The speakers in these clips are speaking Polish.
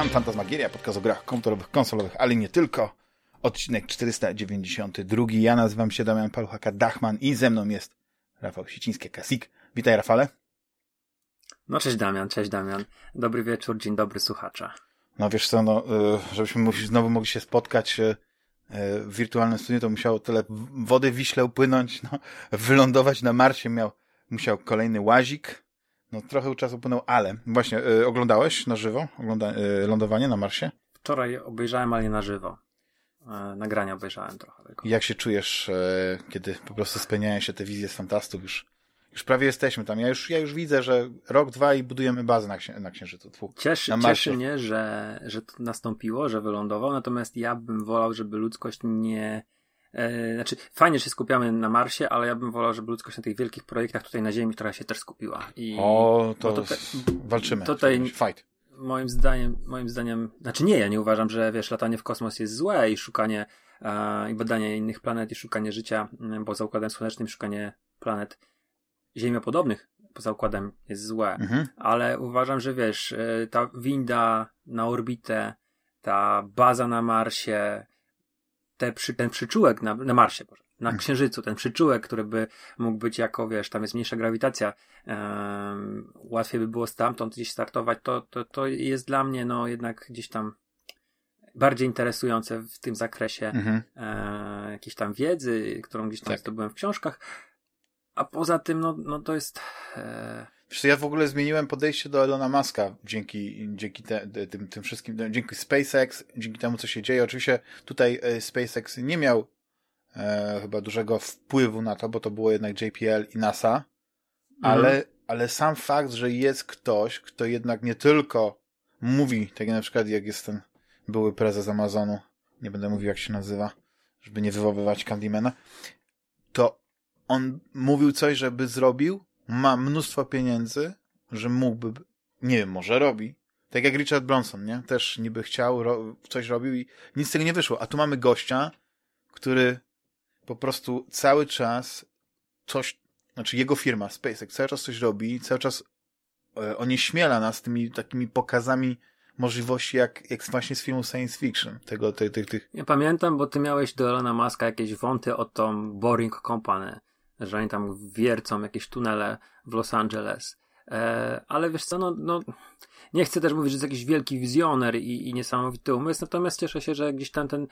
Witam, Fantasmagieria, podcast o grach komputerowych, konsolowych, ale nie tylko. Odcinek 492. Ja nazywam się Damian Paluchaka-Dachman i ze mną jest Rafał Siciński-Kasik. Witaj, Rafale. No cześć Damian, cześć Damian. Dobry wieczór, dzień dobry słuchacza. No wiesz co, no, y, żebyśmy znowu mogli się spotkać y, w wirtualnym studiu, to musiało tyle wody w Wiśle upłynąć, no, wylądować na Marsie miał, musiał kolejny łazik, no trochę czasu upłynął, ale właśnie, y, oglądałeś na żywo ogląda, y, lądowanie na Marsie? Wczoraj obejrzałem, ale nie na żywo. E, nagrania obejrzałem trochę. Tylko. Jak się czujesz, e, kiedy po prostu spełniają się te wizje z fantastów już? Już prawie jesteśmy tam. Ja już, ja już widzę, że rok, dwa i budujemy bazę na, księ na Księżycu. Tfu, cieszy, na cieszy mnie, że, że to nastąpiło, że wylądował, natomiast ja bym wolał, żeby ludzkość nie... E, znaczy, fajnie, że się skupiamy na Marsie, ale ja bym wolał, żeby ludzkość na tych wielkich projektach tutaj na Ziemi, która się też skupiła. I, o, to tutaj, walczymy. Tutaj, Fight. Moim zdaniem, moim zdaniem, znaczy nie, ja nie uważam, że wiesz, latanie w kosmos jest złe i szukanie e, i badanie innych planet i szukanie życia poza Układem Słonecznym, szukanie planet ziemiopodobnych poza układem jest złe, mhm. ale uważam, że wiesz, e, ta winda na orbitę, ta baza na Marsie, te przy, ten przyczółek na, na Marsie, Boże, na mhm. Księżycu, ten przyczółek, który by mógł być jako, wiesz, tam jest mniejsza grawitacja, łatwiej by było stamtąd gdzieś startować, to, to, to jest dla mnie, no, jednak gdzieś tam bardziej interesujące w tym zakresie mhm. e, jakiejś tam wiedzy, którą gdzieś tam tak. zdobyłem w książkach, a poza tym, no, no to jest... E... Wiesz, ja w ogóle zmieniłem podejście do Elona Muska dzięki, dzięki te, tym, tym wszystkim, dzięki SpaceX, dzięki temu, co się dzieje. Oczywiście tutaj e, SpaceX nie miał e, chyba dużego wpływu na to, bo to było jednak JPL i NASA, ale, mhm. ale sam fakt, że jest ktoś, kto jednak nie tylko mówi, tak jak na przykład jak jest ten były prezes Amazonu, nie będę mówił jak się nazywa, żeby nie wywoływać Candymana, to on mówił coś, żeby zrobił, ma mnóstwo pieniędzy, że mógłby, nie wiem, może robi. Tak jak Richard Bronson, nie? Też niby chciał, ro, coś robił i nic z tego nie wyszło. A tu mamy gościa, który po prostu cały czas coś, znaczy jego firma SpaceX cały czas coś robi, cały czas e, onieśmiela nas tymi takimi pokazami możliwości jak, jak właśnie z filmu science fiction. Tego, tych, tych, tych. Ja pamiętam, bo ty miałeś do Elona Muska jakieś wąty o tą Boring Company że oni tam wiercą jakieś tunele w Los Angeles. E, ale wiesz co, no, no, nie chcę też mówić, że jest jakiś wielki wizjoner i, i niesamowity umysł, natomiast cieszę się, że gdzieś tam ten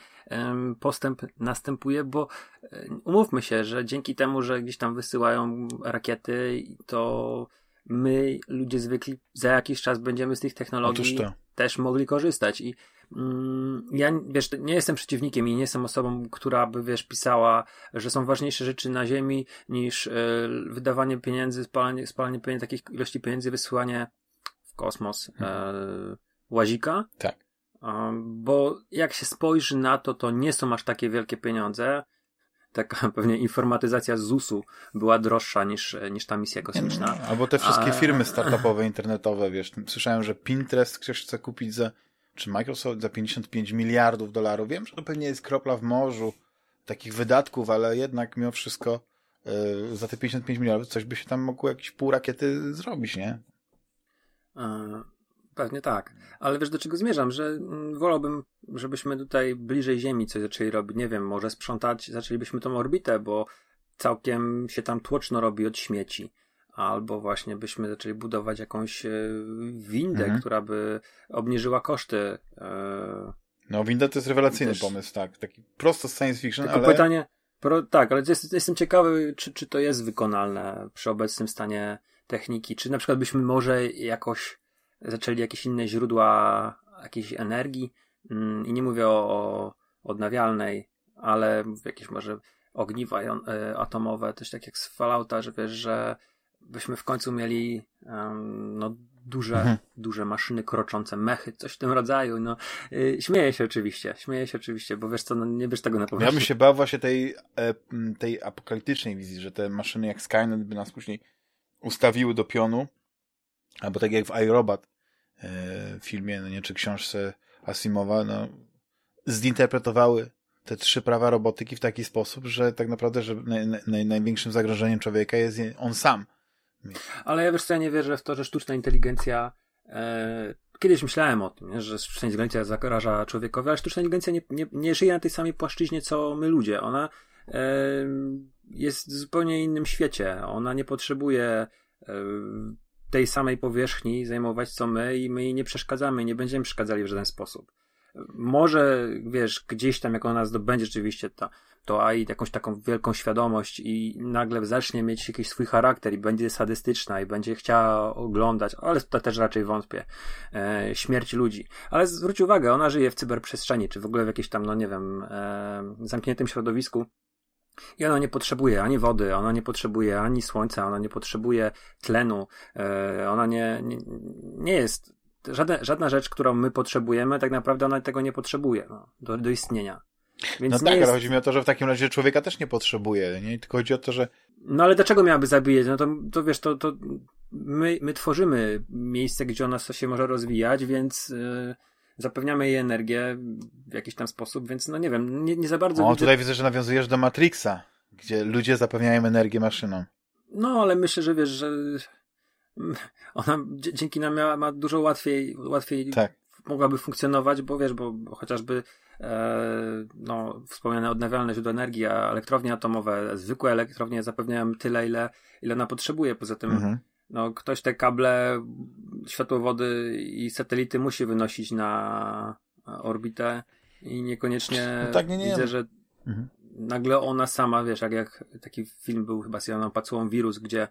postęp następuje, bo um, umówmy się, że dzięki temu, że gdzieś tam wysyłają rakiety, to my, ludzie zwykli, za jakiś czas będziemy z tych technologii też mogli korzystać i Mm, ja, wiesz, nie jestem przeciwnikiem i nie jestem osobą, która by, wiesz, pisała, że są ważniejsze rzeczy na ziemi niż y, wydawanie pieniędzy, spalanie, spalanie pieniędzy, takich ilości pieniędzy, wysyłanie w kosmos hmm. łazika. Tak. bo jak się spojrzy na to, to nie są aż takie wielkie pieniądze. Taka pewnie informatyzacja ZUS-u była droższa niż, niż ta misja kosmiczna. Albo te wszystkie A... firmy startupowe, internetowe, wiesz. Słyszałem, że Pinterest ktoś chce kupić za czy Microsoft za 55 miliardów dolarów. Wiem, że to pewnie jest kropla w morzu takich wydatków, ale jednak mimo wszystko yy, za te 55 miliardów coś by się tam mogło jakieś pół rakiety zrobić, nie? E, pewnie tak. Ale wiesz, do czego zmierzam? Że mm, wolałbym, żebyśmy tutaj bliżej Ziemi coś zaczęli robić. Nie wiem, może sprzątać, zaczęlibyśmy tą orbitę, bo całkiem się tam tłoczno robi od śmieci albo właśnie byśmy zaczęli budować jakąś e, windę, mhm. która by obniżyła koszty. E, no, winda to jest rewelacyjny też... pomysł, tak. Taki prosto science fiction, Tylko ale... pytanie, pro, tak, ale jest, jestem ciekawy, czy, czy to jest wykonalne przy obecnym stanie techniki, czy na przykład byśmy może jakoś zaczęli jakieś inne źródła jakiejś energii mm, i nie mówię o, o odnawialnej, ale jakieś może ogniwa e, atomowe, też tak jak z Fallouta, że wiesz, że byśmy w końcu mieli um, no, duże, mhm. duże maszyny kroczące, mechy, coś w tym rodzaju. No, yy, śmieję się oczywiście, śmieję się oczywiście, bo wiesz co, no, nie bierz tego na poważnie. Ja bym się bał właśnie tej, e, tej apokaliptycznej wizji, że te maszyny jak Skynet by nas później ustawiły do pionu, albo tak jak w iRobot e, filmie, no nie, czy książce Asimowa, no, zinterpretowały te trzy prawa robotyki w taki sposób, że tak naprawdę, że naj, naj, największym zagrożeniem człowieka jest on sam ale ja wiesz co, ja nie wierzę w to, że sztuczna inteligencja e, kiedyś myślałem o tym, nie, że sztuczna inteligencja zagraża człowiekowi, ale sztuczna inteligencja nie, nie, nie żyje na tej samej płaszczyźnie, co my ludzie. Ona e, jest w zupełnie innym świecie. Ona nie potrzebuje e, tej samej powierzchni zajmować, co my i my jej nie przeszkadzamy, nie będziemy przeszkadzali w żaden sposób. Może, wiesz, gdzieś tam, jak ona zdobędzie rzeczywiście ta, to AI jakąś taką wielką świadomość i nagle zacznie mieć jakiś swój charakter i będzie sadystyczna i będzie chciała oglądać, ale to też raczej wątpię, e, śmierć ludzi. Ale zwróć uwagę, ona żyje w cyberprzestrzeni, czy w ogóle w jakimś tam, no nie wiem, e, zamkniętym środowisku, i ona nie potrzebuje ani wody, ona nie potrzebuje ani słońca, ona nie potrzebuje tlenu, e, ona nie, nie, nie jest, żadna, żadna rzecz, którą my potrzebujemy, tak naprawdę ona tego nie potrzebuje no, do, do istnienia. Więc no tak, jest... ale chodzi mi o to, że w takim razie człowieka też nie potrzebuje, nie? Tylko chodzi o to, że... No ale dlaczego miałaby zabijać? No to, to wiesz, to, to my, my tworzymy miejsce, gdzie ona się może rozwijać, więc... Yy zapewniamy jej energię w jakiś tam sposób, więc no nie wiem, nie, nie za bardzo. O, widzę... tutaj widzę, że nawiązujesz do Matrixa, gdzie ludzie zapewniają energię maszynom. No, ale myślę, że wiesz, że ona dzięki nam miała, ma dużo łatwiej, łatwiej tak. mogłaby funkcjonować, bo wiesz, bo, bo chociażby e, no, wspomniane odnawialne źródła energii, a elektrownie atomowe, zwykłe elektrownie zapewniają tyle, ile, ile ona potrzebuje. Poza tym mhm no, ktoś te kable światłowody i satelity musi wynosić na orbitę i niekoniecznie no tak, nie, nie. widzę, że mhm. nagle ona sama, wiesz, jak, jak taki film był chyba z Janą Pacułą Wirus, gdzie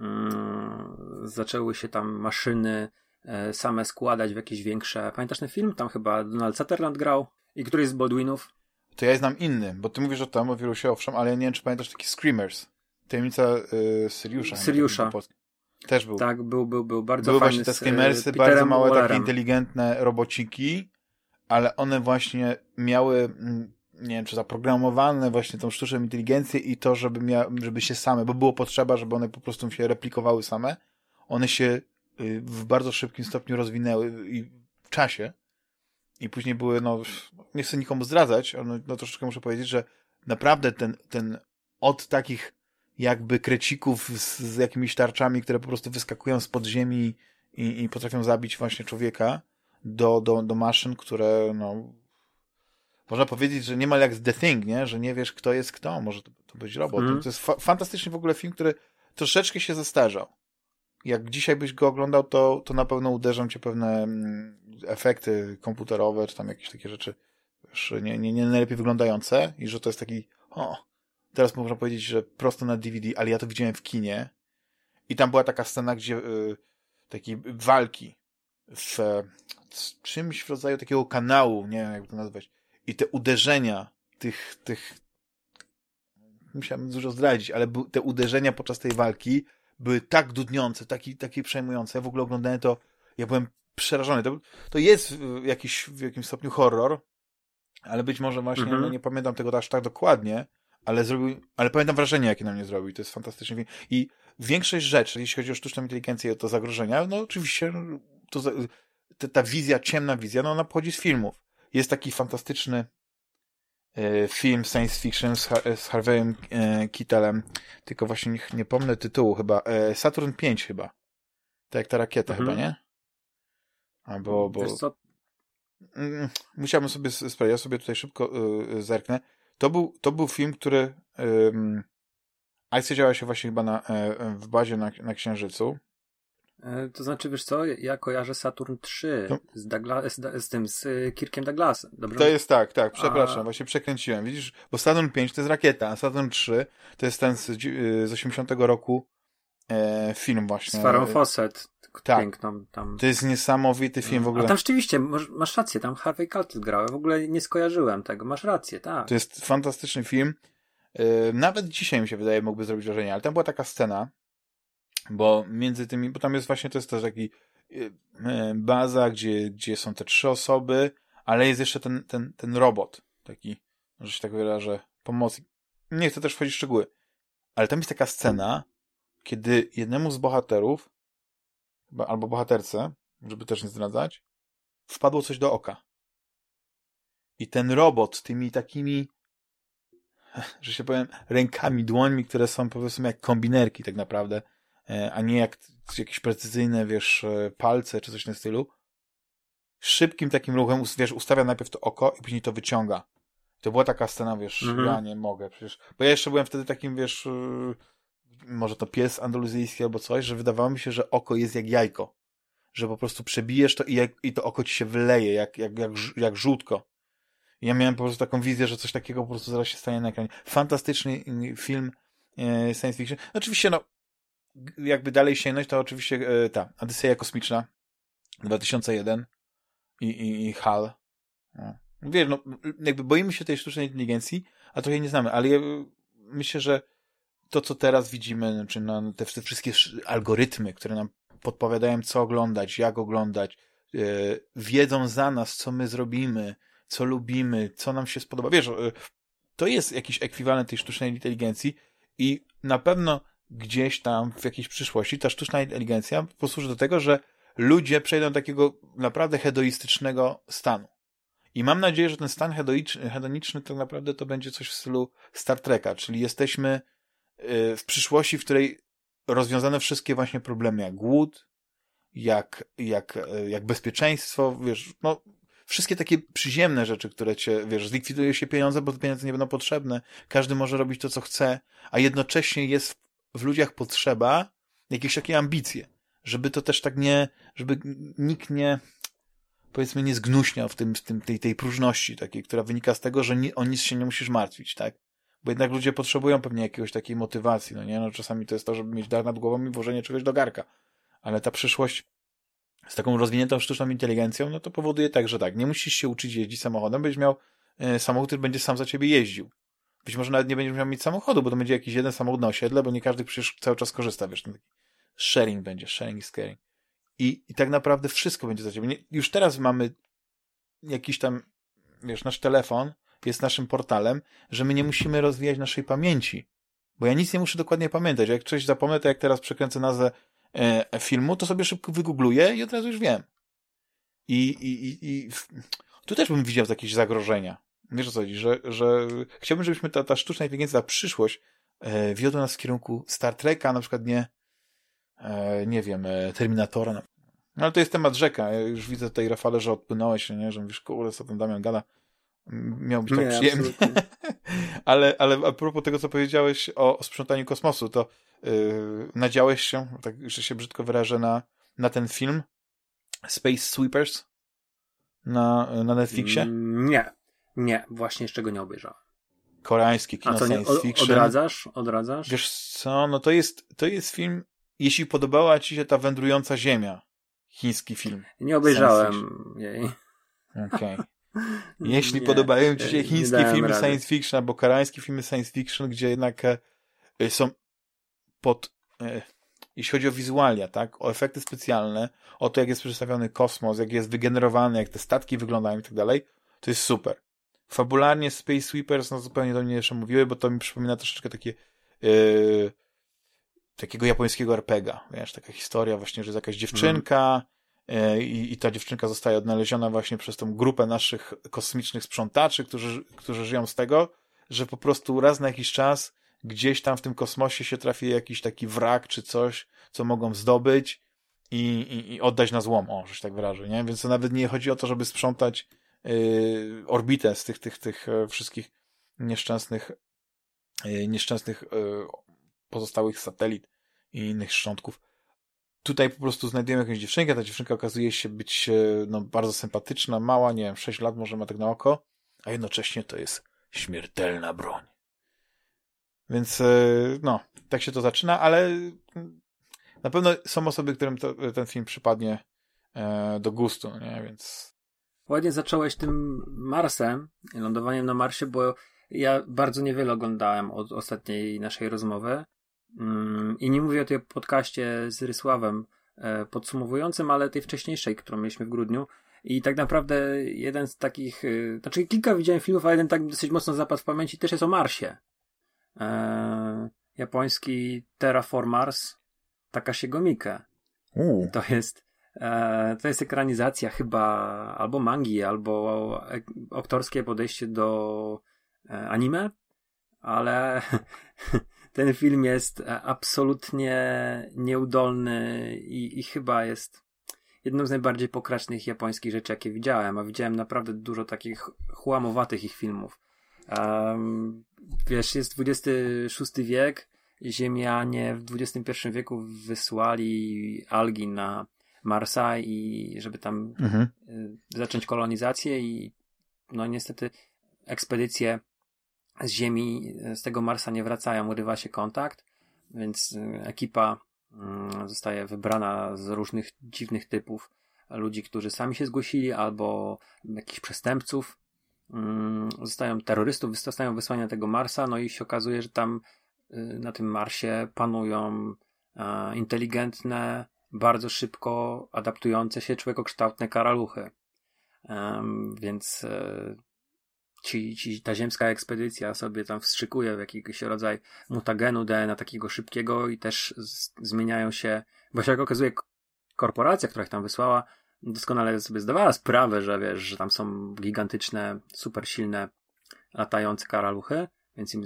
mm, zaczęły się tam maszyny e, same składać w jakieś większe. Pamiętasz ten film? Tam chyba Donald Sutherland grał i któryś z Baldwinów. To ja znam inny, bo ty mówisz o tym, o wirusie, owszem, ale ja nie wiem, czy pamiętasz taki Screamers. Tajemnica y, Syriusza. Syriusza. Też był. Tak, był, był, był bardzo Były właśnie te Screamersy, bardzo małe, Wallerem. takie inteligentne robociki, ale one właśnie miały, mm, nie wiem, czy zaprogramowane właśnie tą sztuczną inteligencję i to, żeby, mia żeby się same, bo było potrzeba, żeby one po prostu się replikowały same. One się y, w bardzo szybkim stopniu rozwinęły i w czasie. I później były, no, nie chcę nikomu zdradzać, ale no, troszeczkę muszę powiedzieć, że naprawdę ten, ten od takich jakby krecików z, z jakimiś tarczami, które po prostu wyskakują z podziemi i, i potrafią zabić właśnie człowieka, do, do, do maszyn, które, no, można powiedzieć, że niemal jak z The Thing, nie? Że nie wiesz, kto jest kto. Może to, to być robot. Mm. To jest fa fantastyczny w ogóle film, który troszeczkę się zestarzał. Jak dzisiaj byś go oglądał, to, to na pewno uderzą cię pewne mm, efekty komputerowe, czy tam jakieś takie rzeczy wiesz, nie, nie, nie najlepiej wyglądające i że to jest taki, o, teraz można powiedzieć, że prosto na DVD, ale ja to widziałem w kinie i tam była taka scena, gdzie y, takiej walki w, w czymś w rodzaju takiego kanału, nie wiem jak to nazwać, i te uderzenia tych, tych musiałem dużo zdradzić, ale te uderzenia podczas tej walki były tak dudniące, taki, takie przejmujące. Ja w ogóle oglądałem to, ja byłem przerażony. To, to jest jakiś, w jakimś stopniu horror, ale być może właśnie, mm -hmm. no nie pamiętam tego aż tak dokładnie, ale zrobił, ale pamiętam wrażenie, jakie na mnie zrobił. To jest fantastyczny film. I większość rzeczy, jeśli chodzi o sztuczną inteligencję i o to zagrożenia, no oczywiście to, to, ta wizja, ciemna wizja, no ona pochodzi z filmów. Jest taki fantastyczny e, film science fiction z, z Harveyem e, Kittelem, tylko właśnie nie, nie pomnę tytułu chyba. E, Saturn 5 chyba. Tak jak ta rakieta mhm. chyba, nie? Albo, bo... Co? Mm, musiałbym sobie sprawdzić, ja sobie tutaj szybko y, zerknę. To był, to był film, który um, akcja działa się właśnie chyba na, e, w bazie na, na Księżycu. E, to znaczy, wiesz co, ja kojarzę Saturn 3 no. z, Douglas, z, z, tym, z e, Kirkiem Douglasem, dobrze? To jest tak, tak, przepraszam, a... właśnie przekręciłem. Widzisz, bo Saturn 5 to jest rakieta, a Saturn 3 to jest ten z, z 80 roku e, film właśnie. Z Farą Fawcett, tak. piękną tam. To jest niesamowity film w ogóle. A tam rzeczywiście, masz, rację, tam Harvey Keitel grał, ja w ogóle nie skojarzyłem tego, masz rację, tak. To jest fantastyczny film. E, nawet dzisiaj mi się wydaje, mógłby zrobić wrażenie, ale tam była taka scena, bo między tymi, bo tam jest właśnie, to jest też taki e, e, baza, gdzie, gdzie są te trzy osoby, ale jest jeszcze ten, ten, ten robot, taki, że się tak wyrażę, pomoc. Nie chcę też wchodzić w szczegóły, ale tam jest taka scena, kiedy jednemu z bohaterów, albo bohaterce, żeby też nie zdradzać, wpadło coś do oka. I ten robot tymi takimi, że się powiem, rękami, dłońmi, które są po prostu jak kombinerki tak naprawdę, e, a nie jak jakieś precyzyjne, wiesz, e, palce czy coś w tym stylu, szybkim takim ruchem, wiesz, ustawia najpierw to oko i później to wyciąga. To była taka scena, wiesz, mhm. ja nie mogę przecież. Bo ja jeszcze byłem wtedy takim, wiesz, yy, może to pies andaluzyjski albo coś, że wydawało mi się, że oko jest jak jajko. Że po prostu przebijesz to i, jak, i to oko ci się wyleje, jak, jak, jak, jak żółtko. I ja miałem po prostu taką wizję, że coś takiego po prostu zaraz się stanie na ekranie. Fantastyczny film e, science fiction. Oczywiście, no, jakby dalej sięgnąć, to oczywiście e, ta, Odyseja Kosmiczna 2001 i, i, i HAL. No. Wiesz, no, jakby boimy się tej sztucznej inteligencji, a trochę nie znamy, ale ja myślę, że to, co teraz widzimy, znaczy no, te, wszystkie algorytmy, które nam podpowiadają, co oglądać, jak oglądać, yy, wiedzą za nas, co my zrobimy, co lubimy, co nam się spodoba. Wiesz, yy, to jest jakiś ekwiwalent tej sztucznej inteligencji i na pewno gdzieś tam w jakiejś przyszłości ta sztuczna inteligencja posłuży do tego, że ludzie przejdą do takiego naprawdę hedonistycznego stanu. I mam nadzieję, że ten stan hedoniczny tak naprawdę to będzie coś w stylu Star Treka, czyli jesteśmy w przyszłości, w której rozwiązane wszystkie właśnie problemy, jak głód, jak, jak, y, jak bezpieczeństwo, wiesz, no, wszystkie takie przyziemne rzeczy, które cię, wiesz, zlikwiduje się pieniądze, bo te pieniądze nie będą potrzebne, każdy może robić to, co chce, a jednocześnie jest w ludziach potrzeba jakieś takie ambicje, żeby to też tak nie, żeby nikt nie, powiedzmy, nie zgnuśniał w tym, w tym tej, tej próżności takiej, która wynika z tego, że ni, o nic się nie musisz martwić, tak? Bo jednak ludzie potrzebują pewnie jakiegoś takiej motywacji, no nie? No czasami to jest to, żeby mieć dar nad głową i włożenie czegoś do garka. Ale ta przyszłość z taką rozwiniętą sztuczną inteligencją, no to powoduje tak, że tak, nie musisz się uczyć jeździć samochodem, będziesz miał e, samochód, który będzie sam za ciebie jeździł. Być może nawet nie będziesz miał mieć samochodu, bo to będzie jakiś jeden samochód na osiedle, bo nie każdy przecież cały czas korzysta, wiesz, ten taki sharing będzie, sharing is caring. I, I tak naprawdę wszystko będzie za ciebie. Nie, już teraz mamy jakiś tam, wiesz, nasz telefon jest naszym portalem, że my nie musimy rozwijać naszej pamięci. Bo ja nic nie muszę dokładnie pamiętać. Jak coś zapomnę, to jak teraz przekręcę nazwę e, filmu, to sobie szybko wygoogluję i od razu już wiem. I, i, i, i tu też bym widział jakieś zagrożenia. Wiesz o co chodzi, że, że chciałbym, żebyśmy ta, ta sztuczna inteligencja, ta przyszłość e, wiodła nas w kierunku Star Treka, na przykład nie e, nie wiem, e, Terminatora. No. ale to jest temat rzeka. Ja już widzę tutaj, Rafale, że odpłynąłeś, nie? że mówisz, kurde, co ten Damian gada. Miał być tak nie, przyjemnie. ale, ale a propos tego, co powiedziałeś o, o sprzątaniu kosmosu, to yy, nadziałeś się, tak że się brzydko wyrażę, na, na ten film Space Sweepers na, na Netflixie? Mm, nie, nie, właśnie jeszcze go nie obejrzałem. Koreański kino A co, science nie, fiction. Odradzasz? Odradzasz? Wiesz co, no to jest, to jest film jeśli podobała ci się ta wędrująca ziemia, chiński film. Nie obejrzałem jej. Okej. Okay. Jeśli nie, podobają ci się chińskie filmy rady. science fiction albo koreańskie filmy science fiction, gdzie jednak e, są pod, e, jeśli chodzi o wizualia, tak, o efekty specjalne, o to, jak jest przedstawiony kosmos, jak jest wygenerowany, jak te statki wyglądają i tak dalej, to jest super. Fabularnie Space Sweepers, no zupełnie do mnie jeszcze mówiły, bo to mi przypomina troszeczkę takie yy, takiego japońskiego RPGa, wiesz, taka historia właśnie, że jest jakaś dziewczynka mm. I, i ta dziewczynka zostaje odnaleziona właśnie przez tą grupę naszych kosmicznych sprzątaczy, którzy, którzy żyją z tego, że po prostu raz na jakiś czas gdzieś tam w tym kosmosie się trafi jakiś taki wrak czy coś, co mogą zdobyć i, i, i oddać na złom, o, że się tak wyrażę, nie? Więc to nawet nie chodzi o to, żeby sprzątać yy, orbitę z tych, tych, tych e, wszystkich nieszczęsnych yy, nieszczęsnych yy, pozostałych satelit i innych szczątków. Tutaj po prostu znajdujemy jakąś dziewczynkę, ta dziewczynka okazuje się być e, no, bardzo sympatyczna, mała, nie wiem, 6 lat może ma tak na oko, a jednocześnie to jest śmiertelna broń. Więc e, no, tak się to zaczyna, ale na pewno są osoby, którym to, ten film przypadnie e, do gustu, nie? Więc... Ładnie zacząłeś tym Marsem, lądowaniem na Marsie, bo ja bardzo niewiele oglądałem od ostatniej naszej rozmowy. Mm, I nie mówię o tej podcaście z Rysławem e, podsumowującym, ale tej wcześniejszej, którą mieliśmy w grudniu. I tak naprawdę jeden z takich, e, znaczy kilka widziałem filmów, a jeden tak dosyć mocno zapadł w pamięci też jest o Marsie. E, japoński Terraform Mars Takashiego Miike. To jest e, to jest ekranizacja chyba albo mangi, albo aktorskie podejście do e, anime, ale ten film jest e, absolutnie nieudolny i, i chyba jest. jedną z najbardziej pokracznych japońskich rzeczy, jakie widziałem, a widziałem naprawdę dużo takich chłamowatych ich filmów. Um, wiesz, jest XXVI wiek, Ziemianie w XXI wieku wysłali algi na Marsa i żeby tam mhm. Y, zacząć kolonizację i no niestety ekspedycje z Ziemi, z tego Marsa nie wracają, urywa się kontakt, więc y, ekipa mm, zostaje wybrana z różnych dziwnych typów ludzi, którzy sami się zgłosili, albo jakichś przestępców. Mm, zostają terrorystów, zostają wysłani na tego Marsa, no i się okazuje, że tam y, na tym Marsie panują inteligentne, bardzo szybko adaptujące się człowiekokształtne karaluchy. więc e, ci, ci, ta ziemska ekspedycja sobie tam wstrzykuje w jakiś rodzaj mutagenu DNA takiego szybkiego i też z, zmieniają się, bo się jak okazuje korporacja, która ich tam wysłała, doskonale sobie zdawała sprawę, że wiesz, że tam są gigantyczne, super silne, latające karaluchy, więc im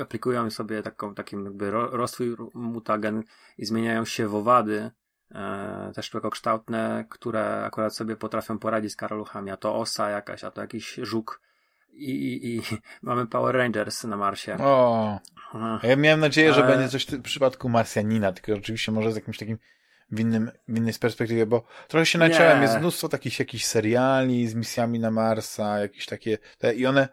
aplikują sobie taką, takim jakby rozwój mutagen i zmieniają się w owady, e, też człowiekokształtne, które akurat sobie potrafią poradzić z karaluchami, a to osa jakaś, a to jakiś żuk i, i, i mamy Power Rangers na Marsie. O, ja miałem nadzieję, że będzie coś w przypadku Marsjanina, tylko oczywiście może z jakimś takim w, innym, w innej perspektywie, bo trochę się naciąłem, jest mnóstwo takich jakichś seriali z misjami na Marsa, jakieś takie, te, i one,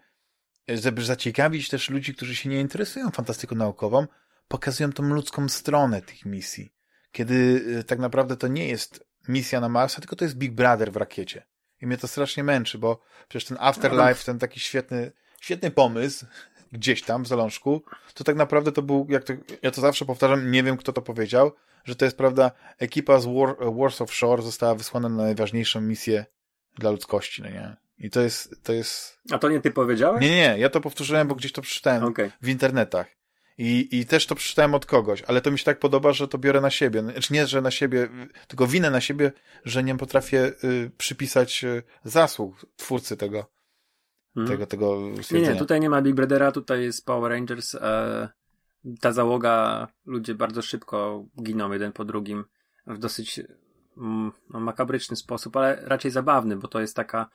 żeby zaciekawić też ludzi, którzy się nie interesują fantastyką naukową, pokazują tą ludzką stronę tych misji. Kiedy e, tak naprawdę to nie jest misja na Marsa, tylko to jest Big Brother w rakiecie. I mnie to strasznie męczy, bo przecież ten Afterlife, ten taki świetny, świetny pomysł, gdzieś tam w zalążku, to tak naprawdę to był, jak to, ja to zawsze powtarzam, nie wiem kto to powiedział, że to jest prawda, ekipa z War, Wars of Shore została wysłana na najważniejszą misję dla ludzkości, no nie? I to jest, to jest... A to nie ty powiedziałeś? Nie, nie, ja to powtórzyłem, bo gdzieś to przeczytałem okay. w internetach. I, I też to przeczytałem od kogoś, ale to mi się tak podoba, że to biorę na siebie. Znaczy nie, że na siebie, tylko winę na siebie, że nie potrafię y, przypisać y, zasług twórcy tego, hmm. tego, tego Nie, nie, tutaj nie ma Big Brothera, tutaj jest Power Rangers. E, ta załoga, ludzie bardzo szybko giną jeden po drugim w dosyć mm, no, makabryczny sposób, ale raczej zabawny, bo to jest taka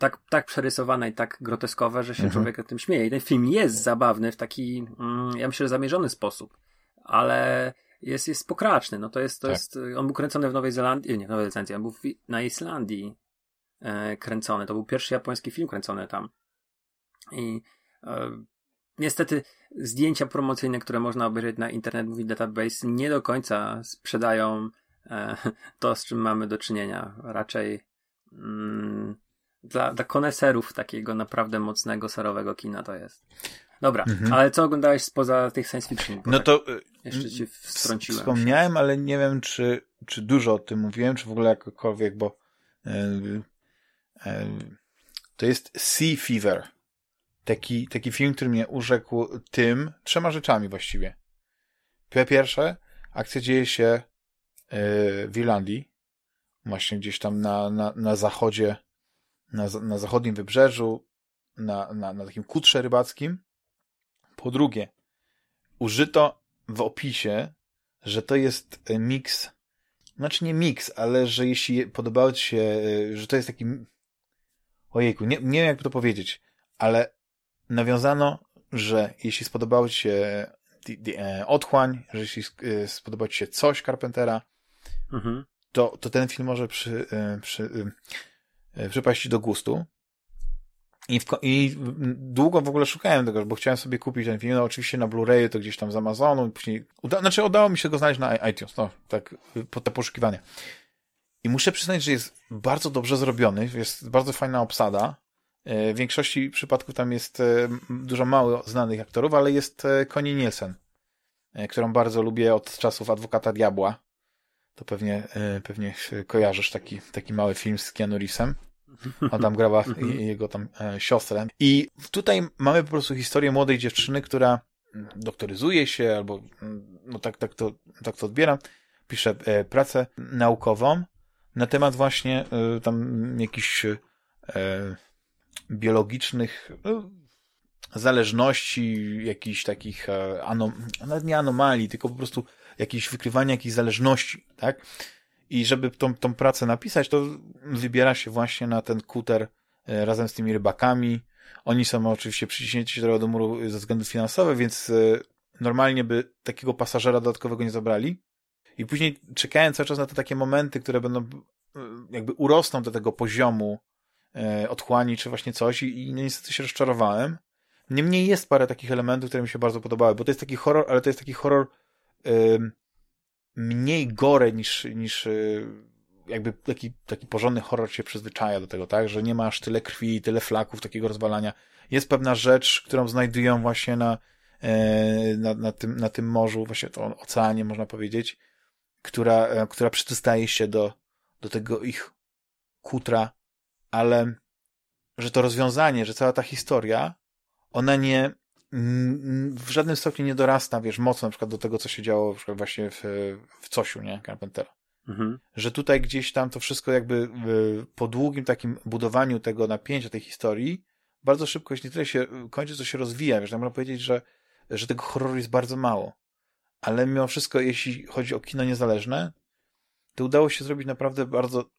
tak, tak przerysowane i tak groteskowe, że się mhm. człowiek o tym śmieje. I ten film jest zabawny w taki, mm, ja myślę, zamierzony sposób, ale jest, jest pokraczny. No to jest, to tak. jest, on był kręcony w Nowej Zelandii, nie w Nowej Zelandii, on był na Islandii e, kręcony. To był pierwszy japoński film kręcony tam. I e, niestety zdjęcia promocyjne, które można obejrzeć na Internet Movie Database nie do końca sprzedają e, to, z czym mamy do czynienia. Raczej mm, dla, dla koneserów takiego naprawdę mocnego, serowego kina to jest. Dobra, mhm. ale co oglądałeś spoza tych science fiction? No to y, jeszcze ci wtrąciłem. Wspomniałem, ale nie wiem, czy, czy dużo o tym mówiłem, czy w ogóle jakokolwiek, bo yy, yy, to jest Sea Fever. Taki, taki film, który mnie urzekł tym, trzema rzeczami właściwie. Po pierwsze, akcja dzieje się yy, w Irlandii, właśnie gdzieś tam na, na, na zachodzie na, na zachodnim wybrzeżu, na, na, na takim kutrze rybackim. Po drugie, użyto w opisie, że to jest e, miks, znaczy nie miks, ale że jeśli podobało ci się, e, że to jest taki, ojejku, nie, nie wiem jak to powiedzieć, ale nawiązano, że jeśli spodobało ci się e, otchłań, że jeśli spodobało ci się coś Carpentera, mhm. to, to ten film może przy, przy, E, przypaść do gustu. I, w, I długo w ogóle szukałem tego, bo chciałem sobie kupić ten film. No, oczywiście na Blu-rayu to gdzieś tam z Amazonu. Później, uda, znaczy udało mi się go znaleźć na iTunes, no, tak, pod te poszukiwania. I muszę przyznać, że jest bardzo dobrze zrobiony. Jest bardzo fajna obsada. E, w większości przypadków tam jest e, dużo mało znanych aktorów, ale jest Connie Nielsen, którą bardzo lubię od czasów Adwokata Diabła to pewnie, e, pewnie kojarzysz taki, taki mały film z Keanu Reevesem. Adam grała mhm. jego tam e, siostrę. I tutaj mamy po prostu historię młodej dziewczyny, która doktoryzuje się, albo no tak, tak, to, tak to odbieram, pisze e, pracę naukową na temat właśnie tam jakichś biologicznych no, zależności, jakichś takich anom, nawet nie anomalii, tylko po prostu jakieś wykrywania jakichś zależności, tak? I żeby tą, tą pracę napisać, to wybiera się właśnie na ten kuter e, razem z tymi rybakami. Oni są oczywiście przyciśnięci trochę do muru ze względów finansowych, więc e, normalnie by takiego pasażera dodatkowego nie zabrali. I później czekałem cały czas na te takie momenty, które będą e, jakby urosną do tego poziomu otchłani, czy właśnie coś i, i niestety się rozczarowałem. Niemniej jest parę takich elementów, które mi się bardzo podobały, bo to jest taki horror, ale to jest taki horror mniej gore niż, niż y, jakby taki, taki porządny horror się przyzwyczaja do tego, tak? Że nie ma aż tyle krwi, tyle flaków, takiego rozwalania. Jest pewna rzecz, którą znajdują właśnie na, e, na, na, tym, na tym morzu, właśnie to oceanie, można powiedzieć, która, e, która przystaje się do, do tego ich kutra, ale że to rozwiązanie, że cała ta historia, ona nie, w żadnym stopniu nie dorasta, wiesz, mocno na przykład do tego, co się działo na właśnie w, w Cosiu, nie, Carpentera. Mhm. Że tutaj gdzieś tam to wszystko jakby po długim takim budowaniu tego napięcia, tej historii, bardzo szybko, jeśli tyle się kończy, to się rozwija, wiesz, można powiedzieć, że, że tego horroru jest bardzo mało. Ale mimo wszystko, jeśli chodzi o kino niezależne, to udało się zrobić naprawdę bardzo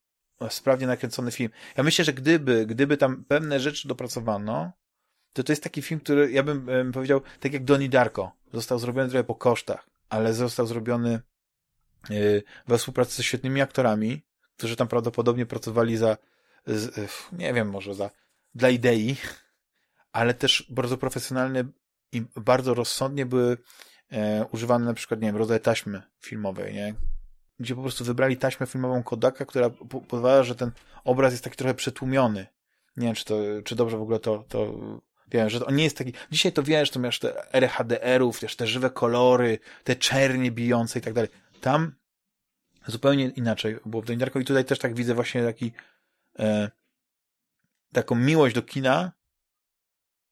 sprawnie nakręcony film. Ja myślę, że gdyby, gdyby tam pewne rzeczy dopracowano, to to jest taki film, który ja bym, powiedział, tak jak Donnie Darko. Został zrobiony trochę po kosztach, ale został zrobiony yy, we współpracy ze świetnymi aktorami, którzy tam prawdopodobnie pracowali za, z, yy, nie wiem, może za, dla idei, ale też bardzo profesjonalnie i bardzo rozsądnie były e, używane na przykład, nie wiem, rodzaje taśmy filmowej, nie? Gdzie po prostu wybrali taśmę filmową Kodaka, która pozwala, że ten obraz jest taki trochę przetłumiony. Nie wiem, czy to, czy dobrze w ogóle to, to Wiesz, że on nie jest taki... Dzisiaj to wiesz, to masz te ery HDR-ów, te żywe kolory, te czernie bijące i tak dalej. Tam zupełnie inaczej było w Doniarko i tutaj też tak widzę właśnie taki e, taką miłość do kina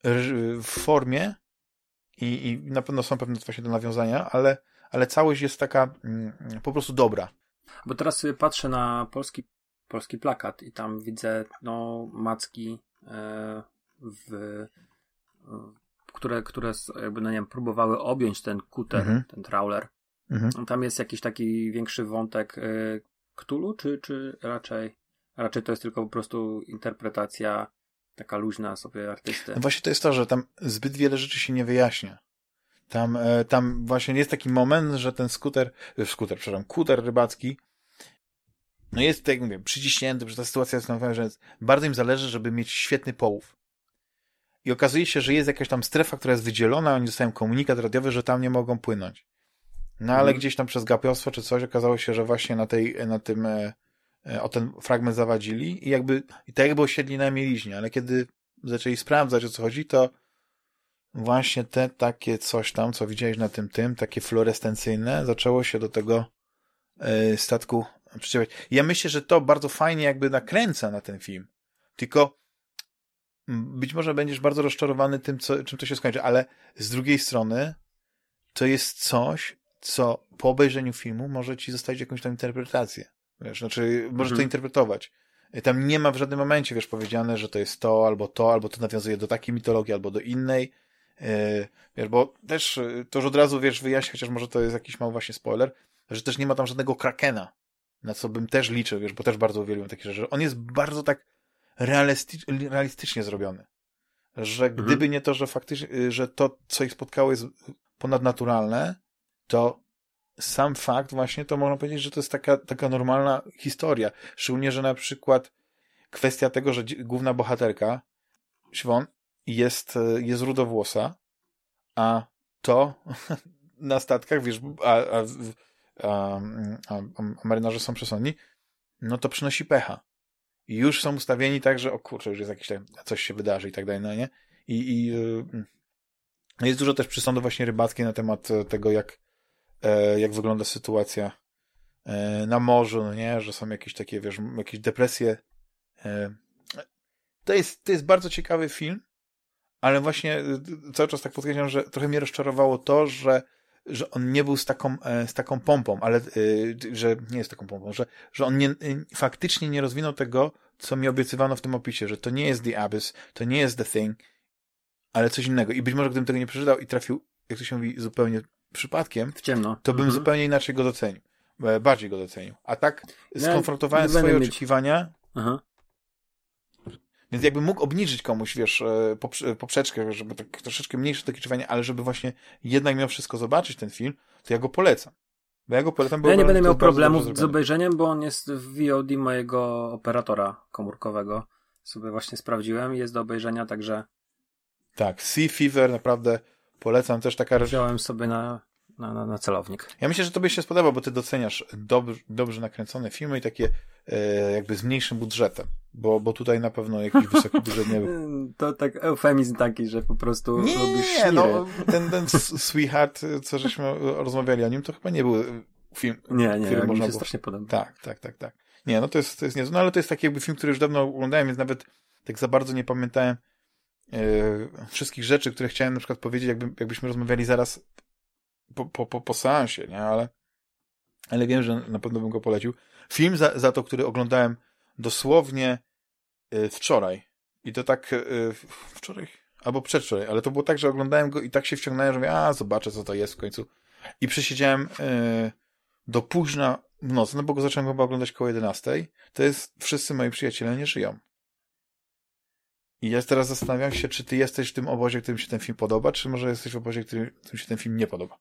w formie i, i na pewno są pewne właśnie do nawiązania, ale, ale całość jest taka mm, po prostu dobra. Bo teraz sobie patrzę na polski, polski plakat i tam widzę no macki e, w które, które jakby, no nie wiem, próbowały objąć ten kuter, mhm. ten trawler. Mhm. Tam jest jakiś taki większy wątek y, Ktulu, czy, czy raczej, raczej to jest tylko po prostu interpretacja taka luźna sobie artysty? No właśnie to jest to, że tam zbyt wiele rzeczy się nie wyjaśnia. Tam, e, tam właśnie jest taki moment, że ten skuter, e, skuter, przepraszam, kuter rybacki, no jest, tak jak mówię, przyciśnięty, że ta sytuacja jest że bardzo im zależy, żeby mieć świetny połów i okazuje się, że jest jakaś tam strefa, która jest wydzielona, oni dostają komunikat radiowy, że tam nie mogą płynąć. No ale mhm. gdzieś tam przez gapiostwo czy coś okazało się, że właśnie na tej, na tym e, e, o ten fragment zawadzili i jakby, i tak jakby osiedli na mieliźnie, ale kiedy zaczęli sprawdzać o co chodzi, to właśnie te takie coś tam, co widziałeś na tym tym, takie fluorescencyjne, zaczęło się do tego e, statku przyczepiać. Ja myślę, że to bardzo fajnie jakby nakręca na ten film. Tylko być może będziesz bardzo rozczarowany tym, co, czym to się skończy, ale z drugiej strony to jest coś, co po obejrzeniu filmu może ci zostawić jakąś tam interpretację. Wiesz, znaczy, możesz mhm. to interpretować. Tam nie ma w żadnym momencie, wiesz, powiedziane, że to jest to, albo to, albo to nawiązuje do takiej mitologii, albo do innej. Yy, wiesz, bo też e, to już od razu, wiesz, wyjaśnię, chociaż może to jest jakiś mały właśnie spoiler, że też nie ma tam żadnego krakena, na co bym też liczył, wiesz, bo też bardzo uwielbiam takie rzeczy. On jest bardzo tak realistycznie zrobiony. Że mhm. gdyby nie to, że faktycznie, że to, co ich spotkało jest ponadnaturalne, to sam fakt właśnie to można powiedzieć, że to jest taka, taka normalna historia. Szczególnie, że na przykład kwestia tego, że główna bohaterka, Siwon, jest, jest rudowłosa, a to na statkach, wiesz, a, a, a, a, a marynarze są przesądni, no to przynosi pecha. Już są ustawieni tak, że o kurczę, już jest jakieś tam, coś się wydarzy i tak dalej, no nie? I, i yy, jest dużo też przysądów właśnie rybackiej na temat e, tego, jak, e, jak wygląda sytuacja e, na morzu, no nie? Że są jakieś takie, wiesz, jakieś depresje. E, to jest, to jest bardzo ciekawy film, ale właśnie e, cały czas tak podkreślam, że trochę mnie rozczarowało to, że że on nie był z taką, e, z taką pompą, ale e, że nie jest taką pompą, że, że on nie, e, faktycznie nie rozwinął tego, co mi obiecywano w tym opisie, że to nie jest The Abyss, to nie jest The Thing, ale coś innego. I być może gdybym tego nie przeczytał i trafił, jak to się mówi, zupełnie przypadkiem, w ciemno. to bym mhm. zupełnie inaczej go docenił. bardziej go docenił. A tak Ja skonfrontowałem będę swoje mieć- oczekiwania, Aha. Więc jakbym mógł obniżyć komuś, wiesz, e, poprze- poprzeczkę, żeby tak troszeczkę mniejsze te oczekiwania, ale żeby właśnie jednak miał wszystko zobaczyć ten film, to ja go polecam. Bo ja go polecam, bo Ja nie będę to miał problemów z obejrzeniem, bo on jest w VOD mojego operatora komórkowego. Sobie właśnie sprawdziłem, jest do obejrzenia, także Tak, Sea Fever naprawdę polecam też taka wziąłem sobie na, na, na, na celownik. Ja myślę, że tobie się spodoba, bo ty doceniasz dobrze, dobrze nakręcone filmy i takie e, jakby z mniejszym budżetem, bo, bo tutaj na pewno jakiś wysoki budżet nie był. To tak eufemizm taki, że po prostu Nie, nie, no ten, ten Sweetheart, co żeśmy rozmawiali o nim, to chyba nie był film, Nie, nie, który mi można się było... strasznie podoba. Tak, tak, tak, tak. Nie, no to jest, to jest niezłe. No ale to jest taki jakby film, który już dawno oglądałem, więc nawet tak za bardzo nie pamiętałem e, wszystkich rzeczy, które chciałem na przykład powiedzieć, jakby, jakbyśmy rozmawiali zaraz po, po, po, po seansie, nie? Ale, ale wiem, że na pewno bym go polecił. Film za, za to, który oglądałem dosłownie e, wczoraj. I to tak e, wczoraj, albo przedwczoraj, ale to było tak, że oglądałem go i tak się wciągnąłem, że mówię, a zobaczę, co to jest w końcu. I przesiedziałem e, do późna w nocy, no bo go zacząłem chyba oglądać koło 11. To jest Wszyscy moi przyjaciele nie żyją. I ja teraz zastanawiam się, czy ty jesteś w tym obozie, którym się ten film podoba, czy może jesteś w obozie, którym, którym się ten film nie podoba.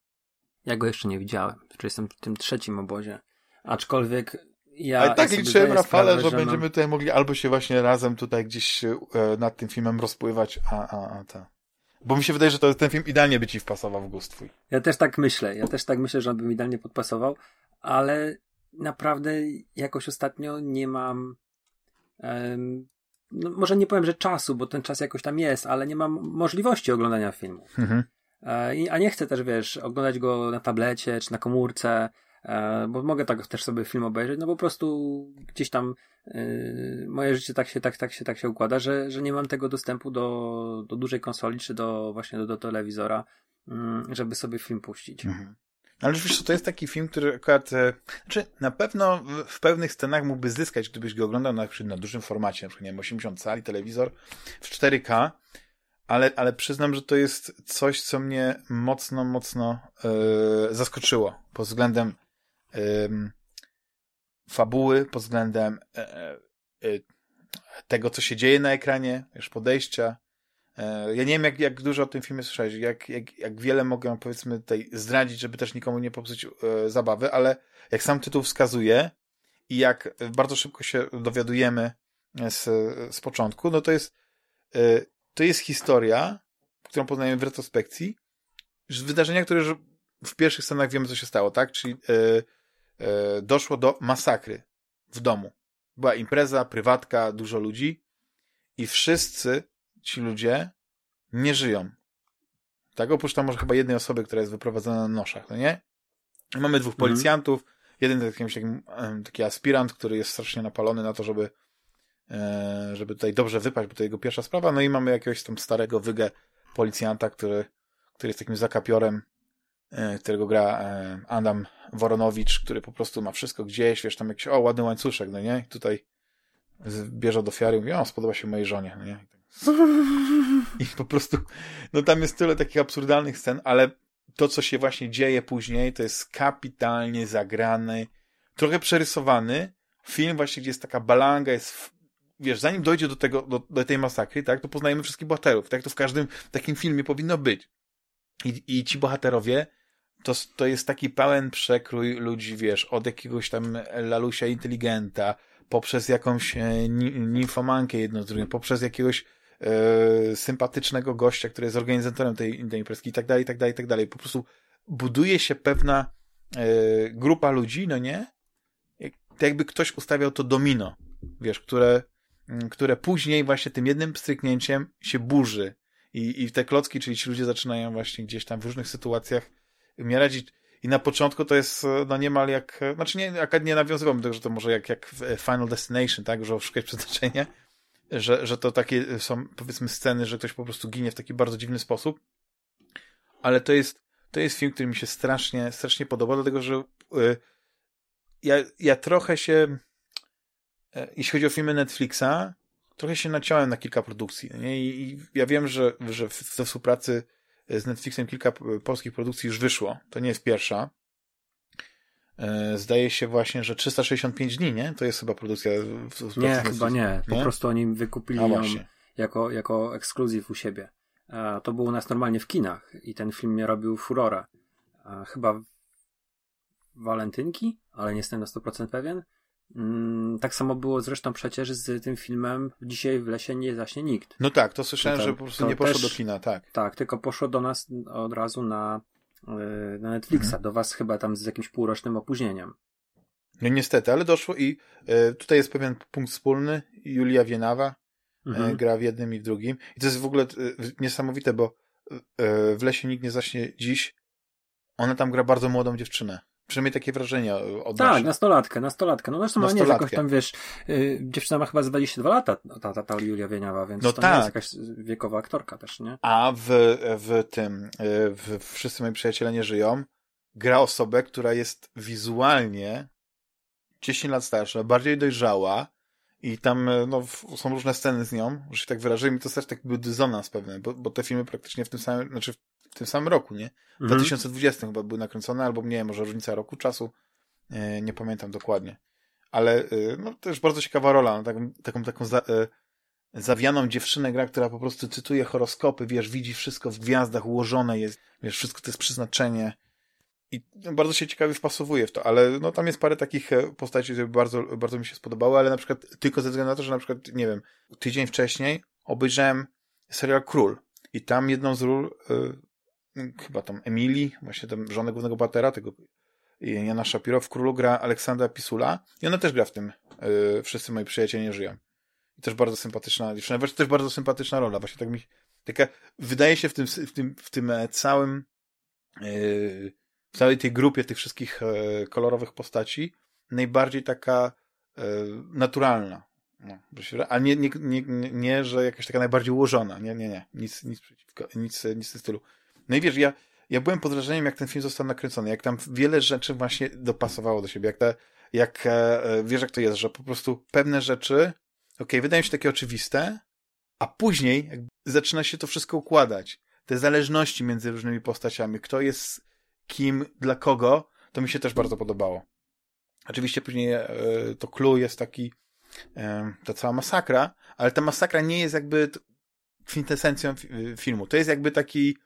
Ja go jeszcze nie widziałem. Czy jestem w tym trzecim obozie. Aczkolwiek ja. Ale tak sobie liczyłem, zdaję Rafale, sprawę, że mam- będziemy tutaj mogli albo się właśnie razem tutaj gdzieś e, nad tym filmem rozpływać, a, a, a ta. Bo mi się wydaje, że to, ten film idealnie by ci wpasował w gust twój. Ja też tak myślę. Ja też tak myślę, że on by mi idealnie podpasował, ale naprawdę jakoś ostatnio nie mam. em, no może nie powiem, że czasu, bo ten czas jakoś tam jest, ale nie mam możliwości oglądania filmu. Mhm. E, A nie chcę też, wiesz, oglądać go na tablecie czy na komórce, e, bo mogę tak też sobie film obejrzeć, no po prostu gdzieś tam e, moje życie tak się, tak, tak się, tak się układa, że, że nie mam tego dostępu do, do dużej konsoli czy do właśnie do, do telewizora, mm, żeby sobie film puścić. Mhm. Ale wiesz to jest taki film, który akurat, znaczy na pewno w, pewnych scenach mógłby zyskać, gdybyś go oglądał na, na dużym formacie, na przykład nie wiem, 80 cali, telewizor w 4K, ale, ale przyznam, że to jest coś, co mnie mocno, mocno e, zaskoczyło pod względem em, fabuły, pod względem e, tego, co się dzieje na ekranie, już podejścia. Ja nie wiem, jak, jak dużo o tym filmie słyszałeś, jak, jak, jak wiele mogę, powiedzmy, tutaj zdradzić, żeby też nikomu nie popsuć zabawy, ale jak sam tytuł wskazuje i jak bardzo szybko się dowiadujemy z, z początku, no to jest, to jest historia, którą poznajemy w retrospekcji, z wydarzenia, które już w pierwszych scenach wiemy, co się stało, tak? Czyli e, e, doszło do masakry w domu. Była impreza, prywatka, dużo ludzi i wszyscy ci ludzie nie żyją. Tak, oprócz tam może chyba jednej osoby, która jest wyprowadzona na noszach, no nie? Mamy dwóch Mhm. policjantów, jeden to jest em, taki aspirant, który jest strasznie napalony na to, żeby żeby tutaj dobrze wypaść, bo to jego pierwsza sprawa, no i mamy jakiegoś tam starego wygę policjanta, który, który jest takim zakapiorem, e, którego gra e, Adam Woronowicz, który po prostu ma wszystko gdzieś, wiesz, tam jakiś, o, ładny łańcuszek, no nie? I tutaj bierze do ofiary i mówi, o, spodoba się mojej żonie, no nie? I po prostu, no tam jest tyle takich absurdalnych scen, ale to, co się właśnie dzieje później, to jest kapitalnie zagrany, trochę przerysowany film właśnie, gdzie jest taka balanga, jest, wiesz, zanim dojdzie do tego, do, do tej masakry, tak, to poznajemy wszystkich bohaterów, tak, to w każdym takim filmie powinno być. I, i ci bohaterowie, to, to jest taki pełen przekrój ludzi, wiesz, od jakiegoś tam lalusia inteligenta, poprzez jakąś e, ni- nimfomankę jedną z drugim, poprzez jakiegoś e, sympatycznego gościa, który jest organizatorem tej, tej imprezki i tak dalej, i tak dalej, i tak dalej. Po prostu buduje się pewna e, grupa ludzi, no nie? Jak, jakby ktoś ustawiał to domino, wiesz, które, które później właśnie tym jednym stryknięciem się burzy. I, I te klocki, czyli ci ludzie zaczynają właśnie gdzieś tam w różnych sytuacjach umierać i, na początku to jest e, no niemal jak, e, znaczy nie, nie nawiązywałem do tego, że to może jak, jak e, Final Destination, tak, że szukać przeznaczenia, że, że to takie są powiedzmy sceny, że ktoś po prostu ginie w taki bardzo dziwny sposób, ale to jest, to jest film, który mi się strasznie, strasznie podoba, dlatego że y, ja, ja trochę się, jeśli chodzi o filmy Netflixa, trochę się naciąłem na kilka produkcji. Nie? I, ja wiem, że, że we współpracy z Netflixem kilka p- polskich produkcji już wyszło. To nie jest pierwsza. e, zdaje się właśnie, że 365 dni, nie? To jest chyba produkcja. W, nie, chyba nie. Po nie? prostu oni wykupili ją jako, jako ekskluzyw u siebie. To był u nas normalnie w kinach i ten film nie robił furora. Chyba walentynki, ale nie jestem na 100% pewien. Mm, tak samo było zresztą przecież z tym filmem Dzisiaj w lesie nie zaśnie nikt. No tak, to słyszałem, to, że po prostu nie poszło też, do kina, tak. Tak, tylko poszło do nas od razu na, e, na Netflixa, mhm. do was chyba tam z jakimś półrocznym opóźnieniem. No niestety, ale doszło i e, tutaj jest pewien punkt wspólny. Julia Wienawa e, mhm. gra w jednym i w drugim. I to jest w ogóle niesamowite, bo w lesie nikt nie zaśnie dziś. Ona tam gra bardzo młodą dziewczynę. Przynajmniej takie wrażenie odnoszę. Tak, nastolatkę, nastolatkę. No zresztą ma nie jakoś tam, wiesz, yy, dziewczyna ma chyba z 22 lata, ta, ta, ta Julia Wieniawa, więc no to tak. nie jest jakaś wiekowa aktorka też, nie? A w, w tym, y, w Wszyscy moi przyjaciele nie żyją, gra osobę, która jest wizualnie 10 lat starsza, bardziej dojrzała i tam y, no, są różne sceny z nią, że się tak wyrażę, i mi to też tak był dysonans pewny, bo, bo te filmy praktycznie w tym samym, znaczy w tym samym roku, nie? W mhm. 2020 chyba były nakręcone, albo nie wiem, może różnica roku czasu, e, nie pamiętam dokładnie. Ale e, no, to już bardzo ciekawa rola, no, taką, taką, taką za, e, zawianą dziewczynę gra, która po prostu cytuje horoskopy, wiesz, widzi wszystko w gwiazdach ułożone jest, wiesz, wszystko to jest przeznaczenie i no, bardzo się ciekawie wpasowuje w to, ale no tam jest parę takich postaci, które bardzo, bardzo mi się spodobały, ale na przykład tylko ze względu na to, że na przykład, nie wiem, tydzień wcześniej obejrzałem serial Król i tam jedną z ról chyba tam Emilii, właśnie tam żonę głównego batera, tego Jana Shapiro, w Królu gra Aleksandra Pisula i ona też gra w tym yy, Wszyscy moi przyjaciele nie żyją. I też bardzo sympatyczna dziewczyna, właśnie też bardzo sympatyczna rola, właśnie tak mi taka, wydaje się w tym, w tym, w tym e, całym yy, w całej tej grupie tych wszystkich yy, kolorowych postaci najbardziej taka naturalna. No, a nie, nie, nie, nie, że jakaś taka najbardziej ułożona. Nie, nie, nie. Nic, nic przeciwko, nic, nic w tym stylu. No i wiesz, ja, ja byłem pod wrażeniem, jak ten film został nakręcony, jak tam wiele rzeczy właśnie dopasowało do siebie, jak, te, jak e, e wiesz, jak to jest, że po prostu pewne rzeczy, okej, okay, wydają się takie oczywiste, a później zaczyna się to wszystko układać. Te zależności między różnymi postaciami, kto jest kim, dla kogo, to mi się też bardzo podobało. Oczywiście później e, to clue jest taki, e, ta cała masakra, ale ta masakra nie jest jakby kwintesencją filmu. To jest jakby taki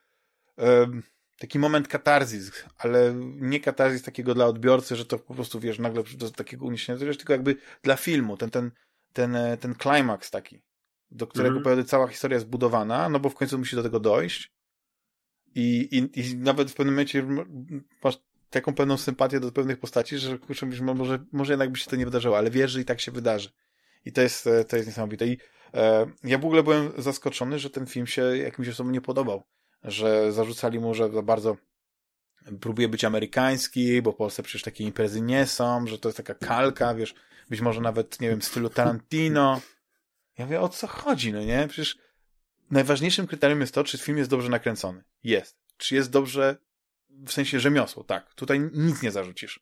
taki moment katarzis, ale nie katarzis takiego dla odbiorcy, że to po prostu, wiesz, nagle do takiego uniesienia, tylko jakby dla filmu, ten, ten, ten, e, ten klimaks taki, do którego mm. cała historia jest budowana, no bo w końcu musi do tego dojść i, i, i nawet w pewnym momencie masz taką pewną sympatię do pewnych postaci, że kurczę, może, może jednak by się to nie wydarzyło, ale wiesz, że i tak się wydarzy. I to jest, e, to jest niesamowite. I e, ja w ogóle byłem zaskoczony, że ten film się jakimś osobom nie podobał że zarzucali mu, że bardzo próbuje być amerykański, bo w Polsce przecież takie imprezy nie są, że to jest taka kalka, wiesz, być może nawet, nie wiem, w stylu Tarantino. Ja mówię, o co chodzi, no nie? Przecież najważniejszym kryterium jest to, czy film jest dobrze nakręcony. Jest. Czy jest dobrze w sensie rzemiosło, tak. Tutaj nic nie zarzucisz.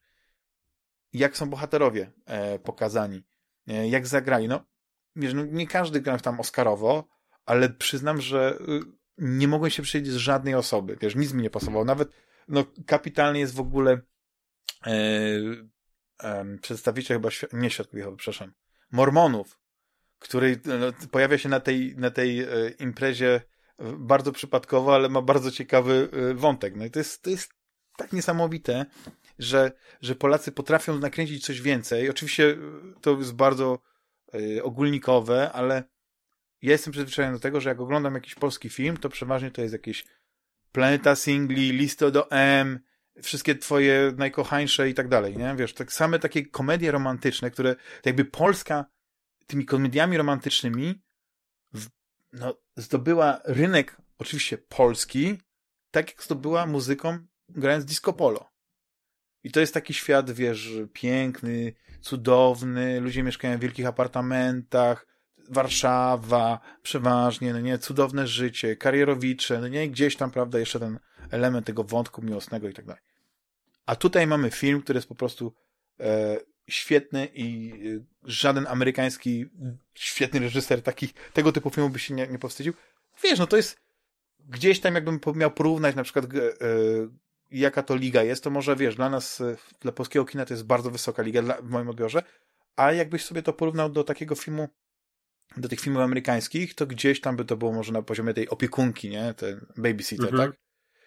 Jak są bohaterowie e, pokazani, e, jak zagrali, no, wiesz, no, nie każdy gra tam Oscarowo, ale przyznam, że y, nie mogłem się przejść z żadnej osoby. Wiesz, nic mi nie pasowało. Nawet, no, kapitalnie jest w ogóle e, e, przedstawiciel chyba, nie świadków Jehowy, przepraszam, Mormonów, który no, pojawia się na tej, na tej e, imprezie bardzo przypadkowo, ale ma bardzo ciekawy e, wątek. No i to jest, to jest tak niesamowite, że, że Polacy potrafią nakręcić coś więcej. Oczywiście to jest bardzo e, ogólnikowe, ale ja jestem przyzwyczajony do tego, że jak oglądam jakiś polski film, to przeważnie to jest jakieś Planeta Singli, Listo do M, wszystkie twoje najkochańsze i tak dalej, nie? Wiesz, tak same takie komedie romantyczne, które jakby Polska tymi komediami romantycznymi w, no, zdobyła rynek oczywiście polski, tak jak zdobyła muzyką grając disco polo. I to jest taki świat, wiesz, piękny, cudowny, ludzie mieszkają w wielkich apartamentach, Warszawa, przeważnie, no nie, cudowne życie, karierowicze, no nie, gdzieś tam, prawda, jeszcze ten element tego wątku miłosnego i tak dalej. A tutaj mamy film, który jest po prostu e, świetny i e, żaden amerykański świetny reżyser takich, tego typu filmów by się nie, nie powstydził. Wiesz, no to jest gdzieś tam, jakbym miał porównać na przykład e, jaka to liga jest, to może wiesz, dla nas, e, dla polskiego kina to jest bardzo wysoka liga dla, w moim odbiorze, a jakbyś sobie to porównał do takiego filmu, do tych filmów amerykańskich, to gdzieś tam by to było może na poziomie tej opiekunki, nie? Ten babysitter, mhm. tak?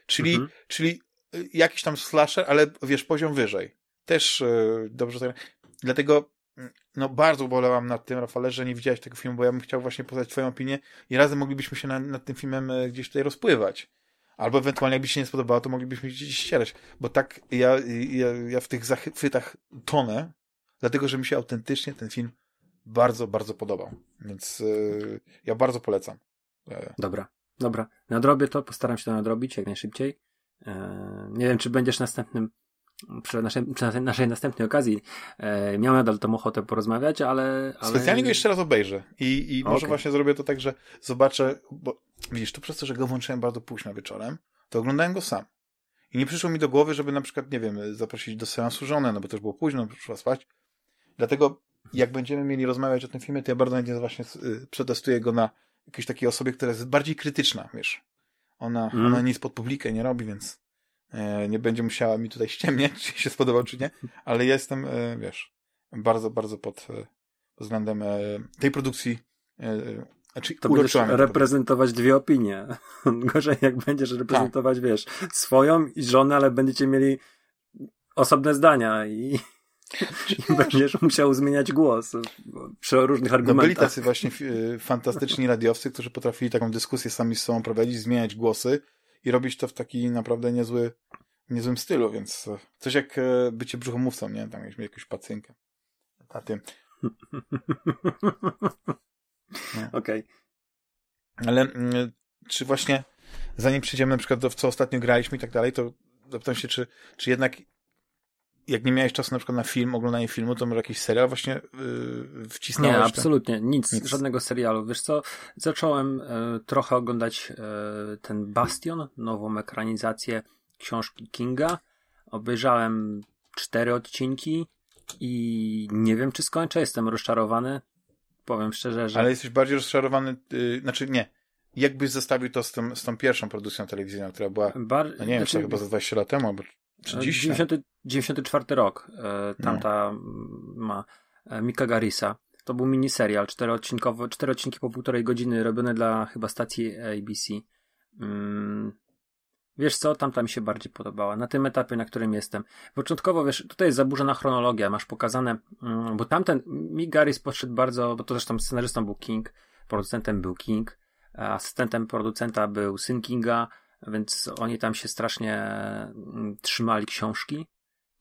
Czyli, mhm. czyli y, jakiś tam slasher, ale wiesz, poziom wyżej. Też yy, dobrze tak. Dlatego mm, no bardzo ubolewam nad tym, Rafale, że nie widziałeś tego filmu, bo ja bym chciał właśnie poznać twoją opinię i razem moglibyśmy się na, nad tym filmem e, gdzieś tutaj rozpływać. Albo ewentualnie, jakby się nie spodobało, to moglibyśmy gdzieś ścierać. Bo tak ja, ja, ja w tych zachwytach tonę, dlatego, że mi się autentycznie ten film bardzo, bardzo podobał. Więc yy, ja bardzo polecam. E, dobra, dobra. Nadrobię to, postaram się to nadrobić jak najszybciej. Yy, nie wiem, czy będziesz następnym przy naszej, przy naszej następnej okazji e, miał nadal tą ochotę porozmawiać, ale, ale... Specjalnie go jeszcze raz obejrzę i, i może okay. właśnie zrobię to tak, że zobaczę, bo widzisz, to przez to, że go włączyłem bardzo późno wieczorem, to oglądałem go sam. I nie przyszło mi do głowy, żeby na przykład, nie wiem, zaprosić do seansu żonę, no bo też było późno, przyszła spać. Dlatego jak będziemy mieli rozmawiać o tym filmie, to ja bardzo chętnie właśnie y, przetestuję go na jakiejś takiej osobie, która jest bardziej krytyczna, wiesz. Ona, mm. ona nic pod publikę nie robi, więc e, nie będzie musiała mi tutaj ściemniać, czy się spodobał, czy nie, ale jestem, e, wiesz, bardzo, bardzo pod, e, względem tej produkcji znaczy, to będziesz reprezentować dwie opinie. Gorzej jak będziesz reprezentować, tak. wiesz, swoją i żonę, ale będziecie mieli osobne zdania i będziesz musiał zmieniać głos przy różnych argumentach. No byli tacy właśnie y, fantastyczni radiowcy, którzy potrafili taką dyskusję sami z sobą prowadzić, zmieniać głosy i robić to w taki naprawdę niezły, niezłym stylu, więc e, coś jak e, bycie brzuchomówcą, nie? Tam mieliśmy jakąś pacynkę. Na tym. No. Okej. Okay. Ale mm, czy właśnie zanim przejdziemy na przykład do co ostatnio graliśmy i tak dalej, to zapytam się, czy, czy jednak jak nie miałeś czasu na przykład na film, oglądanie filmu, to może jakiś serial właśnie yy, wcisnąłeś? Nie, absolutnie, nic, nic, żadnego serialu. Wiesz co, zacząłem y, trochę oglądać y, ten Bastion, nową ekranizację książki Kinga. Obejrzałem cztery odcinki i nie wiem, czy skończę, jestem rozczarowany. Powiem szczerze, że... Ale jesteś bardziej rozczarowany, yy, znaczy nie, jakbyś zestawił to z, tym, z tą pierwszą produkcją telewizyjną, która była, Bar... no nie wiem, znaczy... chyba za 20 lat temu, albo 30. 90, 94 rok. E, tamta no. ma e, Mika Garisa. To był miniserial, czteroodcinkowy, cztery odcinki po półtorej godziny, robione dla chyba stacji ABC. Mm. Wiesz co, tamta mi się bardziej podobała. Na tym etapie, na którym jestem. Początkowo, wiesz, tutaj jest zaburzona chronologia. Masz pokazane, mm, bo tamten Mick Garris podszedł bardzo, bo to zresztą scenarzystą był King, producentem był King, asystentem producenta był syn Kinga, więc oni tam się strasznie mm, trzymali książki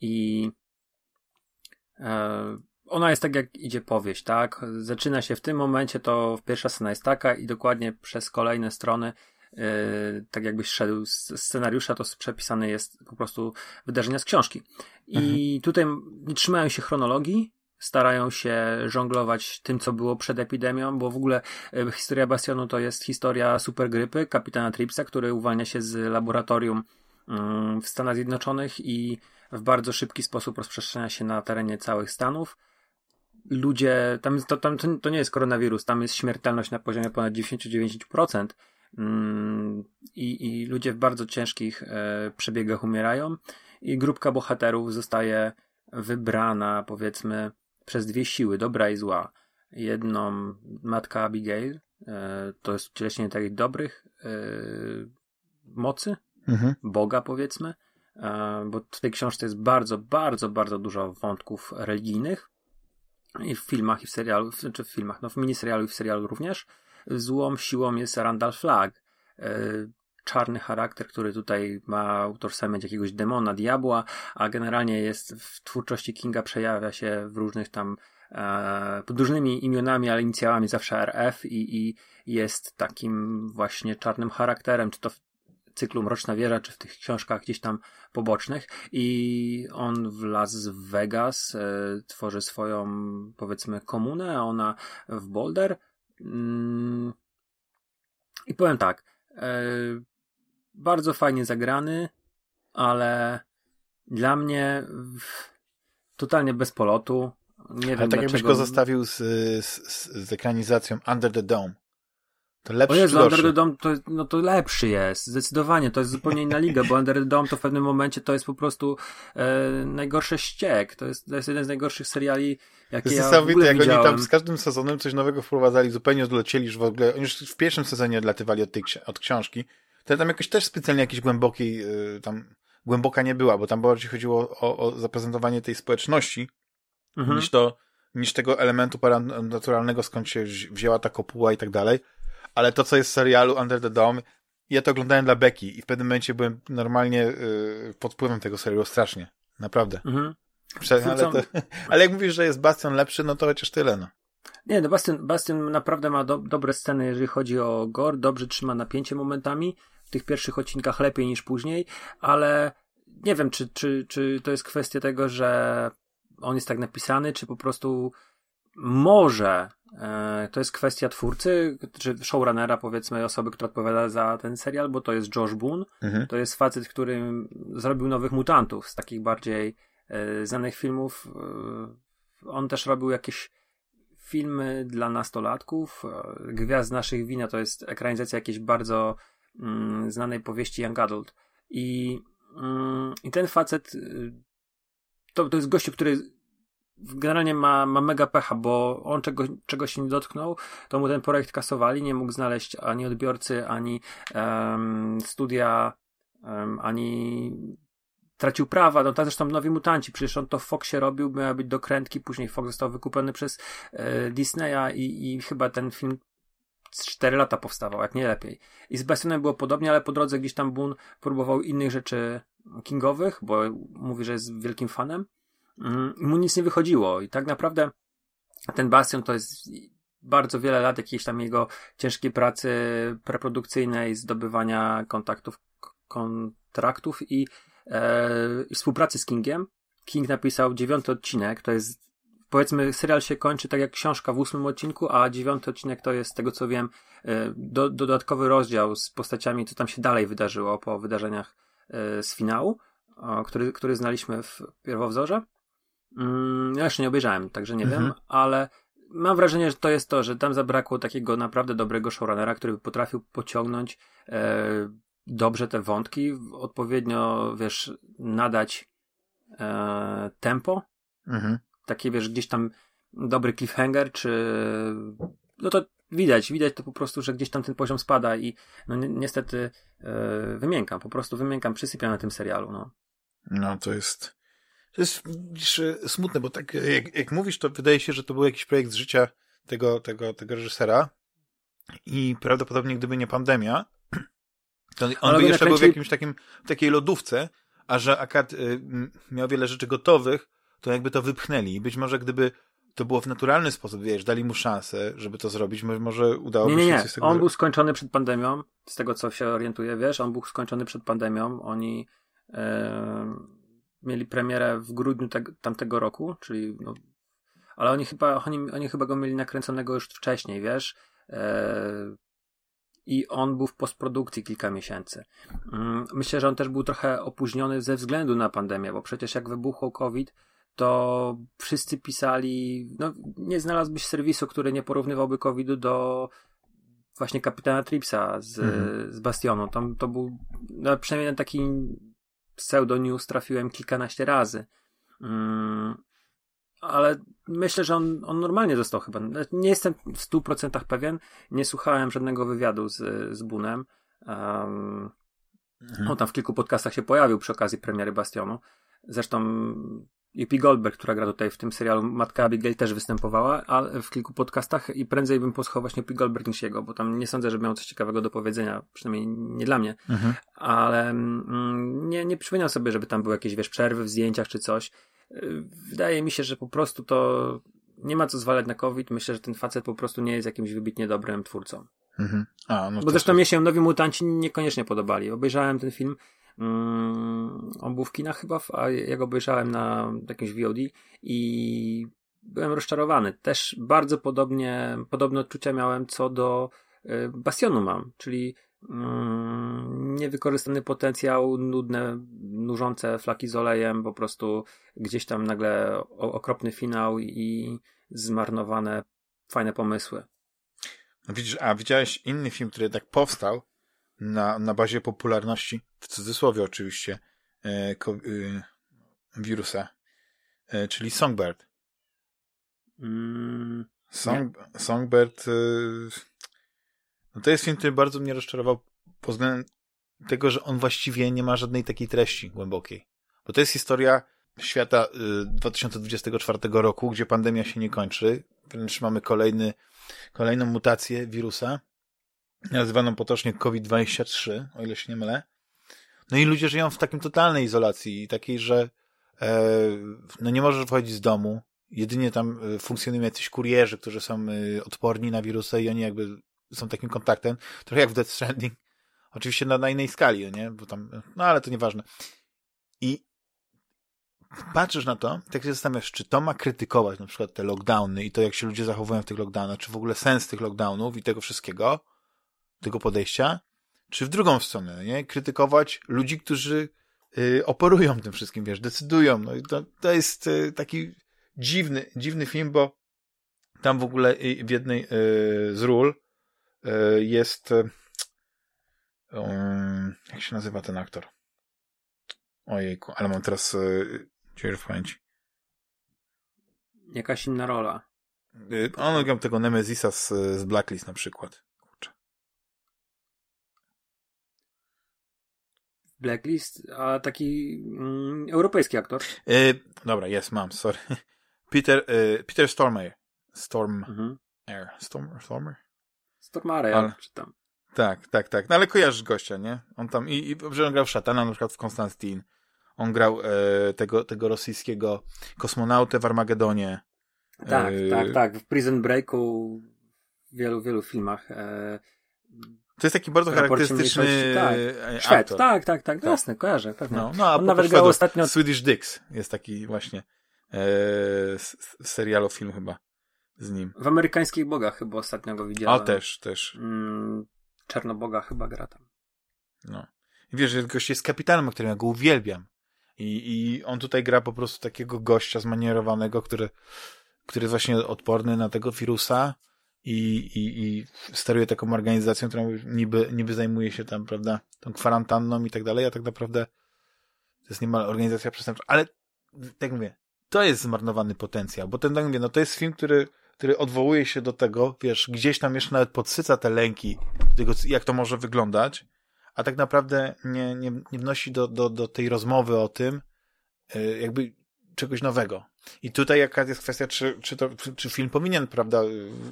i e, ona jest tak jak idzie powieść, tak? Zaczyna się w tym momencie, to pierwsza scena jest taka i dokładnie przez kolejne strony e, tak jakbyś szedł z scenariusza, to przepisane jest po prostu wydarzenia z książki. I mhm. tutaj nie trzymają się chronologii, starają się żonglować tym, co było przed epidemią, bo w ogóle e, historia Bastionu to jest historia supergrypy kapitana Tripsa, który uwalnia się z laboratorium mm, w Stanach Zjednoczonych i w bardzo szybki sposób rozprzestrzenia się na terenie całych Stanów. Ludzie, tam, to, tam to nie jest koronawirus, tam jest śmiertelność na poziomie ponad 99%. Mm, I, I ludzie w bardzo ciężkich e, przebiegach umierają, i grupka bohaterów zostaje wybrana, powiedzmy, przez dwie siły, dobra i zła. Jedną matka Abigail, e, to jest ucieleśnienie takich dobrych e, mocy, mhm. Boga powiedzmy, e, bo w tej książce jest bardzo, bardzo, bardzo dużo wątków religijnych i w filmach, i w serialu, czy znaczy w filmach, no w miniserialu i w serialu również. Złą siłą jest Randall Flagg, czarny charakter, który tutaj ma utożsamiać jakiegoś demona, diabła, a generalnie jest w twórczości Kinga przejawia się w różnych tam e, pod różnymi imionami, ale inicjałami zawsze RF i, i jest takim właśnie czarnym charakterem, czy to w cyklu Mroczna Wieża, czy w tych książkach gdzieś tam pobocznych. I on w Las Vegas e, tworzy swoją powiedzmy komunę, a ona w Boulder. Mm, i powiem tak, e, bardzo fajnie zagrany, ale dla mnie totalnie bez polotu. Nie wiem tak dlaczego... jakbyś go zostawił z, z, z ekranizacją Under the Dome. To lepszy o Jezu, Under the? Dome to, no to lepszy jest, zdecydowanie, to jest zupełnie inna liga, bo Under the Dome to w pewnym momencie to jest po prostu e, najgorszy ściek, to jest, to jest jeden z najgorszych seriali, jakie jest ja niesamowite, jak oni widziałem. tam z każdym sezonem coś nowego wprowadzali, zupełnie odlecieli już w ogóle, oni już w pierwszym sezonie odlatywali od tej od książki, to tam jakoś też specjalnie jakiejś głębokiej, y, tam głęboka nie była, bo tam bardziej chodziło o, o zaprezentowanie tej społeczności, Mhm. niż to, niż tego elementu paranaturalnego, skąd się wzi- wzięła ta kopuła i tak dalej. Ale to, co jest w serialu Under the Dome, ja to oglądałem dla Becky i w pewnym momencie byłem normalnie y, pod wpływem tego serialu strasznie. Naprawdę. Mhm. Prze- ale, to, ale jak mówisz, że jest Bastion lepszy, no to chociaż tyle, no. Nie, no Bastion, Bastion naprawdę ma do, dobre sceny, jeżeli chodzi o gore, dobrze trzyma napięcie momentami, tych pierwszych odcinkach lepiej niż później, ale nie wiem, czy, czy, czy to jest kwestia tego, że on jest tak napisany, czy po prostu może e, to jest kwestia twórcy, czy showrunnera, powiedzmy, osoby, która odpowiada za ten serial, bo to jest Josh Boone, Mhm. to jest facet, który zrobił Nowych Mutantów z takich bardziej e, znanych filmów. E, on też robił jakieś filmy dla nastolatków. Gwiazd naszych wina to jest ekranizacja jakiejś bardzo mm, znanej powieści Young Adult. I, mm, i ten facet y, to, to jest gościu, który generalnie ma, ma mega pecha, bo on czego, czego się nie dotknął, to mu ten projekt kasowali, nie mógł znaleźć ani odbiorcy, ani em, studia, em, ani tracił prawa, no tak zresztą Nowi Mutanci, przecież on to w Foxie robił, miał być dokrętki, później Fox został wykupiony przez e, Disneya i, i chyba ten film 4 lata powstawał, jak nie lepiej. I z Bastionem było podobnie, ale po drodze gdzieś tam Boone próbował innych rzeczy kingowych, bo mówi, że jest wielkim fanem. Mm, I mu nic nie wychodziło. I tak naprawdę ten Bastion to jest bardzo wiele lat jakiejś tam jego ciężkiej pracy preprodukcyjnej, zdobywania kontaktów, kontraktów i, e, współpracy z Kingiem. King napisał dziewiąty odcinek, to jest powiedzmy serial się kończy tak jak książka w ósmym odcinku, a dziewiąty odcinek to jest z tego co wiem e, do, dodatkowy rozdział z postaciami, co tam się dalej wydarzyło po wydarzeniach e, z finału, który, który znaliśmy w pierwowzorze. Mm, ja jeszcze nie obejrzałem, także nie Mhm. wiem, ale mam wrażenie, że to jest to, że tam zabrakło takiego naprawdę dobrego showrunnera, który by potrafił pociągnąć e, dobrze te wątki, odpowiednio, wiesz, nadać e, tempo, Mhm. Takie, wiesz, gdzieś tam dobry cliffhanger, czy no to widać, widać to po prostu, że gdzieś tam ten poziom spada i no ni- niestety e, wymiękam, po prostu wymiękam, przysypiam na tym serialu, no. No, to jest, to jest widzisz, smutne, bo tak jak, jak mówisz, to wydaje się, że to był jakiś projekt z życia tego, tego, tego reżysera i prawdopodobnie gdyby nie pandemia, to on Ale by jeszcze był w jakimś takim, w takiej lodówce, a że akad y, miał wiele rzeczy gotowych, to jakby to wypchnęli i być może gdyby to było w naturalny sposób, wiesz, dali mu szansę, żeby to zrobić, mo- może udałoby Nie, nie, się nie. coś z tego On był skończony przed pandemią, z tego co się orientuję, wiesz, on był skończony przed pandemią. Oni e, mieli premierę w grudniu teg- tamtego roku, czyli no, ale oni chyba, oni, oni chyba go mieli nakręconego już wcześniej, wiesz. E, I on był w postprodukcji kilka miesięcy. Mm, Myślę, że on też był trochę opóźniony ze względu na pandemię, bo przecież jak wybuchł COVID, to wszyscy pisali, no nie znalazłbyś serwisu, który nie porównywałby COVID-u do właśnie kapitana Tripsa z, Mhm. z Bastionu. Tam to był, no przynajmniej na taki pseudo-news trafiłem kilkanaście razy. Mm, ale myślę, że on, on normalnie dostał chyba. Nie jestem w 100% pewien. Nie słuchałem żadnego wywiadu z, z Bunem. Um, Mhm. on tam w kilku podcastach się pojawił przy okazji premiery Bastionu. Zresztą Yuppie Goldberg, która gra tutaj w tym serialu, matka Abigail też występowała ale w kilku podcastach i prędzej bym posłuchał właśnie Yuppie Goldberg niż jego, bo tam nie sądzę, że miał coś ciekawego do powiedzenia, przynajmniej nie dla mnie, Mhm. ale mm, nie, nie przypominam sobie, żeby tam były jakieś, wiesz, przerwy w zdjęciach czy coś. Wydaje mi się, że po prostu to nie ma co zwalać na COVID. Myślę, że ten facet po prostu nie jest jakimś wybitnie dobrym twórcą. Mhm. A, no Bo zresztą mnie się Nowi Mutanci niekoniecznie podobali. Obejrzałem ten film, mm, on był w kinach chyba, a ja go obejrzałem na jakimś VOD i byłem rozczarowany. Też bardzo podobnie, podobne odczucia miałem co do y, Bastionu mam, czyli mm, niewykorzystany potencjał, nudne, nużące flaki z olejem, po prostu gdzieś tam nagle okropny finał i zmarnowane fajne pomysły. No widzisz, a widziałeś inny film, który tak powstał na, na bazie popularności, w cudzysłowie oczywiście, e, ko, e, wirusa, e, czyli Songbird. Mm, Song, Songbird e, no to jest film, który bardzo mnie rozczarował pod względem tego, że on właściwie nie ma żadnej takiej treści głębokiej. Bo to jest historia świata y, 2024 roku, gdzie pandemia się nie kończy. Wręcz mamy kolejny, kolejną mutację wirusa, nazywaną potocznie COVID-23, o ile się nie mylę. No i ludzie żyją w takim totalnej izolacji, takiej, że e, no nie możesz wychodzić z domu. Jedynie tam e, funkcjonują jacyś kurierzy, którzy są e, odporni na wirusa i oni jakby są takim kontaktem. Trochę jak w Death Stranding. Oczywiście na, na innej skali, nie? Bo tam, no ale to nieważne. I patrzysz na to, tak się zastanawiasz, czy to ma krytykować na przykład te lockdowny i to, jak się ludzie zachowują w tych lockdownach, czy w ogóle sens tych lockdownów i tego wszystkiego, tego podejścia, czy w drugą stronę, nie? Krytykować ludzi, którzy y, oporują tym wszystkim, wiesz, decydują. No i to, to jest y, taki dziwny, dziwny film, bo tam w ogóle w jednej y, z ról y, jest um, jak się nazywa ten aktor? Ojejku, ale mam teraz dziurę w pamięci. Jakaś inna rola. On grał tego Nemezisa z, z Blacklist na przykład. Blacklist, a taki mm, europejski aktor. Y, dobra, jest, mam, sorry. Peter, y, Peter Stormare. Storm Mhm. Air. Storm, Stormer? Stormare, Ale- ja czytam. Tak, tak, tak. No ale kojarzysz gościa, nie? On tam, i, i że on grał w Szatana, na przykład w Konstantin. On grał e, tego, tego rosyjskiego kosmonautę w Armagedonie. Tak, Yy. tak, tak. W Prison Breaku w wielu, wielu filmach. E, To jest taki bardzo charakterystyczny tak. e, Szwed, aktor. tak, tak, tak, Tak. jasne, kojarzę, pewnie. No, no, a On nawet grał ostatnio- Swedish Dicks jest taki właśnie e, s- serialo film chyba z nim. W amerykańskich bogach chyba ostatnio go A widziałem. też, też. Mm, Czarnoboga chyba gra tam. No. I wiesz, że gość jest kapitanem, którym ja go uwielbiam. I, I on tutaj gra po prostu takiego gościa zmanierowanego, który, który jest właśnie odporny na tego wirusa i, i, i steruje taką organizacją, która niby, niby zajmuje się tam, prawda, tą kwarantanną i tak dalej, a tak naprawdę to jest niemal organizacja przestępcza. Ale, tak mówię, to jest zmarnowany potencjał, bo ten, tak mówię, no to jest film, który, który odwołuje się do tego, wiesz, gdzieś tam jeszcze nawet podsyca te lęki, do tego, jak to może wyglądać, a tak naprawdę nie, nie, nie wnosi do, do, do tej rozmowy o tym y, jakby czegoś nowego. I tutaj jaka jest kwestia, czy, czy, to, czy, film powinien, prawda,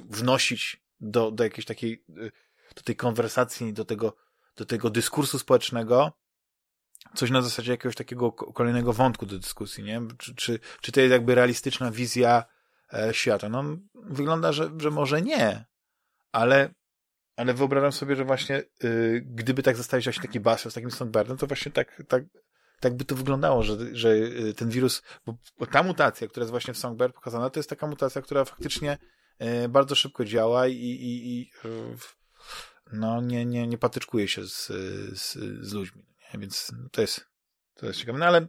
wnosić do, do jakiejś takiej, y, do tej konwersacji, do tego, do tego dyskursu społecznego coś na zasadzie jakiegoś takiego ko- kolejnego wątku do dyskusji, nie? Czy, czy, czy to jest jakby realistyczna wizja e, świata? No, wygląda, że, że może nie, ale ale wyobrażam sobie, że właśnie y, gdyby tak zostawić właśnie taki bastion z takim Stonebardem, to właśnie tak, tak, tak by to wyglądało, że, że y, ten wirus, bo, ta mutacja, która jest właśnie w Songbird pokazana, to jest taka mutacja, która faktycznie y, bardzo szybko działa i, i, i y, no, nie, nie, nie patyczkuje się z, z, z ludźmi. Nie? Więc to jest, to jest ciekawe. No ale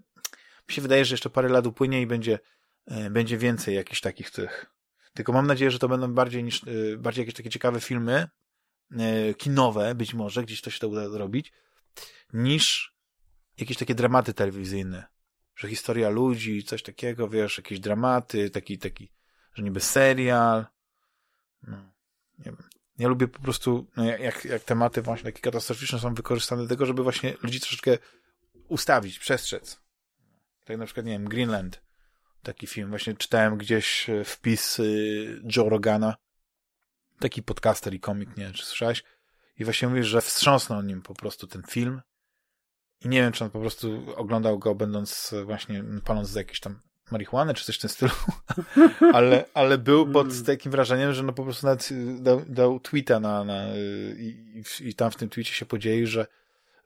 mi się wydaje, że jeszcze parę lat upłynie i będzie, będzie więcej jakichś takich tych. Tylko mam nadzieję, że to będą bardziej niż, bardziej jakieś takie ciekawe filmy, kinowe, być może, gdzieś to się to uda zrobić, niż jakieś takie dramaty telewizyjne. Że historia ludzi, coś takiego, wiesz, jakieś dramaty, taki, taki, że niby serial. No, nie wiem. Ja lubię po prostu, no jak- jak, tematy właśnie takie katastroficzne są wykorzystane do tego, żeby właśnie ludzi troszeczkę ustawić, przestrzec. Tak na przykład, nie wiem, Greenland. Taki film. Właśnie czytałem gdzieś e, wpis y, Joe Rogana, taki podcaster i komik, nie wiem, czy słyszałeś? I właśnie mówisz, że wstrząsnął nim po prostu ten film. I nie wiem, czy on po prostu oglądał go będąc właśnie, paląc za jakieś tam marihuanę, czy coś w tym stylu. ale, ale był pod Mm. takim wrażeniem, że no po prostu nawet dał, dał tweeta na, na i, i, tam w tym tweetie się podzielił, że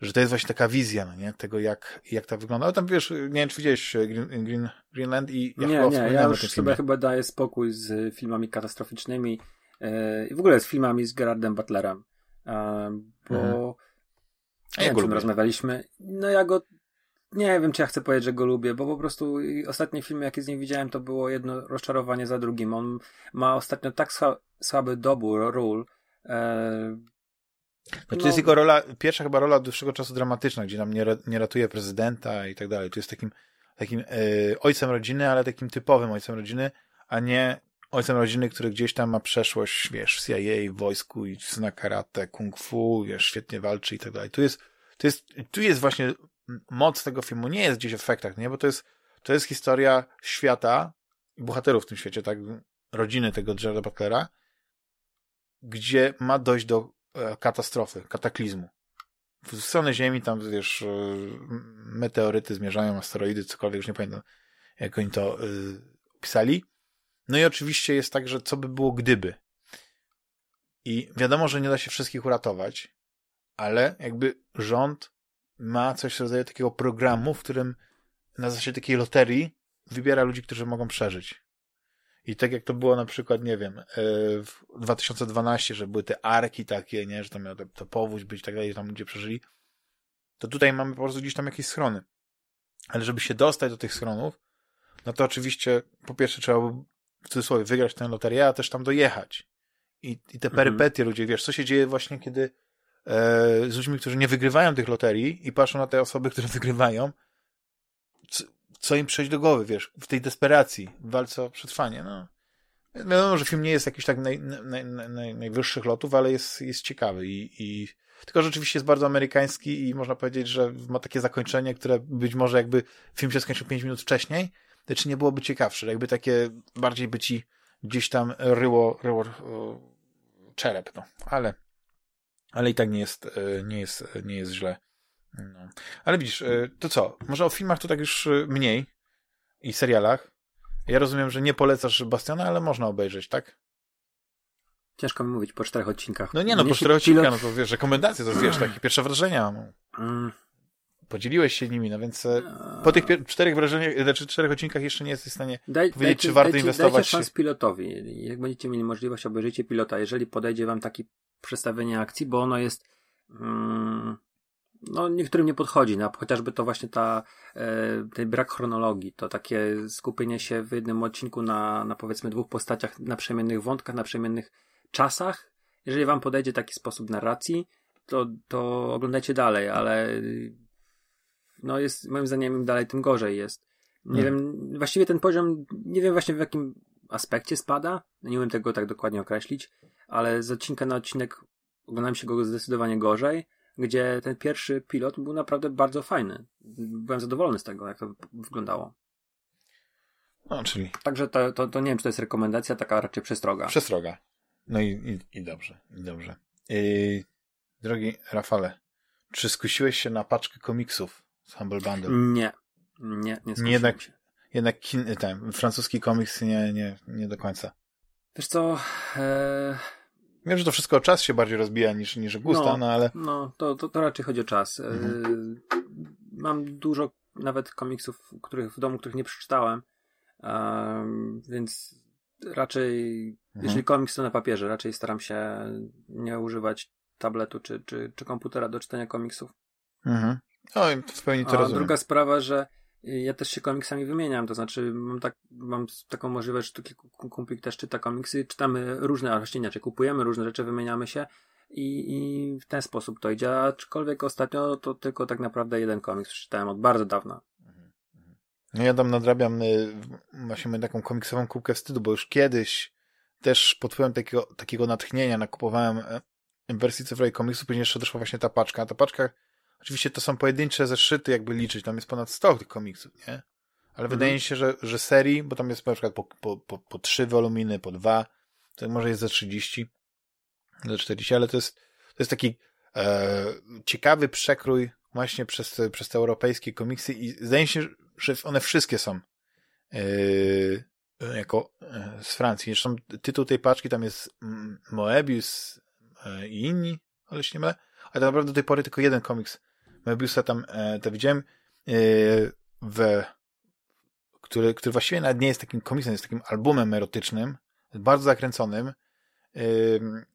że to jest właśnie taka wizja, no nie? Tego, jak, jak to wygląda. Ale tam wiesz, nie wiem, czy widziałeś e, Green, Green, Greenland i ja nie, chyba nie, ja już sobie chyba daję spokój z filmami katastroficznymi e, i w ogóle z filmami z Gerardem Butlerem, e, bo Mhm. A ja wiem, go lubię. rozmawialiśmy. No ja go nie wiem, czy ja chcę powiedzieć, że go lubię, bo po prostu ostatnie filmy, jakie z nim widziałem, to było jedno rozczarowanie za drugim. On ma ostatnio tak sła, słaby dobór ról, E, no, to jest jego rola, pierwsza chyba rola od dłuższego czasu dramatyczna, gdzie nam nie, nie ratuje prezydenta i tak dalej. Tu jest takim, takim e, ojcem rodziny, ale takim typowym ojcem rodziny, a nie ojcem rodziny, który gdzieś tam ma przeszłość, wiesz, CIA, w wojsku i zna karate, kung fu, wiesz, świetnie walczy i tak dalej. Tu jest, tu jest, tu jest właśnie moc tego filmu, nie jest gdzieś w efektach, nie? Bo to jest, to jest historia świata i bohaterów w tym świecie, tak? Rodziny tego Gerarda Butlera, gdzie ma dojść do e, katastrofy, kataklizmu. W stronę Ziemi tam, wiesz, e, meteoryty zmierzają, asteroidy, cokolwiek, już nie pamiętam, jak oni to y, pisali. No i oczywiście jest tak, że co by było gdyby. I wiadomo, że nie da się wszystkich uratować, ale jakby rząd ma coś w rodzaju takiego programu, w którym na zasadzie takiej loterii wybiera ludzi, którzy mogą przeżyć. I tak jak to było na przykład, nie wiem, e, w 2012, że były te arki takie, nie, że tam miał to powódź być i tak dalej, tam ludzie przeżyli, to tutaj mamy po prostu gdzieś tam jakieś schrony. Ale żeby się dostać do tych schronów, no to oczywiście po pierwsze trzeba w cudzysłowie wygrać tę loterię, a też tam dojechać. I, i te mhm. perypetie mhm. ludzie, wiesz, co się dzieje właśnie, kiedy e, z ludźmi, którzy nie wygrywają tych loterii i patrzą na te osoby, które wygrywają, co, co im przejść do głowy, wiesz, w tej desperacji, w walce o przetrwanie, no. Wiadomo, że film nie jest jakiś tak naj, naj, naj, najwyższych lotów, ale jest, jest ciekawy i, i tylko rzeczywiście jest bardzo amerykański i można powiedzieć, że ma takie zakończenie, które być może jakby film się skończył 5 minut wcześniej, lecz nie byłoby ciekawsze, jakby takie bardziej by ci gdzieś tam ryło, ryło czerep, no. Ale, ale i tak nie jest, e, nie jest, nie jest źle. No. Ale widzisz, e, to co? Może o filmach to tak już e, mniej i serialach. Ja rozumiem, że nie polecasz Bastiona, ale można obejrzeć, tak? Ciężko mi mówić po czterech odcinkach. No nie, no Mnie po czterech odcinkach, no to wiesz, rekomendacje, to wiesz, takie pierwsze wrażenia. No. Mm. Podzieliłeś się nimi, no więc e, po tych czterech wrażeniach, znaczy czterech odcinkach jeszcze nie jesteś w stanie Daj, powiedzieć, dajcie, czy warto dajcie, inwestować. Dajcie szans pilotowi. Jak będziecie mieli możliwość, obejrzyjcie pilota, jeżeli podejdzie wam takie przedstawienie akcji, bo ono jest mm, no niektórym nie podchodzi, no, chociażby to właśnie ta, e, ten brak chronologii, to takie skupienie się w jednym odcinku na, na powiedzmy dwóch postaciach, na przemiennych wątkach, na przemiennych czasach. Jeżeli wam podejdzie taki sposób narracji, to, to oglądajcie dalej, ale no jest, moim zdaniem, im dalej, tym gorzej jest. Nie hmm. wiem, właściwie ten poziom, nie wiem właśnie w jakim aspekcie spada, nie umiem tego tak dokładnie określić, ale z odcinka na odcinek oglądam się go zdecydowanie gorzej, gdzie ten pierwszy pilot był naprawdę bardzo fajny. Byłem zadowolony z tego, jak to wyglądało. No, czyli... Także to, to, to nie wiem, czy to jest rekomendacja, taka raczej przestroga. Przestroga. No i, i, i dobrze, i dobrze. Yy, drogi Rafale, czy skusiłeś się na paczkę komiksów z Humble Bundle? Nie. Nie, nie skusiłem jednak, się. Jednak kin, ten, francuski komiks nie, nie, nie do końca. Wiesz co... E... Wiem, że to wszystko o czas się bardziej rozbija niż, niż gusta, no, no ale... No, to, to, to raczej chodzi o czas. E, mhm. Mam dużo nawet komiksów, których w domu, których nie przeczytałem, um, więc raczej, mhm. jeżeli komiks to na papierze, raczej staram się nie używać tabletu czy, czy, czy komputera do czytania komiksów. Mhm. No, w pełni to A rozumiem. druga sprawa, że ja też się komiksami wymieniam, to znaczy mam, tak, mam taką możliwość, że kilku kumpli też czyta komiksy, czytamy różne, a właściwie inaczej, kupujemy różne rzeczy, wymieniamy się i, i w ten sposób to idzie, aczkolwiek ostatnio to tylko tak naprawdę jeden komiks przeczytałem od bardzo dawna. No ja tam nadrabiam y, właśnie taką komiksową kubkę wstydu, bo już kiedyś też pod wpływem takiego, takiego natchnienia nakupowałem e, wersji cyfrowej komiksu, później jeszcze doszła właśnie ta paczka. Ta paczka, oczywiście to są pojedyncze zeszyty, jakby liczyć, tam jest ponad 100 tych komiksów, nie? Ale mhm. wydaje mi się, że, że serii, bo tam jest na przykład po, po, po, po 3 woluminy, po 2, to może jest za 30, za 40, ale to jest, to jest taki e, ciekawy przekrój właśnie przez, przez te europejskie komiksy i zdaje się, że one wszystkie są yy, jako yy, z Francji. Zresztą tytuł tej paczki tam jest Moebius yy, i inni, ale się nie mylę. Ale tak naprawdę do tej pory tylko jeden komiks Moebiusa tam yy, to widziałem, yy, w, który, który właściwie nawet nie jest takim komiksem, jest takim albumem erotycznym, bardzo zakręconym, yy,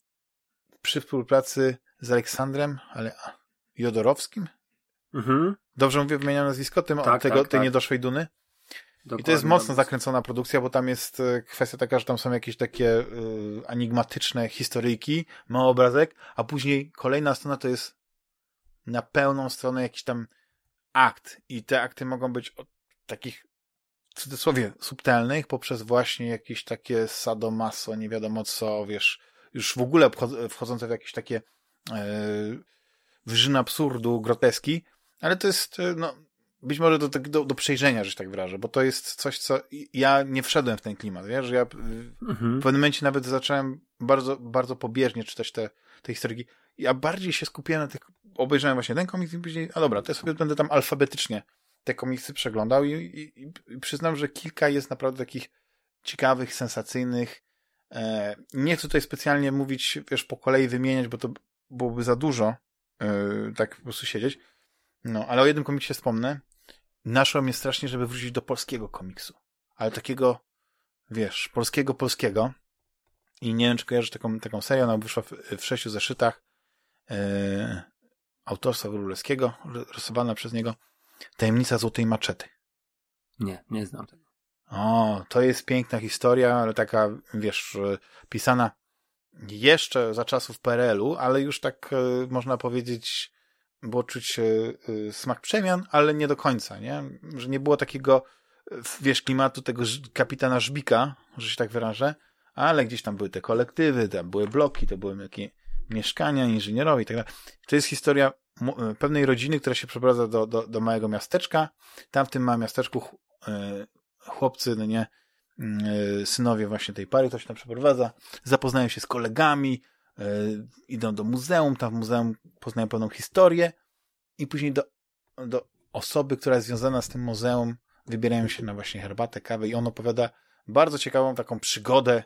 przy współpracy z Aleksandrem, ale Jodorowskim, Mhm. Dobrze mówię, wymieniam nazwisko tym, tak, tego, tak, tej tak. niedoszłej Duny? Dokładnie, I to jest mocno zakręcona produkcja, bo tam jest e, kwestia taka, że tam są jakieś takie y, enigmatyczne historyjki, mały obrazek, a później kolejna strona to jest na pełną stronę jakiś tam akt. I te akty mogą być od takich w cudzysłowie subtelnych, poprzez właśnie jakieś takie sadomaso, nie wiadomo co, wiesz, już w ogóle wchodzące w jakieś takie e, wyżyny absurdu, groteski, ale to jest, e, no, być może do, do, do przejrzenia, że się tak wyrażę, bo to jest coś, co ja nie wszedłem w ten klimat, wiesz, ja mhm. w pewnym momencie nawet zacząłem bardzo, bardzo pobieżnie czytać te, te historyki. Ja bardziej się skupiłem na tych, obejrzałem właśnie ten komiks i później, a dobra, to ja sobie będę tam alfabetycznie te komiksy przeglądał i, i, i przyznam, że kilka jest naprawdę takich ciekawych, sensacyjnych. E, nie chcę tutaj specjalnie mówić, wiesz, po kolei wymieniać, bo to byłoby za dużo, e, tak po prostu siedzieć. No, ale o jednym komiksie wspomnę. Naszło mnie strasznie, żeby wrócić do polskiego komiksu. Ale takiego, wiesz, polskiego, polskiego. I nie wiem, czy kojarzysz taką, taką serię, ona wyszła w, w sześciu zeszytach e, autorstwa Wróblewskiego, rysowana przez niego. Tajemnica Złotej Maczety. Nie, nie znam tego. O, to jest piękna historia, ale taka, wiesz, pisana jeszcze za czasów PRL-u, ale już tak e, można powiedzieć, było czuć e, e, smak przemian, ale nie do końca, nie? Że nie było takiego, wiesz, klimatu tego kapitana Żbika, że się tak wyrażę, ale gdzieś tam były te kolektywy, tam były bloki, to były jakieś mieszkania, inżynierowie i tak. To jest historia E, pewnej rodziny, która się przeprowadza do, do, do małego miasteczka. Tam w tym małym miasteczku e, chłopcy, no nie, mm, e, synowie właśnie tej pary, ktoś tam przeprowadza, zapoznają się z kolegami, idą do muzeum, tam w muzeum poznają pewną historię i później do, do osoby, która jest związana z tym muzeum, wybierają się na właśnie herbatę, kawę i on opowiada bardzo ciekawą taką przygodę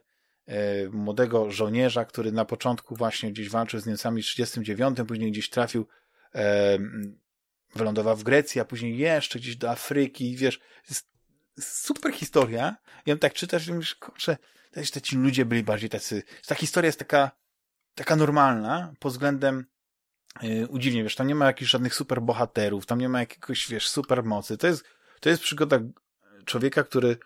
młodego żołnierza, który na początku właśnie gdzieś walczył z Niemcami w 1939, później gdzieś trafił wylądował w Grecji, a później jeszcze gdzieś do Afryki, wiesz, super historia. On tak czytasz i myślisz, kurczę, te ci ludzie byli bardziej tacy, ta historia jest taka, taka normalna pod względem yy, udziwnie, wiesz, tam nie ma jakichś żadnych super bohaterów, tam nie ma jakiegoś, wiesz, super mocy. To jest, to jest przygoda człowieka, który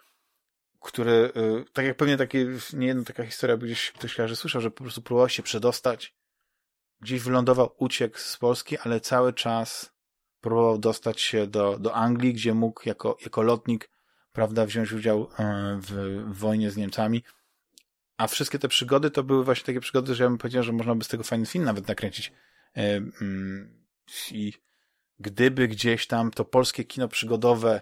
który, yy, tak jak pewnie takie, nie jedna taka historia, gdzieś ktoś że słyszał, że po prostu próbował się przedostać gdzieś wylądował, uciekł z Polski, ale cały czas próbował dostać się do, do Anglii, gdzie mógł jako, jako lotnik, prawda, wziąć udział e, w, w wojnie z Niemcami. A wszystkie te przygody to były właśnie takie przygody, że ja bym powiedział, że można by z tego fajny film nawet nakręcić. E, mm, I gdyby gdzieś tam to polskie kino przygodowe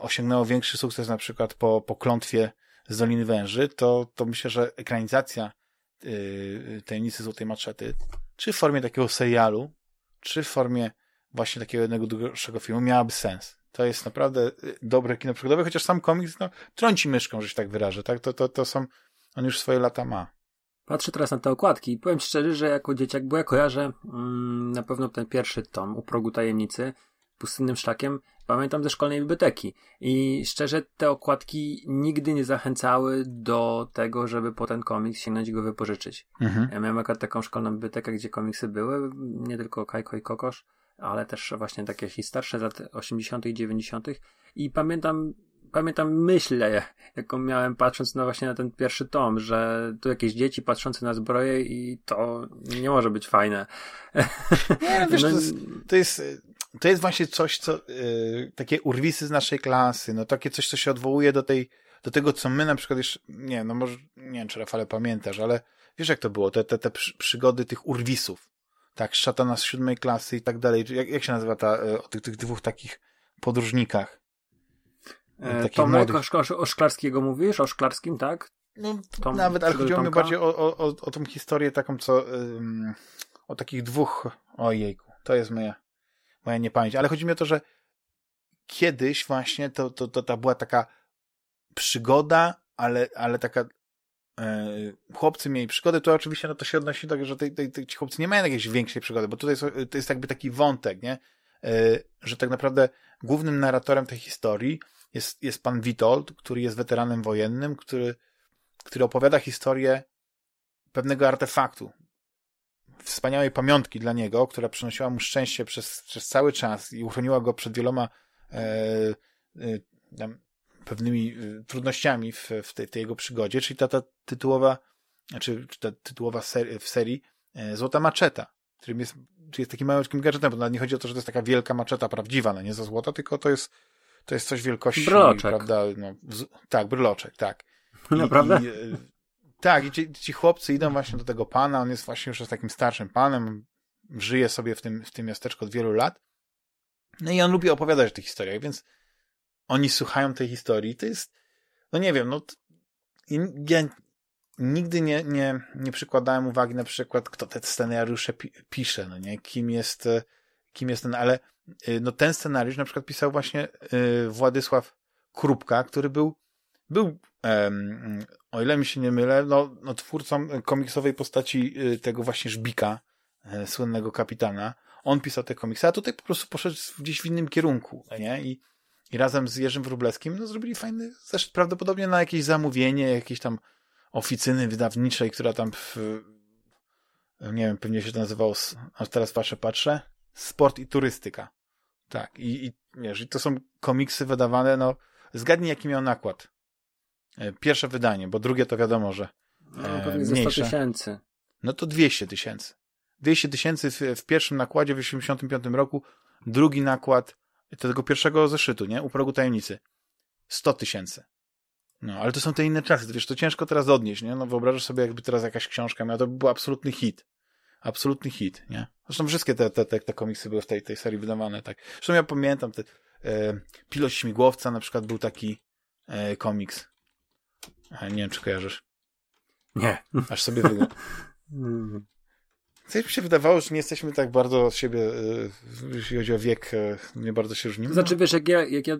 osiągnęło większy sukces na przykład po, po klątwie z Doliny Węży, to, to myślę, że ekranizacja Tajemnicy Złotej Maczety czy w formie takiego serialu, czy w formie właśnie takiego jednego dłuższego filmu miałaby sens. To jest naprawdę y, dobre kino przygodowe, chociaż sam komiks no, trąci myszką, że się tak wyrażę. Tak? To, to, to są, on już swoje lata ma. Patrzę teraz na te okładki i powiem szczerze, że jako dzieciak, bo ja kojarzę mm, na pewno ten pierwszy tom u progu tajemnicy pustynnym szlakiem pamiętam ze szkolnej biblioteki. I szczerze, te okładki nigdy nie zachęcały do tego, żeby po ten komiks sięgnąć go wypożyczyć. Mhm. Ja miałem akurat taką szkolną bibliotekę, gdzie komiksy były, nie tylko Kajko i Kokosz, ale też właśnie takie starsze z lat 80. i 90. I pamiętam pamiętam myślę, jaką miałem patrząc na właśnie na ten pierwszy tom, że tu jakieś dzieci patrzące na zbroję i to nie może być fajne. Nie, wiesz, no, to, jest, to jest to jest właśnie coś, co, yy, takie urwisy z naszej klasy, no takie coś, co się odwołuje do tej, do tego, co my na przykład jeszcze, nie, no może, nie wiem, czy Rafale pamiętasz, ale wiesz jak to było, te, te, te przygody tych urwisów, tak, szatana z siódmej klasy i tak dalej, jak, jak się nazywa ta, y, o tych, tych dwóch takich podróżnikach? E, Tomek o, o Szklarskiego mówisz? O Szklarskim, tak? No, Tom, nawet, ale chodziło mi bardziej o, o, o, o tą historię taką, co, ym, o takich dwóch, ojejku, to jest moja moja niepamięć, ale chodzi mi o to, że kiedyś właśnie to, to, to, to była taka przygoda, ale, ale taka e, chłopcy mieli przygody, to oczywiście no to się odnosi do tego, że te, te, te, ci chłopcy nie mają jakiejś większej przygody, bo tutaj to jest jakby taki wątek, nie? E, że tak naprawdę głównym narratorem tej historii jest, jest pan Witold, który jest weteranem wojennym, który, który opowiada historię pewnego artefaktu, wspaniałej pamiątki dla niego, która przynosiła mu szczęście przez, przez cały czas i uchroniła go przed wieloma e, e, pewnymi y, trudnościami w, w tej, tej, jego przygodzie, czyli ta, ta tytułowa, znaczy ta tytułowa ser, w serii e, Złota Maczeta, którym jest, jest takim małym gadżetem, bo nawet nie chodzi o to, że to jest taka wielka maczeta prawdziwa, no nie za złota, tylko to jest, to jest coś wielkości, bryloczek. prawda, no, z, tak, bryloczek, tak. Naprawdę? I, tak, i ci, ci, chłopcy idą właśnie do tego pana, on jest właśnie już takim starszym panem, żyje sobie w tym, w tym miasteczku od wielu lat, no i on lubi opowiadać o tych historiach, więc oni słuchają tej historii. To jest, no nie wiem, no ja nigdy nie, nie, nie przykładałem uwagi na przykład, kto te scenariusze pi pisze, no nie, kim jest, kim jest ten, ale y, no ten scenariusz na przykład pisał właśnie y, Władysław Krupka, który był, był, um, o ile mi się nie mylę, no, no twórcą komiksowej postaci y, tego właśnie Żbika, e, słynnego kapitana. On pisał te komiksy, a tutaj po prostu poszedł gdzieś w innym kierunku, nie? I i razem z Jerzym Wróblewskim no, zrobili fajny zeszyt, prawdopodobnie na jakieś zamówienie, jakieś tam oficyny wydawniczej, która tam w, nie wiem, pewnie się to nazywało, a teraz patrzę, patrzę, sport i turystyka. Tak, i, i wiesz, i to są komiksy wydawane, no, zgadnij jaki miał nakład. E, pierwsze wydanie, bo drugie to wiadomo, że no, e, no, 100 tysięcy. No to 200 tysięcy. 200 tysięcy w, w pierwszym nakładzie w 1985 roku, drugi nakład tego pierwszego zeszytu, nie? U progu tajemnicy. 100 tysięcy. No, ale to są te inne czasy, wiesz, to ciężko teraz odnieść, nie? No wyobrażasz sobie, jakby teraz jakaś książka miała, to by był absolutny hit. Absolutny hit, nie? Zresztą wszystkie te, te, te, te komiksy były w tej, tej serii wydawane, tak. Zresztą ja pamiętam, te, e, Pilot Śmigłowca na przykład był taki e, komiks. E, nie wiem, czy kojarzysz. Nie. Aż sobie wygląda. Coś mi się wydawało, że nie jesteśmy tak bardzo od siebie, e, jeśli chodzi o wiek, e, nie bardzo się różnimy. Znaczy, wiesz, jak ja, jak ja,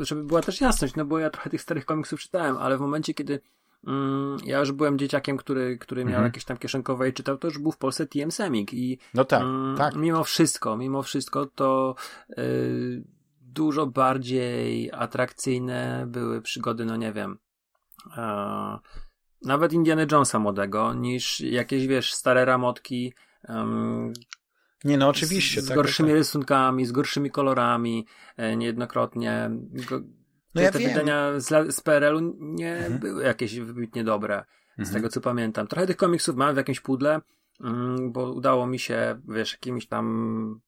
żeby była też jasność, no bo ja trochę tych starych komiksów czytałem, ale w momencie, kiedy mm, ja już byłem dzieciakiem, który, który miał mhm. jakieś tam kieszonkowe i czytał, to już był w Polsce TM Semik i no tak, mm, tak. mimo wszystko, mimo wszystko to y, dużo bardziej atrakcyjne były przygody, no nie wiem, y, nawet Indiana Jonesa młodego, niż jakieś, wiesz, stare ramotki. Um, nie, no oczywiście. Z, z tak, gorszymi tak. rysunkami, z gorszymi kolorami, e, niejednokrotnie. Go, no ja te wiem. wydania z, z PRL-u nie mhm. były jakieś wybitnie dobre, mhm. z tego co pamiętam. Trochę tych komiksów mam w jakimś pudle, mm, bo udało mi się, wiesz, jakimiś tam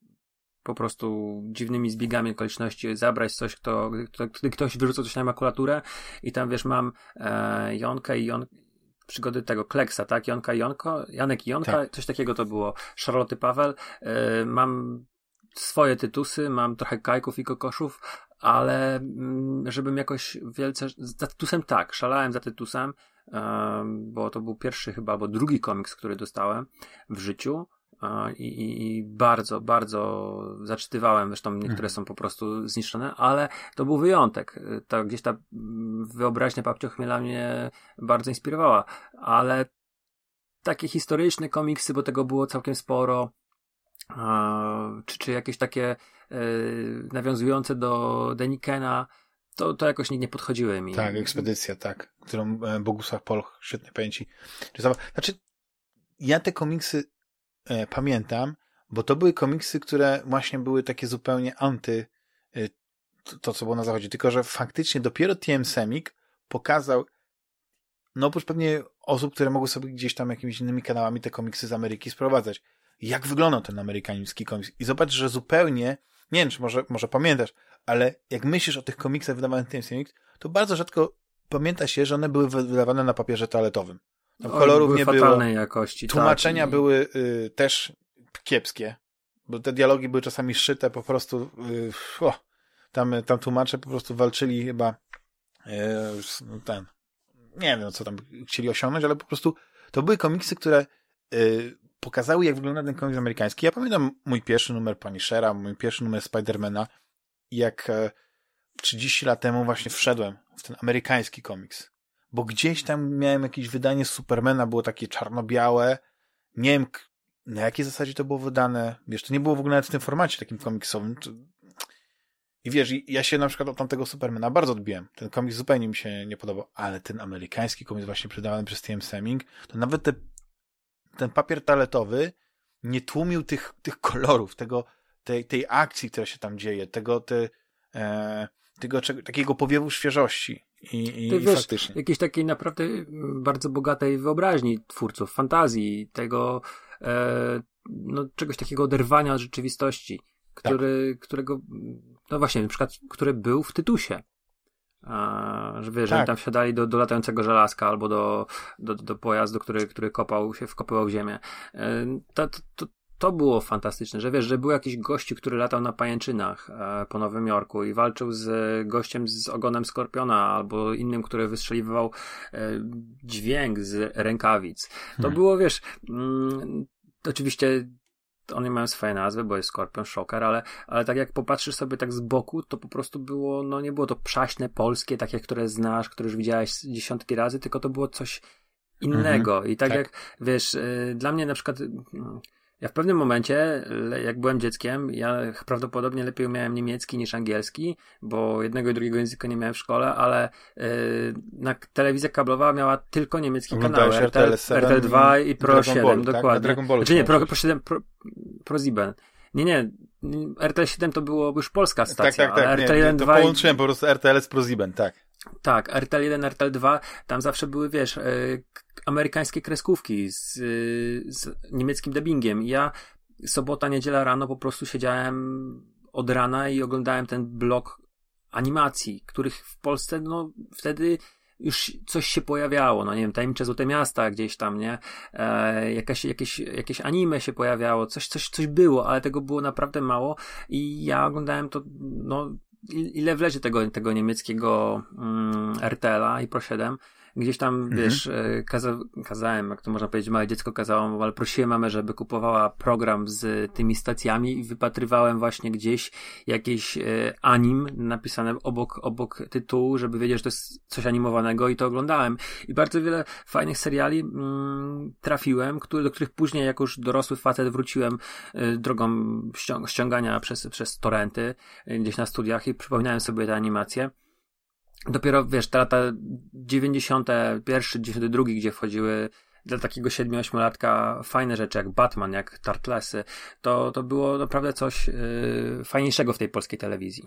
po prostu dziwnymi zbiegami okoliczności zabrać coś, kto, kto, ktoś wyrzucał coś na makulaturę i tam, wiesz, mam e, Jonkę i Jon, przygody tego Kleksa, tak? Jonka i Jonko, Janek i Jonka, tak. coś takiego to było. Charlotte Paweł. E, mam swoje tytusy, mam trochę kajków i kokoszów, ale mm, żebym jakoś wielce, za tytusem tak, szalałem za tytusem, e, bo to był pierwszy chyba, albo drugi komiks, który dostałem w życiu. I, i, i, bardzo, bardzo zaczytywałem, zresztą niektóre mhm. są po prostu zniszczone, ale to był wyjątek. To gdzieś ta wyobraźnia Papcio Chmiela mnie bardzo inspirowała, ale takie historyczne komiksy, bo tego było całkiem sporo, czy, czy jakieś takie e, nawiązujące do Denikena, to, to jakoś nie podchodziły mi. Tak, ekspedycja, tak, którą e, Bogusław Polch świetnie pamięci. Znaczy, ja te komiksy e, pamiętam, bo to były komiksy, które właśnie były takie zupełnie anty e, to, co było na zachodzie, tylko że faktycznie dopiero TM Semik pokazał, no oprócz pewnie osób, które mogły sobie gdzieś tam jakimiś innymi kanałami te komiksy z Ameryki sprowadzać, jak wyglądał ten amerykański komiks. I zobacz, że zupełnie, nie wiem, czy może, może pamiętasz, ale jak myślisz o tych komiksach wydawanych TM Semik, to bardzo rzadko pamięta się, że one były wydawane na papierze toaletowym. Tam kolorów nie było. jakości. Tak, Tłumaczenia tak, były y, też kiepskie, bo te dialogi były czasami szyte po prostu. Y, o, tam, tam tłumacze po prostu walczyli chyba y, ten. Nie wiem, co tam chcieli osiągnąć, ale po prostu to były komiksy, które y, pokazały, jak wygląda ten komiks amerykański. Ja pamiętam mój pierwszy numer Punishera, mój pierwszy numer Spidermana, jak 30 e, lat temu właśnie wszedłem w ten amerykański komiks bo gdzieś tam miałem jakieś wydanie Supermana, było takie czarno-białe, nie wiem na jakiej zasadzie to było wydane, wiesz, to nie było w ogóle nawet w tym formacie takim komiksowym. I wiesz, ja się na przykład od tamtego Supermana bardzo odbiłem. Ten komiks zupełnie mi się nie podobał, ale ten amerykański komiks właśnie przydawany przez TM Seming, to nawet te, ten papier taletowy nie tłumił tych, tych kolorów, tego, tej, tej akcji, która się tam dzieje, tego, te, e, tego takiego powiewu świeżości. I, i, Ty wiesz, faktycznie. Jakiejś takiej naprawdę bardzo bogatej wyobraźni twórców, fantazji, tego e, no, czegoś takiego oderwania od rzeczywistości, który, tak. którego, no właśnie, na przykład, który był w Tytusie. A, że wiesz, tak. że tam wsiadali do, do latającego żelazka albo do, do, do pojazdu, który, który kopał się, wkopywał w ziemię. E, to, to, to było fantastyczne, że wiesz, że był jakiś gościu, który latał na pajęczynach e, po Nowym Jorku i walczył z gościem z ogonem skorpiona albo innym, który wystrzeliwał e, dźwięk z rękawic. To hmm. było, wiesz, mm, oczywiście one mają swoje nazwy, bo jest Skorpion, Shocker, ale, ale tak jak popatrzysz sobie tak z boku, to po prostu było, no nie było to przaśne polskie, takie, które znasz, które już widziałeś dziesiątki razy, tylko to było coś innego. Mhm, I tak, tak, jak, wiesz, y, dla mnie na przykład mm, ja w pewnym momencie, jak byłem dzieckiem, ja prawdopodobnie lepiej umiałem niemiecki niż angielski, bo jednego i drugiego języka nie miałem w szkole, ale yy, na telewizja kablowa miała tylko niemiecki kanał. RTL, RTL 2 i, Pro Dragon 7, Ball, tak? dokładnie. Tak? Dragon Ball znaczy nie, Pro, Pro 7, Pro, Pro Ziben. Nie, nie, RTL 7 to było już polska tak, stacja, tak, tak, tak, RTL 1, 2 połączyłem po prostu RTL z ProZiben, tak. Tak, RTL 1, RTL 2, tam zawsze były, wiesz, e, amerykańskie kreskówki z, z niemieckim dubbingiem. Ja sobota, niedziela rano po prostu siedziałem od rana i oglądałem ten blok animacji, których w Polsce, no, wtedy już coś się pojawiało, no nie wiem, tajemnicze złote miasta gdzieś tam, nie? E, jakaś, jakieś, jakieś anime się pojawiało, coś, coś, coś było, ale tego było naprawdę mało i ja oglądałem to, no, ile wlezie tego, tego niemieckiego mm, RTL-a i Pro 7, gdzieś tam, mhm. wiesz, e, kaza kazałem, jak to można powiedzieć, małe dziecko kazało, ale prosiłem mamę, żeby kupowała program z tymi stacjami i wypatrywałem właśnie gdzieś jakieś e, anim napisane obok, obok tytułu, żeby wiedzieć, że to jest coś animowanego i to oglądałem. I bardzo wiele fajnych seriali mm, trafiłem, który, do których później, jako już dorosły facet, wróciłem y, drogą ściągania przez, przez torenty y, gdzieś na studiach i przypominałem sobie te animacje dopiero wiesz, te lata 91, 92, gdzie wchodziły dla takiego 7-8-latka fajne rzeczy jak Batman, jak Tartlesy, to, to było naprawdę coś yy, fajniejszego w tej polskiej telewizji.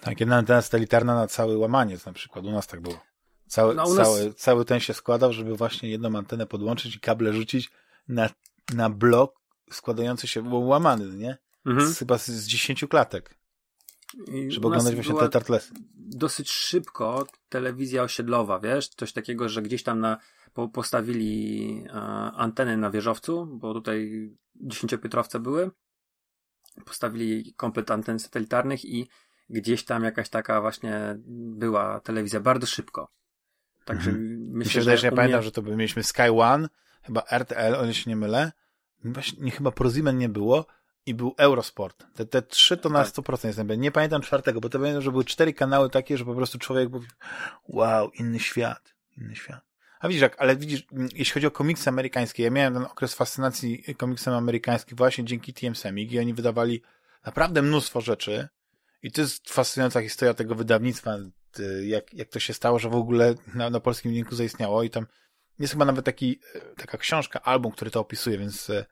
Tak, jedna antena satelitarna na cały łamaniec na przykład, u nas tak było. Cały, no, nas... cały, cały ten się składał, żeby właśnie jedną antenę podłączyć i kable rzucić na, na blok składający się, był łamany, nie? Mhm. Z, chyba z, z 10 klatek. Żeby oglądać właśnie te tartlesy. Dosyć szybko telewizja osiedlowa, wiesz, coś takiego, że gdzieś tam na, po, postawili e, anteny na wieżowcu, bo tutaj dziesięciopietrowce były. Postawili komplet anten satelitarnych i gdzieś tam jakaś taka właśnie była telewizja bardzo szybko. Także mhm. myślę, się wydaje, że ja umie... pamiętam, że to by mieliśmy Sky One, chyba RTL, o ile się nie mylę. Właśnie, nie, chyba ProSieben nie było i był Eurosport. Te, te trzy to na tak. 100% jest Nie pamiętam czwartego, bo to pamiętam, że były cztery kanały takie, że po prostu człowiek mówił, wow, inny świat, inny świat. A widzisz, jak, ale widzisz, jeśli chodzi o komiksy amerykańskie, ja miałem ten okres fascynacji komiksem amerykańskim właśnie dzięki TM Semik i oni wydawali naprawdę mnóstwo rzeczy i to jest fascynująca historia tego wydawnictwa, jak, jak to się stało, że w ogóle na, na polskim rynku zaistniało i tam jest chyba nawet taki, e, taka książka, album, który to opisuje, więc E,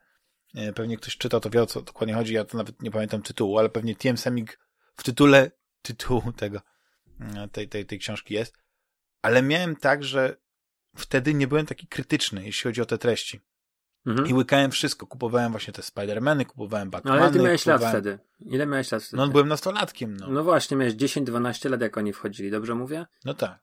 pewnie ktoś czyta, to wie o co dokładnie chodzi. Ja to nawet nie pamiętam tytułu, ale pewnie TM Semik w tytule tytułu tego, e, tej, tej, tej książki jest. Ale miałem tak, że wtedy nie byłem taki krytyczny, jeśli chodzi o te treści. Mhm. I łykałem wszystko. Kupowałem właśnie te Spidermany, kupowałem Batmany. No ale ty miałeś kupowałem... lat wtedy. Ile miałeś lat wtedy? No byłem nastolatkiem, no. No właśnie, miałeś 10-12 lat, jak oni wchodzili, dobrze mówię? No tak.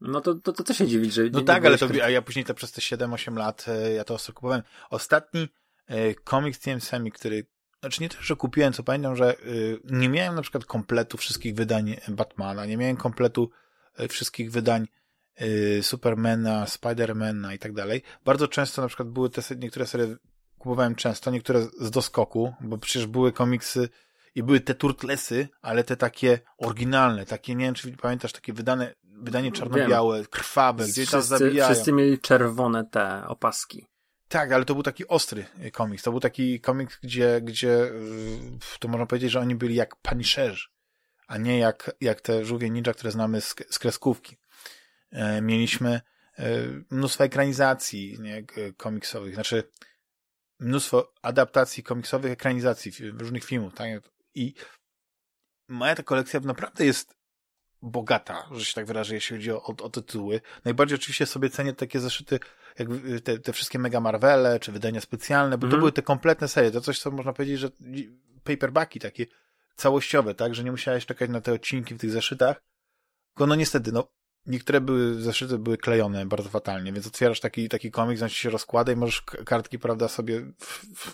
No to, to, to co się dziwić, że... No nie, tak, nie ale to, a ja później to przez te 7-8 lat, e, ja to ostro kupowałem. Ostatni E, komiks TM który znaczy nie to, że kupiłem, co pamiętam, że y, nie miałem na przykład kompletu wszystkich wydań Batmana, nie miałem kompletu e, wszystkich wydań Supermana, Spidermana i tak dalej. Bardzo często na przykład były te niektóre serie kupowałem często, niektóre z doskoku, bo przecież były komiksy i były te turtlesy, ale te takie oryginalne, takie, nie wiem, czy pamiętasz, takie wydane, wydanie czarno-białe, krwawe, gdzie tam zabijają. Wszyscy mieli czerwone te opaski. Tak, ale to był taki ostry komiks. To był taki komiks, gdzie, gdzie to można powiedzieć, że oni byli jak Punisherzy, a nie jak, jak te żółwie ninja, które znamy z, z kreskówki. E, mieliśmy e, mnóstwo ekranizacji nie, komiksowych, znaczy mnóstwo adaptacji komiksowych, ekranizacji różnych filmów. Tak? I moja ta kolekcja naprawdę jest bogata, że się tak wyrażę, jeśli chodzi o, o, o tytuły. Najbardziej oczywiście sobie cenię takie zeszyty, jak te, te wszystkie Mega Marvele, czy wydania specjalne, bo mm. to mhm. były te kompletne serie. To coś, co można powiedzieć, że paperbacki takie całościowe, tak, że nie musiałeś czekać na te odcinki w tych zeszytach. Tylko no niestety, no niektóre były, zeszyty były klejone bardzo fatalnie, więc otwierasz taki, taki komik, znaczy się rozkłada i możesz kartki, prawda, sobie,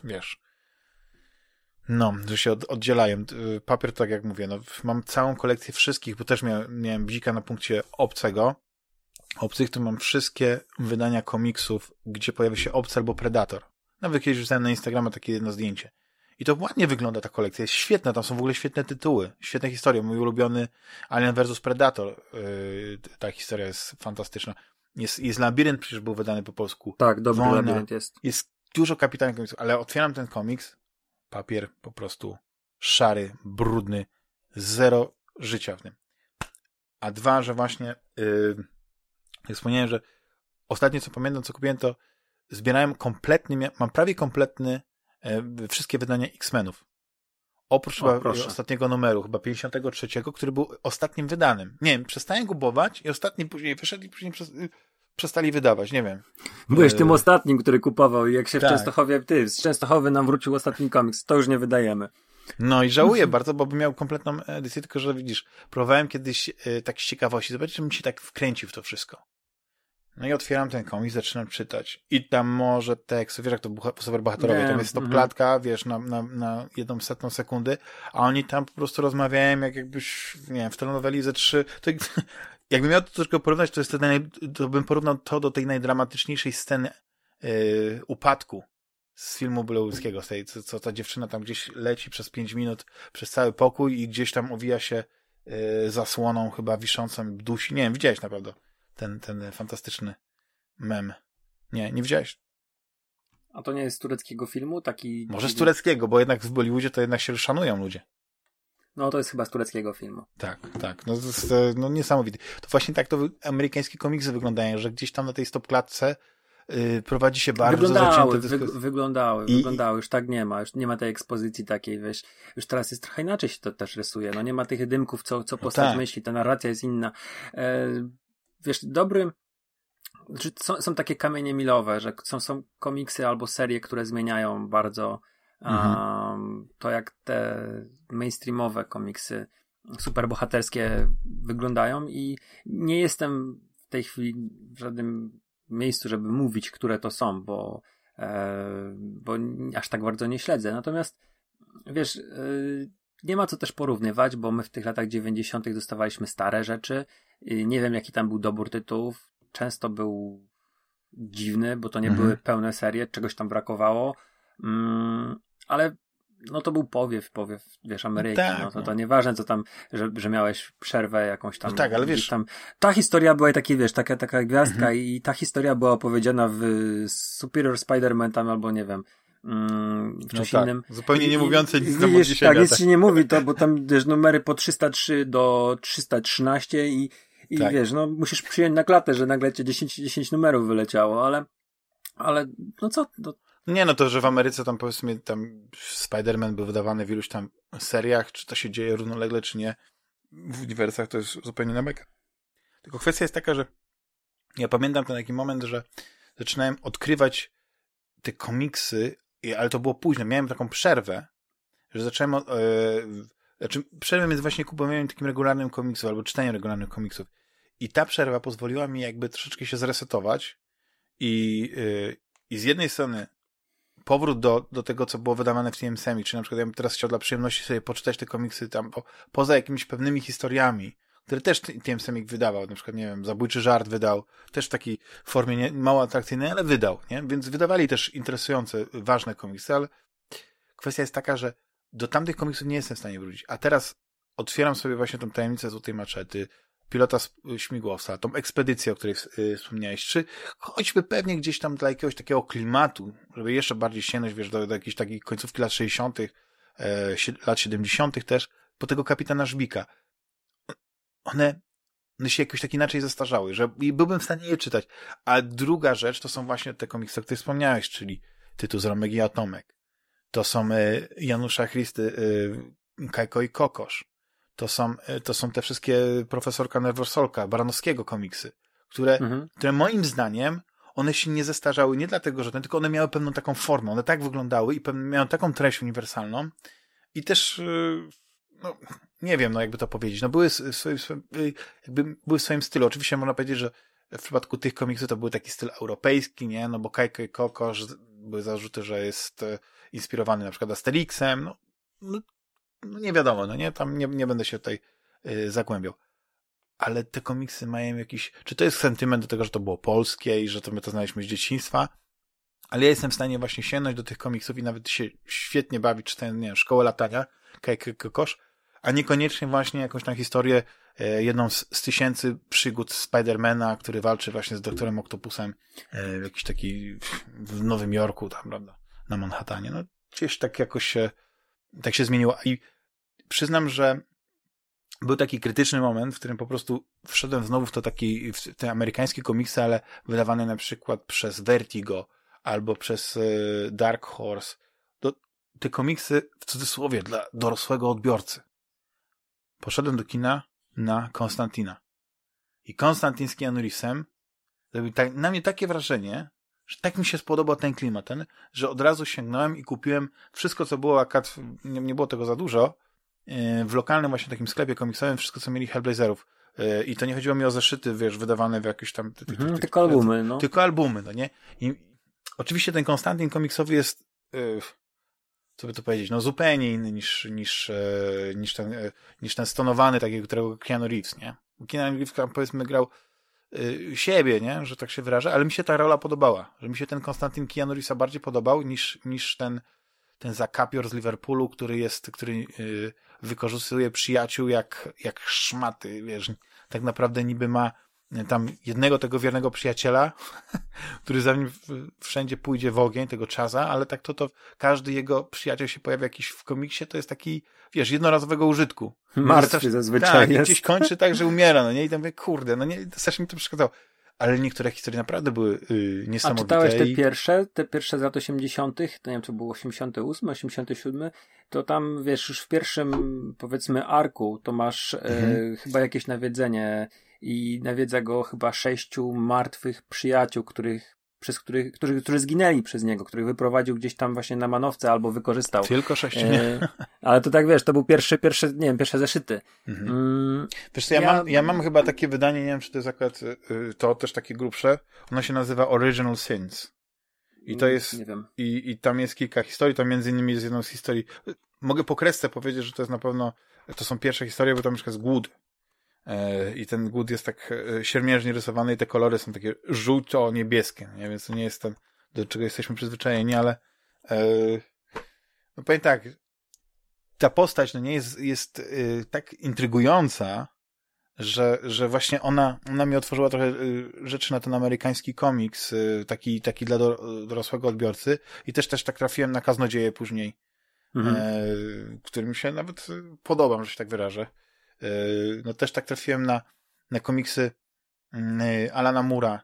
wiesz, no, że się od, oddzielają. Papier, tak jak mówię, no, mam całą kolekcję wszystkich, bo też miałem, miałem bzika na punkcie obcego. Obcych to mam wszystkie wydania komiksów, gdzie pojawia się obcy albo predator. Nawet kiedyś wrzucałem na Instagrama takie jedno zdjęcie. I to ładnie wygląda ta kolekcja, jest świetna, tam są w ogóle świetne tytuły, świetne historie. Mój ulubiony Alien vs Predator, yy, ta historia jest fantastyczna. Jest, jest Labirynt, przecież był wydany po polsku. Tak, dobry Wojna. Labirynt jest. Jest dużo kapitalnych komiksów, ale otwieram ten komiks, papier po prostu szary, brudny, zero życia w tym. A dwa, że właśnie, yy, jak wspomniałem, że ostatnie co pamiętam, co kupiłem, to zbierałem kompletny, mam prawie kompletny E, wszystkie wydania X-Menów. Oprócz o, chyba ostatniego numeru, chyba 53, który był ostatnim wydanym. Nie wiem, przestałem kupować i ostatni później wyszedł i później przez, przestali wydawać, nie wiem. Byłeś e... tym ostatnim, który kupował i jak się tak. w Częstochowie, ty, z Częstochowy nam wrócił ostatni komiks, to już nie wydajemy. No i żałuję bardzo, bo bym miał kompletną edycję, tylko że widzisz, próbowałem kiedyś e, tak z ciekawości, zobaczyć, czy mi się tak wkręcił w to wszystko. No i otwieram ten komiks, zaczynam czytać. I tam może tekst, wiesz jak to super bohaterowie, tam jest to klatka, mm wiesz, na, na, na jedną setną sekundy, a oni tam po prostu rozmawiają, jak jakbyś, nie wiem, w telenoweli ze trzy, to jakbym miał to troszkę porównać, to jest to, naj, to bym porównał to do tej najdramatyczniejszej sceny yy, upadku z filmu Bollywoodskiego, z tej, co, co ta dziewczyna tam gdzieś leci przez pięć minut przez cały pokój i gdzieś tam owija się yy, zasłoną chyba wiszącą dusi. Nie wiem, widziałeś naprawdę ten, ten fantastyczny mem. Nie, nie widziałeś? A to nie jest z tureckiego filmu? Taki... Może z tureckiego, bo jednak w Bollywoodzie to jednak się szanują ludzie. No to jest chyba z tureckiego filmu. Tak, tak. No, to jest, no niesamowity. To właśnie tak to amerykańskie komiksy wyglądają, że gdzieś tam na tej stopklatce yy, prowadzi się bardzo wyglądały, wy, wyglądały, I... wyglądały, już tak nie ma, już nie ma tej ekspozycji takiej, wiesz, już teraz jest trochę inaczej się to też rysuje, no nie ma tych dymków, co, co no postać no tak. myśli, ta narracja jest inna. E, wiesz, dobry. Znaczy są, są takie kamienie milowe, że są, są komiksy albo serie, które zmieniają bardzo mhm. um, to, jak te mainstreamowe komiksy superbohaterskie wyglądają i nie jestem w tej chwili w żadnym miejscu, żeby mówić, które to są, bo, e, bo aż tak bardzo nie śledzę. Natomiast wiesz, e, nie ma co też porównywać, bo my w tych latach 90. dostawaliśmy stare rzeczy. Nie wiem, jaki tam był dobór tytułów. Często był dziwny, bo to nie mhm. były pełne serie, czegoś tam brakowało. Mm, ale no to był powiew, powiew, wiesz, Ameryki. Tak, no, to, to no. nieważne, co tam, że, że miałeś przerwę jakąś tam. No tak, ale wiesz. Tam, ta historia była taki, wiesz, taka, taka gwiazdka mhm. i ta historia była opowiedziana w Superior Spider-Man tam albo nie wiem, Mm, w czymś no tak, innym. Zupełnie nie mówiące nic na wiesz, Tak, nic się nie mówi to, bo tam wiesz, numery po 303 do 313 i, i tak. wiesz, no musisz przyjąć na klatę, że nagle cię 10, 10 numerów wyleciało, ale ale no co? No. Nie, no to, że w Ameryce tam powiedzmy tam Spider-Man był wydawany w iluś tam seriach, czy to się dzieje równolegle, czy nie, w uniwersach to jest zupełnie na beka. Tylko kwestia jest taka, że ja pamiętam ten taki moment, że zaczynałem odkrywać te komiksy ale to było późno. Miałem taką przerwę, że zacząłem. Znaczy, przerwę między właśnie kupowaniem takim regularnym komiksów albo czytaniem regularnych komiksów. I ta przerwa pozwoliła mi jakby troszeczkę się zresetować i, e, i z jednej strony powrót do, do tego, co było wydawane w TMSM, czy na przykład ja bym teraz chciał dla przyjemności sobie poczytać te komiksy tam po, poza jakimiś pewnymi historiami, które też TM Semik wydawał, na przykład, nie wiem, Zabójczy Żart wydał, też w takiej formie nie, mało atrakcyjnej, ale wydał, nie? Więc wydawali też interesujące, ważne komiksy, ale kwestia jest taka, że do tamtych komiksów nie jestem w stanie wrócić. A teraz otwieram sobie właśnie tą tajemnicę Złotej Maczety, pilota śmigłowca, tą ekspedycję, o której y, wspomniałeś, czy choćby pewnie gdzieś tam dla jakiegoś takiego klimatu, żeby jeszcze bardziej sięgnąć, wiesz, do, do jakiejś takiej końcówki lat 60., e, lat 70. też, po tego kapitana Żbika one, one się jakoś tak inaczej zestarzały, że byłbym w stanie je czytać. A druga rzecz to są właśnie te komiksy, o których wspomniałeś, czyli tytuł z Romek i Atomek. To są e, Janusza Christy, e, Kajko i Kokosz. to są, y, to są te wszystkie profesorka Nerworsolka, Baranowskiego komiksy, które, mhm. które moim zdaniem one się nie zestarzały nie dlatego, że ten, tylko one miały pewną taką formę, one tak wyglądały i miały taką treść uniwersalną i też no, nie wiem, no jakby to powiedzieć, no były w swoim, jakby były w swoim stylu. Oczywiście można powiedzieć, że w przypadku tych komiksów to był taki styl europejski, nie? No bo Kajko i Kokosz były zarzuty, że jest e, inspirowany na przykład Asterixem, no, no, no nie wiadomo, no nie? Tam nie, nie będę się tutaj y, zagłębiał. Ale te komiksy mają jakiś, czy to jest sentyment do tego, że to było polskie i że to my to znaliśmy z dzieciństwa, ale ja jestem w stanie właśnie sięgnąć do tych komiksów i nawet się świetnie bawić, czytając, nie wiem, Szkołę Latania, Kokosz, a niekoniecznie właśnie jakąś tam historię, e, jedną z, z tysięcy przygód Spidermana, który walczy właśnie z doktorem Octopusem, e, jakiś taki w Nowym Jorku, tam, prawda, na Manhattanie. No, gdzieś tak jakoś się, tak się zmieniło. I przyznam, że był taki krytyczny moment, w którym po prostu wszedłem znowu w to taki, w te amerykańskie komiksy, ale wydawane na przykład przez Vertigo albo przez e, Dark Horse. Do, te komiksy w cudzysłowie dla dorosłego odbiorcy poszedłem do kina na Konstantina. I Konstantin z Keanu Reevesem zrobił tak, na mnie takie wrażenie, że tak mi się spodobał ten klimat, ten, że od razu sięgnąłem i kupiłem wszystko, co było, akad, nie, nie było tego za dużo, e, w lokalnym właśnie takim sklepie komiksowym, wszystko, co mieli Hellblazerów. E, I to nie chodziło mi o zeszyty, wiesz, wydawane w jakieś tam... Ty, ty, ty, tylko albumy, no. Tylko albumy, no nie? I oczywiście ten Konstantin komiksowy jest... Yy, co by to powiedzieć, no zupełnie inny niż, niż, e, niż, ten, e, niż ten stonowany, takiego, którego Keanu Reeves, nie? Keanu Reeves powiedzmy grał siebie, nie? Że tak się wyrażę, ale mi się ta rola podobała, że mi się ten Konstantin Keanu Reevesa bardziej podobał niż, niż ten, ten zakapior z Liverpoolu, który jest, który y, wykorzystuje przyjaciół jak, jak szmaty, wiesz, tak naprawdę niby ma tam jednego tego wiernego przyjaciela, który za nim wszędzie pójdzie w ogień, tego czaza, ale tak to to każdy jego przyjaciel się pojawia jakiś w komiksie, to jest taki, wiesz, jednorazowego użytku. Martwy zazwyczaj tak, jest. gdzieś kończy tak, że umiera, no nie? I tam mówię, kurde, no nie, strasznie mi to przeszkadzało. Ale niektóre historie naprawdę były yy, niesamowite. A czytałeś te i... pierwsze, te pierwsze z lat 80., to nie wiem, czy było 88, 87, to tam, wiesz, już w pierwszym, powiedzmy, arku, to masz e, mhm. chyba jakieś nawiedzenie i nawiedza go chyba sześciu martwych przyjaciół, których przez których, którzy, którzy zginęli przez niego, których wyprowadził gdzieś tam właśnie na manowce albo wykorzystał. Tylko sześciu, nie? E, ale to tak wiesz, to był pierwszy, pierwszy nie wiem, pierwsze zeszyty. Mhm. Mm, wiesz co, ja, ja, mam, ja mam chyba takie wydanie, nie wiem, czy to jest akurat y, to też takie grubsze, ono się nazywa Original Sins. I to mm, jest, i, i tam jest kilka historii, to między innymi jest jedną z historii, mogę po kresce powiedzieć, że to jest na pewno, to są pierwsze historie, bo tam mieszka z głód E, i ten głód jest tak e, siermiężnie rysowany i te kolory są takie żółto-niebieskie, nie? więc to nie jest ten, do czego jesteśmy przyzwyczajeni, ale e, no powiem tak, ta postać no nie jest, jest tak intrygująca, że, że właśnie ona, ona mi otworzyła trochę rzeczy na ten amerykański komiks, taki, taki dla dorosłego odbiorcy i też też tak trafiłem na kaznodzieje później, mhm. którym się nawet podobam, że się tak wyrażę. Yy, no też tak trafiłem na, na komiksy yy, Alana Mura,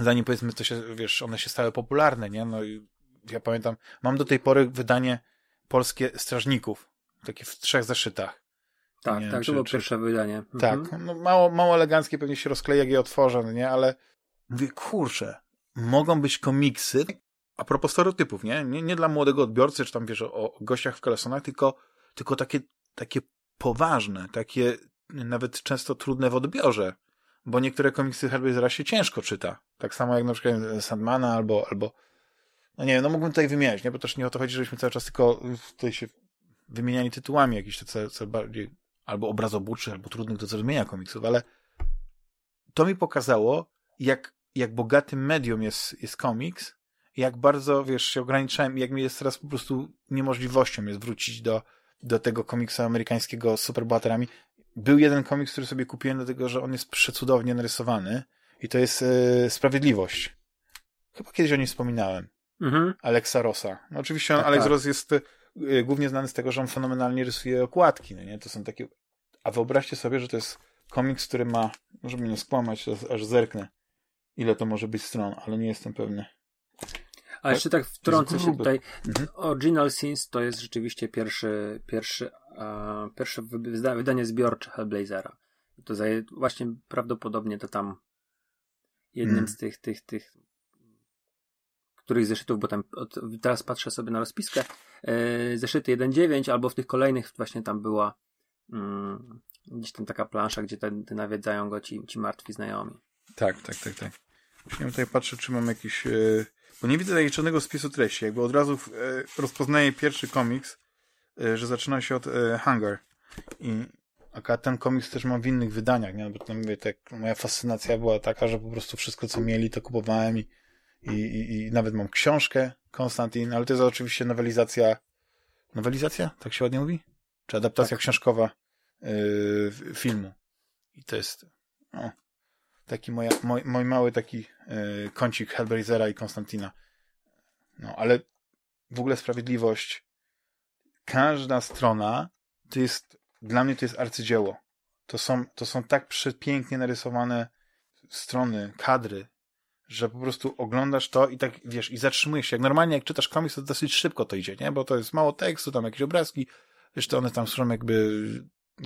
zanim powiedzmy to się, wiesz, one się stały popularne, nie? No i ja pamiętam, mam do tej pory wydanie polskie Strażników, takie w trzech zeszytach. Tak, nie tak, czy, to było czy... pierwsze wydanie. Tak, mhm. no mało, mało eleganckie, pewnie się rozkleja, jak je otworzę, no nie? Ale mówię, kurczę, mogą być komiksy, a propos stereotypów, nie? Nie, nie dla młodego odbiorcy, czy tam wiesz o, o gościach w kalesonach, tylko, tylko takie, takie poważne, takie nawet często trudne w odbiorze, bo niektóre komiksy Hellblazera się ciężko czyta. Tak samo jak na przykład Sandmana albo, albo no nie wiem, no mógłbym tutaj wymieniać, nie? bo też nie o to chodzi, żebyśmy cały czas tylko tutaj się wymieniali tytułami jakichś co, co bardziej albo obrazobuczych, albo trudnych do zrozumienia komiksów, ale to mi pokazało, jak, jak bogatym medium jest, jest komiks, jak bardzo, wiesz, się ograniczałem jak mi jest teraz po prostu niemożliwością jest wrócić do, do tego komiksu amerykańskiego z superbohaterami. Był jeden komiks, który sobie kupiłem, dlatego że on jest przecudownie narysowany i to jest e, Sprawiedliwość. Chyba kiedyś o nim wspominałem. Mhm. Alexa Rossa. No, oczywiście tak, Alex tak. Ross jest e, głównie znany z tego, że on fenomenalnie rysuje okładki. No nie? To są takie... A wyobraźcie sobie, że to jest komiks, który ma, może mnie nie skłamać, aż zerknę, ile to może być stron, ale nie jestem pewny. A jeszcze tak wtrącę się tutaj. Mhm. Original Sins to jest rzeczywiście pierwszy, pierwszy e, pierwsze wydanie zbiorcze Hellblazera. To zaje, właśnie prawdopodobnie to tam jednym hmm. z tych, tych, tych których zeszytów, bo tam od, teraz patrzę sobie na rozpiskę, e, zeszyty 1.9 albo w tych kolejnych właśnie tam była mm, gdzieś tam taka plansza, gdzie te, te nawiedzają go ci, ci martwi znajomi. Tak, tak, tak, tak. Właśnie tutaj patrzę, czy mam jakiś... E, bo nie widzę zaliczonego spisu treści. Jakby od razu e, rozpoznaję pierwszy komiks, e, że zaczyna się od e, Hunger. I a ten komiks też mam w innych wydaniach, nie? Bo to mówię, tak, moja fascynacja była taka, że po prostu wszystko, co mieli, to kupowałem i, i, i, i nawet mam książkę Konstantin, ale to jest oczywiście nowelizacja nowelizacja? Tak się ładnie mówi? Czy adaptacja tak. książkowa yy, filmu. I to jest o, taki moja, moj, mój mały taki yy, kącik Hellblazera i Konstantina. No, ale w ogóle sprawiedliwość każda strona to jest dla mnie to jest arcydzieło. To są, to są tak przepięknie narysowane strony, kadry, że po prostu oglądasz to i tak, wiesz, i zatrzymujesz się. Jak normalnie, jak czytasz komiks, to dosyć szybko to idzie, nie? Bo to jest mało tekstu, tam jakieś obrazki, wiesz, to one tam są jakby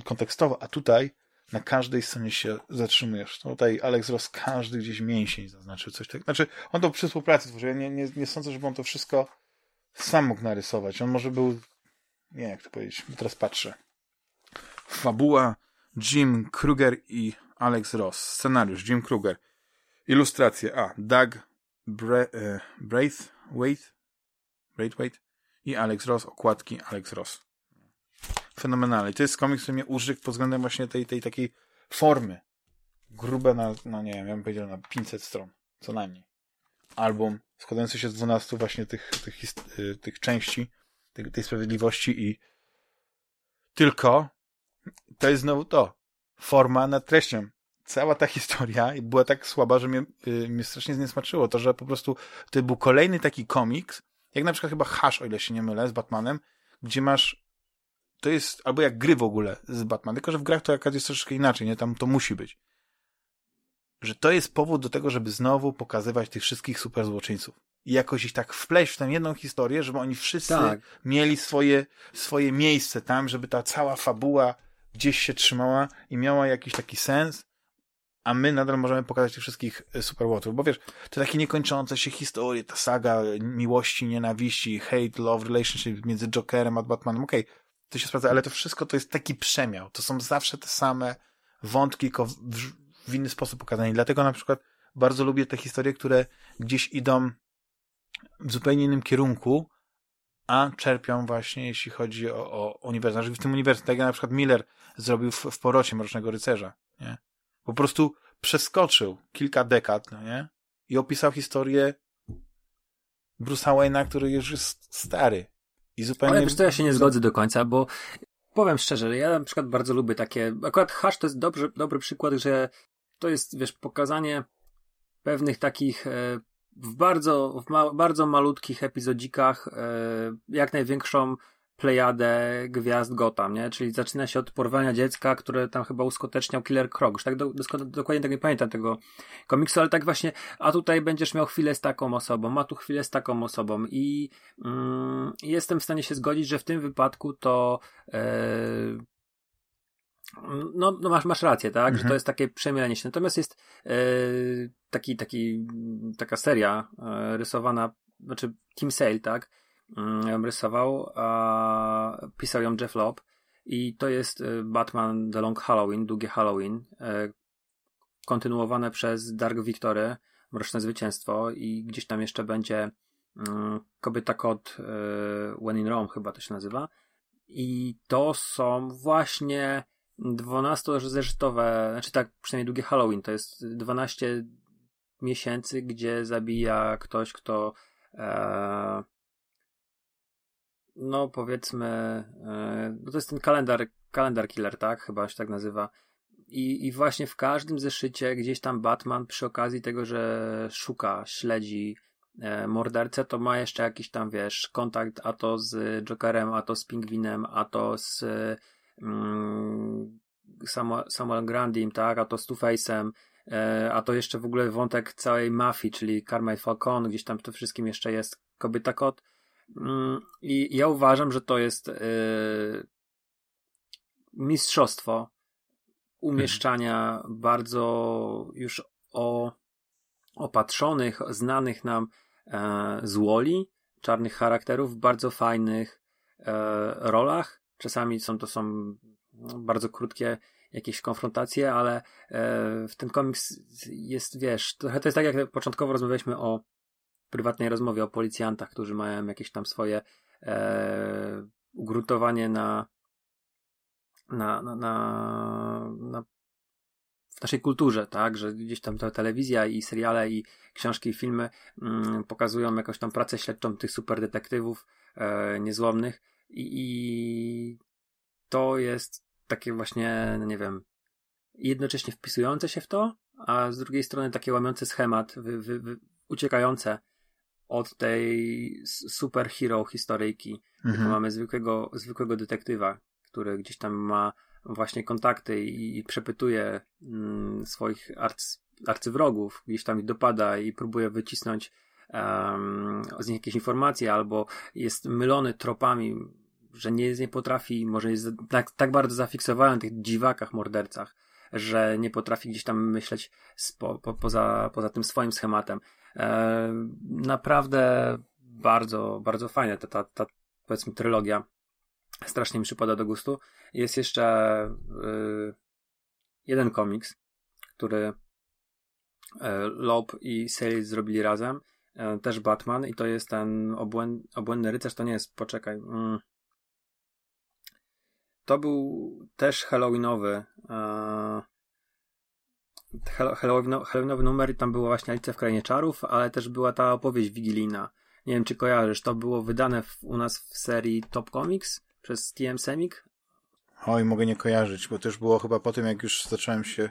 kontekstowo, a tutaj na każdej scenie się zatrzymujesz. Tutaj Alex Ross każdy gdzieś mięsień zaznaczył coś takiego. Znaczy, on to przy współpracy tworzył. Ja nie, nie, nie sądzę, żeby on to wszystko sam mógł narysować. On może był, nie jak to powiedzieć, teraz patrzę. Fabuła Jim Kruger i Alex Ross. Scenariusz Jim Kruger. Ilustracje A. Doug Bre e, Braithwaite Braithwaite i Alex Ross. Okładki Alex Ross. Fenomenalny. To jest komiks, który mnie użył pod względem właśnie tej, tej takiej formy. Grube na, no nie wiem, ja bym powiedział na 500 stron. Co najmniej. Album składający się z 12 właśnie tych, tych, tych, tych części tej, tej sprawiedliwości i tylko to jest znowu to. Forma nad treścią. Cała ta historia była tak słaba, że mnie, yy, mnie strasznie zniesmaczyło. To, że po prostu to był kolejny taki komiks, jak na przykład chyba Hash, o ile się nie mylę, z Batmanem, gdzie masz to jest, albo jak gry w ogóle z Batmanem, tylko że w grach to jakaś jest troszeczkę inaczej, nie? Tam to musi być. Że to jest powód do tego, żeby znowu pokazywać tych wszystkich super złoczyńców. I jakoś ich tak wpleść w tę jedną historię, żeby oni wszyscy tak. mieli swoje, swoje miejsce tam, żeby ta cała fabuła gdzieś się trzymała i miała jakiś taki sens, a my nadal możemy pokazać tych wszystkich e, superłotów, bo wiesz, to takie niekończące się historie, ta saga miłości, nienawiści, hate, love, relationship między Jokerem a Batmanem, okej, okay, to się sprawdza, ale to wszystko to jest taki przemiał, to są zawsze te same wątki, tylko w, w inny sposób pokazane, dlatego na przykład bardzo lubię te historie, które gdzieś idą w zupełnie innym kierunku, a czerpią właśnie, jeśli chodzi o, o uniwersum. W tym uniwersum, tak jak na przykład Miller zrobił w, w Porocie Mrocznego Rycerza, nie? Po prostu przeskoczył kilka dekad, no nie? I opisał historię Bruce'a Wayne'a, który już jest stary. I zupełnie... Ale wiesz to ja się nie zgodzę do końca, bo powiem szczerze, ja na przykład bardzo lubię takie, akurat Hash to jest dobry, dobry przykład, że to jest, wiesz, pokazanie pewnych takich e, w bardzo, w ma, bardzo malutkich epizodzikach e, jak największą plejadę gwiazd Gotham, nie? Czyli zaczyna się od porwania dziecka, które tam chyba uskuteczniał Killer Croc. Już tak do, do, dokładnie tak nie pamiętam tego komiksu, ale tak właśnie, a tutaj będziesz miał chwilę z taką osobą, a tu chwilę z taką osobą i mm, jestem w stanie się zgodzić, że w tym wypadku to e, no, no masz, masz rację, tak? Mhm. Że to jest takie przemielenie się. Natomiast jest e, taki, taki, taka seria e, rysowana, znaczy Team Sale, tak? Ją rysował, a pisał ją Jeff Lobb i to jest e, Batman The Long Halloween, Długie Halloween, e, kontynuowane przez Dark Victory, Mroczne Zwycięstwo. I gdzieś tam jeszcze będzie mm, Kobieta Kod When in Rome chyba to się nazywa. I to są właśnie 12-zeszytowe, znaczy tak, przynajmniej długie Halloween, to jest 12 miesięcy, gdzie zabija ktoś, kto e, no powiedzmy, e, to jest ten kalendar, kalendar killer, tak? Chyba się tak nazywa. I, I właśnie w każdym zeszycie gdzieś tam Batman przy okazji tego, że szuka, śledzi e, mordercę, to ma jeszcze jakiś tam, wiesz, kontakt a to z Jokerem, a to z Pingwinem, a to z mm, Samuel Grandim, tak, a to z Two-Face'em, e, a to jeszcze w ogóle wątek całej mafii, czyli Carmine Falcon, gdzieś tam to wszystkim jeszcze jest kobieta kot. Mm, I ja uważam, że to jest, e, mistrzostwo umieszczania bardzo już o opatrzonych, znanych nam e, z Woli, czarnych charakterów w bardzo fajnych e, rolach. Czasami są to są no, bardzo krótkie jakieś konfrontacje, ale e, w ten komiks jest, wiesz, to jest tak jak początkowo rozmawialiśmy o prywatnej rozmowie o policjantach, którzy mają jakieś tam swoje e, ugruntowanie na na, na, na, na w naszej kulturze, tak, że gdzieś tam ta telewizja i seriale i książki i filmy mm, pokazują jakąś tam pracę śledczą tych super detektywów e, niezłomnych. I, i to jest takie właśnie, no nie wiem, jednocześnie wpisujące się w to, a z drugiej strony takie łamiące schemat, wy, wy, wy, uciekające od tej superhero historyjki. Mhm. Mamy zwykłego, zwykłego detektywa, który gdzieś tam ma właśnie kontakty i, i przepytuje mm, swoich arcy, arcywrogów, gdzieś tam ich dopada i próbuje wycisnąć um, z nich jakieś informacje, albo jest mylony tropami, że nie, nie potrafi, może jest tak, tak bardzo zafiksowany na tych dziwakach, mordercach, że nie potrafi gdzieś tam myśleć spo, po, poza, poza tym swoim schematem. E, naprawdę bardzo, bardzo fajne ta, ta, ta powiedzmy trylogia strasznie mi przypada do gustu. Jest jeszcze y, jeden komiks, który y, Loeb i Sale zrobili razem. Y, też Batman i to jest ten obłęd, obłędny rycerz, to nie jest, poczekaj. Mm. To był też Halloweenowy Halloweenowy numer i tam było właśnie Alicja w Krainie Czarów, ale też była ta opowieść wigilijna. Nie wiem, czy kojarzysz, to było wydane w, u nas w serii Top Comics przez TM Semik? Oj, mogę nie kojarzyć, bo też było chyba po tym, jak już zacząłem się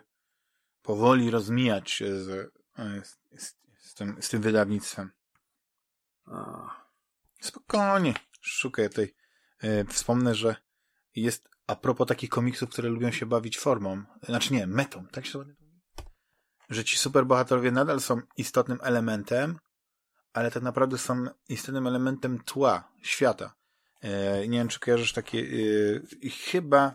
powoli rozmijać z, z, z, z tym, tym wydawnictwem. Spokojnie, szukaj tej. E, wspomnę, że jest a propos takich komiksów, które lubią się bawić formą, znaczy nie, metą, tak się mówi? Że ci superbohaterowie nadal są istotnym elementem, ale tak naprawdę są istotnym elementem tła, świata. E, nie wiem, czy kojarzysz takie. E, chyba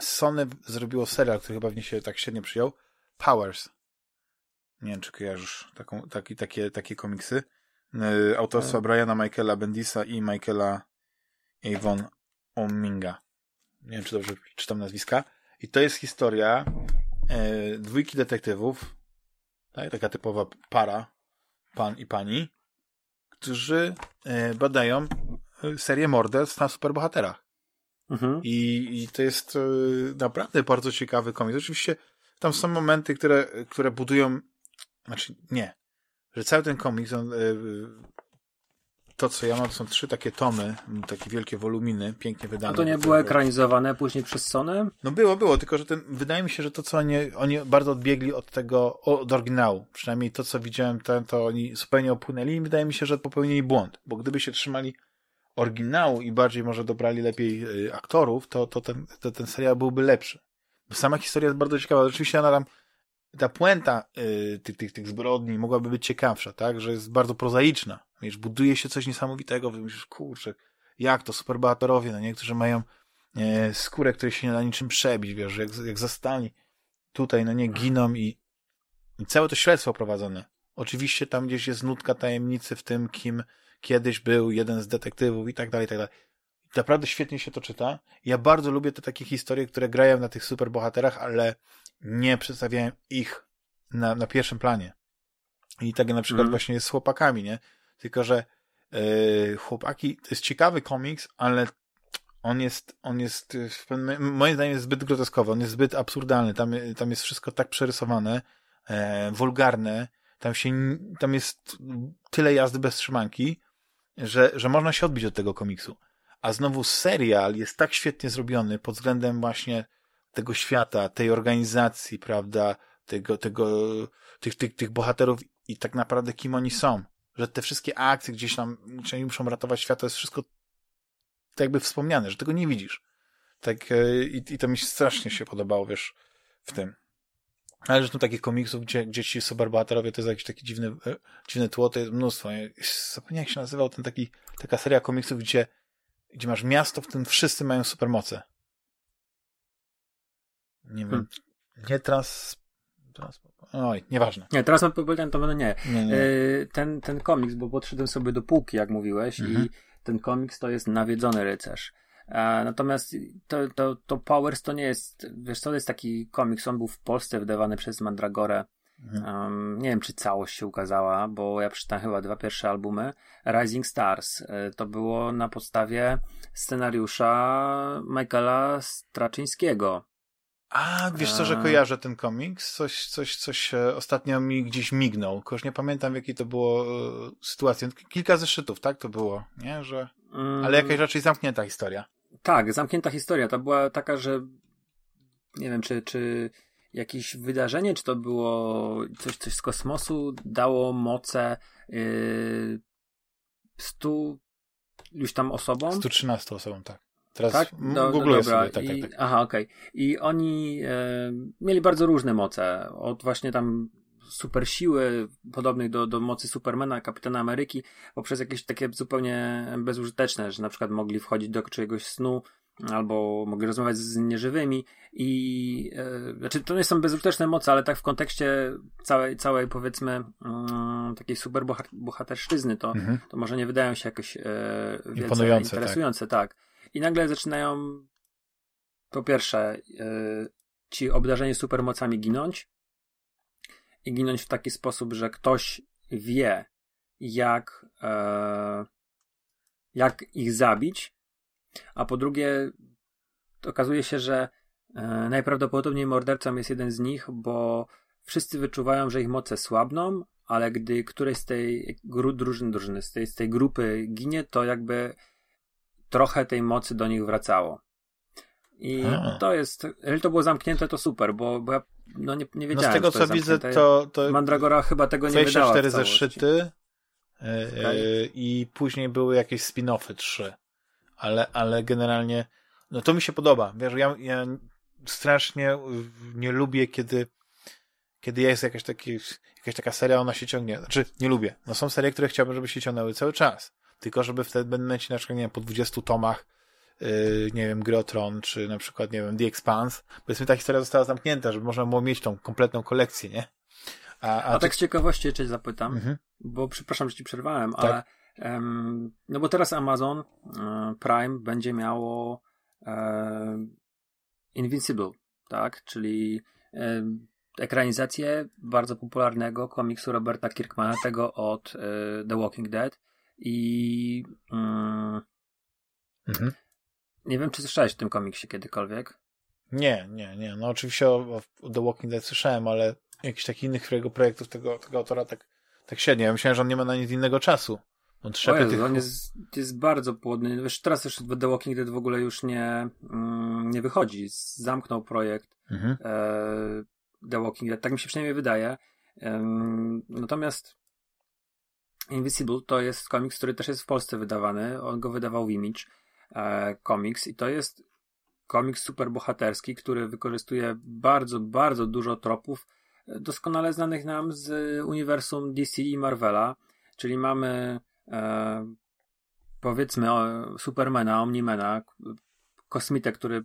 Sony zrobiło serial, który chyba w niej się tak średnio przyjął. Powers. Nie wiem, czy kojarzysz taką, taki, takie, takie komiksy. E, autorstwa Briana Michaela Bendisa i Michaela Avon Ominga. Nie wiem, czy dobrze czytam nazwiska. I to jest historia e, dwójki detektywów, tak, taka typowa para, pan i pani, którzy e, badają serię morderstw na superbohaterach. Mhm. I, I to jest e, naprawdę bardzo ciekawy komiks. Oczywiście tam są momenty, które, które budują, znaczy nie, że cały ten komiks, on, e, to co ja mam, to są trzy takie tomy, takie wielkie woluminy, pięknie wydane. A to nie było ekranizowane później przez Sony? No było, było, tylko że ten, wydaje mi się, że to co oni, oni bardzo odbiegli od tego, od oryginału. Przynajmniej to co widziałem, to, to oni zupełnie opłynęli i wydaje mi się, że popełnili błąd, bo gdyby się trzymali oryginału i bardziej może dobrali lepiej y, aktorów, to, to, ten, to ten serial byłby lepszy. Bo sama historia jest bardzo ciekawa. Oczywiście ona tam, ta puenta y, tych, tych, tych zbrodni mogłaby być ciekawsza, tak? Że jest bardzo prozaiczna. Wiesz, buduje się coś niesamowitego, myślisz, kurczę, jak to, superbohaterowie, no niektórzy mają e, skórę, której się nie da niczym przebić, wiesz, jak, jak zastali tutaj, no nie, giną i, i całe to śledztwo prowadzone. Oczywiście tam gdzieś jest nutka tajemnicy w tym, kim kiedyś był jeden z detektywów i tak dalej, i tak dalej. Naprawdę świetnie się to czyta. Ja bardzo lubię te takie historie, które grają na tych superbohaterach, ale nie przedstawiają ich na, na pierwszym planie. I tak na przykład mm. właśnie jest z chłopakami, nie? Tylko, że yy, chłopaki, to jest ciekawy komiks, ale on jest, on jest, pewnym, moim zdaniem jest zbyt groteskowy, on jest zbyt absurdalny, tam, tam jest wszystko tak przerysowane, e, wulgarne, tam się, tam jest tyle jazdy bez trzymanki, że, że można się odbić od tego komiksu. A znowu serial jest tak świetnie zrobiony pod względem właśnie tego świata, tej organizacji, prawda, tego, tego, tych, tych, tych bohaterów i tak naprawdę kim oni są. Że te wszystkie akcje gdzieś tam, gdzie oni muszą ratować świat, to jest wszystko tak jakby wspomniane, że tego nie widzisz. Tak, e, i, i to mi strasznie się podobało, wiesz, w tym. Ale zresztą takich komiksów, gdzie, gdzie ci superbohaterowie to jest jakiś taki dziwny, e, dziwne tło, to jest mnóstwo. Zapomniałem jak się nazywał ten taki, taka seria komiksów, gdzie, gdzie masz miasto, w którym wszyscy mają supermoce. nie wiem, hmm. nie trans... trans... Oj, nieważne. Nie, Transmetropolitan to nie. nie, nie. Yy, ten, ten komiks, bo podszedłem sobie do półki, jak mówiłeś, mhm. i ten komiks to jest nawiedzony rycerz. E, natomiast to, to, to Powers to nie jest, wiesz co, to jest taki komiks, on był w Polsce wydawany przez Mandragorę. Mhm. Um, nie wiem, czy całość się ukazała, bo ja przeczytałem chyba dwa pierwsze albumy. Rising Stars e, to było na podstawie scenariusza Michaela Straczyńskiego. A, wiesz co, że kojarzę ten komiks? Coś, coś, coś ostatnio mi gdzieś mignął. Już nie pamiętam, w jakiej to było e, sytuacji. Kilka zeszytów, tak to było, nie? Że... Mm. Ale jakaś raczej zamknięta historia. Tak, zamknięta historia. To była taka, że nie wiem, czy, czy jakieś wydarzenie, czy to było coś, coś z kosmosu, dało moce yy, stu już tam osobom. 113 osobom, tak. Teraz tak? No, no dobra. Sobie, tak, I, tak, tak. Aha, okej. Okay. I oni e, mieli bardzo różne moce. Od właśnie tam super siły, podobnych do, do mocy Supermana, Kapitana Ameryki, poprzez jakieś takie zupełnie bezużyteczne, że na przykład mogli wchodzić do czyjegoś snu, albo mogli rozmawiać z nieżywymi i e, znaczy to nie są bezużyteczne moce, ale tak w kontekście całej, całej powiedzmy mm, takiej super bohaterszczyzny to, mhm. to może nie wydają się jakoś e, Imponujące, tak. interesujące, tak. tak. I nagle zaczynają po pierwsze e, ci obdarzeni supermocami ginąć i ginąć w taki sposób, że ktoś wie jak e, jak ich zabić, a po drugie okazuje się, że e, najprawdopodobniej mordercą jest jeden z nich, bo wszyscy wyczuwają, że ich moce słabną, ale gdy któreś z tej gru, drużyny, drużyny z, tej, z tej grupy ginie, to jakby trochę tej mocy do nich wracało. I A. to jest, jeżeli to było zamknięte, to super, bo, bo ja no nie, nie wiedziałem. No z tego co widzę, to, to. Mandragora chyba tego nie wydała. 24 zeszyty yy, i później były jakieś spin-offy trzy. Ale, ale generalnie, no to mi się podoba. Wiesz, ja, ja strasznie nie lubię, kiedy, kiedy jest jakaś, taki, jakaś taka seria, ona się ciągnie. Znaczy, nie lubię. No są serie, które chciałbym, żeby się ciągnęły cały czas. Tylko żeby w tym momencie, na przykład, nie wiem, po 20 tomach Yy, nie wiem, Gry Tron, czy na przykład, nie wiem, The Expanse, powiedzmy ta historia została zamknięta, żeby można było mieć tą kompletną kolekcję, nie? A, a, a tak z ciekawości jeszcze zapytam, mhm. bo przepraszam, że ci przerwałem, tak. ale no bo teraz Amazon um, Prime będzie miało um, Invincible, tak? Czyli ekranizację bardzo popularnego komiksu Roberta Kirkmana, tego od e, The Walking Dead i mm, mhm. Nie wiem, czy słyszałeś o tym komiksie kiedykolwiek? Nie, nie, nie. No oczywiście o, o The Walking Dead słyszałem, ale jakichś takich innych jego projektów tego, tego autora tak, tak średnio. Ja myślałem, że on nie ma na nic innego czasu. On Jezu, tych... On jest, jest bardzo płodny. Wiesz, teraz już The Walking Dead w ogóle już nie, mm, nie wychodzi. Zamknął projekt mhm. e, The Walking Dead. Tak mi się przynajmniej wydaje. E, natomiast Invisible to jest komiks, który też jest w Polsce wydawany. On go wydawał w Image e, i to jest komiks superbohaterski, który wykorzystuje bardzo, bardzo dużo tropów e, doskonale znanych nam z uniwersum DC i Marvela, czyli mamy e, powiedzmy o, Supermana, Omnimana, kosmitę, który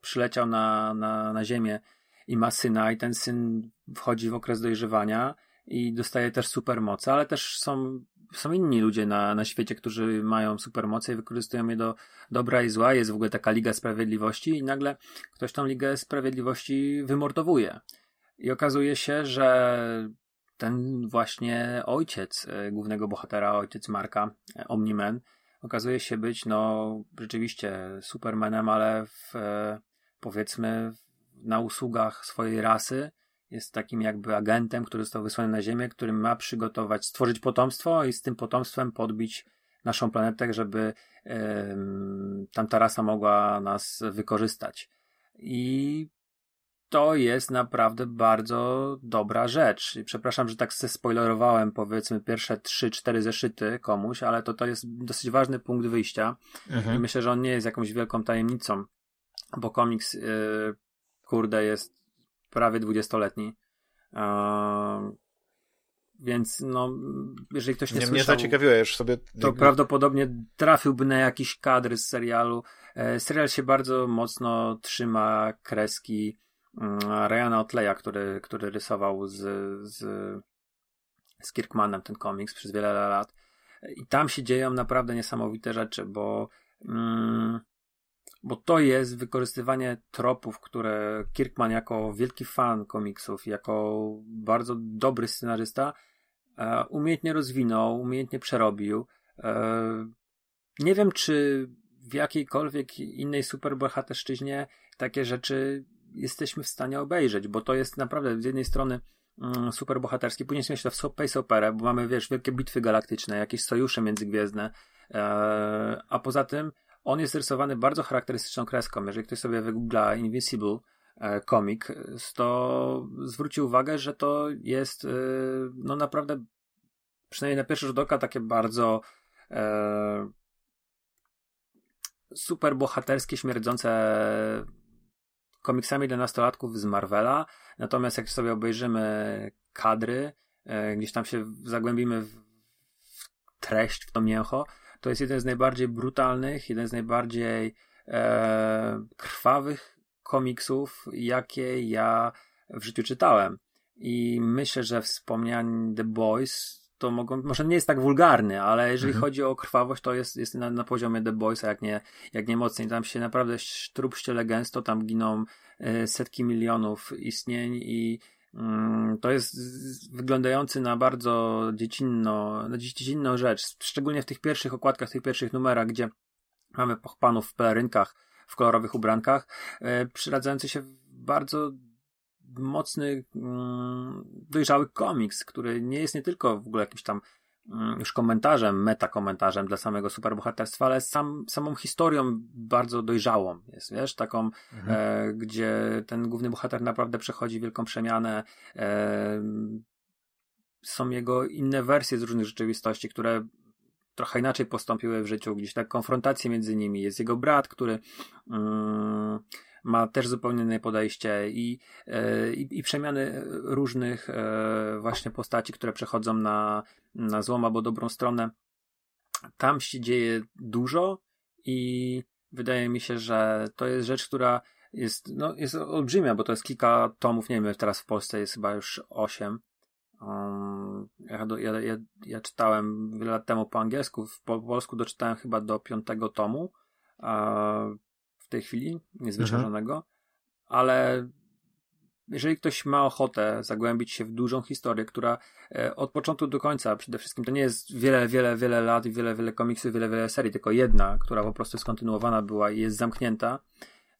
przyleciał na, na, na Ziemię i ma syna i ten syn wchodzi w okres dojrzewania i dostaje też supermoce, ale też są są inni ludzie na, na świecie, którzy mają supermoce i wykorzystują je do dobra i zła. Jest w ogóle taka Liga Sprawiedliwości i nagle ktoś tą Ligę Sprawiedliwości wymordowuje. I okazuje się, że ten właśnie ojciec e, głównego bohatera, ojciec Marka, e, Omniman, okazuje się być, no, rzeczywiście Supermanem, ale w, e, powiedzmy, na usługach swojej rasy jest takim jakby agentem, który został wysłany na Ziemię, który ma przygotować, stworzyć potomstwo i z tym potomstwem podbić naszą planetę, żeby yy, tamta rasa mogła nas wykorzystać. I to jest naprawdę bardzo dobra rzecz. Przepraszam, że tak se spoilerowałem powiedzmy pierwsze 3-4 zeszyty komuś, ale to, to jest dosyć ważny punkt wyjścia. Mhm. I myślę, że on nie jest jakąś wielką tajemnicą, bo komiks yy, kurde jest prawie dwudziestoletni. Eee, więc no, jeżeli ktoś nie, nie słyszał... Mnie zaciekawiło, już sobie... To prawdopodobnie trafiłby na jakiś kadr z serialu. E, serial się bardzo mocno trzyma kreski mm, Ryana Otleya, który, który rysował z, z, z Kirkmanem ten komiks przez wiele lat. I tam się dzieją naprawdę niesamowite rzeczy, bo, mm, bo to jest wykorzystywanie tropów, które Kirkman jako wielki fan komiksów, jako bardzo dobry scenarzysta, e, umiejętnie rozwinął, umiejętnie przerobił. E, nie wiem, czy w jakiejkolwiek innej superbohaterszczyźnie takie rzeczy jesteśmy w stanie obejrzeć, bo to jest naprawdę z jednej strony mm, superbohaterski, później się w space opera, bo mamy, wiesz, wielkie bitwy galaktyczne, jakieś sojusze międzygwiezdne, e, a poza tym on jest rysowany bardzo charakterystyczną kreską. Jeżeli ktoś sobie wygoogla Invisible e, komik, to zwróci uwagę, że to jest e, no naprawdę przynajmniej na pierwszy rzut oka takie bardzo e, super bohaterskie, śmierdzące komiksami dla nastolatków z Marvela. Natomiast jak sobie obejrzymy kadry, e, gdzieś tam się zagłębimy w, treść, w to mięcho, to jest jeden z najbardziej brutalnych, jeden z najbardziej e, krwawych komiksów, jakie ja w życiu czytałem. I myślę, że wspomniany The Boys to mogą, może nie jest tak wulgarny, ale jeżeli mhm. chodzi o krwawość, to jest, jest na, na poziomie The Boysa, jak nie, jak nie mocniej. Tam się naprawdę trup ściele gęsto, tam giną y, setki milionów istnień i to jest wyglądający na bardzo dziecinno, na dziecinną rzecz, szczególnie w tych pierwszych okładkach, w tych pierwszych numerach, gdzie mamy pochpanów w pelerynkach, w kolorowych ubrankach, y, przyradzający się bardzo mocny, mm, dojrzały komiks, który nie jest nie tylko w ogóle jakimś tam mm, już komentarzem, metakomentarzem dla samego superbohaterstwa, ale sam, samą historią bardzo dojrzałą jest, wiesz, taką, mhm. e, gdzie ten główny bohater naprawdę przechodzi wielką przemianę, e, są jego inne wersje z różnych rzeczywistości, które trochę inaczej postąpiły w życiu, gdzieś tak konfrontacje między nimi, jest jego brat, który mm, ma też zupełnie inne podejście i, e, i, i przemiany różnych e, właśnie postaci, które przechodzą na, na złą albo dobrą stronę. Tam się dzieje dużo i wydaje mi się, że to jest rzecz, która jest, no, jest olbrzymia, bo to jest kilka tomów, nie wiem, teraz w Polsce jest chyba już osiem. Um, ja, ja, ja, czytałem wiele lat temu po angielsku, w po polsku doczytałem chyba do piątego tomu tej chwili, niezwyczajonego, mhm. ale jeżeli ktoś ma ochotę zagłębić się w dużą historię, która e, od początku do końca, przede wszystkim to nie jest wiele, wiele, wiele lat i wiele, wiele komiksów, wiele, wiele serii, tylko jedna, która po prostu skontynuowana była i jest zamknięta,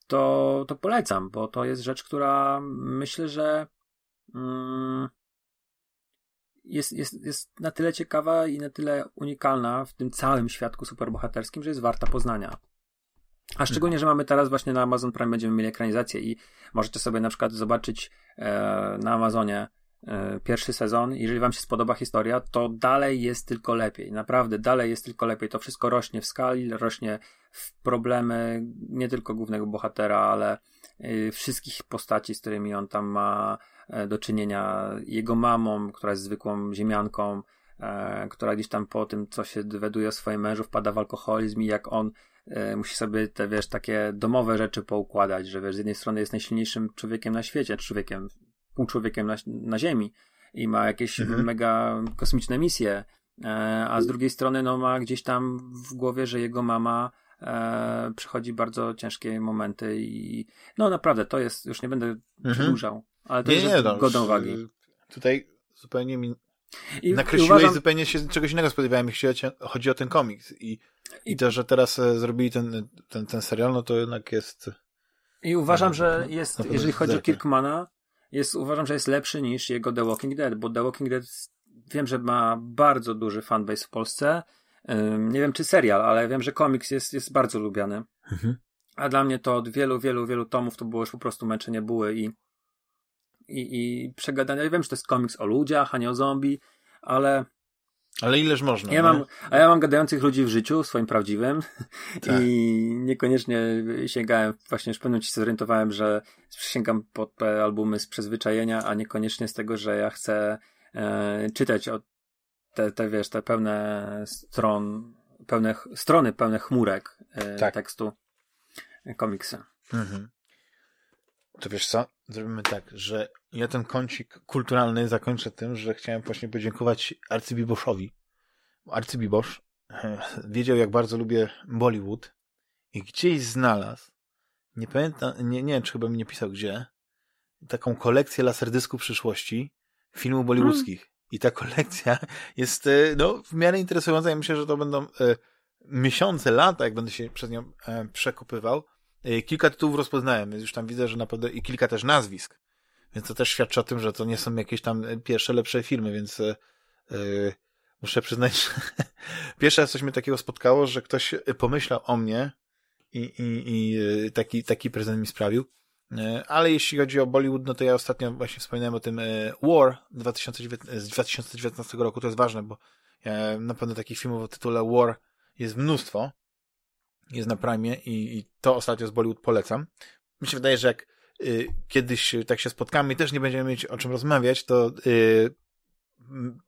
to, to polecam, bo to jest rzecz, która myślę, że mm, jest, jest, jest na tyle ciekawa i na tyle unikalna w tym całym świadku superbohaterskim, że jest warta poznania. A szczególnie, że mamy teraz właśnie na Amazon Prime będziemy mieli ekranizację i możecie sobie na przykład zobaczyć e, na Amazonie e, pierwszy sezon. Jeżeli wam się spodoba historia, to dalej jest tylko lepiej. Naprawdę, dalej jest tylko lepiej. To wszystko rośnie w skali, rośnie w problemy nie tylko głównego bohatera, ale e, wszystkich postaci, z którymi on tam ma e, do czynienia. Jego mamą, która jest zwykłą ziemianką, e, która gdzieś tam po tym, co się dowiaduje o swoim mężu, wpada w alkoholizm i jak on musi sobie te, wiesz, takie domowe rzeczy poukładać, że wiesz, z jednej strony jest najsilniejszym człowiekiem na świecie, człowiekiem, pół człowiekiem na, na ziemi i ma jakieś mhm. mega kosmiczne misje, e, a z drugiej strony, no, ma gdzieś tam w głowie, że jego mama e, przechodzi bardzo ciężkie momenty i no naprawdę, to jest, już nie będę mhm. przedłużał, ale to nie, jest nie, no, godą wagi. Tutaj zupełnie mi i, Nakreśliłeś i uważam... zupełnie się czegoś innego spodziewałem, jeśli chodzi o ten komiks. I, i to, że teraz e, zrobili ten, ten, ten serial, no to jednak jest. I uważam, że jest, jeżeli chodzi o Kirkmana, jest, uważam, że jest lepszy niż jego The Walking Dead, bo The Walking Dead wiem, że ma bardzo duży fanbase w Polsce. Nie wiem, czy serial, ale wiem, że komiks jest, jest bardzo lubiany. Mhm. A dla mnie to od wielu, wielu, wielu tomów to było już po prostu męczenie buły i i, i przegadania. Ja wiem, że to jest komiks o ludziach, a nie o zombie, ale ale ileż można. Ja mam, a ja mam gadających ludzi w życiu, swoim prawdziwym tak. i niekoniecznie sięgałem, właśnie już w pewnym momencie się zorientowałem, że sięgam po te albumy z przyzwyczajenia, a niekoniecznie z tego, że ja chcę e, czytać o te, te, wiesz, te pełne stron, pełne, strony pełne chmurek e, tak. tekstu komiksy. Mhm. To wiesz co? zrobimy tak, że ja ten kącik kulturalny zakończę tym, że chciałem właśnie podziękować arcybiboszowi. Arcybibosz wiedział, jak bardzo lubię Bollywood i gdzieś znalazł, nie pamiętam, nie, nie wiem, czy chyba mi nie pisał gdzie, taką kolekcję laserdysku przyszłości filmów bollywoodzkich. I ta kolekcja jest e, no, w miarę interesująca. Ja myślę, że to będą e, miesiące, lata, jak będę się przez nią e, przekopywał. E, kilka tytułów rozpoznałem, więc już tam widzę, że naprawdę i kilka też nazwisk. Więc to też świadczy o tym, że to nie są jakieś tam pierwsze, lepsze filmy, więc e, e muszę przyznać, że pierwszy raz coś mnie takiego spotkało, że ktoś pomyślał o mnie i, i, i e, taki, taki prezent mi sprawił. E, ale jeśli chodzi o Bollywood, no to ja ostatnio właśnie wspominałem o tym e, War 2019, z 2019 roku, to jest ważne, bo na pewno takich filmów o tytule War jest mnóstwo, jest na Prime i, i to ostatnio z Bollywood polecam. Mi się wydaje, że jak kiedyś tak się spotkamy i też nie będziemy mieć o czym rozmawiać, to y,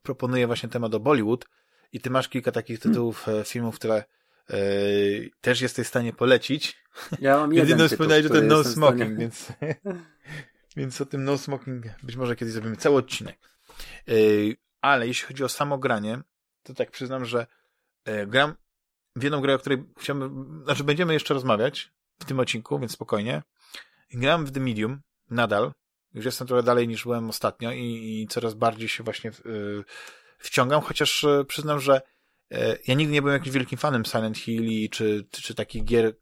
proponuję właśnie temat o Bollywood i ty masz kilka takich tytułów hmm. filmów, które y, też jesteś w stanie polecić. Ja mam jeden Jedyną wspominałeś, że ten no smoking, więc, więc o tym no smoking być może kiedyś zrobimy cały odcinek. Y, ale jeśli chodzi o samo granie, to tak przyznam, że y, gram w jedną grę, o której chciałbym, znaczy będziemy jeszcze rozmawiać w tym odcinku, więc spokojnie. Gram w The Medium, nadal. Już jestem trochę dalej niż byłem ostatnio i, i coraz bardziej się właśnie w, y, wciągam, chociaż y, przyznam, że y, ja nigdy nie byłem jakimś wielkim fanem Silent Hill czy, czy, czy takich gier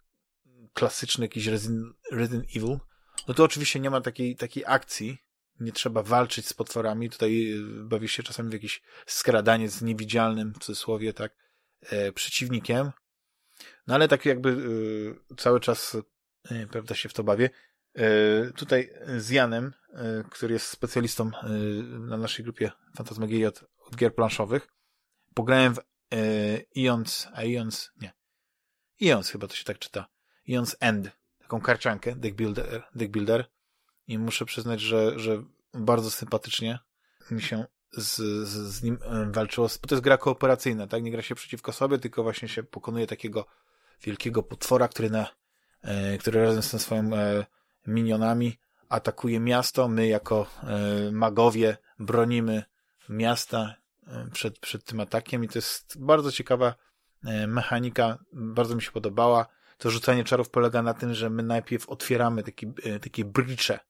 klasycznych, jakiś Resident, Resident Evil. No to oczywiście nie ma takiej, takiej akcji, nie trzeba walczyć z potworami. Tutaj bawi się czasami w jakieś skradanie z niewidzialnym, w cudzysłowie, tak, e, przeciwnikiem. No ale tak jakby e, cały czas, e, prawda, się w to bawię. E, tutaj z Janem, e, który jest specjalistą e, na naszej grupie Fantasmagierii od, od gier planszowych, pograłem w Ions, a Ions, nie. Ions chyba to się tak czyta. Ions End, taką karciankę, deck builder, deck builder. I muszę przyznać, że, że bardzo sympatycznie mi się z, z, z nim walczyło, bo to jest gra kooperacyjna, tak? Nie gra się przeciwko sobie, tylko właśnie się pokonuje takiego wielkiego potwora, który na, który razem z tym swoim minionami atakuje miasto. My jako e, magowie bronimy miasta e, przed, przed tym atakiem i to jest bardzo ciekawa e, mechanika, bardzo mi się podobała. To rzucanie czarów polega na tym, że my najpierw otwieramy takie, takie bricze,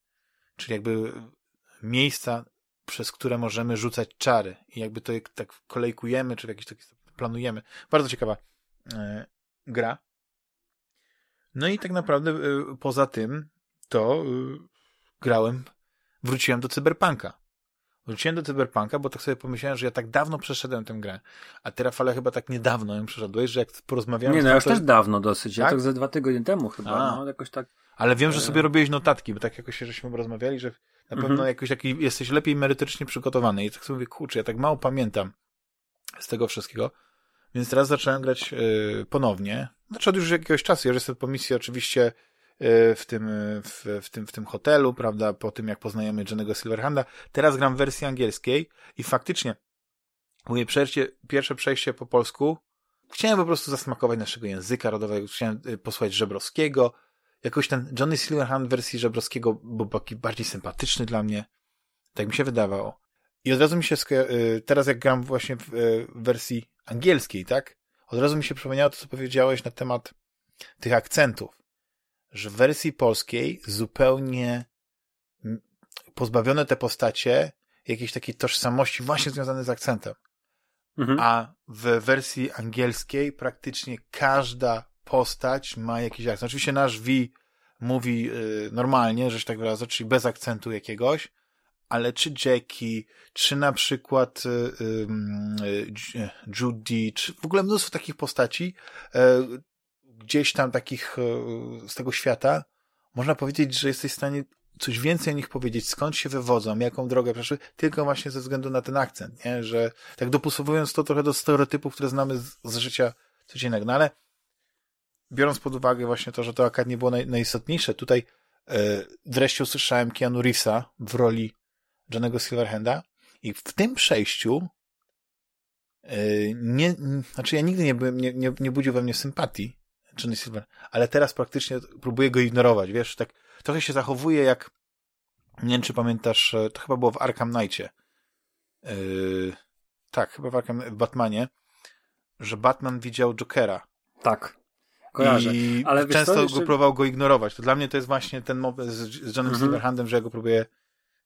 czyli jakby miejsca, przez które możemy rzucać czary i jakby to tak kolejkujemy, czy jakiś taki planujemy. Bardzo ciekawa gra. No i tak naprawdę poza tym to y, grałem, wróciłem do Cyberpunka. Wróciłem do Cyberpunka, bo tak sobie pomyślałem, że ja tak dawno przeszedłem tę grę, a ty Rafale chyba tak niedawno ją przeszedłeś, że jak porozmawiałem... Nie, no ja już to... też dawno dosyć, tak? ja tak ze dwa tygodnie temu chyba, no jakoś tak... Ale wiem, że e, sobie robiłeś notatki, bo tak jakoś żeśmy rozmawiali, że na pewno mhm. jakoś taki jesteś lepiej merytorycznie przygotowany i tak sobie mówię, kurczę, ja tak mało pamiętam z tego wszystkiego, więc teraz zacząłem grać yy, ponownie, znaczy od już jakiegoś czasu, ja jestem po misji oczywiście w tym, w, w, tym, w tym hotelu, prawda, po tym jak poznajemy Johnego Silverhanda. Teraz gram w wersji angielskiej i faktycznie moje przejście, pierwsze przejście po polsku chciałem po prostu zasmakować naszego języka rodowego, chciałem e, posłuchać Żebrowskiego. Jakoś ten Johnny Silverhand w wersji Żebrowskiego był taki bardziej sympatyczny dla mnie. Tak mi się wydawało. I od razu mi się, teraz jak gram właśnie w wersji angielskiej, tak? Od razu mi się przypomniało to, co powiedziałeś na temat tych akcentów że w wersji polskiej zupełnie pozbawione te postacie jakiejś takiej tożsamości właśnie związanej z akcentem. Mhm. A w wersji angielskiej praktycznie każda postać ma jakiś akcent. Oczywiście nasz V mówi y, normalnie, że się tak wyrażę, czyli bez akcentu jakiegoś, ale czy Jackie, czy na przykład y, y, y Judy, czy w ogóle mnóstwo takich postaci y, gdzieś tam takich e, z tego świata, można powiedzieć, że jesteś w stanie coś więcej o nich powiedzieć, skąd się wywodzą, jaką drogę przeszły, tylko właśnie ze względu na ten akcent, nie? że tak dopasowując to trochę do stereotypów, które znamy z, z życia codziennego. No ale biorąc pod uwagę właśnie to, że to akad nie było naj, najistotniejsze, tutaj e, wreszcie usłyszałem Keanu Reevesa w roli Johnego Silverhanda i w tym przejściu e, nie, znaczy ja nigdy nie byłem, nie, nie, nie budził we mnie sympatii Johnny Silver, ale teraz praktycznie próbuję go ignorować, wiesz, tak trochę się zachowuje jak Nie wiem, czy pamiętasz, to chyba było w Arkham Knightie. Yy, tak, chyba w, Arkham, w Batmanie, że Batman widział Jokera. Tak. Kojarzę. I Ale często co, go jeszcze... próbował go ignorować. To dla mnie to jest właśnie ten moment z, z Johnem mhm. Silverhandem, że ja go próbuję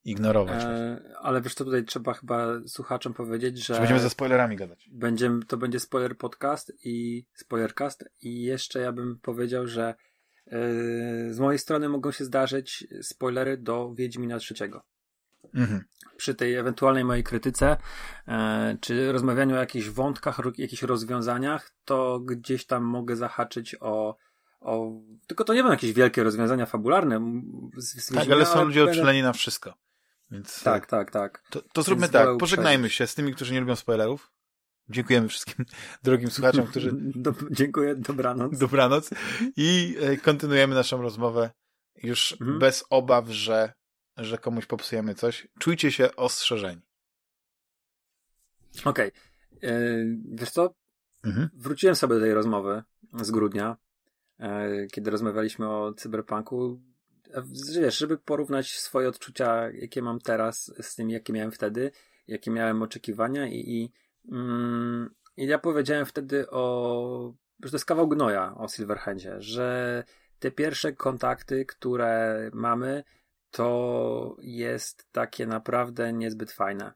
ignorować. E, ale wiesz, to tutaj trzeba chyba słuchaczom powiedzieć, że. będziemy ze spoilerami gadać. Będziemy, to będzie spoiler podcast i spoilercast. I jeszcze ja bym powiedział, że e, z mojej strony mogą się zdarzyć spoilery do Wiedźmina trzeciego. Mhm. Przy tej ewentualnej mojej krytyce, e, czy rozmawianiu o jakichś wątkach, jakichś rozwiązaniach, to gdzieś tam mogę zahaczyć o, o. Tylko to nie będą jakieś wielkie rozwiązania fabularne. Z, z tak, ale są ludzie odczuleni na wszystko. Więc, tak, e, tak, tak. To, to zróbmy tak. Pożegnajmy się z tymi, którzy nie lubią spoilerów. Dziękujemy wszystkim drogim słuchaczom, którzy. Do, dziękuję, dobranoc. Dobranoc. I e, kontynuujemy naszą rozmowę już mhm. bez obaw, że że komuś popsujemy coś, czujcie się ostrzeżeni. Okej. Okay. E, wiesz co? Mhm. Wróciłem sobie do tej rozmowy z grudnia, kiedy rozmawialiśmy o cyberpunku. Wiesz, żeby porównać swoje odczucia, jakie mam teraz z tym, jakie miałem wtedy, jakie miałem oczekiwania i, i, mm, i ja powiedziałem wtedy o, że to jest kawał gnoja o Silverhandzie, że te pierwsze kontakty, które mamy, to jest takie naprawdę niezbyt fajne.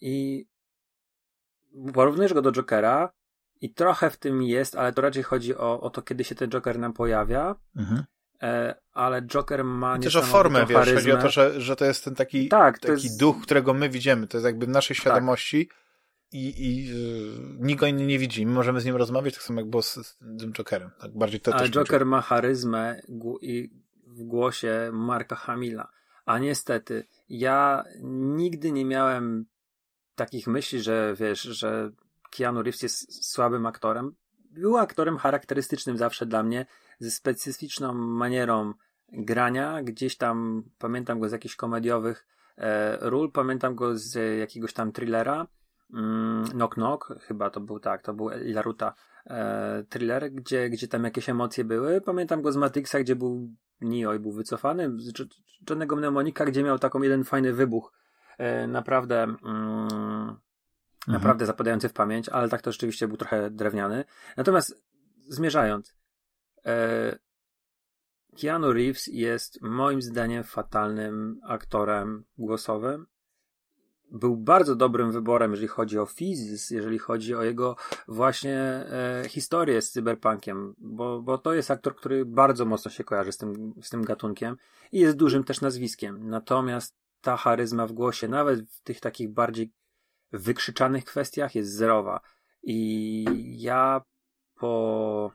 I porównujesz go do Jokera i trochę w tym jest, ale to raczej chodzi o, o to, kiedy się ten Joker nam pojawia. Mhm. E, ale Joker ma Też o formę, wiesz, charyzmę. chodzi o to, że, że to jest ten taki, tak, taki jest... duch, którego my widzimy. To jest jakby w naszej tak. świadomości tak. i, i yy, nikt go inny nie widzi. My możemy z nim rozmawiać, tak samo jak było z, z tym Jokerem. Tak bardziej to ale Joker ma charyzmę i w głosie Marka Hamila. A niestety, ja nigdy nie miałem takich myśli, że wiesz, że Keanu Reeves jest słabym aktorem. Był aktorem charakterystycznym zawsze dla mnie, ze specyficzną manierą grania. Gdzieś tam pamiętam go z jakichś komediowych e, ról, pamiętam go z jakiegoś tam thrillera. Mm, knock Knock, chyba to był tak, to był Ilaruta e, thriller, gdzie, gdzie tam jakieś emocje były. Pamiętam go z Matrixa, gdzie był Neo i był wycofany. Z Johnnego Mnemonika, gdzie miał taką jeden fajny wybuch. E, naprawdę, mm, mhm. naprawdę zapadający w pamięć, ale tak to rzeczywiście był trochę drewniany. Natomiast zmierzając, e, Keanu Reeves jest moim zdaniem fatalnym aktorem głosowym był bardzo dobrym wyborem, jeżeli chodzi o Fizis, jeżeli chodzi o jego właśnie e, historię z cyberpunkiem, bo, bo to jest aktor, który bardzo mocno się kojarzy z tym, z tym gatunkiem i jest dużym też nazwiskiem. Natomiast ta charyzma w głosie, nawet w tych takich bardziej wykrzyczanych kwestiach, jest zerowa. I ja po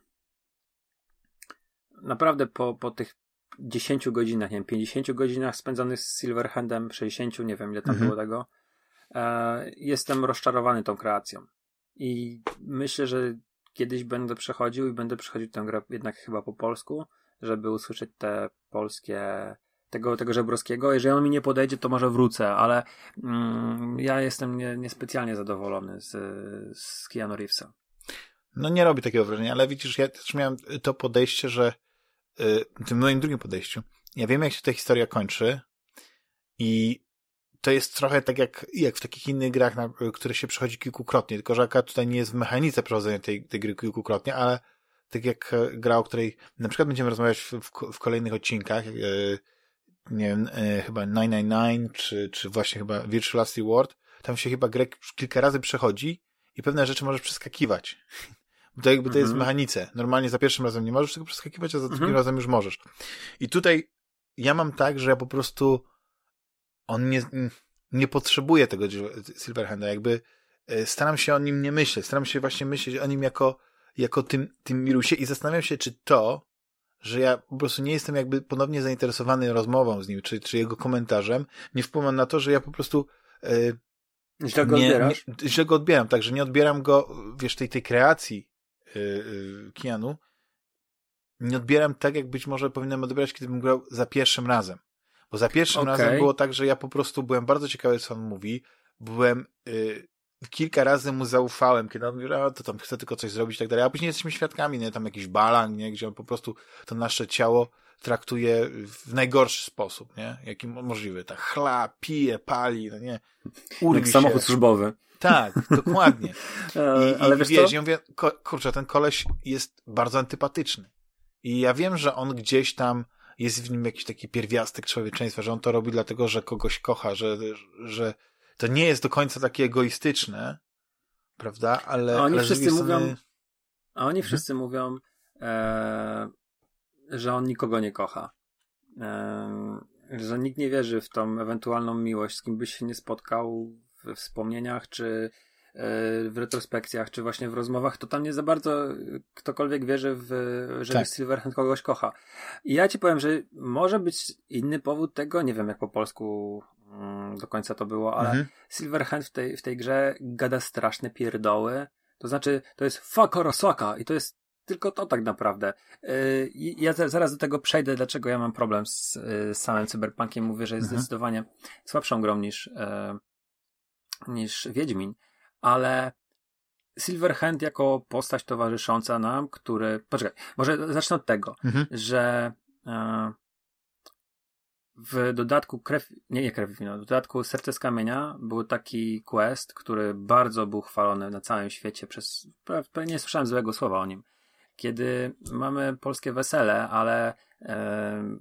naprawdę po, po tych 10 godzinach, nie wiem, 50 godzinach spędzonych z Silverhandem, 60, nie wiem ile tam mhm. było tego, E, jestem rozczarowany tą kreacją. I myślę, że kiedyś będę przechodził i będę przechodził tę grę jednak chyba po polsku, żeby usłyszeć te polskie tego, tego żebrowskiego. Jeżeli on mi nie podejdzie, to może wrócę, ale mm, ja jestem nie, niespecjalnie zadowolony z, z Keanu Reevesa. No nie robi takiego wrażenia, ale widzisz, ja też miałem to podejście, że tym moim drugim podejściu, ja wiem, jak się ta historia kończy i to jest trochę tak jak, jak w takich innych grach, na, które się przechodzi kilkukrotnie, tylko że tutaj nie jest w mechanice przechodzenia tej, tej gry kilkukrotnie, ale tak jak e, gra, o której na przykład będziemy rozmawiać w, w, w kolejnych odcinkach, yy, nie wiem, yy, chyba 999, czy, czy właśnie chyba Virtual World, tam się chyba grę kilka razy przechodzi i pewne rzeczy możesz przeskakiwać. Bo to jakby to jest w mhm. mechanice. Normalnie za pierwszym razem nie możesz tego przeskakiwać, a za drugim mhm. razem już możesz. I tutaj ja mam tak, że ja po prostu on nie, nie potrzebuje tego Silverhanda, jakby e, staram się o nim nie myśleć, staram się właśnie myśleć o nim jako, jako tym, tym Mirusie i zastanawiam się, czy to, że ja po prostu nie jestem jakby ponownie zainteresowany rozmową z nim, czy, czy jego komentarzem, nie wpływa na to, że ja po prostu yy, źle go nie, odbierasz? Nie, źle go odbieram, także nie odbieram go, wiesz, tej, tej kreacji Keanu, nie odbieram tak, jak być może powinienem odbierać, kiedy bym grał za pierwszym razem. Bo za pierwszym okay. razem było tak, że ja po prostu byłem bardzo ciekawy, co on mówi. Byłem y, kilka razy mu zaufałem, kiedy on mówił, a to tam chce tylko coś zrobić i tak dalej. A później jesteśmy świadkami, nie? Tam jakiś balang, nie? Gdzie on po prostu to nasze ciało traktuje w najgorszy sposób, nie? Jaki możliwy. Tak chla, pije, pali, no nie? Urwi Jak samochód się. służbowy. Tak, dokładnie. I, Ale i wiesz wiesz, ja mówię, kurczę, ten koleś jest bardzo antypatyczny. I ja wiem, że on gdzieś tam jest w nim jakiś taki pierwiastek człowieczeństwa, że on to robi dlatego, że kogoś kocha, że, że to nie jest do końca takie egoistyczne, prawda? Ale, A oni ale z wszyscy mówią, strony- a oni wszyscy mówią, e, że on nikogo nie kocha. Że nikt nie wierzy w tą ewentualną miłość, z kim byś się nie spotkał we wspomnieniach, czy e, w retrospekcjach, czy właśnie w rozmowach, to tam nie za bardzo ktokolwiek wierzy w, że Tak. Silverhand kogoś kocha. I ja ci powiem, że może być inny powód tego, nie wiem jak po polsku mm, do końca to było, ale Mhm. Silverhand w tej, w tej grze gada straszne pierdoły. To znaczy, to jest fuck Orosaka i to jest tylko to tak naprawdę. I ja za- zaraz do tego przejdę, dlaczego ja mam problem z, z samym Cyberpunkiem. Mówię, że jest Mhm. zdecydowanie słabszą grą niż, yy, niż Wiedźmin, ale Silverhand jako postać towarzysząca nam, który... Poczekaj, może zacznę od tego, Mhm. że e, w dodatku krew, nie, nie krew wino, w dodatku serce z kamienia był taki quest, który bardzo był chwalony na całym świecie przez, pra- pra- nie słyszałem złego słowa o nim. Kiedy mamy polskie wesele, ale e,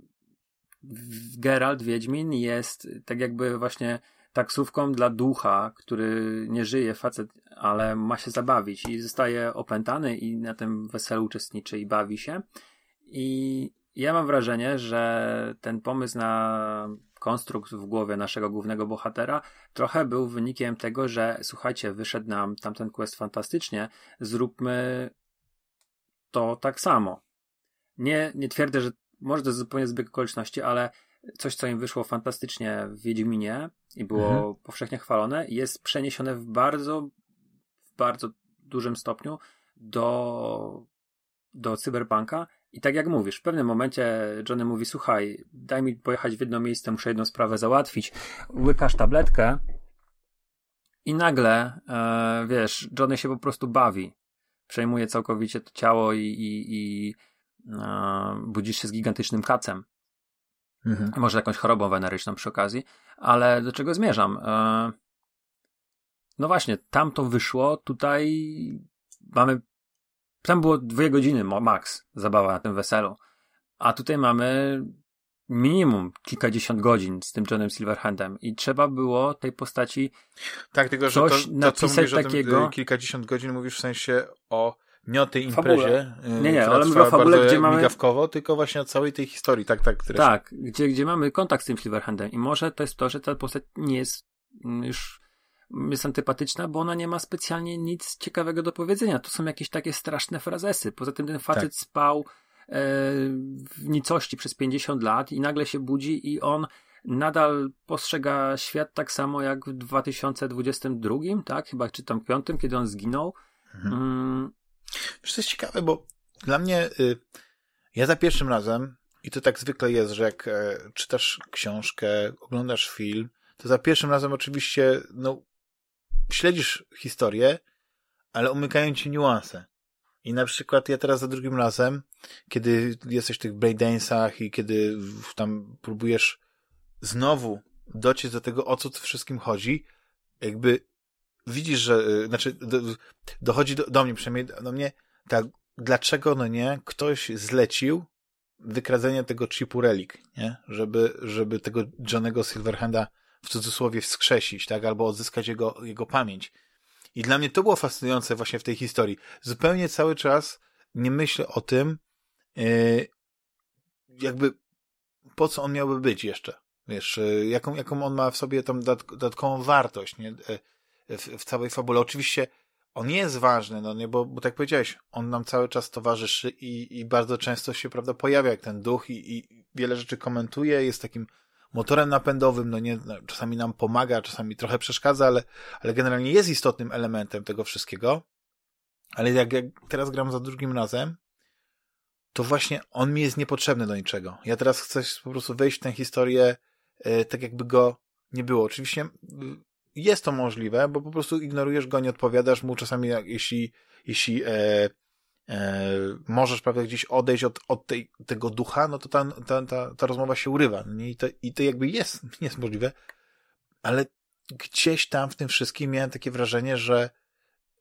Geralt Wiedźmin jest tak jakby właśnie taksówką dla ducha, który nie żyje, facet, ale ma się zabawić i zostaje opętany i na tym weselu uczestniczy i bawi się. I ja mam wrażenie, że ten pomysł na konstrukt w głowie naszego głównego bohatera trochę był wynikiem tego, że słuchajcie, wyszedł nam tamten quest fantastycznie, zróbmy to tak samo. Nie, nie twierdzę, że może to jest zupełnie zbieg okoliczności, ale coś, co im wyszło fantastycznie w Wiedźminie i było Mhm. powszechnie chwalone, jest przeniesione w bardzo, w bardzo dużym stopniu do, do cyberpunka. I tak jak mówisz, w pewnym momencie Johnny mówi, słuchaj, daj mi pojechać w jedno miejsce, muszę jedną sprawę załatwić. Łykasz tabletkę i nagle, e, wiesz, Johnny się po prostu bawi. Przejmuje całkowicie to ciało i, i, i e, budzisz się z gigantycznym kacem. Mhm. Może jakąś chorobą weneryczną przy okazji, ale do czego zmierzam? E, no właśnie, tam to wyszło, tutaj mamy, tam było dwie godziny max zabawa na tym weselu, a tutaj mamy minimum kilkadziesiąt godzin z tym Johnem Silverhandem i trzeba było tej postaci Tak, tylko że to, Coś to co napisać tym takiego- y, kilkadziesiąt godzin, mówisz w sensie o nie o tej Fabule. imprezie, y, Nie, nie, ale mówię o fabule, gdzie mamy- migawkowo, tylko właśnie o całej tej historii, tak, tak. Które Tak, gdzie, gdzie mamy kontakt z tym Silverhandem i może to jest to, że ta postać nie jest mm, już jest antypatyczna, bo ona nie ma specjalnie nic ciekawego do powiedzenia. To są jakieś takie straszne frazesy. Poza tym ten facet Tak. spał w nicości przez 50 lat i nagle się budzi i on nadal postrzega świat tak samo jak w 2022, tak? Chyba czy tam piątym, kiedy on zginął. Mhm. Mm, Wiesz, to jest ciekawe, bo dla mnie, y, ja za pierwszym razem, i to tak zwykle jest, że jak e, czytasz książkę, oglądasz film, to za pierwszym razem oczywiście, no, śledzisz historię, ale umykają ci niuanse. I na przykład ja teraz za drugim razem, kiedy jesteś w tych breakdance'ach i kiedy tam próbujesz znowu dociec do tego, o co w wszystkim chodzi, jakby widzisz, że, y, znaczy, do, dochodzi do, do mnie, przynajmniej do mnie, tak, dlaczego, no nie, ktoś zlecił wykradzenie tego chipu relik, nie? Żeby, żeby tego Johnego Silverhanda w cudzysłowie wskrzesić, tak? Albo odzyskać jego, jego pamięć. I dla mnie to było fascynujące właśnie w tej historii. Zupełnie cały czas nie myślę o tym, yy, jakby po co on miałby być jeszcze. Wiesz, yy, jaką, jaką on ma w sobie dodatk- dodatkową wartość, nie? Yy, w, w całej fabule. Oczywiście on jest ważny, no nie, bo, bo tak powiedziałeś, on nam cały czas towarzyszy i, i bardzo często się, prawda, pojawia jak ten duch i, i wiele rzeczy komentuje, jest takim motorem napędowym, no nie, no, czasami nam pomaga, czasami trochę przeszkadza, ale, ale generalnie jest istotnym elementem tego wszystkiego. Ale jak, jak teraz gram za drugim razem, to właśnie on mi jest niepotrzebny do niczego. Ja teraz chcę po prostu wejść w tę historię e, tak, jakby go nie było. Oczywiście jest to możliwe, bo po prostu ignorujesz go, nie odpowiadasz mu czasami, jeśli, jeśli e, możesz, prawda, gdzieś odejść od, od tej, tego ducha, no to ta, ta, ta, ta rozmowa się urywa. No nie? I, to, I to jakby jest, jest możliwe, ale gdzieś tam w tym wszystkim miałem takie wrażenie, że,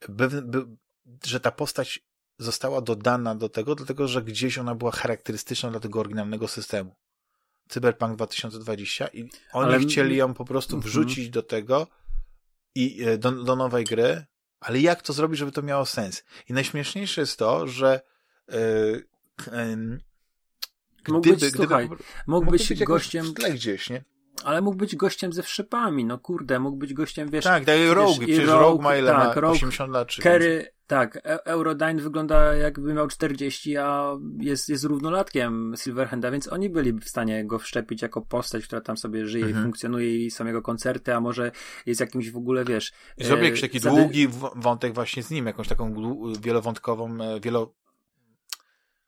by, by, że ta postać została dodana do tego, dlatego że gdzieś ona była charakterystyczna dla tego oryginalnego systemu. Cyberpunk 2020 i oni ale... chcieli ją po prostu wrzucić do tego i e, do, do nowej gry, ale jak to zrobić, żeby to miało sens? I najśmieszniejsze jest to, że yy, yy, mógł gdyby, być, gdyby, słuchaj, mógł, mógł być, być gościem w tle gdzieś, nie? Ale mógł być gościem ze wszypami, no kurde, mógł być gościem, wiesz... Tak, tak, Rogue, przecież Rogue, Rogue ma ile tak, ma? 80 lat, czy Kerry, tak, e Eurodyne wygląda jakby miał 40, a jest, jest równolatkiem Silverhanda, więc oni byli w stanie go wszczepić jako postać, która tam sobie żyje mhm. i funkcjonuje i są jego koncerty, a może jest jakimś w ogóle, wiesz... I zrobił jakiś taki zady... długi wątek właśnie z nim, jakąś taką wielowątkową, e, wielo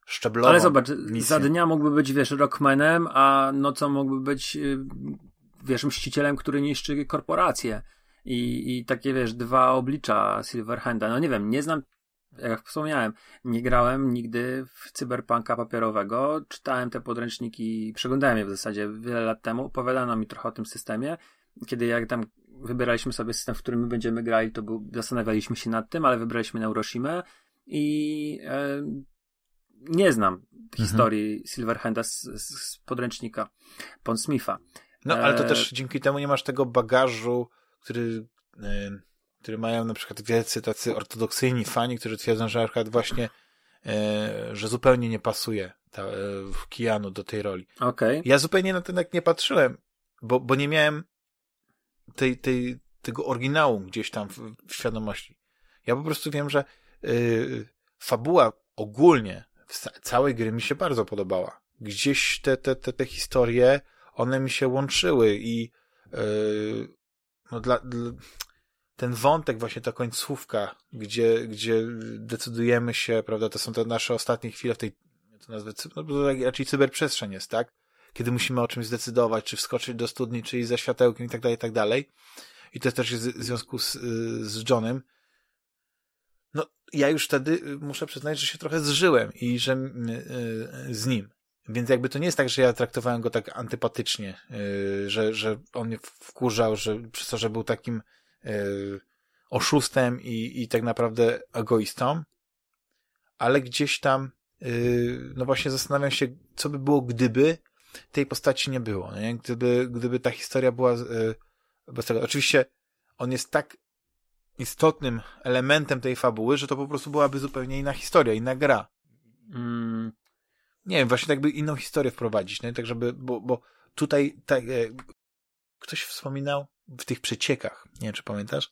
szczeblową. Ale zobacz, misję. za dnia mógłby być, wiesz, rockmanem, a nocą mógłby być, y, wiesz, mścicielem, który niszczy korporacje. I, I takie, wiesz, dwa oblicza Silverhanda. No nie wiem, nie znam, jak wspomniałem, nie grałem nigdy w cyberpunka papierowego. Czytałem te podręczniki, przeglądałem je w zasadzie wiele lat temu. Opowiadano mi trochę o tym systemie. Kiedy jak tam wybieraliśmy sobie system, w którym my będziemy grali, to był, zastanawialiśmy się nad tym, ale wybraliśmy Neuroshima i e, nie znam mhm. historii Silverhanda z, z podręcznika Smitha. No, ale to e... też dzięki temu nie masz tego bagażu, który, e, który mają na przykład wielcy tacy ortodoksyjni fani, którzy twierdzą, że na właśnie, e, że zupełnie nie pasuje ta, e, w Kianu do tej roli. Okay. Ja zupełnie na ten jak nie patrzyłem, bo, bo nie miałem tej, tej, tego oryginału gdzieś tam w, w świadomości. Ja po prostu wiem, że fabuła ogólnie całej gry mi się bardzo podobała. Gdzieś te, te, te, te historie, one mi się łączyły i yy, no dla, dla, ten wątek, właśnie ta końcówka, gdzie, gdzie decydujemy się, prawda, to są te nasze ostatnie chwile w tej, to nazwę, no, raczej cyberprzestrzeń jest, tak? Kiedy musimy o czymś zdecydować, czy wskoczyć do studni, czy iść za światełkiem i tak dalej, i tak dalej. I to też jest w związku z, z Johnem, no, ja już wtedy y, muszę przyznać, że się trochę zżyłem i że y, z nim. Więc jakby to nie jest tak, że ja traktowałem go tak antypatycznie, y, że, że on mnie wkurzał, że przez to, że był takim oszustem i, i tak naprawdę egoistą, ale gdzieś tam no właśnie zastanawiam się, co by było, gdyby tej postaci nie było, nie? Gdyby, gdyby ta historia była bez tego. Oczywiście on jest tak istotnym elementem tej fabuły, że to po prostu byłaby zupełnie inna historia, inna gra. Mm. Nie wiem, właśnie tak by inną historię wprowadzić, no tak żeby, bo, bo tutaj tak, e, ktoś wspominał w tych przeciekach, nie wiem czy pamiętasz,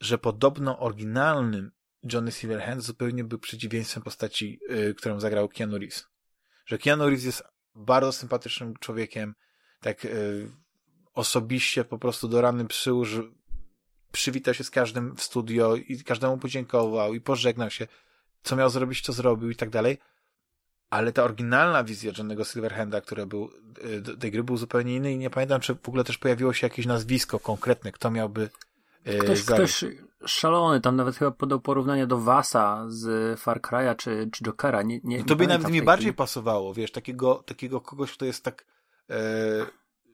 że podobno oryginalnym Johnny Silverhand zupełnie był przeciwieństwem postaci, y, którą zagrał Keanu Reeves. Że Keanu Reeves jest bardzo sympatycznym człowiekiem, tak y, osobiście po prostu do rany przyłóż przywitał się z każdym w studio i każdemu podziękował i pożegnał się, co miał zrobić, co zrobił i tak dalej. Ale ta oryginalna wizja Johnnego Silverhanda, która był, y, tej gry był zupełnie inny i nie pamiętam, czy w ogóle też pojawiło się jakieś nazwisko konkretne, kto miałby y, Ktoś, ktoś szalony, tam nawet chyba podał porównanie do Vasa z Far Cry'a czy, czy Jokera. Nie, nie, no to by nawet mi bardziej pasowało, wiesz, takiego, takiego kogoś, kto jest tak e,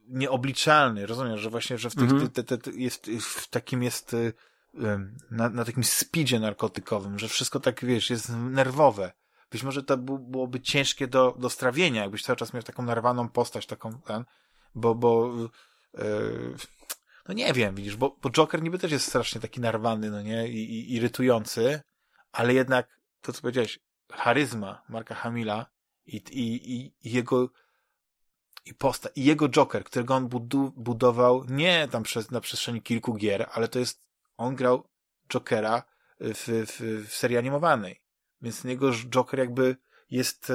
nieobliczalny, rozumiesz, że właśnie, że w, tych, -hmm. te, te, te jest, w takim jest y, na, na takim speedzie narkotykowym, że wszystko tak, wiesz, jest nerwowe. Być może to byłoby ciężkie do, do strawienia, jakbyś cały czas miał taką narwaną postać, taką, ten, bo, bo yy, no nie wiem, widzisz, bo, bo Joker niby też jest strasznie taki narwany, no nie, i, i irytujący, ale jednak to, co powiedziałeś, charyzma Marka Hamila i, i, i jego i posta i jego Joker, którego on budu, budował nie tam przez, na przestrzeni kilku gier, ale to jest, on grał Jokera w, w, w serii animowanej. Więc jego Joker jakby jest,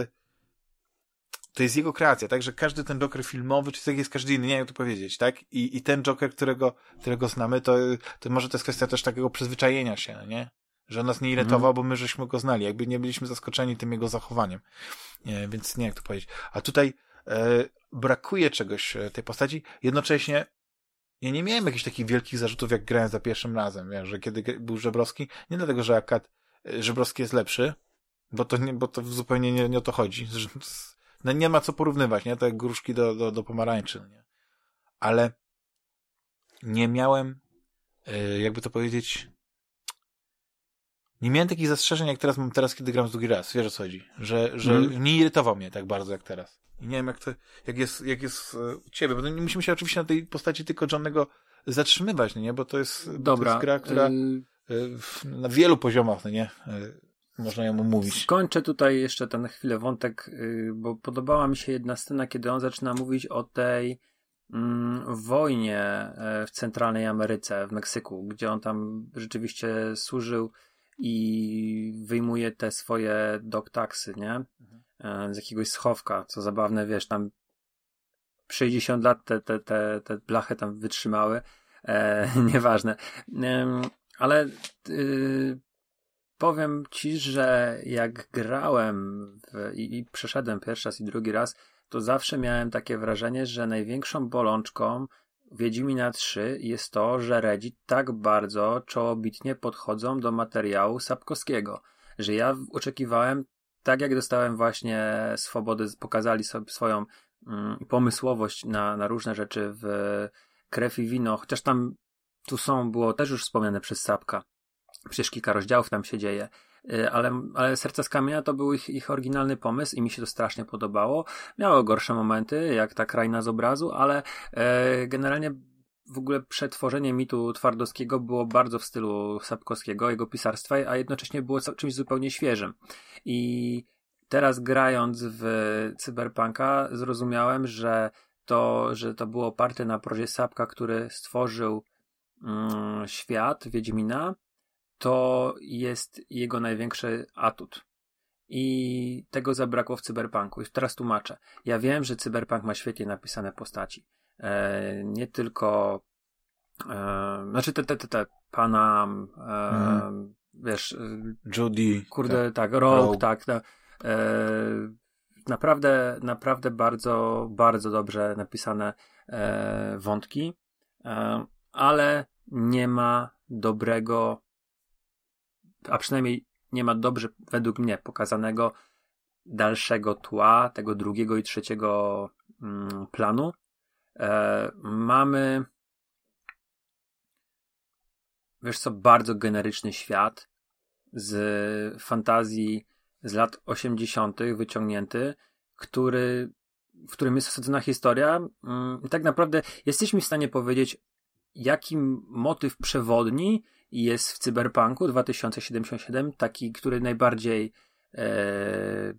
to jest jego kreacja, tak, że każdy ten Joker filmowy, czy tak jest każdy inny, nie wiem jak to powiedzieć, tak, i, i ten Joker, którego, którego znamy, to, to może to jest kwestia też takiego przyzwyczajenia się, nie? Że on nas nie irytował, mm. bo my żeśmy go znali, jakby nie byliśmy zaskoczeni tym jego zachowaniem. Nie, więc nie jak to powiedzieć. A tutaj e, brakuje czegoś e, tej postaci. Jednocześnie ja nie miałem jakichś takich wielkich zarzutów, jak grałem za pierwszym razem, wiesz, że kiedy był Żebrowski, nie dlatego, że akad e, Żebrowski jest lepszy, bo to, nie, bo to zupełnie nie, nie o to chodzi. No nie ma co porównywać, nie? To gruszki do, do, do pomarańczy, no nie? Ale nie miałem, yy, jakby to powiedzieć, nie miałem takich zastrzeżeń, jak teraz mam teraz, kiedy gram z drugi raz. Wiesz o co chodzi? Że, że mm. nie irytował mnie tak bardzo jak teraz. I nie wiem, jak to, jak jest, jak jest e, u ciebie, bo nie musimy się oczywiście na tej postaci tylko Johnnego zatrzymywać, no nie? Bo to jest, Dobra. To jest gra, która y... na wielu poziomach, no nie? można ją mówić. Skończę tutaj jeszcze ten chwilę wątek, y, bo podobała mi się jedna scena, kiedy on zaczyna mówić o tej mm, wojnie e, w centralnej Ameryce, w Meksyku, gdzie on tam rzeczywiście służył i wyjmuje te swoje dog taxy, nie? Mhm. E, z jakiegoś schowka, co zabawne, wiesz, tam 60 lat te, te, te, te blachy tam wytrzymały, e, nieważne. E, ale y, powiem ci, że jak grałem w, i, i przeszedłem pierwszy raz i drugi raz, to zawsze miałem takie wrażenie, że największą bolączką Wiedźmina 3 jest to, że Reddit tak bardzo czołobitnie podchodzą do materiału Sapkowskiego, że ja oczekiwałem, tak jak dostałem właśnie swobody, pokazali sobie swoją mm, pomysłowość na, na różne rzeczy w Krew i Wino, chociaż tam tu są, było też już wspomniane przez Sapka, Przecież kilka rozdziałów tam się dzieje. Y, ale, ale Serce z Kamienia to był ich, ich oryginalny pomysł i mi się to strasznie podobało. Miało gorsze momenty, jak ta kraina z obrazu, ale e, generalnie w ogóle przetworzenie mitu Twardowskiego było bardzo w stylu Sapkowskiego, jego pisarstwa, a jednocześnie było czymś zupełnie świeżym. I teraz grając w Cyberpunka zrozumiałem, że to, że to było oparte na prozie Sapka, który stworzył świat Wiedźmina, to jest jego największy atut. I tego zabrakło w cyberpunku. I teraz tłumaczę. Ja wiem, że cyberpunk ma świetnie napisane postaci. E, nie tylko. E, znaczy, te, te, te, te pana. E, mhm. Wiesz. E, Judy. Kurde, tak, tak Rogue, Rogue. tak. No, naprawdę, naprawdę bardzo, bardzo dobrze napisane e, wątki, ale nie ma dobrego a przynajmniej nie ma dobrze, według mnie, pokazanego dalszego tła, tego drugiego i trzeciego mm, planu. E, mamy, wiesz co, bardzo generyczny świat z fantazji z lat 80., wyciągnięty, który, w którym jest osadzona historia. Mm, tak naprawdę jesteśmy w stanie powiedzieć, jaki motyw przewodni jest w Cyberpunku 2077 taki, który najbardziej e,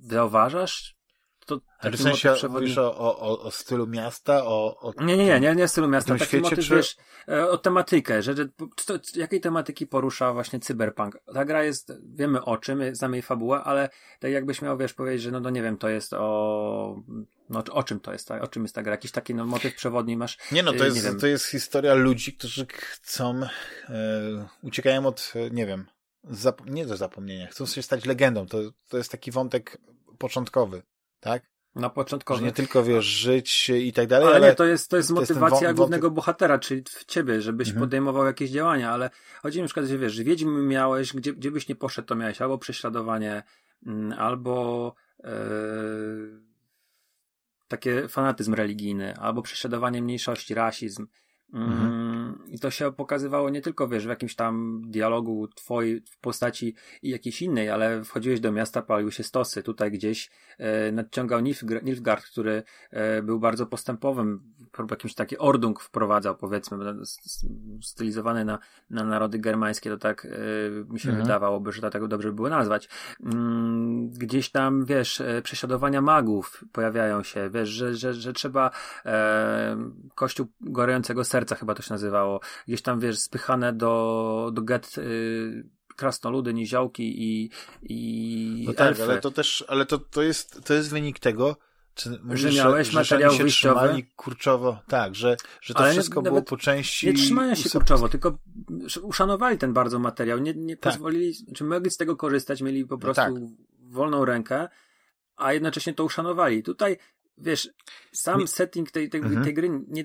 zauważasz? To Ale w sensie przewodni... mówisz o, o, o stylu miasta? O, o nie, nie, nie, nie, nie stylu miasta. Taki świecie, motyw, czy... wiesz, e, o tematykę, że, że to, jakiej tematyki porusza właśnie cyberpunk. Ta gra jest, wiemy o czym, znamy jej fabułę, ale tak jakbyś miał, wiesz, powiedzieć, że no, no nie wiem, to jest o no o czym to jest, o czym jest ta gra? Jakiś taki no, motyw przewodni masz? Nie no, to, y, jest, to jest historia ludzi, którzy chcą, e, uciekają od, e, nie wiem, zap- nie do zapomnienia, chcą się stać legendą. To, to jest taki wątek początkowy, tak? Na początkowy. Że nie tylko wiesz, żyć i tak dalej. Ale, ale nie, to jest, to jest motywacja głównego bohatera, czyli w ciebie, żebyś mhm. podejmował jakieś działania, ale chodzi mi na przykład, że wiesz, wiedźmy miałeś, gdzie, gdzie byś nie poszedł, to miałeś albo prześladowanie, mm, albo yy, takie fanatyzm religijny, albo prześladowanie mniejszości, rasizm. Mhm. I to się pokazywało nie tylko, wiesz, w jakimś tam dialogu twojej w postaci i jakiejś innej, ale wchodziłeś do miasta, paliły się stosy. Tutaj gdzieś e, nadciągał Nilfgaard, który e, był bardzo postępowym, jakimś taki ordung wprowadzał, powiedzmy, stylizowany na, na narody germańskie, to tak e, mi się mhm. wydawałoby, że to tak dobrze było nazwać. Mm, gdzieś tam, wiesz, e, prześladowania magów pojawiają się, wiesz, że, że, że trzeba e, kościół gorącego serca chyba to się nazywało. Gdzieś tam, wiesz, spychane do, do get y, krasnoludy, niziołki i, i No tak, elfy. ale to też, ale to, to jest, to jest wynik tego, czy mówisz, że miałeś że, materiał że wyjściowy? trzymali kurczowo, tak, że, że to ale wszystko było po części... Nie trzymają się kurczowo, tylko uszanowali ten bardzo materiał, nie, nie tak. pozwolili, czy mogli z tego korzystać, mieli po no prostu no tak. wolną rękę, a jednocześnie to uszanowali. Tutaj, wiesz, sam setting tej, tej, mhm. tej gry nie,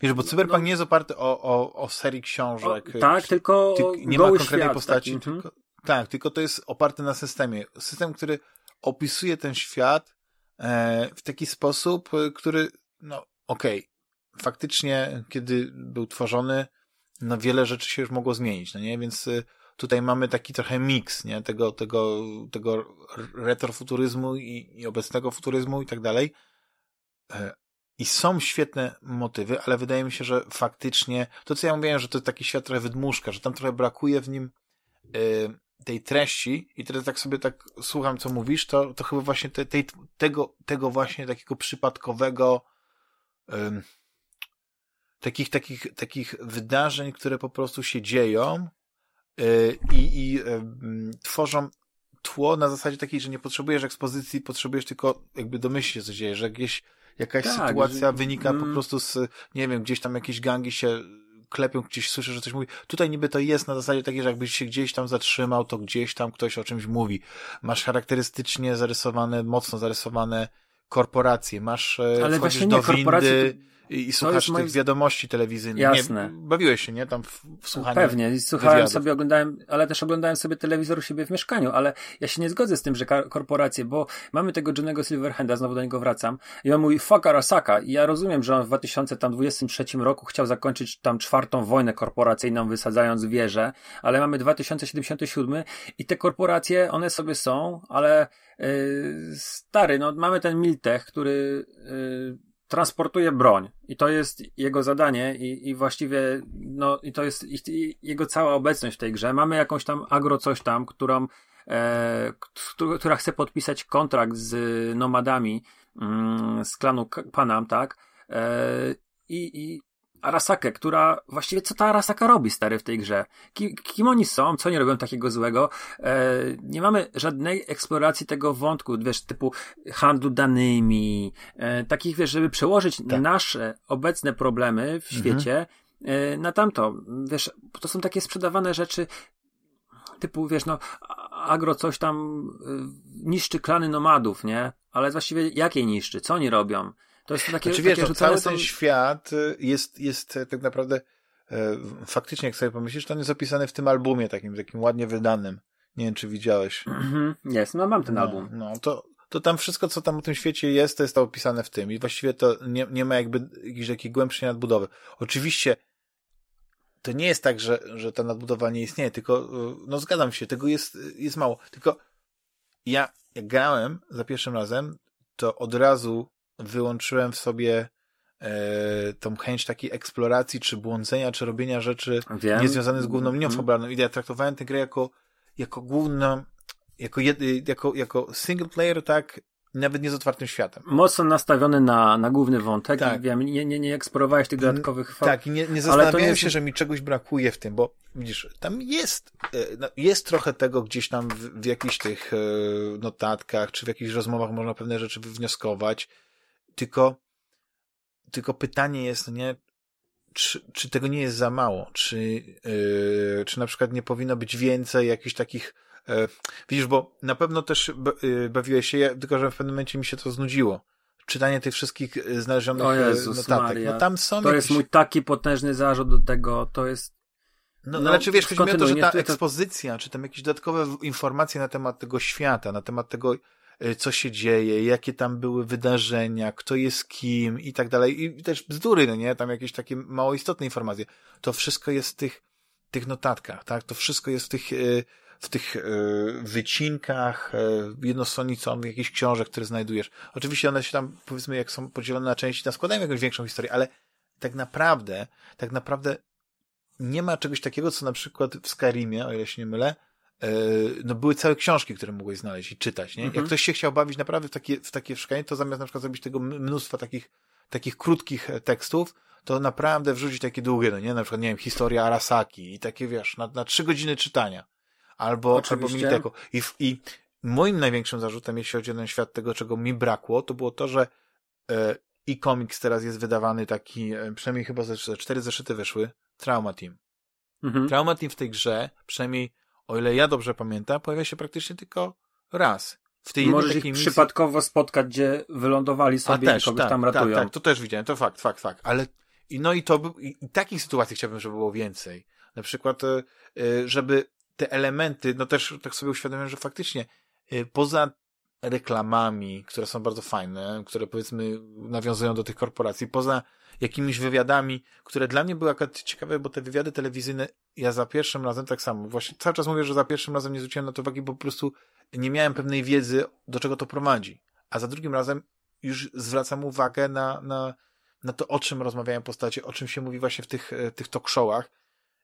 Wiesz, bo Cyberpunk no, nie jest oparty o, o, o serii książek. O, tak, tylko ty, nie ma konkretnej świat, postaci, taki, tylko, Tak, tylko to jest oparte na systemie. System, który opisuje ten świat e, w taki sposób, e, który, no okej, okay, faktycznie, kiedy był tworzony, no wiele rzeczy się już mogło zmienić, no nie? Więc e, tutaj mamy taki trochę miks, nie? Tego, tego, tego retrofuturyzmu i, i obecnego futuryzmu i tak dalej. I są świetne motywy, ale wydaje mi się, że faktycznie to, co ja mówiłem, że to jest taki świat trochę wydmuszka, że tam trochę brakuje w nim tej treści i teraz tak sobie tak słucham, co mówisz, to, to chyba właśnie te, tej, tego, tego właśnie takiego przypadkowego takich, takich, takich wydarzeń, które po prostu się dzieją yy, i, tworzą tło na zasadzie takiej, że nie potrzebujesz ekspozycji, potrzebujesz tylko jakby domyślić, co dzieje, że jakieś, jakaś tak, sytuacja że, wynika mm. po prostu z, nie wiem, gdzieś tam jakieś gangi się klepią, gdzieś słyszę, że coś mówi. Tutaj niby to jest na zasadzie takiej, że jakbyś się gdzieś tam zatrzymał, to gdzieś tam ktoś o czymś mówi. Masz charakterystycznie zarysowane, mocno zarysowane korporacje, masz, e, Ale wchodzisz do windy, i, i słuchasz tych wiadomości telewizyjnych. Jasne. Nie, bawiłeś się, nie? Tam w, w słuchaniu. Pewnie. Słuchałem wywiadów. sobie, oglądałem, ale też oglądałem sobie telewizor u siebie w mieszkaniu, ale ja się nie zgodzę z tym, że korporacje, bo mamy tego Johnego Silverhanda, znowu do niego wracam, i on mówi fuck Arasaka. I ja rozumiem, że on w 2023 roku chciał zakończyć tam czwartą wojnę korporacyjną, wysadzając wieże, ale mamy 2077 i te korporacje, one sobie są, ale yy, stary, no mamy ten Miltech, który yy, transportuje broń i to jest jego zadanie i, i właściwie no i to jest i, jego cała obecność w tej grze. Mamy jakąś tam agro coś tam, którą e, która chce podpisać kontrakt z nomadami mm, z klanu Panam, tak? E, i, i Arasakę, która właściwie co ta Arasaka robi stary w tej grze? Kim, kim oni są? Co oni robią takiego złego? E, nie mamy żadnej eksploracji tego wątku, wiesz, typu handlu danymi, e, takich, wiesz, żeby przełożyć tak. nasze obecne problemy w mhm. świecie e, na tamto. Wiesz, to są takie sprzedawane rzeczy typu, wiesz, no, agro coś tam e, niszczy klany nomadów, nie? Ale właściwie jakie niszczy? Co oni robią? To jest takie, znaczy, wiesz, takie no, cały są... ten świat y, jest, jest tak naprawdę e, faktycznie, jak sobie pomyślisz, to on jest opisany w tym albumie takim, takim ładnie wydanym. Nie wiem, czy widziałeś. Mhm, jest, no mam ten no, album. No, to, to tam wszystko, co tam o tym świecie jest, to jest to opisane w tym i właściwie to nie, nie ma jakby jakiejś takiej głębszej nadbudowy. Oczywiście to nie jest tak, że, że ta nadbudowa nie istnieje, tylko y, no zgadzam się, tego jest, jest mało. Tylko ja jak grałem za pierwszym razem, to od razu wyłączyłem w sobie e, tą chęć takiej eksploracji, czy błądzenia, czy robienia rzeczy Wiem. niezwiązanych z główną linią mm. fabularną. I ja traktowałem tę grę jako, jako główną, jako, jako, jako single player, tak, nawet nie z otwartym światem. Mocno nastawiony na, na główny wątek tak. i wiem, nie, nie, nie eksplorowałeś tych dodatkowych fab... Tak, i nie, nie zastanawiałem jest... się, że mi czegoś brakuje w tym, bo widzisz, tam jest, e, no, jest trochę tego gdzieś tam w, w jakichś tych e, notatkach, czy w jakichś rozmowach można pewne rzeczy wywnioskować, tylko, tylko pytanie jest, nie, czy, czy tego nie jest za mało? Czy, yy, czy na przykład nie powinno być więcej jakichś takich, yy, widzisz, bo na pewno też yy, bawiłeś się, ja, tylko że w pewnym momencie mi się to znudziło. Czytanie tych wszystkich y, znalezionych o Jezus notatek. Maria. No tam są to jakieś... jest mój taki potężny zarzut do tego, to jest no, no ale czy wiesz, chodzi mi o to, że ta ekspozycja, czy tam jakieś dodatkowe informacje na temat tego świata, na temat tego, co się dzieje, jakie tam były wydarzenia, kto jest kim i tak dalej. I też bzdury, no nie? Tam jakieś takie mało istotne informacje. To wszystko jest w tych, tych notatkach, tak? To wszystko jest w tych, y, w tych y, wycinkach, jednostronnicą jakichś książek, które znajdujesz. Oczywiście one się tam, powiedzmy, jak są podzielone na części, tam składają jakąś większą historię, ale tak naprawdę, tak naprawdę nie ma czegoś takiego, co na przykład w Skyrimie, o ile się nie mylę, no były całe książki, które mogłeś znaleźć i czytać, nie? Mhm. Jak ktoś się chciał bawić naprawdę w takie, w takie szukanie, to zamiast na przykład zrobić tego mnóstwa takich, takich krótkich e, tekstów, to naprawdę wrzucić takie długie, no nie? Na przykład, nie wiem, historia Arasaki i takie, wiesz, na, na trzy godziny czytania. Albo, albo Militeko. I, I moim największym zarzutem, jeśli chodzi o ten świat tego, czego mi brakło, to było to, że e, i komiks teraz jest wydawany taki, e, przynajmniej chyba ze, ze cztery zeszyty wyszły, Trauma Team. Mhm. Trauma Team w tej grze, przynajmniej o ile ja dobrze pamiętam, pojawia się praktycznie tylko raz. W tej Możesz ich misji... przypadkowo spotkać, gdzie wylądowali sobie też, i kogoś tak, tam tak, ratują. Tak, tak, to też widziałem, to fakt, fakt, fakt. Ale i no i to i, i takich sytuacji chciałbym, żeby było więcej. Na przykład, e, e, żeby te elementy, no też tak sobie uświadomiłem, że faktycznie y, poza reklamami, które są bardzo fajne, które powiedzmy nawiązują do tych korporacji, poza jakimiś wywiadami, które dla mnie były akurat ciekawe, bo te wywiady telewizyjne, ja za pierwszym razem tak samo, właśnie cały czas mówię, że za pierwszym razem nie zwróciłem na to uwagi, bo po prostu nie miałem pewnej wiedzy, do czego to prowadzi. A za drugim razem już zwracam uwagę na, na, na to, o czym rozmawiają postacie, o czym się mówi właśnie w tych, e, tych talk showach.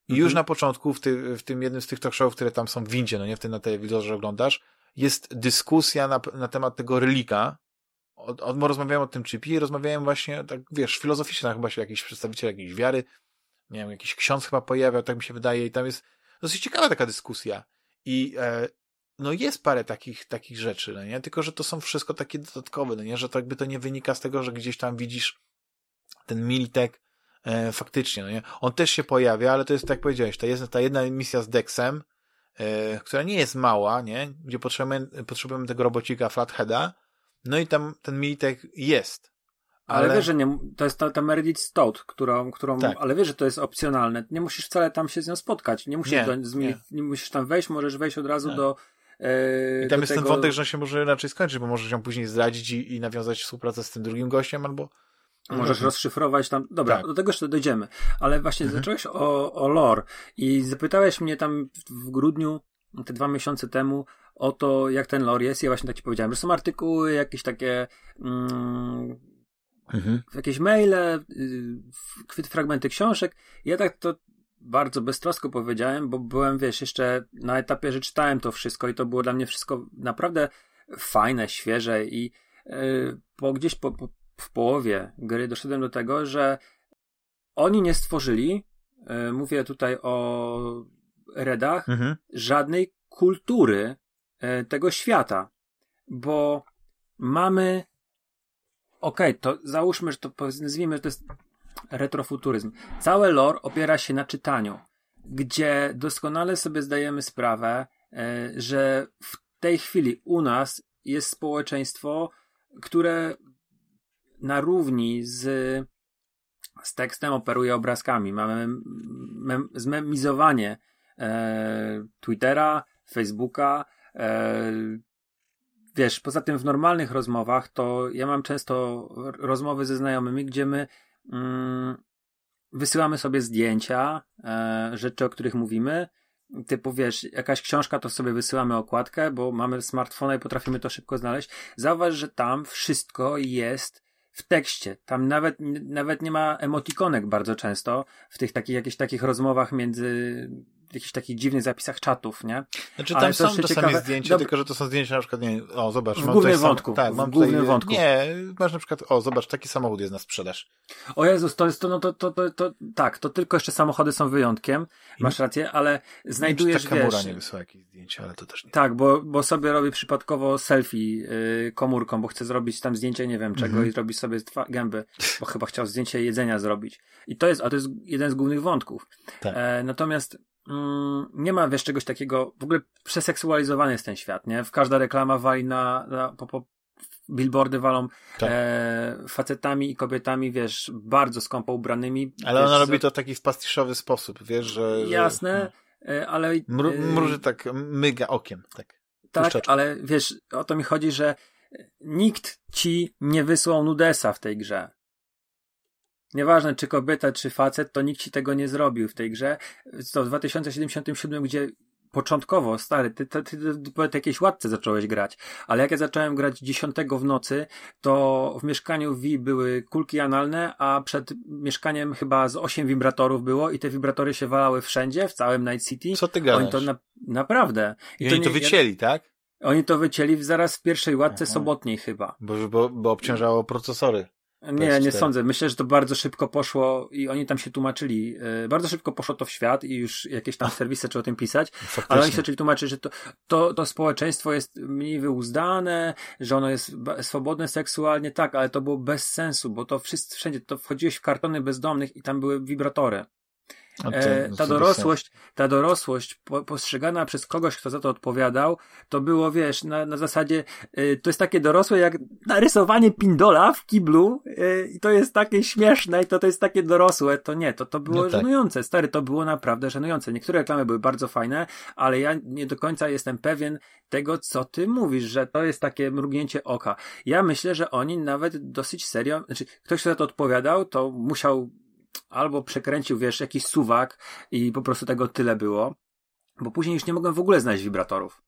I mhm. już na początku, w, ty, w tym jednym z tych talk showów, które tam są w windzie, no nie w tym na telewizorze oglądasz, jest dyskusja na, na temat tego relika. Od, od, rozmawiają o tym chipie i rozmawiają właśnie, tak wiesz, filozoficznie, chyba się jakiś przedstawiciel jakiejś wiary, nie wiem, jakiś ksiądz chyba pojawiał, tak mi się wydaje, i tam jest dosyć ciekawa taka dyskusja. I e, no jest parę takich, takich rzeczy, no nie? Tylko, że to są wszystko takie dodatkowe, no nie? Że to jakby to nie wynika z tego, że gdzieś tam widzisz ten Militek e, faktycznie, no nie? On też się pojawia, ale to jest, tak jak powiedziałeś, to jest ta jedna misja z Dexem, e, która nie jest mała, nie? Gdzie potrzebujemy, potrzebujemy tego robocika Flatheada, no i tam ten Militek jest. Ale, ale wiesz, że nie, to jest ta, ta Meredith Stout, którą, którą tak. ale wiesz, że to jest opcjonalne. Nie musisz wcale tam się z nią spotkać. Nie musisz, nie, do, nie. nie musisz tam wejść, możesz wejść od razu do, i tam jest tego... ten wątek, że on się może raczej skończyć, bo możesz ją później zdradzić i, i nawiązać współpracę z tym drugim gościem, albo... Możesz rozszyfrować tam. Dobra, tak. do tego jeszcze dojdziemy. Ale właśnie mhm. zacząłeś o, o lore i zapytałeś mnie tam w grudniu, te dwa miesiące temu, o to, jak ten lore jest. Ja właśnie tak ci powiedziałem, że są artykuły, jakieś takie mm, mhm. jakieś maile, y, fragmenty książek. Ja tak to bardzo beztrosko powiedziałem, bo byłem, wiesz, jeszcze na etapie, że czytałem to wszystko i to było dla mnie wszystko naprawdę fajne, świeże i yy, po gdzieś po, po, w połowie gry doszedłem do tego, że oni nie stworzyli, yy, mówię tutaj o Redach, mhm. żadnej kultury yy, tego świata, bo mamy okej, okay, to załóżmy, że to nazwijmy, że to jest retrofuturyzm. Całe lore opiera się na czytaniu, gdzie doskonale sobie zdajemy sprawę, e, że w tej chwili u nas jest społeczeństwo, które na równi z, z tekstem operuje obrazkami. Mamy mem, zmemizowanie e, Twittera, Facebooka. E, wiesz, poza tym w normalnych rozmowach to ja mam często rozmowy ze znajomymi, gdzie my Mm, wysyłamy sobie zdjęcia, e, rzeczy, o których mówimy. Typu, wiesz, jakaś książka, to sobie wysyłamy okładkę, bo mamy smartfona i potrafimy to szybko znaleźć. Zauważ, że tam wszystko jest w tekście. Tam nawet, nawet nie ma emotikonek bardzo często w tych takich, jakichś takich rozmowach między jakichś takich dziwnych zapisach czatów, nie? Znaczy tam Ale są czasami ciekawe... zdjęcia, tylko że to są zdjęcia na przykład, nie o zobacz. W głównym wątku. Sam... Tak, mam w głównym tutaj... wątku. Nie, masz na przykład, o zobacz, taki samochód jest na sprzedaż. O Jezus, to jest to, no to, to, to, to tak, to tylko jeszcze samochody są wyjątkiem, masz rację, ale znajdujesz, nie, wiesz... nie wysłała jakieś zdjęcia, ale to też nie. Tak, bo, bo sobie robi przypadkowo selfie yy, komórką, bo chce zrobić tam zdjęcie nie wiem czego mm -hmm. i zrobi sobie gęby, bo chyba chciał zdjęcie jedzenia zrobić. I to jest, a to jest jeden z głównych wątków. Tak. E, natomiast mm, nie ma wiesz czegoś takiego, w ogóle przeseksualizowany jest ten świat, nie? W każda reklama wali na, na po, po, billboardy walą tak. e, facetami i kobietami, wiesz, bardzo skąpo ubranymi. Ale ona robi to w taki pastiszowy sposób, wiesz, że... Jasne, że, ale... Mru, e, mruży tak, myga okiem, tak. Tak, ale wiesz, o to mi chodzi, że nikt ci nie wysłał nudesa w tej grze. Nieważne, czy kobieta, czy facet, to nikt ci tego nie zrobił w tej grze. To w 2077, gdzie początkowo, stary, ty, ty, ty, ty jakiejś łatce zacząłeś grać, ale jak ja zacząłem grać dziesiątego w nocy, to w mieszkaniu V były kulki analne, a przed mieszkaniem chyba z osiem wibratorów było i te wibratory się walały wszędzie, w całym Night City. Co ty gadasz? Oni to na, naprawdę. I, I to oni to wycięli, tak? Oni to wycięli zaraz w pierwszej łatce Aha. sobotniej chyba. Bo, bo, bo obciążało procesory. Nie, nie sądzę. Myślę, że to bardzo szybko poszło i oni tam się tłumaczyli. E, bardzo szybko poszło to w świat i już jakieś tam serwisy zaczęły o tym pisać. Faktycznie. Ale oni się zaczęli tłumaczyć, że to, to, to społeczeństwo jest mniej wyuzdane, że ono jest swobodne seksualnie. Tak, ale to było bez sensu, bo to wszyscy, wszędzie, to wchodziłeś w kartony bezdomnych i tam były wibratory. E, ta dorosłość, ta dorosłość po, postrzegana przez kogoś, kto za to odpowiadał, to było, wiesz, na, na zasadzie, e, to jest takie dorosłe jak narysowanie pindola w kiblu e, i to jest takie śmieszne i to, to jest takie dorosłe, to nie, to, to było no tak. żenujące, stary, to było naprawdę żenujące. Niektóre reklamy były bardzo fajne, ale ja nie do końca jestem pewien tego, co ty mówisz, że to jest takie mrugnięcie oka. Ja myślę, że oni nawet dosyć serio, znaczy ktoś, kto za to odpowiadał, to musiał albo przekręcił, wiesz, jakiś suwak i po prostu tego tyle było, bo później już nie mogłem w ogóle znaleźć wibratorów.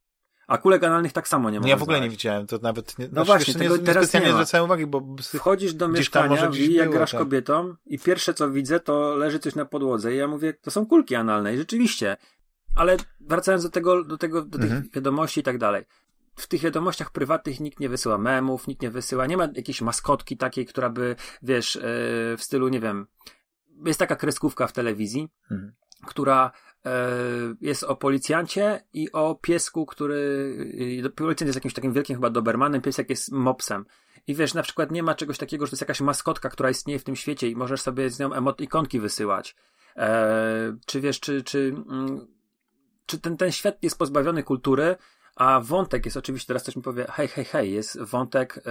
A kulek analnych tak samo nie mogłem Ja w ogóle znaleźć. nie widziałem, to nawet nie, no znaczy, właśnie, tego nie, teraz specjalnie nie zwracałem uwagi, bo wchodzisz do mieszkania, i jak grasz tak. kobietą i pierwsze co widzę, to leży coś na podłodze i ja mówię, to są kulki analne i rzeczywiście. Ale wracając do tego, do tego, do tych mhm. wiadomości i tak dalej w tych wiadomościach prywatnych nikt nie wysyła memów, nikt nie wysyła, nie ma jakiejś maskotki takiej, która by, wiesz, yy, w stylu, nie wiem, jest taka kreskówka w telewizji, mhm. która e, jest o policjancie i o piesku, który. Policjant jest jakimś takim wielkim chyba Dobermanem, piesek jest mopsem. I wiesz, na przykład nie ma czegoś takiego, że to jest jakaś maskotka, która istnieje w tym świecie i możesz sobie z nią emotikonki wysyłać. E, czy wiesz, czy, czy, mm, czy ten, ten świat jest pozbawiony kultury, a wątek jest oczywiście, teraz ktoś mi powie, hej, hej, hej, jest wątek e,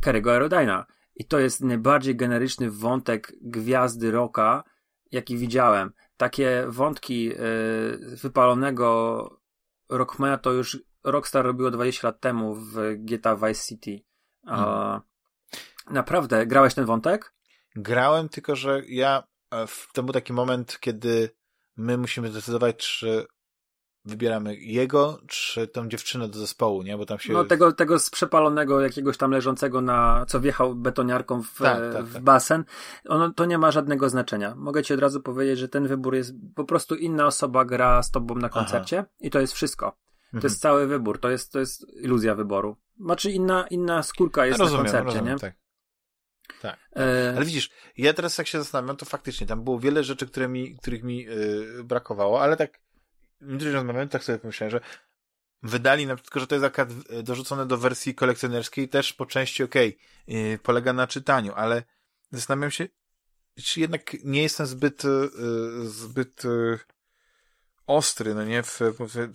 Kerry'ego Aerodyna. I to jest najbardziej generyczny wątek gwiazdy rocka, jaki widziałem. Takie wątki yy, wypalonego rockmana to już Rockstar robiło 20 lat temu w GTA Vice City. Hmm. naprawdę, grałeś ten wątek? Grałem, tylko że ja e, to był taki moment, kiedy my musimy zdecydować, czy wybieramy jego, czy tą dziewczynę do zespołu, nie? Bo tam się... No tego, tego z przepalonego jakiegoś tam leżącego na, co wjechał betoniarką w, tak, tak, w tak. basen, ono, to nie ma żadnego znaczenia. Mogę ci od razu powiedzieć, że ten wybór jest, po prostu inna osoba gra z tobą na koncercie Aha. i to jest wszystko. To mhm. jest cały wybór, to jest, to jest iluzja wyboru. Znaczy inna, inna skórka jest rozumiem, na koncercie, rozumiem, nie? Tak. Tak. E... Ale widzisz, ja teraz jak się zastanawiam, to faktycznie tam było wiele rzeczy, które mi, których mi yy, brakowało, ale tak gdy rozmawiałem, tak sobie pomyślałem, że wydali, na tylko że to jest akurat dorzucone do wersji kolekcjonerskiej, też po części okej, okay, yy, polega na czytaniu, ale zastanawiam się, czy jednak nie jestem zbyt yy, zbyt yy, ostry, no nie, w, w,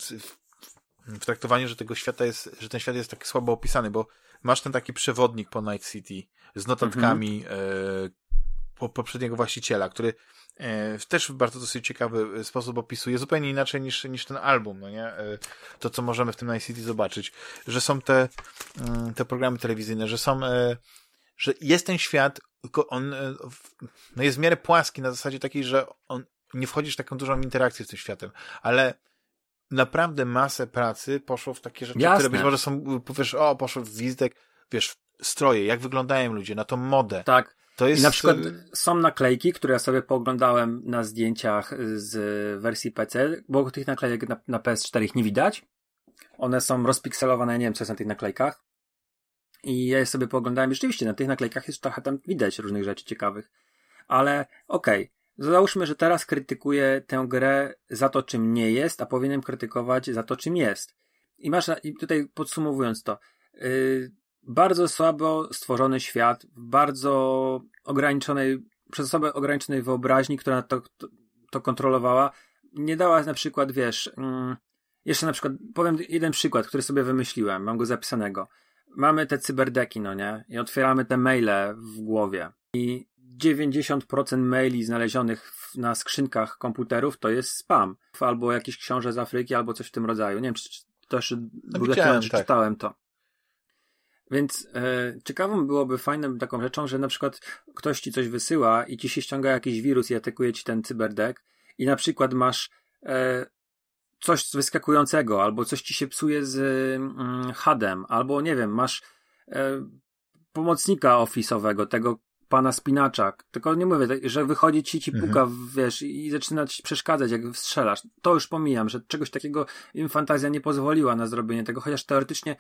w, traktowaniu, że tego świata jest, że ten świat jest tak słabo opisany, bo masz ten taki przewodnik po Night City z notatkami -hmm. po, poprzedniego właściciela, który też w bardzo dosyć ciekawy e, sposób opisuje, zupełnie inaczej niż, niż ten album, no nie? E, to, co możemy w tym Night City zobaczyć, że są te, mm, te programy telewizyjne, że są, że jest ten świat, tylko on no jest w miarę płaski na zasadzie takiej, że on nie wchodzisz w taką dużą interakcję z tym światem, ale naprawdę masę pracy poszło w takie rzeczy, Jasne. które być może są, powiesz, o, poszło w wizdek, wiesz, stroje, jak wyglądają ludzie, na tą modę. Tak. To jest... I na przykład są naklejki, które ja sobie pooglądałem na zdjęciach z wersji PC, bo tych naklejek na, na PS4 ich nie widać. One są rozpikselowane, nie wiem co jest na tych naklejkach. I ja je sobie pooglądałem. Rzeczywiście na tych naklejkach jest trochę tam widać różnych rzeczy ciekawych. Ale okej. Okay. Załóżmy, że teraz krytykuję tę grę za to, czym nie jest, a powinienem krytykować za to, czym jest. I masz, i tutaj podsumowując to, yy, bardzo słabo stworzony świat, w bardzo ograniczonej, przez osobę ograniczonej wyobraźni, która to, to, to kontrolowała, nie dała na przykład, wiesz, mm, jeszcze na przykład, powiem jeden przykład, który sobie wymyśliłem, mam go zapisanego. Mamy te cyberdeki, no nie? I otwieramy te maile w głowie. I 90% maili znalezionych w, na skrzynkach komputerów to jest spam. Albo jakieś książę z Afryki, albo coś w tym rodzaju. Nie wiem, czy, czy też no, widziałem, czy tak. czytałem to. Więc e, ciekawą byłoby fajną taką rzeczą, że na przykład ktoś ci coś wysyła i ci się ściąga jakiś wirus i atakuje ci ten cyberdek i na przykład masz e, coś wyskakującego, albo coś ci się psuje z mm, hadem, albo nie wiem, masz e, pomocnika ofisowego, tego pana spinacza, tylko nie mówię, że wychodzi ci, ci puka, mhm. wiesz, i zaczyna ci przeszkadzać, jak strzelasz. To już pomijam, że czegoś takiego im fantazja nie pozwoliła na zrobienie tego, chociaż teoretycznie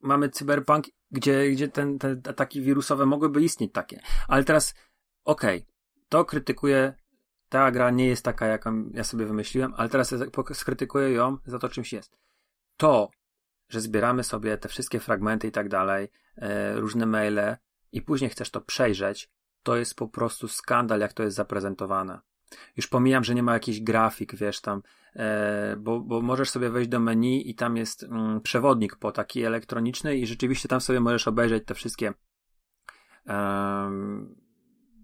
mamy cyberpunk, gdzie, gdzie ten, te ataki wirusowe mogłyby istnieć takie. Ale teraz, okej, okay, to krytykuję, ta gra nie jest taka, jaką ja sobie wymyśliłem, ale teraz skrytykuję ją za to, czymś jest. To, że zbieramy sobie te wszystkie fragmenty i tak dalej, e, różne maile i później chcesz to przejrzeć, to jest po prostu skandal, jak to jest zaprezentowane. Już pomijam, że nie ma jakichś grafik, wiesz, tam, e, bo, bo możesz sobie wejść do menu i tam jest mm, przewodnik po taki elektroniczny i rzeczywiście tam sobie możesz obejrzeć te wszystkie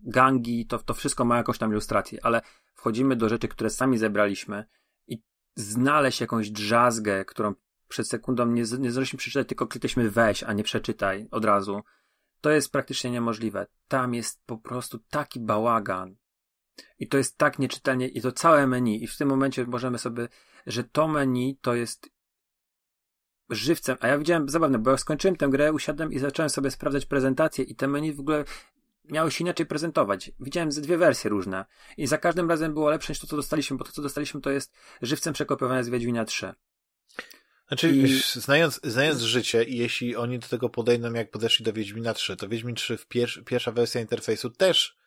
gangi, to, to wszystko ma jakąś tam ilustrację, ale wchodzimy do rzeczy, które sami zebraliśmy i znaleźć jakąś drzazgę, którą przed sekundą nie, nie zdążyliśmy przeczytać, tylko klikliśmy weź, a nie przeczytaj od razu. To jest praktycznie niemożliwe. Tam jest po prostu taki bałagan. I to jest tak nieczytelnie, i to całe menu. I w tym momencie możemy sobie, że to menu to jest żywcem. A ja widziałem, zabawne, bo ja skończyłem tę grę, usiadłem i zacząłem sobie sprawdzać prezentację i te menu w ogóle miały się inaczej prezentować. Widziałem ze dwie wersje różne i za każdym razem było lepsze niż to, co dostaliśmy, bo to, co dostaliśmy, to jest żywcem przekopiowane z Wiedźmina 3. Znaczy, I... znając, znając życie i jeśli oni do tego podejdą, jak podeszli do Wiedźmina 3, to Wiedźmin 3 w pier pierwsza wersja interfejsu też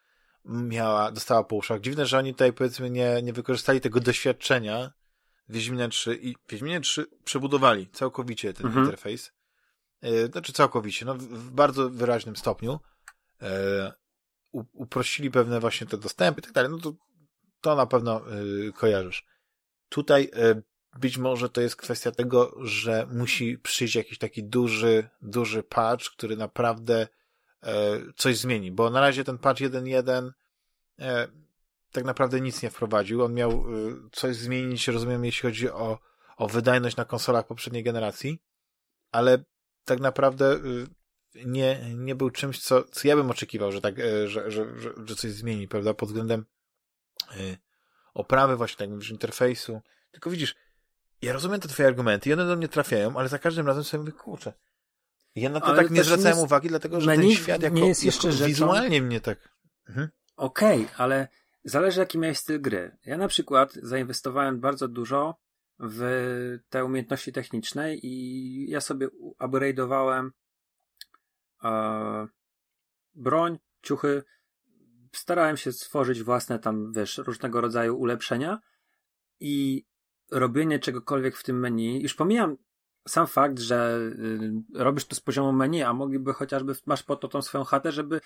miała, dostała po uszach. Dziwne, że oni tutaj powiedzmy nie, nie wykorzystali tego doświadczenia Wiedźmina 3 i Wiedźminie 3 przebudowali całkowicie ten mhm. interfejs. E, znaczy całkowicie, no w bardzo wyraźnym stopniu. E, uprościli pewne właśnie te dostępy i tak dalej. No to, to na pewno e, kojarzysz. Tutaj być może to jest kwestia tego, że musi przyjść jakiś taki duży, duży patch, który naprawdę coś zmieni, bo na razie ten patch 1.1 e, tak naprawdę nic nie wprowadził. On miał e, coś zmienić, rozumiem, jeśli chodzi o, o wydajność na konsolach poprzedniej generacji, ale tak naprawdę e, nie, nie był czymś, co, co ja bym oczekiwał, że tak, e, że, że, że, że coś zmieni, prawda, pod względem e, oprawy właśnie, tak mówisz, interfejsu. Tylko widzisz, ja rozumiem te twoje argumenty i one do mnie trafiają, ale za każdym razem sobie mówię, kurczę. Ja na to ale tak nie zwracałem jest... uwagi, dlatego że ten świat jako, nie jest jeszcze jako rzeczą... wizualnie mnie tak... Mhm. Okej, okay, ale zależy jaki miałeś styl gry. Ja na przykład zainwestowałem bardzo dużo w te umiejętności techniczne i ja sobie upgrade'owałem e, broń, ciuchy. Starałem się stworzyć własne tam, wiesz, różnego rodzaju ulepszenia i robienie czegokolwiek w tym menu, już pomijam sam fakt, że y, robisz to z poziomu menu, a mogliby chociażby, masz po to tą swoją chatę, żeby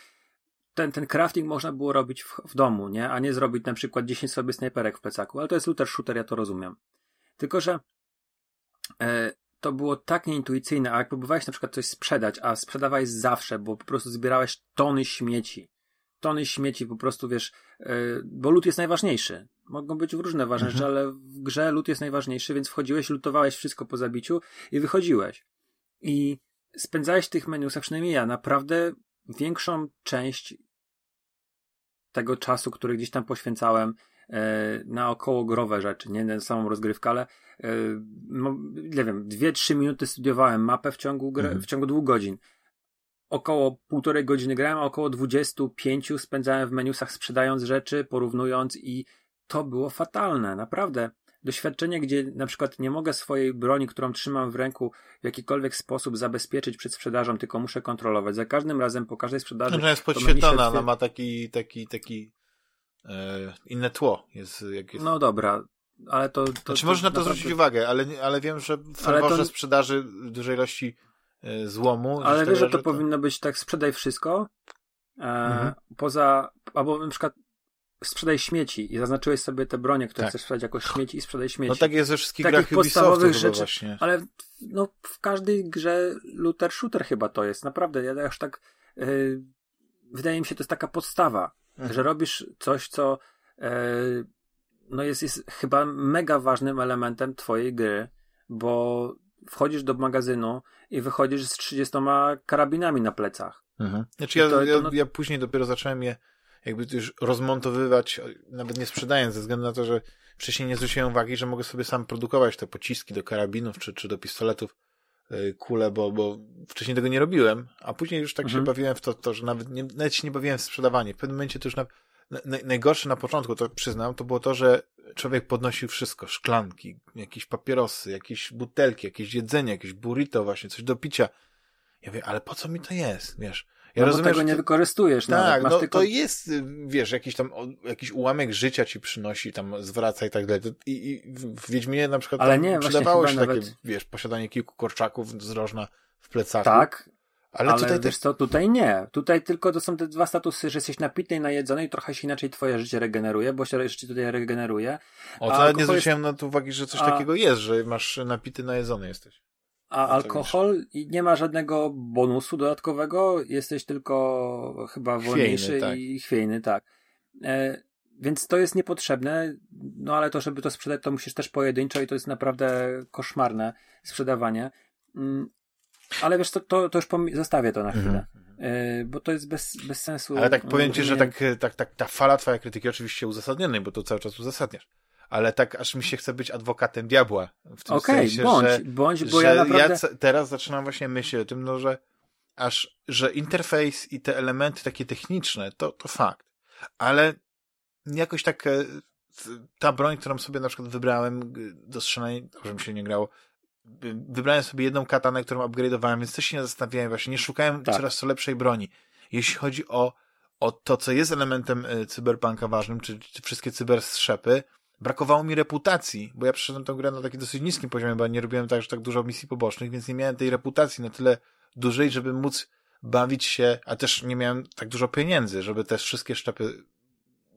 ten, ten crafting można było robić w, w domu, nie? A nie zrobić na przykład 10 sobie snajperek w plecaku. Ale to jest looter shooter, ja to rozumiem. Tylko, że e, to było tak nieintuicyjne, a jak próbowałeś na przykład coś sprzedać, a sprzedawałeś zawsze, bo po prostu zbierałeś tony śmieci. Tony śmieci po prostu, wiesz, e, bo lód jest najważniejszy. Mogą być różne ważne mhm. rzeczy, ale w grze lód jest najważniejszy, więc wchodziłeś, lutowałeś wszystko po zabiciu i wychodziłeś. I spędzałeś w tych menusach, przynajmniej ja, naprawdę większą część tego czasu, który gdzieś tam poświęcałem e, na około growe rzeczy, nie na samą rozgrywkę, ale e, no, nie wiem, dwie, trzy minuty studiowałem mapę w ciągu, gry, mhm. w ciągu dwóch godzin. Około półtorej godziny grałem, a około dwudziestu pięciu spędzałem w menusach sprzedając rzeczy, porównując i to było fatalne, naprawdę. Doświadczenie, gdzie na przykład nie mogę swojej broni, którą trzymam w ręku, w jakikolwiek sposób zabezpieczyć przed sprzedażą, tylko muszę kontrolować. Za każdym razem, po każdej sprzedaży. Ona jest podświetlona, ona ma taki, taki, taki e, inne tło. Jest, jak jest... No dobra, ale to. to znaczy, to można na to naprawdę... zwrócić uwagę, ale, ale wiem, że w ferworze to... sprzedaży dużej ilości e, złomu. Ale wiesz, że to, to, powinno być tak, sprzedaj wszystko. E, mhm. Poza, albo na przykład sprzedaj śmieci i zaznaczyłeś sobie te bronie, które tak. chcesz sprzedać jako śmieci i sprzedaj śmieci. No tak jest ze wszystkich Takich grach podstawowych rzeczy, właśnie. ale no, w każdej grze looter shooter chyba to jest. Naprawdę, ja już tak yy, wydaje mi się, to jest taka podstawa, mhm. że robisz coś, co yy, no jest, jest chyba mega ważnym elementem twojej gry, bo wchodzisz do magazynu i wychodzisz z 30 karabinami na plecach. Mhm. Znaczy ja, to, ja, no... ja później dopiero zacząłem je jakby już rozmontowywać, nawet nie sprzedając, ze względu na to, że wcześniej nie zwróciłem uwagi, że mogę sobie sam produkować te pociski do karabinów czy, czy do pistoletów, yy, kule, bo, bo wcześniej tego nie robiłem, a później już tak mhm. się bawiłem w to, to że nawet, nie, nawet się nie bawiłem w sprzedawanie. W pewnym momencie to już na, na, najgorsze na początku, to przyznam, to było to, że człowiek podnosił wszystko, szklanki, jakieś papierosy, jakieś butelki, jakieś jedzenie, jakieś burrito właśnie, coś do picia. Ja mówię, ale po co mi to jest, wiesz? Ja no rozumiem, tego nie wykorzystujesz Tak, no tylko... to jest, wiesz, jakiś tam, jakiś ułamek życia ci przynosi, tam zwraca i tak dalej. I, i w Wiedźminie na przykład Ale nie, przydawało się nawet... takie, wiesz, posiadanie kilku korczaków z rożna w plecaku. Tak, Ale, Ale tutaj wiesz co, tutaj nie. Tutaj tylko to są te dwa statusy, że jesteś napity i najedzony i trochę się inaczej twoje życie regeneruje, bo się życie tutaj regeneruje. O, to nawet nie zwróciłem jest... na to uwagi, że coś a... takiego jest, że masz napity, najedzony jesteś. A alkohol nie ma żadnego bonusu dodatkowego, jesteś tylko chyba wolniejszy chwiejny, tak. i chwiejny, tak. E, więc to jest niepotrzebne, no ale to, żeby to sprzedać, to musisz też pojedynczo i to jest naprawdę koszmarne sprzedawanie. Mm, ale wiesz, to, to, to już zostawię to na chwilę. Yy, bo to jest bez, bez sensu. Ale tak powiem ci, że tak, tak, tak, ta fala twojej krytyki oczywiście uzasadnionej, bo to cały czas uzasadniasz. Ale tak, aż mi się chce być adwokatem diabła. W tym okay, sensie, bądź, że, bądź, bo że ja naprawdę... Ja teraz zaczynam właśnie myśleć o tym, no, że aż, że interfejs i te elementy takie techniczne, to, to fakt. Ale jakoś tak e, ta broń, którą sobie na przykład wybrałem do strzelania, dobrze mi się nie grało, wybrałem sobie jedną katanę, którą upgrade'owałem, więc też się nie zastanawiałem, właśnie nie szukałem tak. coraz to lepszej broni. Jeśli chodzi o, o to, co jest elementem e, cyberpunka ważnym, czy, czy wszystkie cyberstrzepy, brakowało mi reputacji, bo ja przeszedłem tę grę na taki dosyć niskim poziomie, bo nie robiłem tak, że tak dużo misji pobocznych, więc nie miałem tej reputacji na tyle dużej, żeby móc bawić się, a też nie miałem tak dużo pieniędzy, żeby te wszystkie szczepy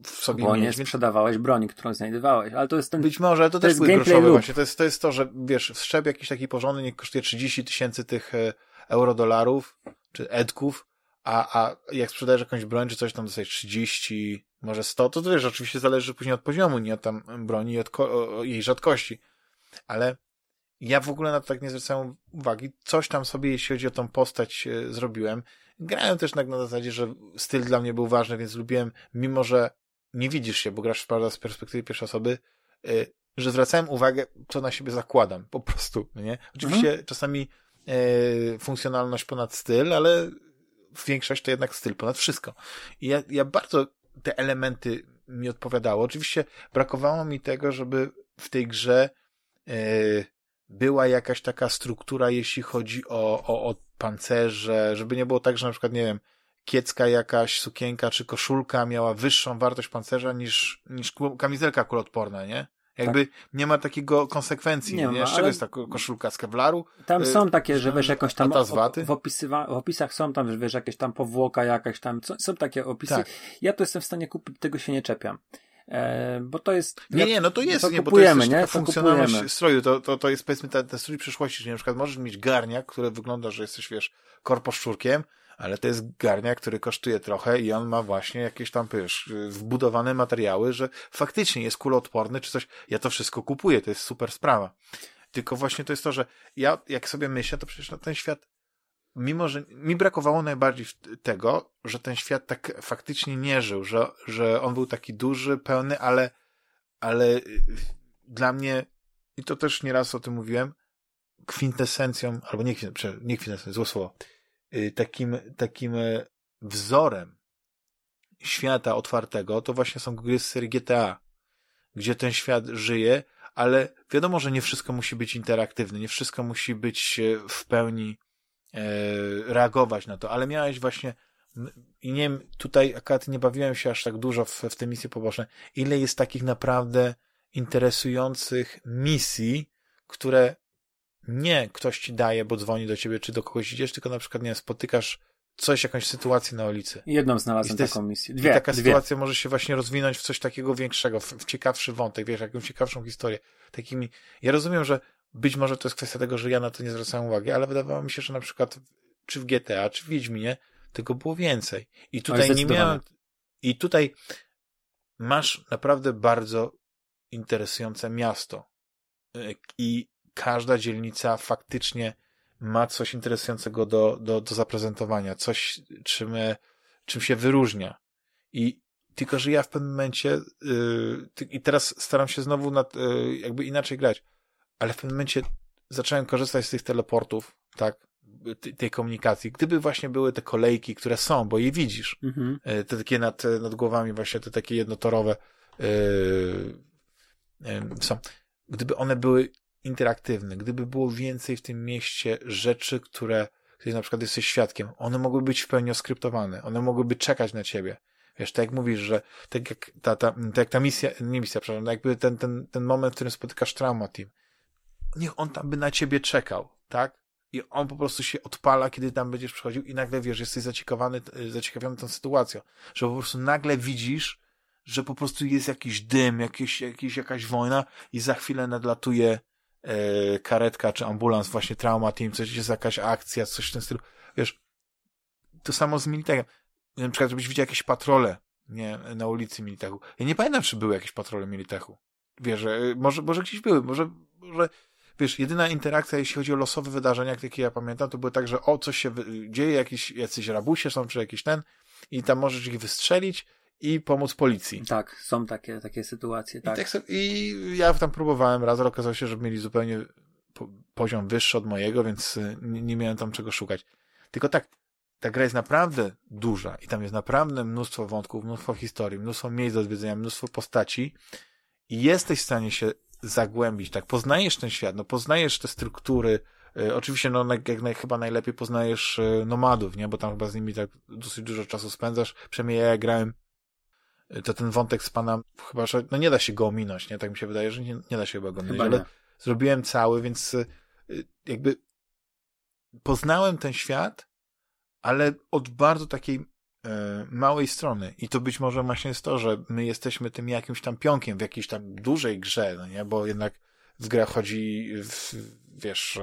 w sobie Bo mieć. nie sprzedawałeś broni, którą znajdowałeś, ale to jest ten... Być może, ale to, to też jest groszowy właśnie. To jest, to jest to, że wiesz, wszczep jakiś taki porządny nie kosztuje 30 tysięcy tych e, euro-dolarów, czy edków, a, a jak sprzedajesz jakąś broń, czy coś tam dostajesz 30, może 100, to, to wiesz, oczywiście zależy później od poziomu, nie od tam broni i od jej rzadkości. Ale ja w ogóle na to tak nie zwracałem uwagi. Coś tam sobie, jeśli chodzi o tą postać, e, zrobiłem. Grałem też tak na zasadzie, że styl dla mnie był ważny, więc lubiłem, mimo że nie widzisz się, bo grasz prawda, z perspektywy pierwszej osoby, y, że zwracałem uwagę, co na siebie zakładam, po prostu, no nie? Oczywiście mhm. czasami y, funkcjonalność ponad styl, ale większość to jednak styl ponad wszystko. I ja, ja bardzo te elementy mi odpowiadało. Oczywiście brakowało mi tego, żeby w tej grze y, była jakaś taka struktura, jeśli chodzi o, o, o pancerze, żeby nie było tak, że na przykład, nie wiem, kiecka jakaś, sukienka czy koszulka miała wyższą wartość pancerza niż, niż kamizelka kulotporna, nie? Jakby tak. nie ma takiego konsekwencji, nie? nie? Ma, Z czego jest ta koszulka z kevlaru? Tam y, są takie, że wiesz, jakoś tam w, opisywa, w opisach są tam, że wiesz, jakieś tam powłoka jakaś tam, są takie opisy. Tak. Ja to jestem w stanie kupić, tego się nie czepiam. E, bo to jest... Nie, nie, no to jest, to nie, bo to jest nie? funkcjonalność kupujemy. stroju, to, to, to jest powiedzmy ten, ten strój przyszłości, że na przykład możesz mieć garniak, który wygląda, że jesteś, wiesz, korposzczurkiem, ale to jest garniak, który kosztuje trochę i on ma właśnie jakieś tam, wiesz, wbudowane materiały, że faktycznie jest kuloodporny czy coś. Ja to wszystko kupuję, to jest super sprawa. Tylko właśnie to jest to, że ja jak sobie myślę, to przecież na ten świat, mimo że mi brakowało najbardziej tego, że ten świat tak faktycznie nie żył, że, że on był taki duży, pełny, ale, ale y, dla mnie, i to też nieraz o tym mówiłem, kwintesencją, albo nie, nie kwintesencją, zło słowo, takim, takim e, wzorem świata otwartego, to właśnie są gry z serii GTA, gdzie ten świat żyje, ale wiadomo, że nie wszystko musi być interaktywne, nie wszystko musi być e, w pełni e, reagować na to, ale miałeś właśnie i nie wiem, tutaj akurat nie bawiłem się aż tak dużo w, w te misje poboczne, ile jest takich naprawdę interesujących misji, które nie ktoś ci daje, bo dzwoni do ciebie, czy do kogoś idziesz, tylko na przykład, nie spotykasz coś, jakąś sytuację na ulicy. Jedną znalazłem jest, taką misję. Dwie. I taka dwie. sytuacja może się właśnie rozwinąć w coś takiego większego, w, w ciekawszy wątek, wiesz, jakąś ciekawszą historię. Takimi, ja rozumiem, że być może to jest kwestia tego, że ja na to nie zwracałem uwagi, ale wydawało mi się, że na przykład czy w GTA, czy w Wiedźminie tego było więcej. I tutaj nie miałem, i tutaj masz naprawdę bardzo interesujące miasto. I każda dzielnica faktycznie ma coś interesującego do, do, do zaprezentowania, coś, czym, czym się wyróżnia. I tylko, że ja w pewnym momencie, yy, i teraz staram się znowu nad, yy, jakby inaczej grać, ale w pewnym momencie zacząłem korzystać z tych teleportów, tak, tej komunikacji. Gdyby właśnie były te kolejki, które są, bo je widzisz, mhm. Yy, te takie nad, nad głowami właśnie, te takie jednotorowe są. Gdyby one były interaktywny, gdyby było więcej w tym mieście rzeczy, które, które na przykład jesteś świadkiem, one mogły być w pełni oskryptowane, one mogłyby czekać na ciebie. Wiesz, tak jak mówisz, że tak jak ta, ta, tak jak ta misja, nie misja, przepraszam, jakby ten, ten, ten moment, w którym spotykasz Trauma Team, niech on tam by na ciebie czekał, tak? i on po prostu się odpala, kiedy tam będziesz przychodził i nagle wiesz, jesteś zaciekawiony, zaciekawiony tą sytuacją, że po prostu nagle widzisz, że po prostu jest jakiś dym, jakieś, jakieś, jakaś wojna i za chwilę nadlatuje e, karetka czy ambulans, właśnie trauma team, coś jest jakaś akcja, coś w tym stylu. Wiesz, to samo z Militechem. Na przykład, żebyś widział jakieś patrole nie, na ulicy Militechu. Ja nie pamiętam, czy były jakieś patrole Militechu. Wiesz, że, może, może gdzieś były, może, może wiesz, jedyna interakcja, jeśli chodzi o losowe wydarzenia, jakie ja pamiętam, to były tak, że o, coś się dzieje, jakiś, jacyś rabusie są, czy jakiś ten, i tam możesz ich wystrzelić i pomóc policji. Tak, są takie, takie sytuacje, tak. I, tak, I ja tam próbowałem raz, ale okazało się, że mieli zupełnie poziom wyższy od mojego, więc y, nie, nie miałem tam czego szukać. Tylko tak, ta gra jest naprawdę duża i tam jest naprawdę mnóstwo wątków, mnóstwo historii, mnóstwo miejsc do odwiedzenia, mnóstwo postaci i jesteś w stanie się zagłębić, tak, poznajesz ten świat, no poznajesz te struktury, y, oczywiście, no, jak chyba najlepiej poznajesz y, nomadów, nie, bo tam chyba z nimi tak dosyć dużo czasu spędzasz, przynajmniej ja grałem, y, to ten wątek z pana, chyba, że, no nie da się go ominąć, nie, tak mi się wydaje, że nie, nie da się chyba go ominąć, ale zrobiłem cały, więc jakby poznałem ten świat, ale od bardzo takiej e, małej strony. I to być może właśnie jest to, że my jesteśmy tym jakimś tam pionkiem w jakiejś tam dużej grze, no nie? Bo jednak w grę chodzi, w, wiesz,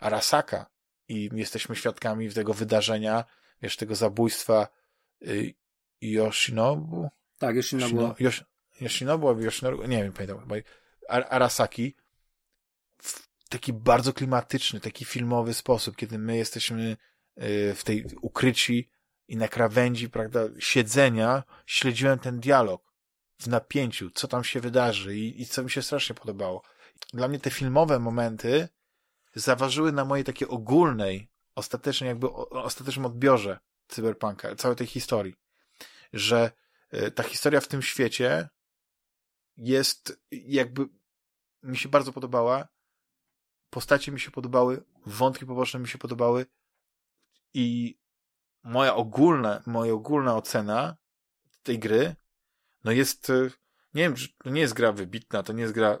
Arasaka i jesteśmy świadkami tego wydarzenia, wiesz, tego zabójstwa y, Yoshinobu? Tak, Yoshinobu. Yosh, Yoshinobu Yoshinobu, nie wiem, pamiętam chyba. Arasaki w taki bardzo klimatyczny, taki filmowy sposób, kiedy my jesteśmy Y, w tej ukryci i na krawędzi, prawda, siedzenia śledziłem ten dialog w napięciu, co tam się wydarzy i, i co mi się strasznie podobało. Dla mnie te filmowe momenty zaważyły na mojej takiej ogólnej, ostatecznej jakby ostatecznym odbiorze cyberpunka, całej tej historii. Że ta historia w tym świecie jest jakby mi się bardzo podobała, postacie mi się podobały, wątki poboczne mi się podobały, i moja ogólna, moja ogólna ocena tej gry, no jest, e, nie wiem, to nie jest gra wybitna, to nie jest gra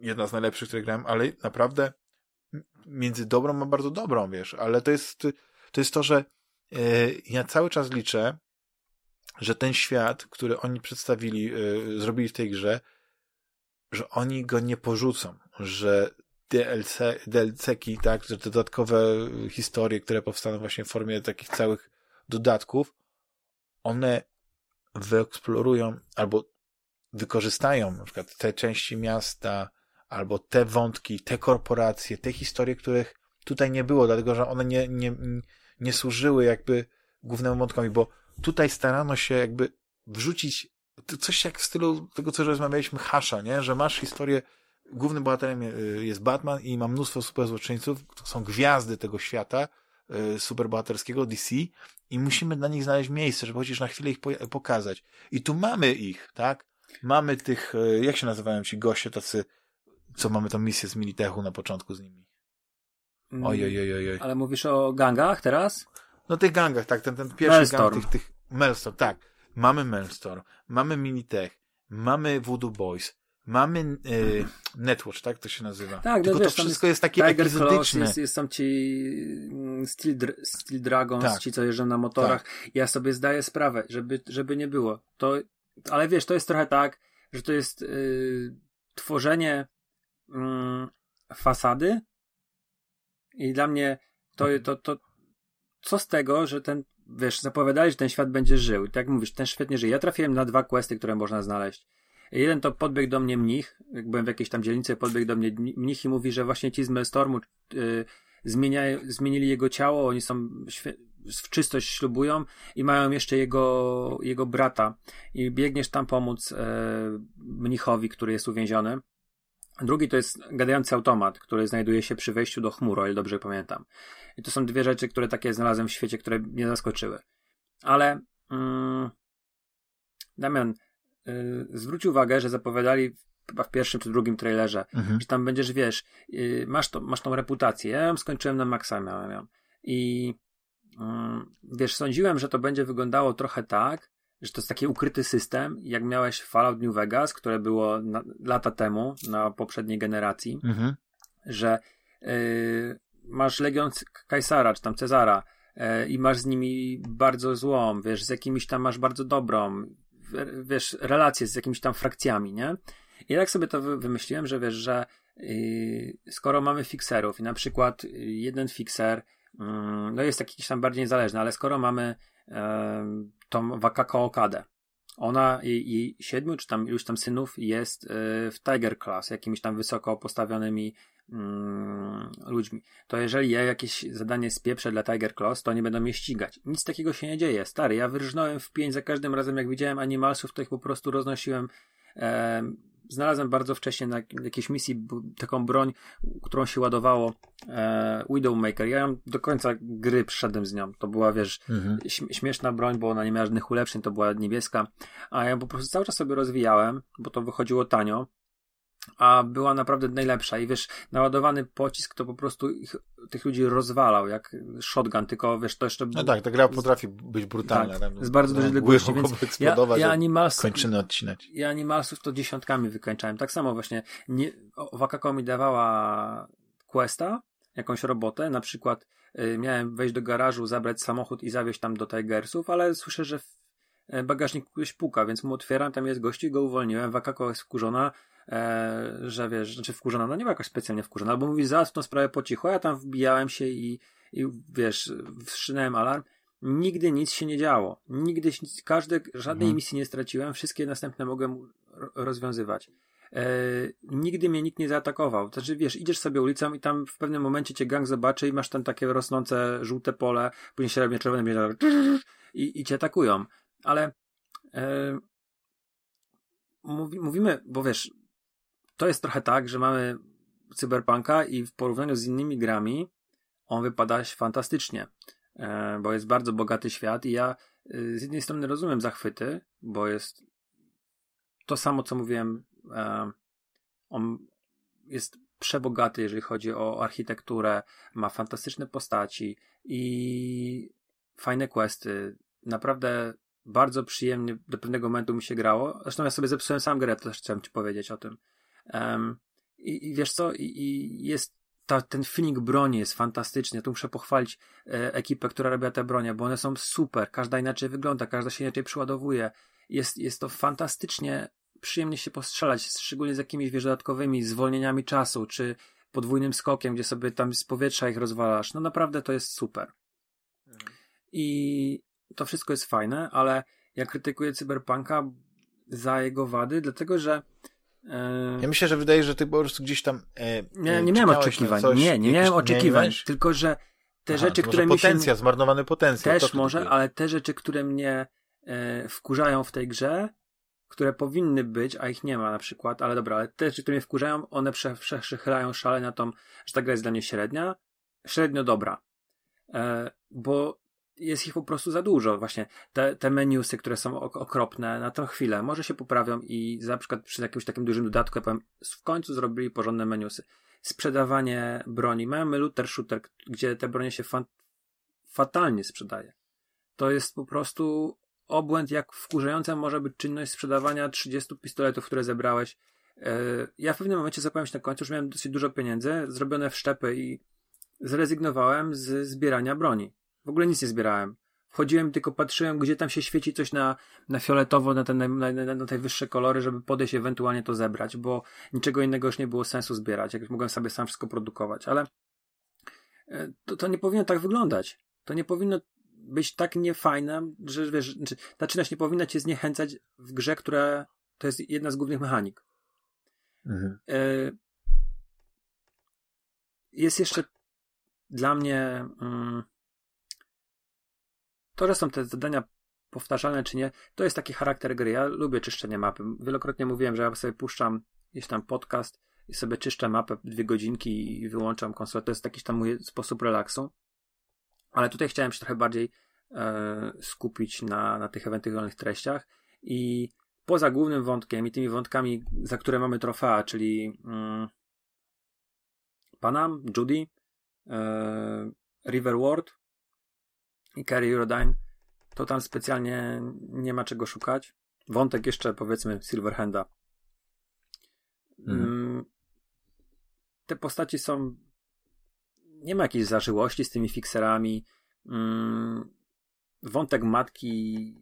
jedna z najlepszych, które grałem, ale naprawdę między dobrą a bardzo dobrą, wiesz, ale to jest to, jest to że e, ja cały czas liczę, że ten świat, który oni przedstawili, e, zrobili w tej grze, że oni go nie porzucą, że DLC, DLC-ki, tak, że dodatkowe historie, które powstaną właśnie w formie takich całych dodatków, one wyeksplorują albo wykorzystają na przykład te części miasta, albo te wątki, te korporacje, te historie, których tutaj nie było, dlatego że one nie, nie, nie służyły jakby głównemu wątkowi, bo tutaj starano się jakby wrzucić coś jak w stylu tego, co rozmawialiśmy, hasza, nie? Że masz historię głównym bohaterem y, jest Batman i ma mnóstwo superzłoczyńców, to są gwiazdy tego świata y, superbohaterskiego DC i musimy dla nich znaleźć miejsce, żeby chociaż na chwilę ich pokazać. I tu mamy ich, tak? Mamy tych, y, jak się nazywają ci goście tacy, co mamy tą misję z Militechu na początku z nimi. Mm, oj, oj, oj, oj. Ale mówisz o gangach teraz? No tych gangach, tak, ten, ten pierwszy Melstorm. gang tych, tych Melstorm, tak. Mamy Melstorm, mamy Militech, mamy Voodoo Boys, mamy y, Netwatch, tak to się nazywa. Tak, Tylko no wiesz, to wszystko jest, jest takie Tiger epizodyczne. Jest, jest, są ci mm, Steel, Steel Dragons, tak. ci co jeżdżą na motorach. Tak. Ja sobie zdaję sprawę, żeby, żeby nie było. To, ale wiesz, to jest trochę tak, że to jest y, tworzenie y, fasady i dla mnie to, to, to, co z tego, że ten, wiesz, zapowiadali, że ten świat będzie żył. I tak mówisz, ten świat nie żyje. Ja trafiłem na dwa questy, które można znaleźć. Jeden to podbiegł do mnie mnich, jak byłem w jakiejś tam dzielnicy, podbiegł do mnie mnich i mówi, że właśnie ci z Melstormu y, zmienili jego ciało, oni są w czystość ślubują i mają jeszcze jego, jego brata i biegniesz tam pomóc y, mnichowi, który jest uwięziony. Drugi to jest gadający automat, który znajduje się przy wejściu do chmur, o ile dobrze pamiętam. I to są dwie rzeczy, które takie znalazłem w świecie, które mnie zaskoczyły. Ale mm, Damian, yy, zwróć uwagę, że zapowiadali chyba w pierwszym czy drugim trailerze, mhm. że tam będziesz, wiesz, yy, masz, to, masz tą reputację. Ja ją skończyłem na maksa, miałem ją. I yy, wiesz, sądziłem, że to będzie wyglądało trochę tak, że to jest taki ukryty system, jak miałeś Fallout New Vegas, które było na, lata temu, na poprzedniej generacji, mhm. że yy, masz Legion Kaisara, czy tam Cezara e, i masz z nimi bardzo złą, wiesz, z jakimiś tam masz bardzo dobrą, wiesz, relacje z jakimiś tam frakcjami, nie? I tak sobie to wymyśliłem, że wiesz, że yy, skoro mamy fixerów i na przykład jeden fixer yy, no jest jakiś tam bardziej niezależny, ale skoro mamy tą Wakako Okadę, ona i, i siedmiu czy tam iluś tam synów jest y, w Tiger Class, jakimiś tam wysoko postawionymi mm, ludźmi. To jeżeli ja jakieś zadanie spieprzę dla Tiger Class, to nie będą mnie ścigać. Nic takiego się nie dzieje. Stary, ja wyrżnąłem w pięć za każdym razem, jak widziałem animalsów, to ich po prostu roznosiłem znalazłem bardzo wcześnie na jakiejś misji taką broń, którą się ładowało e, Widowmaker. Ja ją do końca gry przyszedłem z nią. To była, wiesz, mhm. śmieszna broń, bo ona nie miała żadnych ulepszeń, to była niebieska. A ja po prostu cały czas sobie rozwijałem, bo to wychodziło tanio a była naprawdę najlepsza. I wiesz, naładowany pocisk to po prostu ich, tych ludzi rozwalał, jak shotgun, tylko wiesz, to jeszcze... No tak, ta gra potrafi być brutalna. Tak, z bardzo dużej odległości, więc ja, ja animalsów, kończyny odcinać. Ja animalsów to dziesiątkami wykończałem. Tak samo właśnie, nie, Wakako mi dawała questa, jakąś robotę, na przykład y, miałem wejść do garażu, zabrać samochód i zawieźć tam do Tigersów, ale słyszę, że bagażnik ktoś puka, więc mu otwieram, tam jest gości, go uwolniłem, Wakako jest wkurzona, e, że wiesz, znaczy wkurzona, no nie była jakoś specjalnie wkurzona, albo mówi za tą sprawę po cichu, a ja tam wbijałem się i, i wiesz, wstrzynałem alarm. Nigdy nic się nie działo. Nigdy, każde, żadnej mhm. misji nie straciłem, wszystkie następne mogłem rozwiązywać. E, nigdy mnie nikt nie zaatakował. Znaczy, wiesz, idziesz sobie ulicą i tam w pewnym momencie cię gang zobaczy i masz tam takie rosnące żółte pole, później się robi czerwone i, i cię atakują. Ale e, mówi, mówimy, bo wiesz, to jest trochę tak, że mamy Cyberpunka i w porównaniu z innymi grami on wypada fantastycznie, e, bo jest bardzo bogaty świat i ja e, z jednej strony rozumiem zachwyty, bo jest to samo, co mówiłem, e, on jest przebogaty, jeżeli chodzi o architekturę, ma fantastyczne postaci i fajne questy. Naprawdę bardzo przyjemnie do pewnego momentu mi się grało. Zresztą ja sobie zepsułem sam grę, to też chciałem ci powiedzieć o tym. Um, i, i, wiesz co, i, i jest ta, ten feeling broni jest fantastyczny. Tu muszę pochwalić e, ekipę, która robi te bronie, bo one są super. Każda inaczej wygląda, każda się inaczej przyładowuje. Jest, jest to fantastycznie przyjemnie się postrzelać, szczególnie z jakimiś wiesz, dodatkowymi zwolnieniami czasu, czy podwójnym skokiem, gdzie sobie tam z powietrza ich rozwalasz. No naprawdę to jest super. Mhm. I to wszystko jest fajne, ale ja krytykuję Cyberpunka za jego wady, dlatego że e, ja myślę, że wydaje, że ty po prostu gdzieś tam. E, nie, nie miałem oczekiwań. Coś, nie, nie miałem oczekiwań, nie tylko że te Aha, rzeczy, które mi. Potencjał, zmarnowany potencjał. Też może, ale te rzeczy, które mnie e, wkurzają w tej grze, które powinny być, a ich nie ma na przykład, ale dobra, ale te rzeczy, które mnie wkurzają, one przechylają szale na tą, że ta gra jest dla mnie średnia, średnio dobra. E, bo jest ich po prostu za dużo. Właśnie te, te menusy, które są okropne na tą chwilę, może się poprawią i na przykład przy jakimś takim dużym dodatku, ja powiem, w końcu zrobili porządne menusy. Sprzedawanie broni. Mamy looter shooter, gdzie te bronie się fa fatalnie sprzedaje. To jest po prostu obłęd, jak wkurzająca może być czynność sprzedawania 30 pistoletów, które zebrałeś. E, ja w pewnym momencie zapowiem się na końcu, że miałem dosyć dużo pieniędzy, zrobione w szczepy i zrezygnowałem z zbierania broni. W ogóle nic nie zbierałem. Wchodziłem tylko patrzyłem, gdzie tam się świeci coś na, na fioletowo, na te, na, na, na te wyższe kolory, żeby podejść ewentualnie to zebrać, bo niczego innego już nie było sensu zbierać, jak mogłem sobie sam wszystko produkować, ale e, to, to nie powinno tak wyglądać. To nie powinno być tak niefajna, że wiesz, znaczy, ta czynność nie powinna cię zniechęcać w grze, która to jest jedna z głównych mechanik. Mhm. E, jest jeszcze dla mnie mm, to, że są te zadania powtarzalne czy nie, to jest taki charakter gry. Ja lubię czyszczenie mapy. Wielokrotnie mówiłem, że ja sobie puszczam gdzieś tam podcast i sobie czyszczę mapę dwie godzinki i wyłączam konsolę. To jest jakiś tam mój sposób relaksu. Ale tutaj chciałem się trochę bardziej e, skupić na, na tych ewentualnych treściach i poza głównym wątkiem i tymi wątkami, za które mamy trofea, czyli mm, Panam, Judy, e, River Ward i Carrie Eurodyne, to tam specjalnie nie ma czego szukać. Wątek jeszcze powiedzmy Silverhanda. Mhm. Mm, te postaci są nie ma jakiejś zażyłości z tymi fixerami. Mm, wątek matki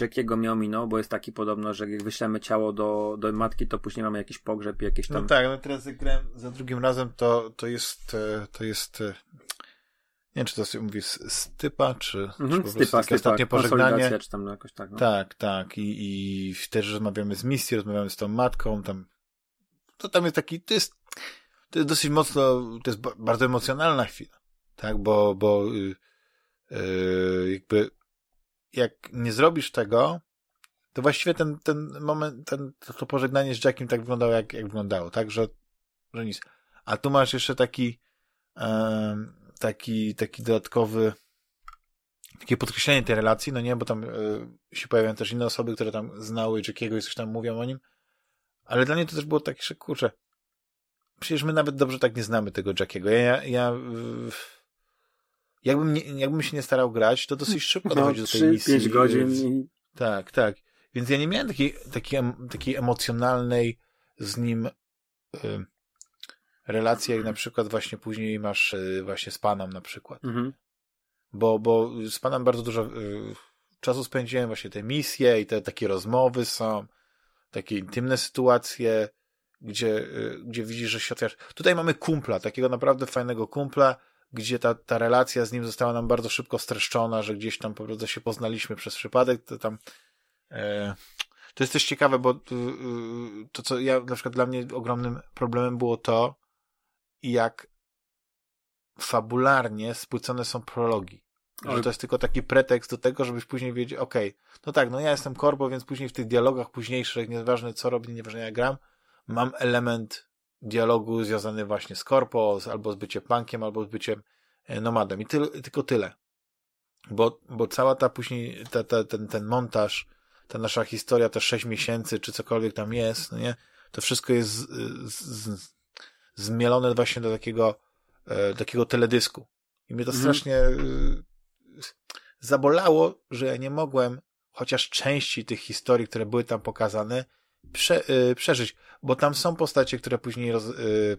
Jackiego miał minął, bo jest taki podobno, że jak wyślemy ciało do, do matki, to później mamy jakiś pogrzeb, jakieś tam... No tak, no teraz jak grałem za drugim razem, to, to jest e, to jest e, nie wiem, czy to się mówi stypa, czy, mhm, czy po stypa, prostu stypa, ostatnie pożegnanie. czy tam jakoś tak. No. Tak, tak. I, I też rozmawiamy z misją, rozmawiamy z tą matką, tam to tam jest taki, to jest, to jest dosyć mocno, to jest bardzo emocjonalna chwila, tak, bo, bo yy, jakby jak nie zrobisz tego, to właściwie ten, ten moment, ten, to pożegnanie z Jackiem tak wyglądało, jak, jak wyglądało, tak, że, że nic. A tu masz jeszcze taki, yy, taki, taki dodatkowy, takie podkreślenie tej relacji, no nie, bo tam y, się pojawiają też inne osoby, które tam znały Jackiego i coś tam mówią o nim, ale dla mnie to też było takie, że kurczę, przecież my nawet dobrze tak nie znamy tego Jackiego. Ja, ja, ja jakbym, nie, jakbym się nie starał grać, to dosyć szybko no, dochodzi do tej 3, misji. 5 godzin. I... Tak, tak. Więc ja nie miałem takiej, takiej, takiej emocjonalnej z nim y, relacji, jak na przykład właśnie później masz y, właśnie z panem na przykład. Mhm. Bo, bo z panem bardzo dużo y, czasu spędziłem, właśnie te misje i te takie rozmowy są takie intymne sytuacje, gdzie, y, gdzie widzisz, że się otwierasz. Tutaj mamy kumpla, takiego naprawdę fajnego kumpla, gdzie ta, ta relacja z nim została nam bardzo szybko streszczona, że gdzieś tam po prostu się poznaliśmy przez przypadek, to tam e, to jest też ciekawe, bo to, co ja, na przykład dla mnie ogromnym problemem było to, jak fabularnie spłycone są prologi. Że to jest tylko taki pretekst do tego, żebyś później wiedział, okej, okay, no tak, no ja jestem korbo, więc później w tych dialogach późniejszych, nieważne co robię, nieważne jak gram, mam element dialogu związany właśnie z korpo, albo z byciem punkiem, albo z byciem e, nomadem. I ty, tylko tyle. Bo, bo cała ta później, ta, ta, ten, ten montaż, ta nasza historia, te sześć miesięcy, czy cokolwiek tam jest, no nie? To wszystko jest z, z, zmielone właśnie do takiego, e, takiego teledysku. I mnie to mhm. strasznie e, zabolało, że ja nie mogłem chociaż części tych historii, które były tam pokazane, prze, y, przeżyć, bo tam są postacie, które później roz,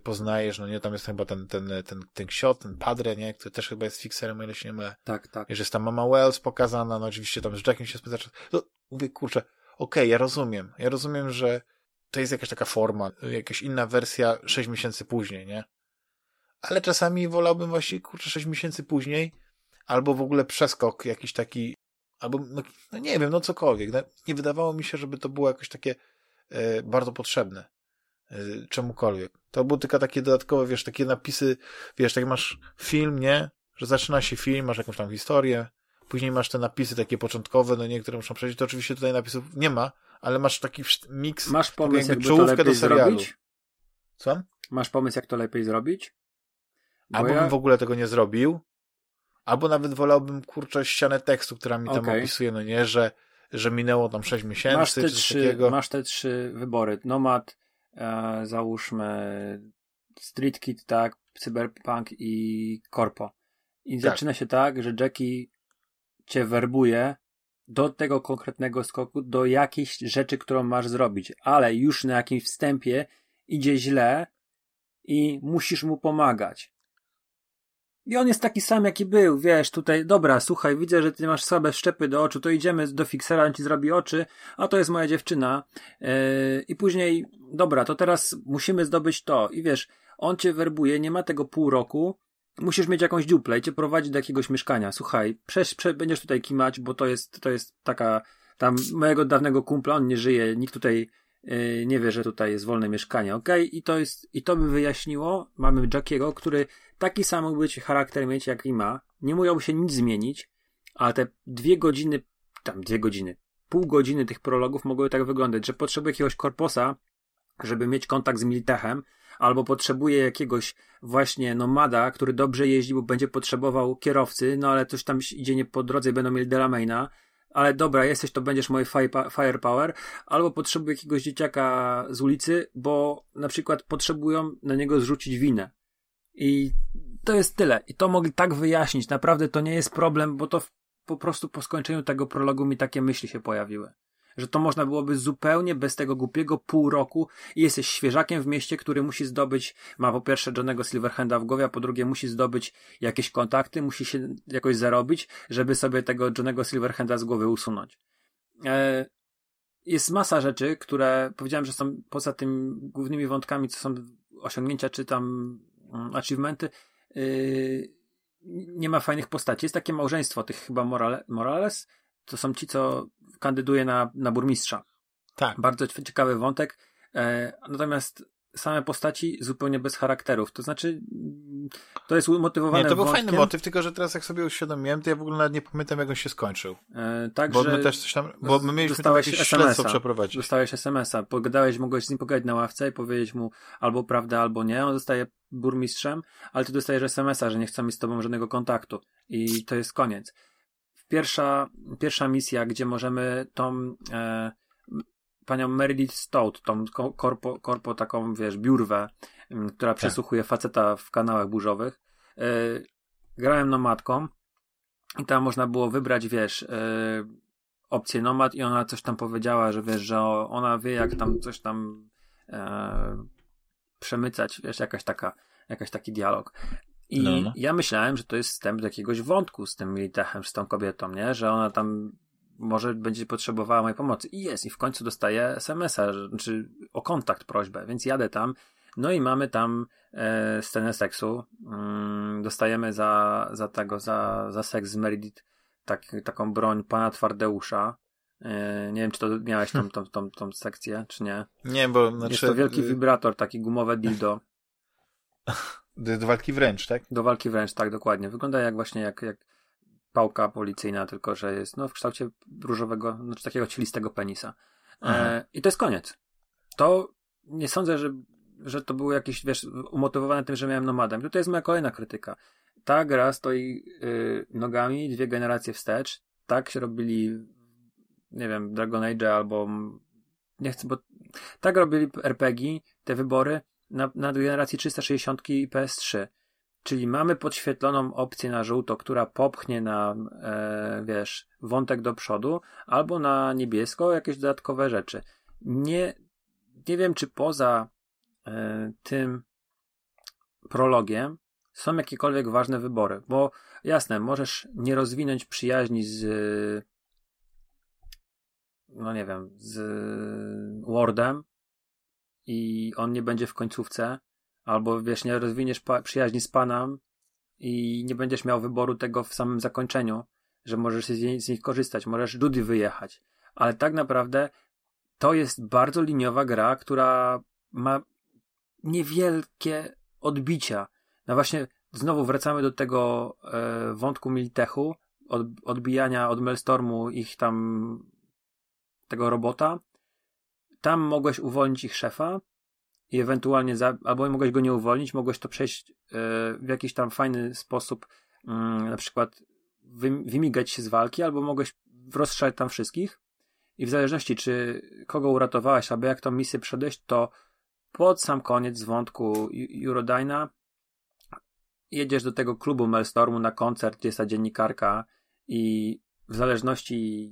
poznajesz, no nie, tam jest chyba ten, ten, ten, ten ksiot, ten padre, nie, który też chyba jest fixerem, o ile się nie mylę. Tak, tak. Że jest tam mama Wells pokazana, no oczywiście tam z Jackiem się spędza No, mówię, kurczę, okej, okay, ja rozumiem, ja rozumiem, że to jest jakaś taka forma, jakaś inna wersja sześć miesięcy później, nie? Ale czasami wolałbym właśnie, kurczę, sześć miesięcy później, albo w ogóle przeskok jakiś taki, albo, no, no nie wiem, no cokolwiek. No, nie wydawało mi się, żeby to było jakoś takie e, bardzo potrzebne e, czemukolwiek. To było tylko takie dodatkowe, wiesz, takie napisy, wiesz, tak masz film, nie? Że zaczyna się film, masz jakąś tam historię, później masz te napisy takie początkowe, no niektóre muszą przejść, to oczywiście tutaj napisów nie ma, ale masz taki miks, masz pomysł, jakby czołówkę to do serialu. Zrobić? Co? Masz pomysł, jak to lepiej zrobić? Bo Albo ja... bym w ogóle tego nie zrobił, albo nawet wolałbym, kurczę, ścianę tekstu, która mi tam okay. opisuje, no nie, że, że minęło tam 6 miesięcy, masz te, trzy, takiego. masz te trzy wybory. Nomad, e, załóżmy Street Kid, tak, Cyberpunk i Corpo. I tak. zaczyna się tak, że Jackie cię werbuje do tego konkretnego skoku, do jakiejś rzeczy, którą masz zrobić, ale już na jakimś wstępie idzie źle i musisz mu pomagać. I on jest taki sam, jaki był, wiesz, tutaj, dobra, słuchaj, widzę, że ty masz słabe szczepy do oczu, to idziemy do fiksera, on ci zrobi oczy, a to jest moja dziewczyna. Yy, I później, dobra, to teraz musimy zdobyć to. I wiesz, on cię werbuje, nie ma tego pół roku, musisz mieć jakąś dziuplę i cię prowadzi do jakiegoś mieszkania. Słuchaj, prze, będziesz tutaj kimać, bo to jest, to jest taka, tam mojego dawnego kumpla, on nie żyje, nikt tutaj yy, nie wie, że tutaj jest wolne mieszkanie, ok? I to jest, i to by wyjaśniło, mamy Jackiego, który taki sam być charakter mieć, jak i ma, nie musiał się nic zmienić, ale te dwie godziny, tam dwie godziny, pół godziny tych prologów mogły tak wyglądać, że potrzebuje jakiegoś korposa, żeby mieć kontakt z Militechem, albo potrzebuje jakiegoś właśnie nomada, który dobrze jeździ, bo będzie potrzebował kierowcy, no ale coś tam idzie nie po drodze i będą mieli Delamaina, ale dobra, jesteś, to będziesz moje firepower, albo potrzebuję jakiegoś dzieciaka z ulicy, bo na przykład potrzebują na niego zrzucić winę. I to jest tyle. I to mogli tak wyjaśnić. Naprawdę to nie jest problem, bo to po prostu po skończeniu tego prologu mi takie myśli się pojawiły. Że to można byłoby zupełnie bez tego głupiego pół roku i jesteś świeżakiem w mieście, który musi zdobyć, ma po pierwsze Johnego Silverhanda w głowie, a po drugie musi zdobyć jakieś kontakty, musi się jakoś zarobić, żeby sobie tego Johnego Silverhanda z głowy usunąć. E, jest masa rzeczy, które powiedziałem, że są poza tymi głównymi wątkami, co są osiągnięcia czy tam mm, achievementy, yy, nie ma fajnych postaci. Jest takie małżeństwo tych chyba Morale, Morales, to są ci, co kandyduje na, na burmistrza. Tak. Bardzo ciekawy wątek. E, natomiast same postaci zupełnie bez charakterów. To znaczy, to jest umotywowane. Nie, to był wątkiem. fajny motyw, tylko że teraz jak sobie uświadomiłem, to ja w ogóle nawet nie pamiętam, jak on się skończył. E, tak, bo że my też coś tam, bo my mieliśmy tam jakieś SMS-a. śledztwo przeprowadzić. Dostałeś SMS-a, pogadałeś, mogłeś z nim pogadać na ławce i powiedzieć mu albo prawdę, albo nie. On zostaje burmistrzem, ale ty dostajesz SMS-a, że nie chcą mieć z tobą żadnego kontaktu. I to jest koniec. Pierwsza, pierwsza misja, gdzie możemy tą e, panią Meredith Stout, tą ko- korpo, korpo taką, wiesz, biurwę, m, która Tak. przesłuchuje faceta w kanałach burzowych. E, grałem nomadką i tam można było wybrać, wiesz, e, opcję nomad i ona coś tam powiedziała, że wiesz, że ona wie jak tam coś tam e, przemycać, wiesz, jakaś taka, jakaś taki dialog. I No, no. ja myślałem, że to jest wstęp do jakiegoś wątku z tym Militechem, z tą kobietą, nie? Że ona tam może będzie potrzebowała mojej pomocy. I jest, i w końcu dostaję SMS-a, że- czy o kontakt prośbę, więc jadę tam. No i mamy tam e, scenę seksu. Mm, dostajemy za, za tego, za, za seks z Meredith tak, taką broń pana Twardeusza. E, nie wiem, czy to miałeś tą, tą, tą, tą sekcję, czy nie. Nie, bo znaczy, Jest to wielki y, wibrator, taki gumowe dildo. do, do walki wręcz, tak? Do walki wręcz, tak, dokładnie. Wygląda jak właśnie jak, jak pałka policyjna, tylko że jest no, w kształcie różowego, znaczy takiego cielistego penisa. E, I to jest koniec. To nie sądzę, że, że to było jakieś, wiesz, umotywowane tym, że miałem nomadem. To jest moja kolejna krytyka. Ta gra stoi y, nogami dwie generacje wstecz. Tak się robili, nie wiem, Dragon Age albo nie chcę, bo tak robili RPG, te wybory na, na generacji 360 i PS3. Czyli mamy podświetloną opcję na żółto, która popchnie nam, e, wiesz, wątek do przodu, albo na niebiesko jakieś dodatkowe rzeczy. Nie, nie wiem, czy poza e, tym prologiem są jakiekolwiek ważne wybory, bo jasne, możesz nie rozwinąć przyjaźni z no nie wiem, z Wardem i on nie będzie w końcówce, albo wiesz, nie rozwiniesz przyjaźni z Panem i nie będziesz miał wyboru tego w samym zakończeniu, że możesz z z nich korzystać, możesz Judy wyjechać, ale tak naprawdę to jest bardzo liniowa gra, która ma niewielkie odbicia. No właśnie, znowu wracamy do tego e, wątku Miltechu, od, odbijania od Maelstormu ich tam tego robota. Tam mogłeś uwolnić ich szefa i ewentualnie, za, albo mogłeś go nie uwolnić, mogłeś to przejść e, w jakiś tam fajny sposób, mm, na przykład wy, wymigać się z walki, albo mogłeś rozstrzelać tam wszystkich i w zależności, czy kogo uratowałeś, albo jak tą misję przeszedłeś, to pod sam koniec wątku Eurodyna jedziesz do tego klubu Maelstormu na koncert, gdzie jest ta dziennikarka i w zależności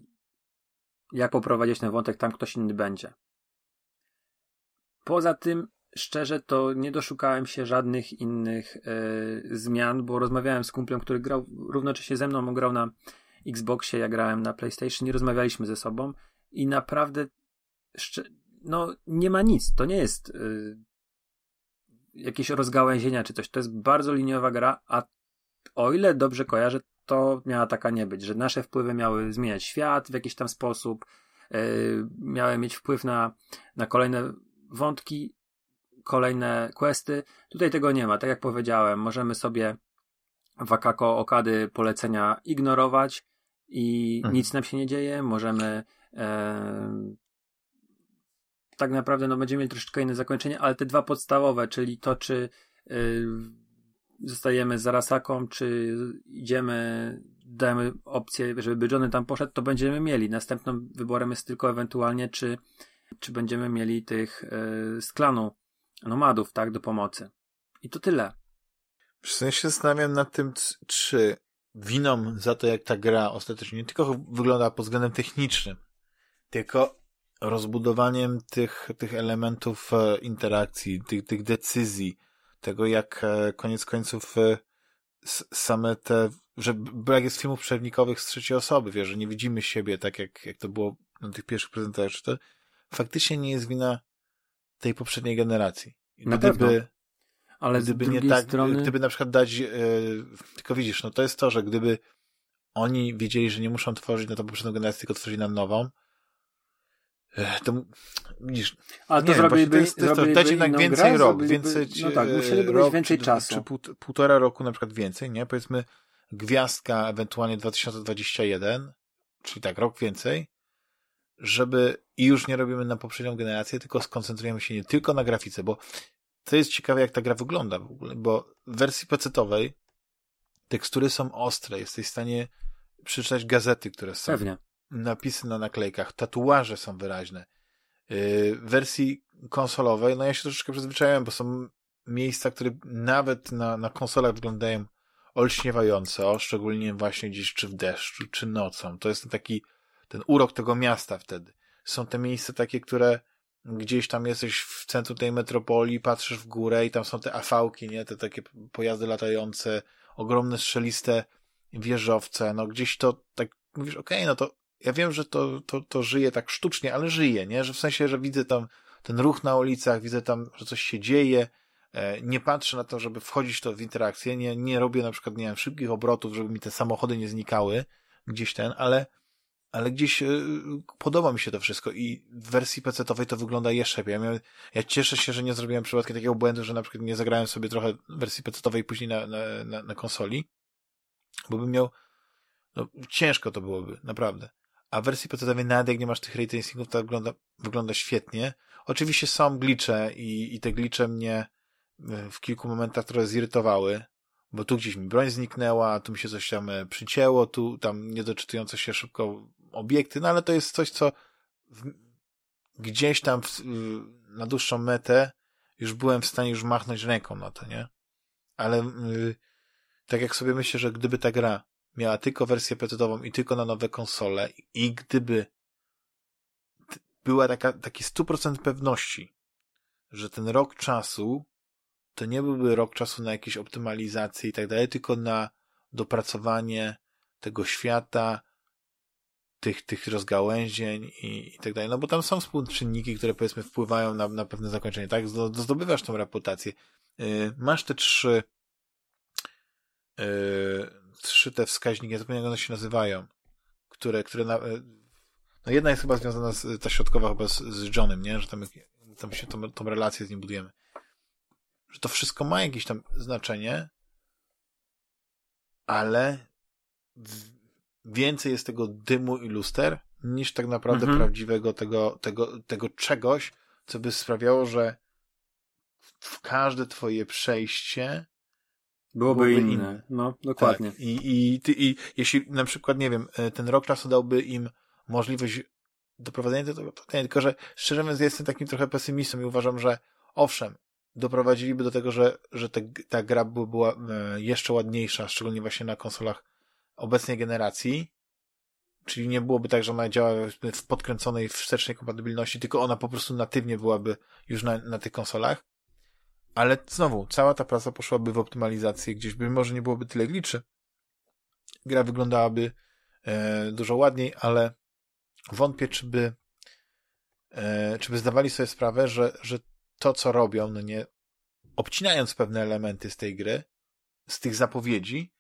jak poprowadzić ten wątek, tam ktoś inny będzie. Poza tym, szczerze, to nie doszukałem się żadnych innych e, zmian, bo rozmawiałem z kumplem, który grał równocześnie ze mną, on grał na Xboxie, ja grałem na PlayStation i rozmawialiśmy ze sobą i naprawdę no nie ma nic, to nie jest e, jakieś rozgałęzienia czy coś, to jest bardzo liniowa gra, a o ile dobrze kojarzę, to miała taka nie być, że nasze wpływy miały zmieniać świat w jakiś tam sposób, yy, miały mieć wpływ na, na kolejne wątki, kolejne questy. Tutaj tego nie ma. Tak jak powiedziałem, możemy sobie Wakako Okady polecenia ignorować i Mhm. nic nam się nie dzieje. Możemy e, tak naprawdę no, będziemy mieli troszeczkę inne zakończenie, ale te dwa podstawowe, czyli to, czy y, zostajemy z Arasaką, czy idziemy, dajemy opcję, żeby Johnny tam poszedł, to będziemy mieli. Następnym wyborem jest tylko ewentualnie, czy, czy będziemy mieli tych y, z klanu nomadów, tak, do pomocy. I to tyle. W sensie zastanawiam nad tym, czy winą za to, jak ta gra ostatecznie nie tylko wygląda pod względem technicznym, Tylko rozbudowaniem tych, tych elementów e, interakcji, tych, tych decyzji, tego jak e, koniec końców e, same te, że brak jest filmów przewnikowych z trzeciej osoby, wiesz, że nie widzimy siebie tak jak, jak to było na tych pierwszych prezentacjach, to faktycznie nie jest wina tej poprzedniej generacji. Na gdyby, pewno. Ale gdyby nie tak, strony... gdyby na przykład dać, yy, tylko widzisz, no to jest to, że gdyby oni wiedzieli, że nie muszą tworzyć na tą poprzednią generację, tylko tworzyć na nową, to widzisz. Ale to zrobiliby, to jest, to jest to, dać jednak więcej grę, rok, więcej. No tak, musieliby rok, więcej czy, czasu. Czy półtora roku na przykład więcej, nie? Powiedzmy gwiazdka ewentualnie 2021, czyli tak, rok więcej, żeby i już nie robimy na poprzednią generację, tylko skoncentrujemy się nie tylko na grafice, bo to jest ciekawe, jak ta gra wygląda w ogóle, bo w wersji pecetowej tekstury są ostre, jesteś w stanie przeczytać gazety, które są. Pewnie napisy na naklejkach, tatuaże są wyraźne. Yy, w wersji konsolowej, no ja się troszeczkę przyzwyczaiłem, bo są miejsca, które nawet na, na konsolach wyglądają olśniewająco, szczególnie właśnie gdzieś czy w deszczu, czy nocą. To jest taki ten urok tego miasta wtedy. Są te miejsca takie, które gdzieś tam jesteś w centrum tej metropolii, patrzysz w górę i tam są te afałki, nie? Te takie pojazdy latające, ogromne strzeliste wieżowce, no gdzieś to tak mówisz, okej, okay, no to ja wiem, że to, to, to żyje tak sztucznie, ale żyje, nie? Że w sensie, że widzę tam ten ruch na ulicach, widzę tam, że coś się dzieje, e, nie patrzę na to, żeby wchodzić to w interakcję, nie, nie robię na przykład, nie wiem, szybkich obrotów, żeby mi te samochody nie znikały, gdzieś ten, ale, ale gdzieś e, podoba mi się to wszystko i w wersji PC-owej to wygląda jeszcze lepiej. Ja, ja cieszę się, że nie zrobiłem przypadkiem takiego błędu, że na przykład nie zagrałem sobie trochę wersji PC-owej później na, na, na, na konsoli, bo bym miał, no ciężko to byłoby, naprawdę a w wersji PC-owej nawet jak nie masz tych ray tracingów, to wygląda, wygląda świetnie. Oczywiście są glicze i, i te glicze mnie e, w kilku momentach trochę zirytowały, bo tu gdzieś mi broń zniknęła, tu mi się coś tam e, przycięło, tu tam niedoczytujące się szybko obiekty, no ale to jest coś, co w, gdzieś tam w, na dłuższą metę już byłem w stanie już machnąć ręką na to, nie? Ale yy, tak jak sobie myślę, że gdyby ta gra miała tylko wersję PC-ową i tylko na nowe konsole i gdyby była taka, taki 100% pewności, że ten rok czasu to nie byłby rok czasu na jakieś optymalizacje i tak dalej, tylko na dopracowanie tego świata, tych, tych rozgałęzień i, i tak dalej. No bo tam są współczynniki, które powiedzmy wpływają na, na pewne zakończenie, tak? Zdobywasz tą reputację. Yy, masz te trzy yy, trzy te wskaźniki, ja zapomniałem jak one się nazywają, które, które na, e, no jedna jest chyba związana z, ta środkowa chyba z, z Johnem, nie? Że tam, tam się tą, tą relację z nim budujemy. Że to wszystko ma jakieś tam znaczenie, ale więcej jest tego dymu i luster niż tak naprawdę mhm. prawdziwego tego, tego, tego czegoś, co by sprawiało, że w każde twoje przejście Byłoby, byłoby inne. inne. No, dokładnie. Tak. I, i, ty, I jeśli na przykład, nie wiem, e, ten rok czasu dałby im możliwość doprowadzenia do tego tylko że szczerze mówiąc jestem takim trochę pesymistą i uważam, że owszem, doprowadziliby do tego, że, że te, ta gra by była e, jeszcze ładniejsza, szczególnie właśnie na konsolach obecnej generacji, czyli nie byłoby tak, że ona działała w podkręconej wstecznej kompatybilności, tylko ona po prostu natywnie byłaby już na, na tych konsolach, ale znowu, cała ta praca poszłaby w optymalizację, gdzieś by może nie byłoby tyle gliczy. Gra wyglądałaby e, dużo ładniej, ale wątpię, czy by, e, czy by zdawali sobie sprawę, że, że to, co robią, no nie, obcinając pewne elementy z tej gry, z tych zapowiedzi,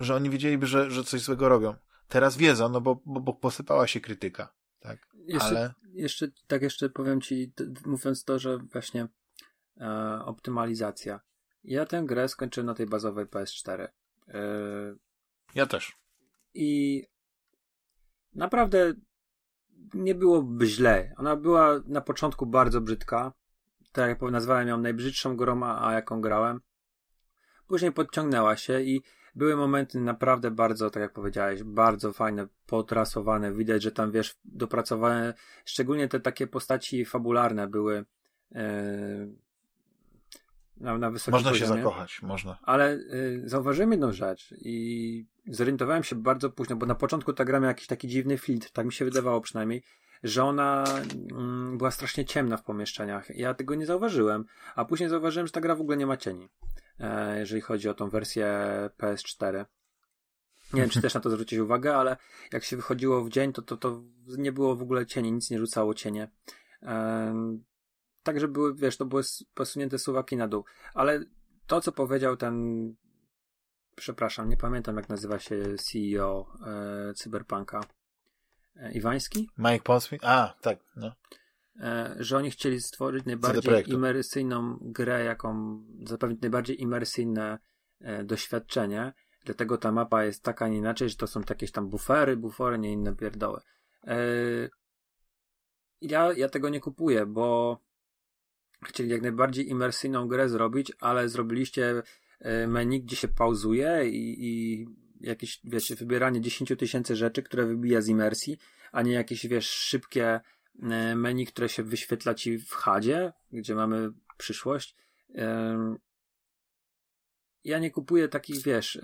że oni wiedzieliby, że, że coś złego robią. Teraz wiedzą, no bo, bo, bo posypała się krytyka. Tak? Jeszcze, Ale... jeszcze, tak jeszcze powiem ci, mówiąc to, że właśnie e, optymalizacja. Ja tę grę skończyłem na tej bazowej PS4. E, ja też. I naprawdę nie byłoby źle. Ona była na początku bardzo brzydka. Tak jak nazwałem ją najbrzydszą grą, a jaką grałem. Później podciągnęła się i były momenty naprawdę bardzo, tak jak powiedziałeś, bardzo fajne, potrasowane. Widać, że tam wiesz, dopracowane, szczególnie te takie postaci fabularne były e, na, na wysokim Można poziomie. się zakochać, można. Ale y, zauważyłem jedną rzecz i zorientowałem się bardzo późno, bo na początku ta gra miała jakiś taki dziwny filtr, tak mi się wydawało przynajmniej, że ona mm, była strasznie ciemna w pomieszczeniach. Ja tego nie zauważyłem, a później zauważyłem, że ta gra w ogóle nie ma cieni, jeżeli chodzi o tą wersję PS4. Nie wiem, czy też na to zwrócić uwagę, ale jak się wychodziło w dzień, to, to, to nie było w ogóle cieni, nic nie rzucało cienie. E, Także były, wiesz, to były posunięte suwaki na dół. Ale to, co powiedział ten, przepraszam, nie pamiętam jak nazywa się CEO e, Cyberpunka. E, Iwański? Mike Ponsmith? A, tak, no. E, że oni chcieli stworzyć najbardziej imersyjną grę, jaką zapewnić najbardziej imersyjne e, doświadczenie. Dlatego ta mapa jest taka, nie inaczej, że to są jakieś tam bufery, bufory, nie inne pierdoły. E, ja, ja tego nie kupuję, bo chcieli jak najbardziej imersyjną grę zrobić, ale zrobiliście menu, gdzie się pauzuje i, i jakieś, wiesz, wybieranie 10 tysięcy rzeczy, które wybija z imersji, a nie jakieś, wiesz, szybkie menu, które się wyświetla ci w HUDzie, gdzie mamy przyszłość. Ja nie kupuję takich, wiesz, e,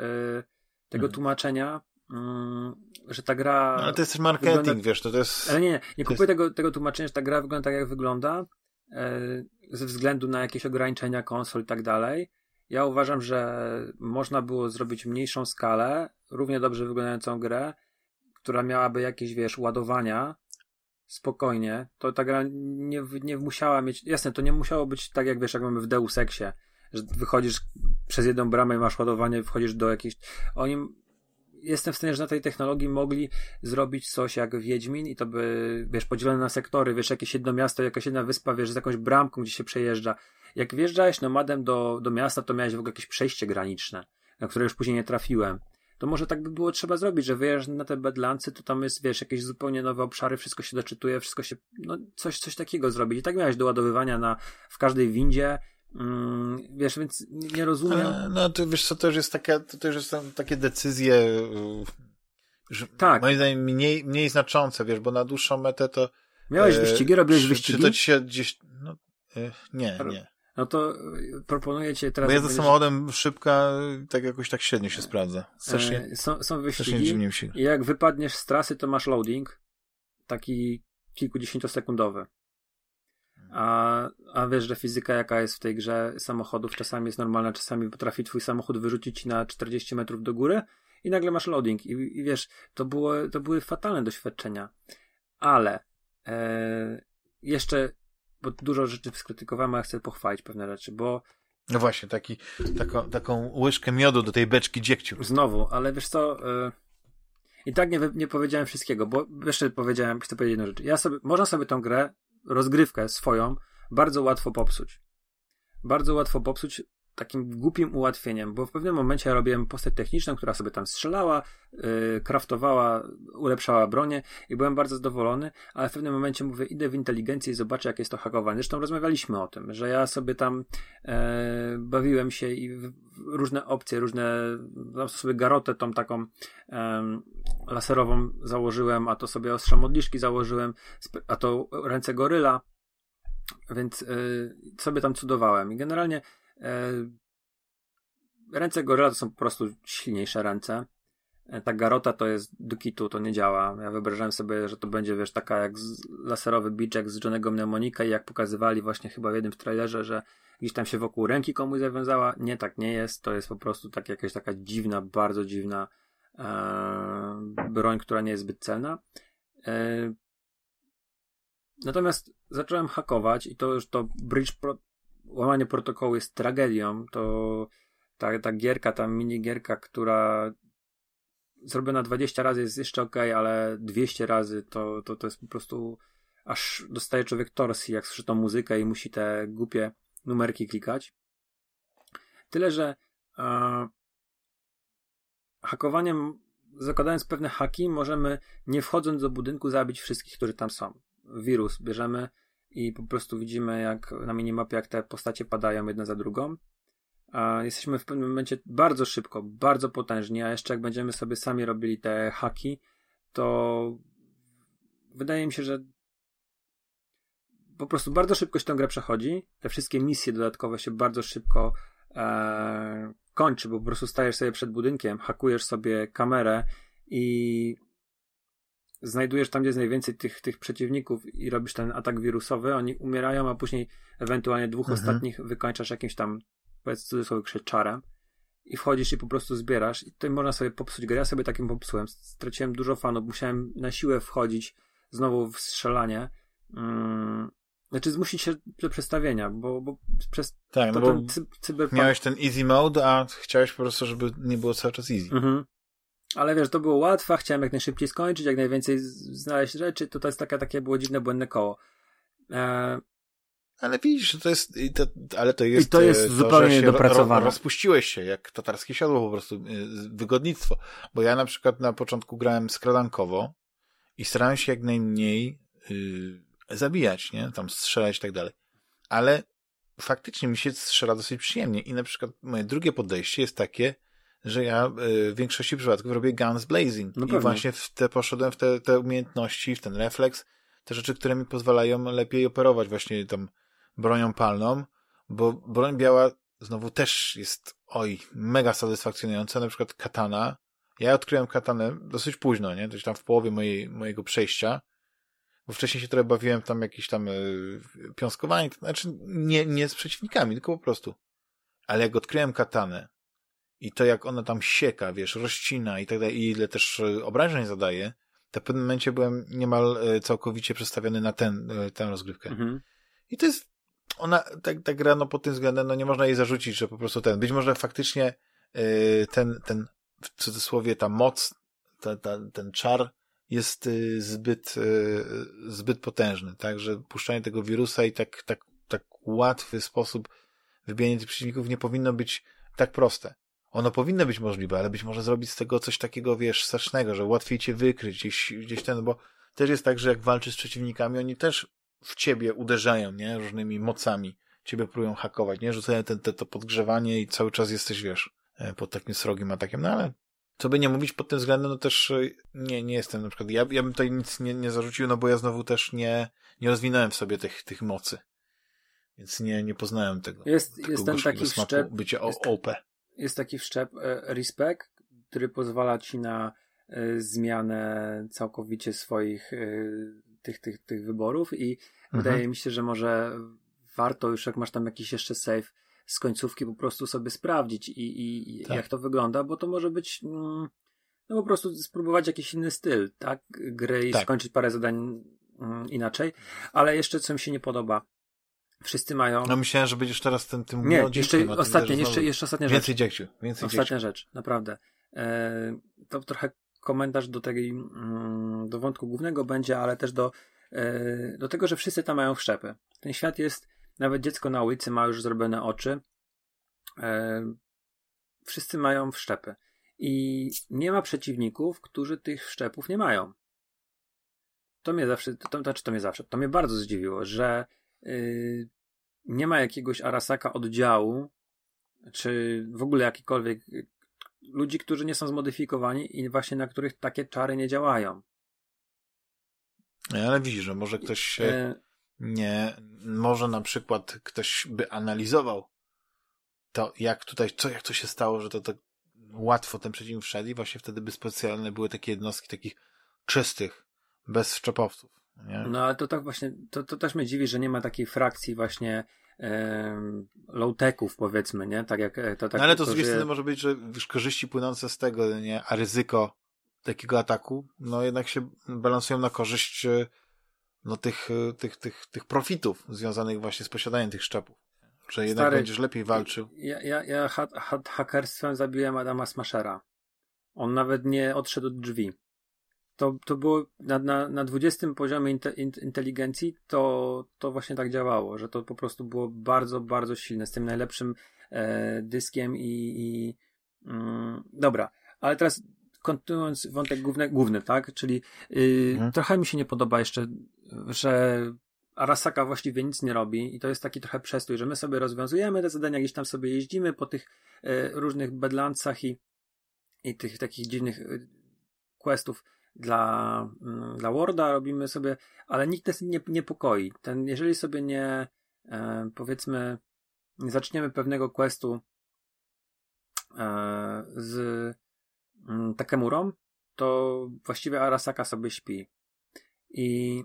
tego hmm. tłumaczenia, mm, że ta gra. No, ale to jest też marketing, wygląda... wiesz, to, to jest. Ale nie, nie, nie kupuję jest... tego, tego tłumaczenia, że ta gra wygląda tak, jak wygląda, ze względu na jakieś ograniczenia konsol i tak dalej. Ja uważam, że można było zrobić mniejszą skalę, równie dobrze wyglądającą grę, która miałaby jakieś, wiesz, ładowania spokojnie. To ta gra nie, nie musiała mieć, jasne, to nie musiało być tak, jak wiesz, jak mamy w Deus Exie, że wychodzisz przez jedną bramę masz ładowanie, wchodzisz do jakiejś. Oni jestem w stanie, że na tej technologii mogli zrobić coś jak Wiedźmin i to by, wiesz, podzielone na sektory, wiesz, jakieś jedno miasto, jakaś jedna wyspa, wiesz, z jakąś bramką, gdzie się przejeżdża. Jak wjeżdżałeś nomadem do, do miasta, to miałeś w ogóle jakieś przejście graniczne, na które już później nie trafiłem. To może tak by było trzeba zrobić, że wyjeżdżasz na te bedlancy, to tam jest, wiesz, jakieś zupełnie nowe obszary, wszystko się doczytuje, wszystko się, no, coś, coś takiego zrobić. I tak miałeś do ładowywania na, w każdej windzie, Mm, wiesz, więc nie rozumiem. no to wiesz co, to już jest taka, to już są takie decyzje, y, że tak. moim zdaniem mniej, mniej znaczące, wiesz, bo na dłuższą metę to... Miałeś e, wyścigi, robiłeś czy, wyścigi? Czy to ci się gdzieś, no, e, nie, nie. No to y, proponuję cię teraz... Bo ja za samochodem szybka, tak jakoś tak średnio się sprawdza. Strasznie, e, są, są wyścigi i jak wypadniesz z trasy, to masz loading, taki kilkudziesięciosekundowy. A, a wiesz, że fizyka jaka jest w tej grze samochodów czasami jest normalna, czasami potrafi twój samochód wyrzucić na 40 metrów do góry i nagle masz loading. I, i wiesz, to, było, to były fatalne doświadczenia. Ale e, jeszcze, bo dużo rzeczy skrytykowałem, a chcę pochwalić pewne rzeczy, bo no właśnie, taki, taką, taką łyżkę miodu do tej beczki dziegciu. Znowu, ale wiesz co, e, i tak nie, nie powiedziałem wszystkiego, bo jeszcze powiedziałem, chcę powiedzieć jedną rzecz. Ja sobie, można sobie tą grę rozgrywkę swoją bardzo łatwo popsuć. Bardzo łatwo popsuć takim głupim ułatwieniem, bo w pewnym momencie robiłem postać techniczną, która sobie tam strzelała, yy, kraftowała, ulepszała bronię i byłem bardzo zadowolony, ale w pewnym momencie mówię, idę w inteligencję i zobaczę, jak jest to hakowane. Zresztą rozmawialiśmy o tym, że ja sobie tam yy, bawiłem się i w, różne opcje, różne, no sobie garotę tą taką yy, laserową założyłem, a to sobie ostrza modliszki założyłem, a to ręce goryla, więc yy, sobie tam cudowałem i generalnie ręce goryla to są po prostu silniejsze ręce. E, ta garota to jest do kitu, to nie działa. Ja wyobrażałem sobie, że to będzie, wiesz, taka jak laserowy biczek z Johnego Mnemonika i jak pokazywali właśnie chyba w jednym trailerze, że gdzieś tam się wokół ręki komuś zawiązała. Nie, tak nie jest. To jest po prostu tak, jakaś taka dziwna, bardzo dziwna e, broń, która nie jest zbyt celna. E, natomiast zacząłem hakować i to już to Bridge Pro, łamanie protokołu jest tragedią, to ta, ta gierka, ta minigierka, która zrobiona 20 razy jest jeszcze ok, ale 200 razy to, to, to jest po prostu aż dostaje człowiek torsji, jak słyszy tą muzykę i musi te głupie numerki klikać. Tyle, że e, hakowaniem, zakładając pewne haki, możemy nie wchodząc do budynku zabić wszystkich, którzy tam są. Wirus bierzemy, i po prostu widzimy jak na minimapie, jak te postacie padają jedna za drugą. A jesteśmy w pewnym momencie bardzo szybko, bardzo potężni, a jeszcze jak będziemy sobie sami robili te haki, to wydaje mi się, że po prostu bardzo szybko się tę grę przechodzi. Te wszystkie misje dodatkowe się bardzo szybko e, kończy, bo po prostu stajesz sobie przed budynkiem, hakujesz sobie kamerę i znajdujesz tam, gdzie jest najwięcej tych, tych przeciwników i robisz ten atak wirusowy, oni umierają, a później ewentualnie dwóch mhm. ostatnich wykończasz jakimś tam, powiedz cudzysłowie, krzyczarem i wchodzisz i po prostu zbierasz i tutaj można sobie popsuć grę. Ja sobie takim popsułem. Straciłem dużo fanów, musiałem na siłę wchodzić znowu w strzelanie. Hmm. Znaczy zmusić się do przestawienia, bo, bo przez tak, no bo cy, cyberpunk... miałeś ten easy mode, a chciałeś po prostu, żeby nie było cały czas easy. Mhm. Ale wiesz, to było łatwe, chciałem jak najszybciej skończyć, jak najwięcej znaleźć rzeczy, to to jest takie, takie było dziwne, błędne koło. E... Ale widzisz, to jest, to, ale to jest, I to jest e, to, zupełnie niedopracowane. rozpuściłeś się, jak tatarskie siodło po prostu, e, wygodnictwo. Bo ja na przykład na początku grałem skradankowo i starałem się jak najmniej yy, zabijać, nie? Tam strzelać i tak dalej. Ale faktycznie mi się strzela dosyć przyjemnie i na przykład moje drugie podejście jest takie, że ja y, w większości przypadków robię guns blazing. No I właśnie w te poszedłem w te, te umiejętności, w ten refleks, te rzeczy, które mi pozwalają lepiej operować właśnie tą bronią palną, bo broń biała znowu też jest, oj, mega satysfakcjonująca. Na przykład katana. Ja odkryłem katanę dosyć późno, nie? To tam w połowie mojej, mojego przejścia, bo wcześniej się trochę bawiłem tam jakieś tam y, piąskowanie, to znaczy nie, nie z przeciwnikami, tylko po prostu. Ale jak odkryłem katanę, i to jak ona tam sieka, wiesz, rozcina i tak dalej, i ile też e, obrażeń zadaje, to w pewnym momencie byłem niemal e, całkowicie przestawiony na ten, e, tę rozgrywkę. Mhm. I to jest, ona, tak, tak gra, no pod tym względem, no nie można jej zarzucić, że po prostu ten, być może faktycznie ten, ten, w cudzysłowie, ta moc, ta, ta, ten czar jest zbyt, zbyt potężny, tak, że puszczanie tego wirusa i tak, tak, tak łatwy sposób wybijanie tych przeciwników nie powinno być tak proste. Ono powinno być możliwe, ale być może zrobić z tego coś takiego, wiesz, strasznego, że łatwiej cię wykryć gdzieś, gdzieś ten, bo też jest tak, że jak walczysz z przeciwnikami, oni też w ciebie uderzają, nie? Różnymi mocami. Ciebie próbują hakować, nie? Rzucają ten, te, to podgrzewanie i cały czas jesteś, wiesz, e, pod takim srogim atakiem. No ale co by nie mówić pod tym względem, no też e, nie, nie jestem na przykład, ja, ja bym tutaj nic nie, nie zarzucił, no bo ja znowu też nie, nie rozwinąłem w sobie tych, tych mocy. Więc nie, nie poznałem tego. Jest, jest ten taki szczep. Bycie jest, OP jest taki wszczep e, respect, który pozwala ci na e, zmianę całkowicie swoich e, tych, tych, tych wyborów i mhm. wydaje mi się, że może warto już jak masz tam jakiś jeszcze save z końcówki po prostu sobie sprawdzić i, i tak. jak to wygląda, bo to może być mm, no po prostu spróbować jakiś inny styl, tak, gry i tak. skończyć parę zadań mm, inaczej, ale jeszcze co mi się nie podoba Wszyscy mają. No myślałem, że będziesz teraz ten tym Nie, jeszcze ostatnia, jeszcze, jeszcze ostatnia rzecz. Więcej dzieciu, więcej Ostatnia rzecz, naprawdę. E, to trochę komentarz do tej, mm, do wątku głównego będzie, ale też do, e, do tego, że wszyscy tam mają wszczepy. Ten świat jest, nawet dziecko na ulicy ma już zrobione oczy. E, wszyscy mają wszczepy. I nie ma przeciwników, którzy tych wszczepów nie mają. To mnie zawsze, to, to, znaczy to mnie zawsze, to mnie bardzo zdziwiło, że yy, nie ma jakiegoś Arasaka oddziału, czy w ogóle jakikolwiek y, ludzi, którzy nie są zmodyfikowani i właśnie na których takie czary nie działają. Ale widzisz, że może ktoś się yy, nie, może na przykład ktoś by analizował to, jak tutaj, co, jak to się stało, że to tak łatwo ten przeciwnik wszedł i właśnie wtedy by specjalne były takie jednostki takich czystych, bez szczepowców. Nie? No ale to tak właśnie, to, to też mnie dziwi, że nie ma takiej frakcji właśnie low-techów powiedzmy, nie? Tak jak e, to tak. No ale to z drugiej strony może być, że wiesz, korzyści płynące z tego, nie? A ryzyko takiego ataku, no jednak się balansują na korzyść e, no tych, e, tych, tych, tych profitów związanych właśnie z posiadaniem tych szczepów. Że jednak Stary, będziesz lepiej walczył. Ja, ja, ja ha, ha, hakerstwem zabiłem Adama Smashera. On nawet nie odszedł od drzwi to, to było na, na, na 20 poziomie inte, inteligencji, to, to właśnie tak działało, że to po prostu było bardzo, bardzo silne, z tym najlepszym e, dyskiem i, i mm, dobra, ale teraz kontynuując wątek główny, główny tak, czyli y, mhm. trochę mi się nie podoba jeszcze, że Arasaka właściwie nic nie robi i to jest taki trochę przestój, że my sobie rozwiązujemy te zadania, gdzieś tam sobie jeździmy po tych e, różnych bedlandsach i, i tych takich dziwnych e, questów dla, mm, dla Worda robimy sobie, ale nikt nas nie niepokoi. Ten, jeżeli sobie nie, e, powiedzmy, nie zaczniemy pewnego questu e, z mm, Takemurą, to właściwie Arasaka sobie śpi. I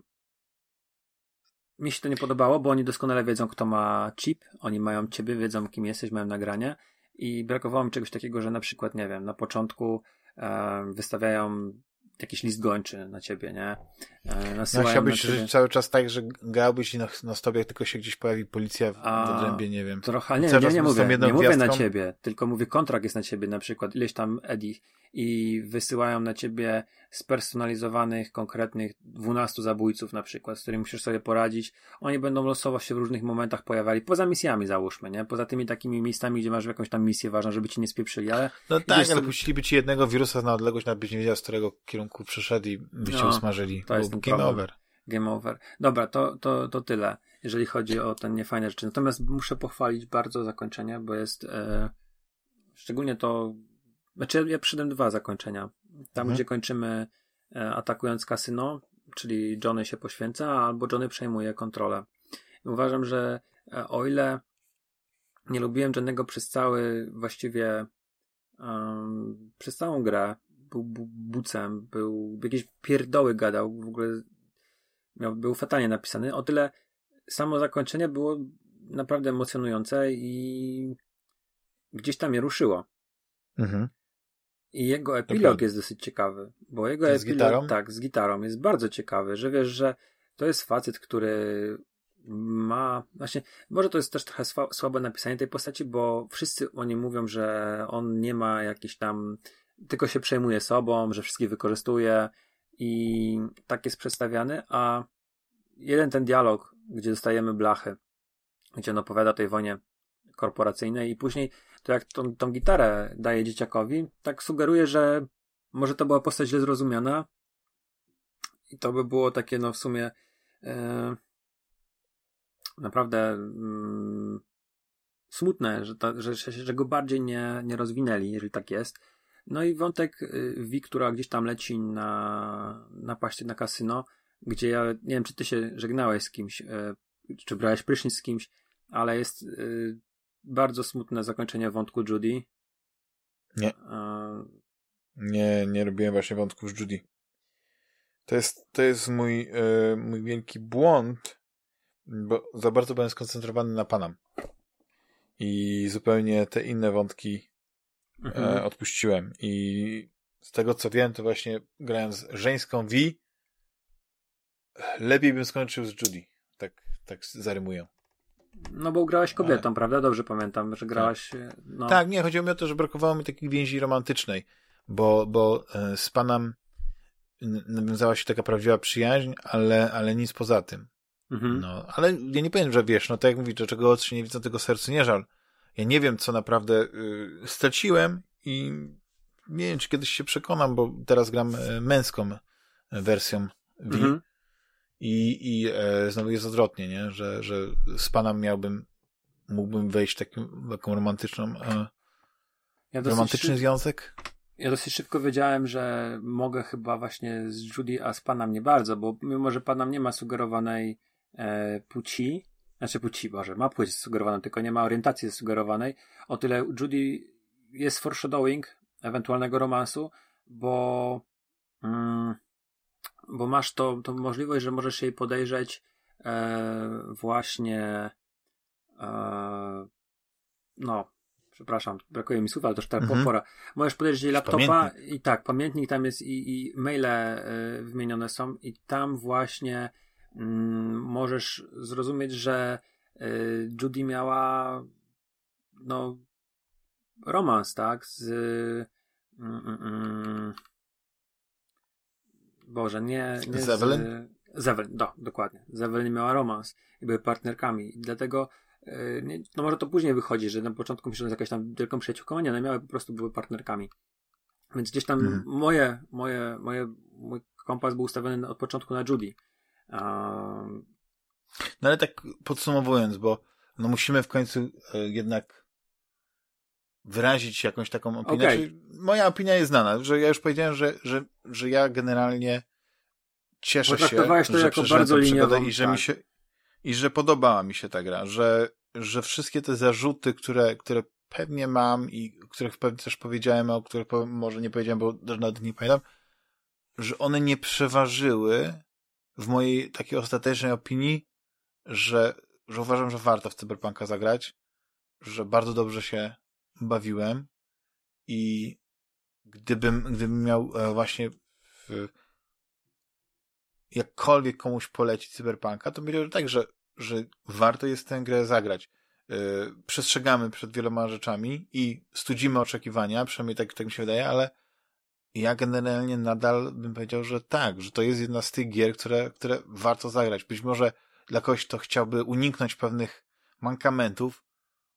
mi się to nie podobało, bo oni doskonale wiedzą, kto ma chip, oni mają ciebie, wiedzą, kim jesteś, mają nagranie i brakowało mi czegoś takiego, że na przykład, nie wiem, na początku e, wystawiają jakiś list gończy na ciebie, nie? E, no chciałbyś żyć cały czas tak, że grałbyś i na, na stopie, tylko się gdzieś pojawi policja w A, odrębie, nie wiem. Trochę, nie, nie, nie mówię, nie mówię na ciebie, tylko mówię, kontrakt jest na ciebie, na przykład ileś tam Eddie i wysyłają na ciebie spersonalizowanych, konkretnych 12 zabójców na przykład, z którymi musisz sobie poradzić. Oni będą losowo się w różnych momentach pojawiali, poza misjami załóżmy, nie? Poza tymi takimi miejscami, gdzie masz jakąś tam misję ważną, żeby ci nie spieprzyli, ale... No tak, ale sobie... puściliby ci jednego wirusa na odległość, nawet byś nie wiedział, z którego kierunku przyszedł i byście no, usmażyli. To jest game problem. over. Game over. Dobra, to, to, to tyle, jeżeli chodzi o ten niefajne rzeczy. Natomiast muszę pochwalić bardzo zakończenie, bo jest e, szczególnie to znaczy ja przyszedłem dwa zakończenia. Tam, mhm. gdzie kończymy e, atakując kasyno, czyli Johnny się poświęca, albo Johnny przejmuje kontrolę. I uważam, że e, o ile nie lubiłem Johnny'ego przez cały, właściwie um, przez całą grę, był bu bucem, był jakieś pierdoły gadał, w ogóle miał, był fatalnie napisany, o tyle samo zakończenie było naprawdę emocjonujące i gdzieś tam je ruszyło. Mhm. I jego epilog jest dosyć ciekawy, bo jego epilog, z gitarą? tak, z gitarą jest bardzo ciekawy, że wiesz, że to jest facet, który ma, właśnie, może to jest też trochę słabe napisanie tej postaci, bo wszyscy oni mówią, że on nie ma jakiś tam, tylko się przejmuje sobą, że wszystkich wykorzystuje i tak jest przedstawiany, a jeden ten dialog, gdzie dostajemy blachy, gdzie on opowiada o tej wojnie korporacyjnej i później to jak tą, tą gitarę daje dzieciakowi, tak sugeruje, że może to była postać źle zrozumiana i to by było takie no w sumie e, naprawdę mm, smutne, że, ta, że, że go bardziej nie, nie rozwinęli, jeżeli tak jest. No i wątek Wi, y, która gdzieś tam leci na, na paście na kasyno, gdzie ja nie wiem, czy ty się żegnałeś z kimś, e, czy brałeś prysznic z kimś, ale jest y, bardzo smutne zakończenie wątku Judy. Nie. Nie, nie robiłem właśnie wątków z Judy. To jest, to jest mój, yy, mój wielki błąd, bo za bardzo byłem skoncentrowany na Panam. I zupełnie te inne wątki e, mhm. odpuściłem. I z tego co wiem, to właśnie grając żeńską V, lepiej bym skończył z Judy. Tak, tak zarymuję. No bo grałeś kobietą, Ale... prawda? Dobrze pamiętam, że grałaś. Tak. No... tak, nie, chodziło mi o to, że brakowało mi takiej więzi romantycznej, bo, bo e, z panem nawiązała się taka prawdziwa przyjaźń, ale, ale nic poza tym. Mhm. No, ale ja nie powiem, że wiesz, no tak jak mówisz, do czego się nie widzę, tego sercu nie żal. Ja nie wiem, co naprawdę y, straciłem i nie wiem, czy kiedyś się przekonam, bo teraz gram e, męską wersją Wii. Mhm. I, i e, znowu jest odwrotnie, nie? Że, że z panem miałbym, mógłbym wejść w takim, taką romantyczną, e, ja romantyczny szyb... związek. Ja dosyć szybko wiedziałem, że mogę chyba właśnie z Judy, a z panem nie bardzo, bo mimo, że panem nie ma sugerowanej e, płci, znaczy płci, Boże, ma płeć sugerowaną, tylko nie ma orientacji sugerowanej, o tyle Judy jest foreshadowing ewentualnego romansu, bo mm, bo masz to, tą możliwość, że możesz jej podejrzeć e, właśnie e, no, przepraszam, brakuje mi słów, ale to już tak mhm. pora. Możesz podejrzeć jej laptopa pamiętnik. i tak, pamiętnik tam jest i, i maile e, wymienione są i tam właśnie mm, możesz zrozumieć, że e, Judy miała no romans, tak, z mm, mm Boże, nie... nie z Evelyn? Z Evelyn, do, dokładnie. Z Evelyn miała romans i były partnerkami. Dlatego, yy, nie, no może to później wychodzi, że na początku myślę, że jakaś tam wielką przyjaciółką, nie, one miały po prostu były partnerkami. Więc gdzieś tam mhm. moje, moje, moje, mój kompas był ustawiony od początku na Judy. Um... No ale tak podsumowując, bo no musimy w końcu e, jednak wyrazić jakąś taką opinię. Okay. Moja opinia jest znana, że ja już powiedziałem, że, że, że ja generalnie cieszę się, to że jako bardzo liniową, i że tak. mi się i że podobała mi się ta gra, że, że wszystkie te zarzuty, które, które pewnie mam i o których pewnie też powiedziałem, a o których może nie powiedziałem, bo nawet nie pamiętam, że one nie przeważyły w mojej takiej ostatecznej opinii, że, że uważam, że warto w Cyberpunka zagrać, że bardzo dobrze się bawiłem i gdybym, gdybym miał e, właśnie w, jakkolwiek komuś polecić Cyberpunka, to że tak, że, że warto jest tę grę zagrać. Yy, przestrzegamy przed wieloma rzeczami i studzimy oczekiwania, przynajmniej tak, tak mi się wydaje, ale ja generalnie nadal bym powiedział, że tak, że to jest jedna z tych gier, które, które warto zagrać. Być może dla kogoś, kto chciałby uniknąć pewnych mankamentów,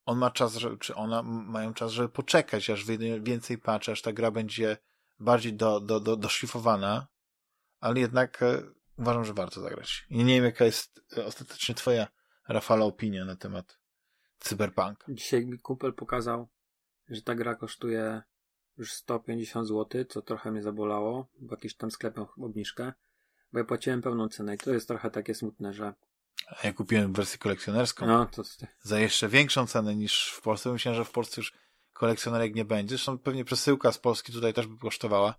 on ma czas, czy ona mają czas, żeby poczekać, aż wyjdzie więcej patch, aż ta gra będzie bardziej do, do, do, doszlifowana, ale jednak e, uważam, że warto zagrać. I nie wiem, jaka jest e, ostatecznie twoja, Rafala, opinia na temat Cyberpunk. Dzisiaj mi kumpel pokazał, że ta gra kosztuje już 150 zł, co trochę mnie zabolało, bo jakiś tam sklep miał obniżkę, bo ja płaciłem pełną cenę i to jest trochę takie smutne, że a ja kupiłem wersję kolekcjonerską no, to... za jeszcze większą cenę niż w Polsce. Myślałem, że w Polsce już kolekcjonerek nie będzie. Zresztą pewnie przesyłka z Polski tutaj też by kosztowała,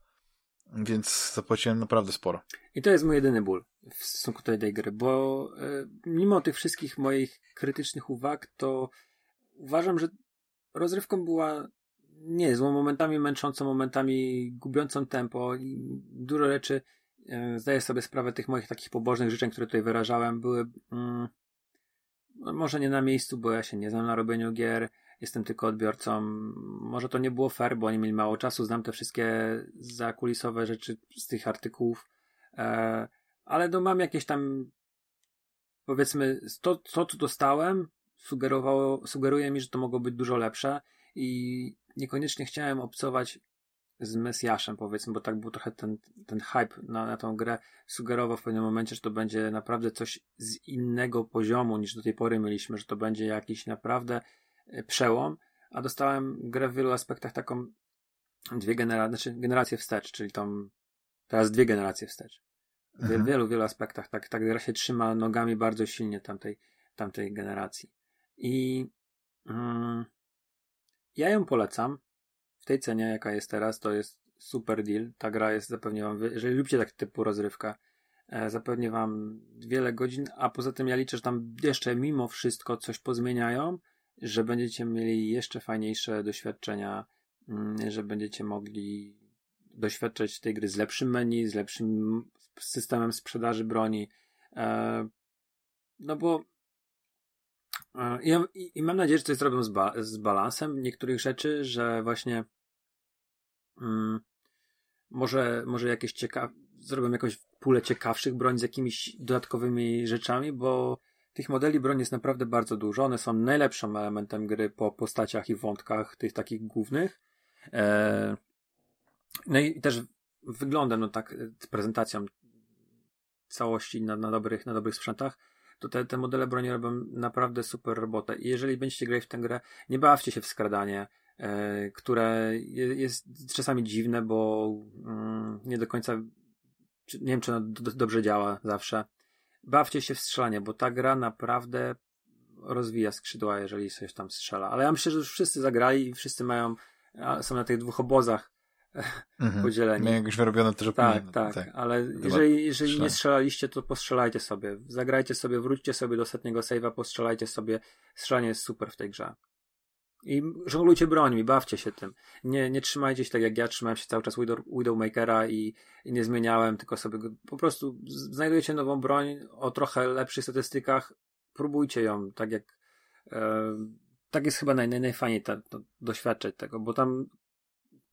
więc zapłaciłem naprawdę sporo. I to jest mój jedyny ból w stosunku do tej gry, bo y, mimo tych wszystkich moich krytycznych uwag, to uważam, że rozrywką była niezłą, momentami męczącą, momentami gubiącą tempo i dużo rzeczy zdaję sobie sprawę tych moich takich pobożnych życzeń, które tutaj wyrażałem, były mm, no, może nie na miejscu, bo ja się nie znam na robieniu gier, jestem tylko odbiorcą. Może to nie było fair, bo oni mieli mało czasu, znam te wszystkie zakulisowe rzeczy z tych artykułów, e, ale no mam jakieś tam powiedzmy, to, to co dostałem sugerowało, sugeruje mi, że to mogło być dużo lepsze i niekoniecznie chciałem obcować z Mesjaszem, powiedzmy, bo tak był trochę ten, ten hype na, na tą grę, sugerował w pewnym momencie, że to będzie naprawdę coś z innego poziomu niż do tej pory mieliśmy, że to będzie jakiś naprawdę e, przełom, a dostałem grę w wielu aspektach taką dwie genera znaczy generacje wstecz, czyli tą teraz dwie generacje wstecz. W mhm. wielu, wielu aspektach tak, ta gra się trzyma nogami bardzo silnie tamtej, tamtej generacji. I mm, ja ją polecam tej cenie, jaka jest teraz, to jest super deal. Ta gra jest, zapewnie wam, jeżeli lubicie tak typu rozrywka, e, zapewnie wam wiele godzin, a poza tym ja liczę, że tam jeszcze mimo wszystko coś pozmieniają, że będziecie mieli jeszcze fajniejsze doświadczenia, mm, że będziecie mogli doświadczać tej gry z lepszym menu, z lepszym systemem sprzedaży broni. E, no bo e, i, mam nadzieję, że coś zrobią z, ba z balansem niektórych rzeczy, że właśnie mm, może, może jakieś ciekawe, zrobią jakąś pulę ciekawszych broń z jakimiś dodatkowymi rzeczami, bo tych modeli broni jest naprawdę bardzo dużo. One są najlepszym elementem gry po postaciach i wątkach tych takich głównych. E, no i też wyglądem, no tak, prezentacją całości na, na, dobrych, na dobrych sprzętach, to te, te modele broni robią naprawdę super robotę. I jeżeli będziecie grać w tę grę, nie bawcie się w skradanie, które jest czasami dziwne, bo mm, nie do końca, nie wiem, czy ono do, dobrze działa zawsze. Bawcie się w strzelanie, bo ta gra naprawdę rozwija skrzydła, jeżeli coś tam strzela. Ale ja myślę, że już wszyscy zagrali i wszyscy mają, są na tych dwóch obozach mhm. podzieleni. Mają jakieś wyrobione też tak, tak, tak, ale jeżeli, jeżeli nie strzelaliście, to postrzelajcie sobie. Zagrajcie sobie, wróćcie sobie do ostatniego save'a, postrzelajcie sobie. Strzelanie jest super w tej grze. I żonglujcie brońmi, bawcie się tym. Nie, nie trzymajcie się tak jak ja, trzymałem się cały czas Widow, Widowmakera i, i nie zmieniałem, tylko sobie go, po prostu znajdujecie nową broń o trochę lepszych statystykach, próbujcie ją, tak jak e, tak jest chyba naj, naj, najfajniej ta, to, doświadczać tego, bo tam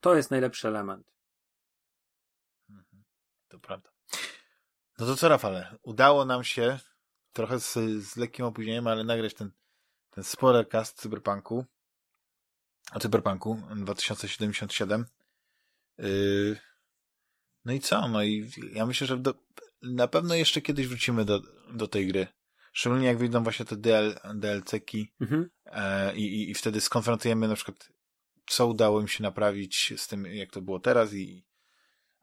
to jest najlepszy element. Mhm. To prawda. No to co, Rafale? Udało nam się trochę z, z lekkim opóźnieniem, ale nagrać ten, ten spory cast Cyberpunku. O Cyberpunku 2077. Yy, no i co? No i ja myślę, że do, na pewno jeszcze kiedyś wrócimy do, do tej gry. Szczególnie jak wyjdą właśnie te DL, DLC-ki mhm. e, i, i wtedy skonfrontujemy na przykład co udało im się naprawić z tym, jak to było teraz i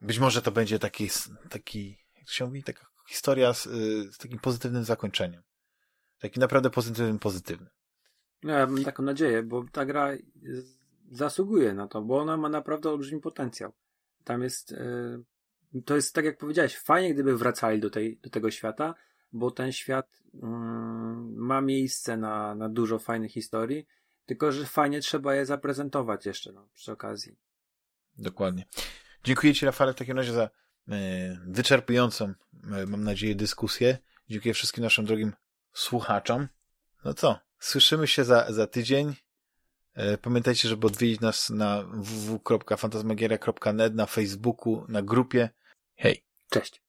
być może to będzie taki, taki jak to się mówi, taka historia z, y, z takim pozytywnym zakończeniem. Taki naprawdę pozytywnym, pozytywnym. No, ja mam taką nadzieję, bo ta gra zasługuje na to, bo ona ma naprawdę olbrzymi potencjał. Tam jest, yy, to jest tak jak powiedziałeś, fajnie gdyby wracali do, tej, do tego świata, bo ten świat yy, ma miejsce na, na dużo fajnych historii, tylko że fajnie trzeba je zaprezentować jeszcze no, przy okazji. Dokładnie. Dziękuję Ci, Rafale, w takim razie za yy, wyczerpującą, mam nadzieję, dyskusję. Dziękuję wszystkim naszym drogim słuchaczom. No co, słyszymy się za, za tydzień. E, pamiętajcie, żeby odwiedzić nas na www.fantasmagieria.net, na Facebooku, na grupie. Hej. Cześć.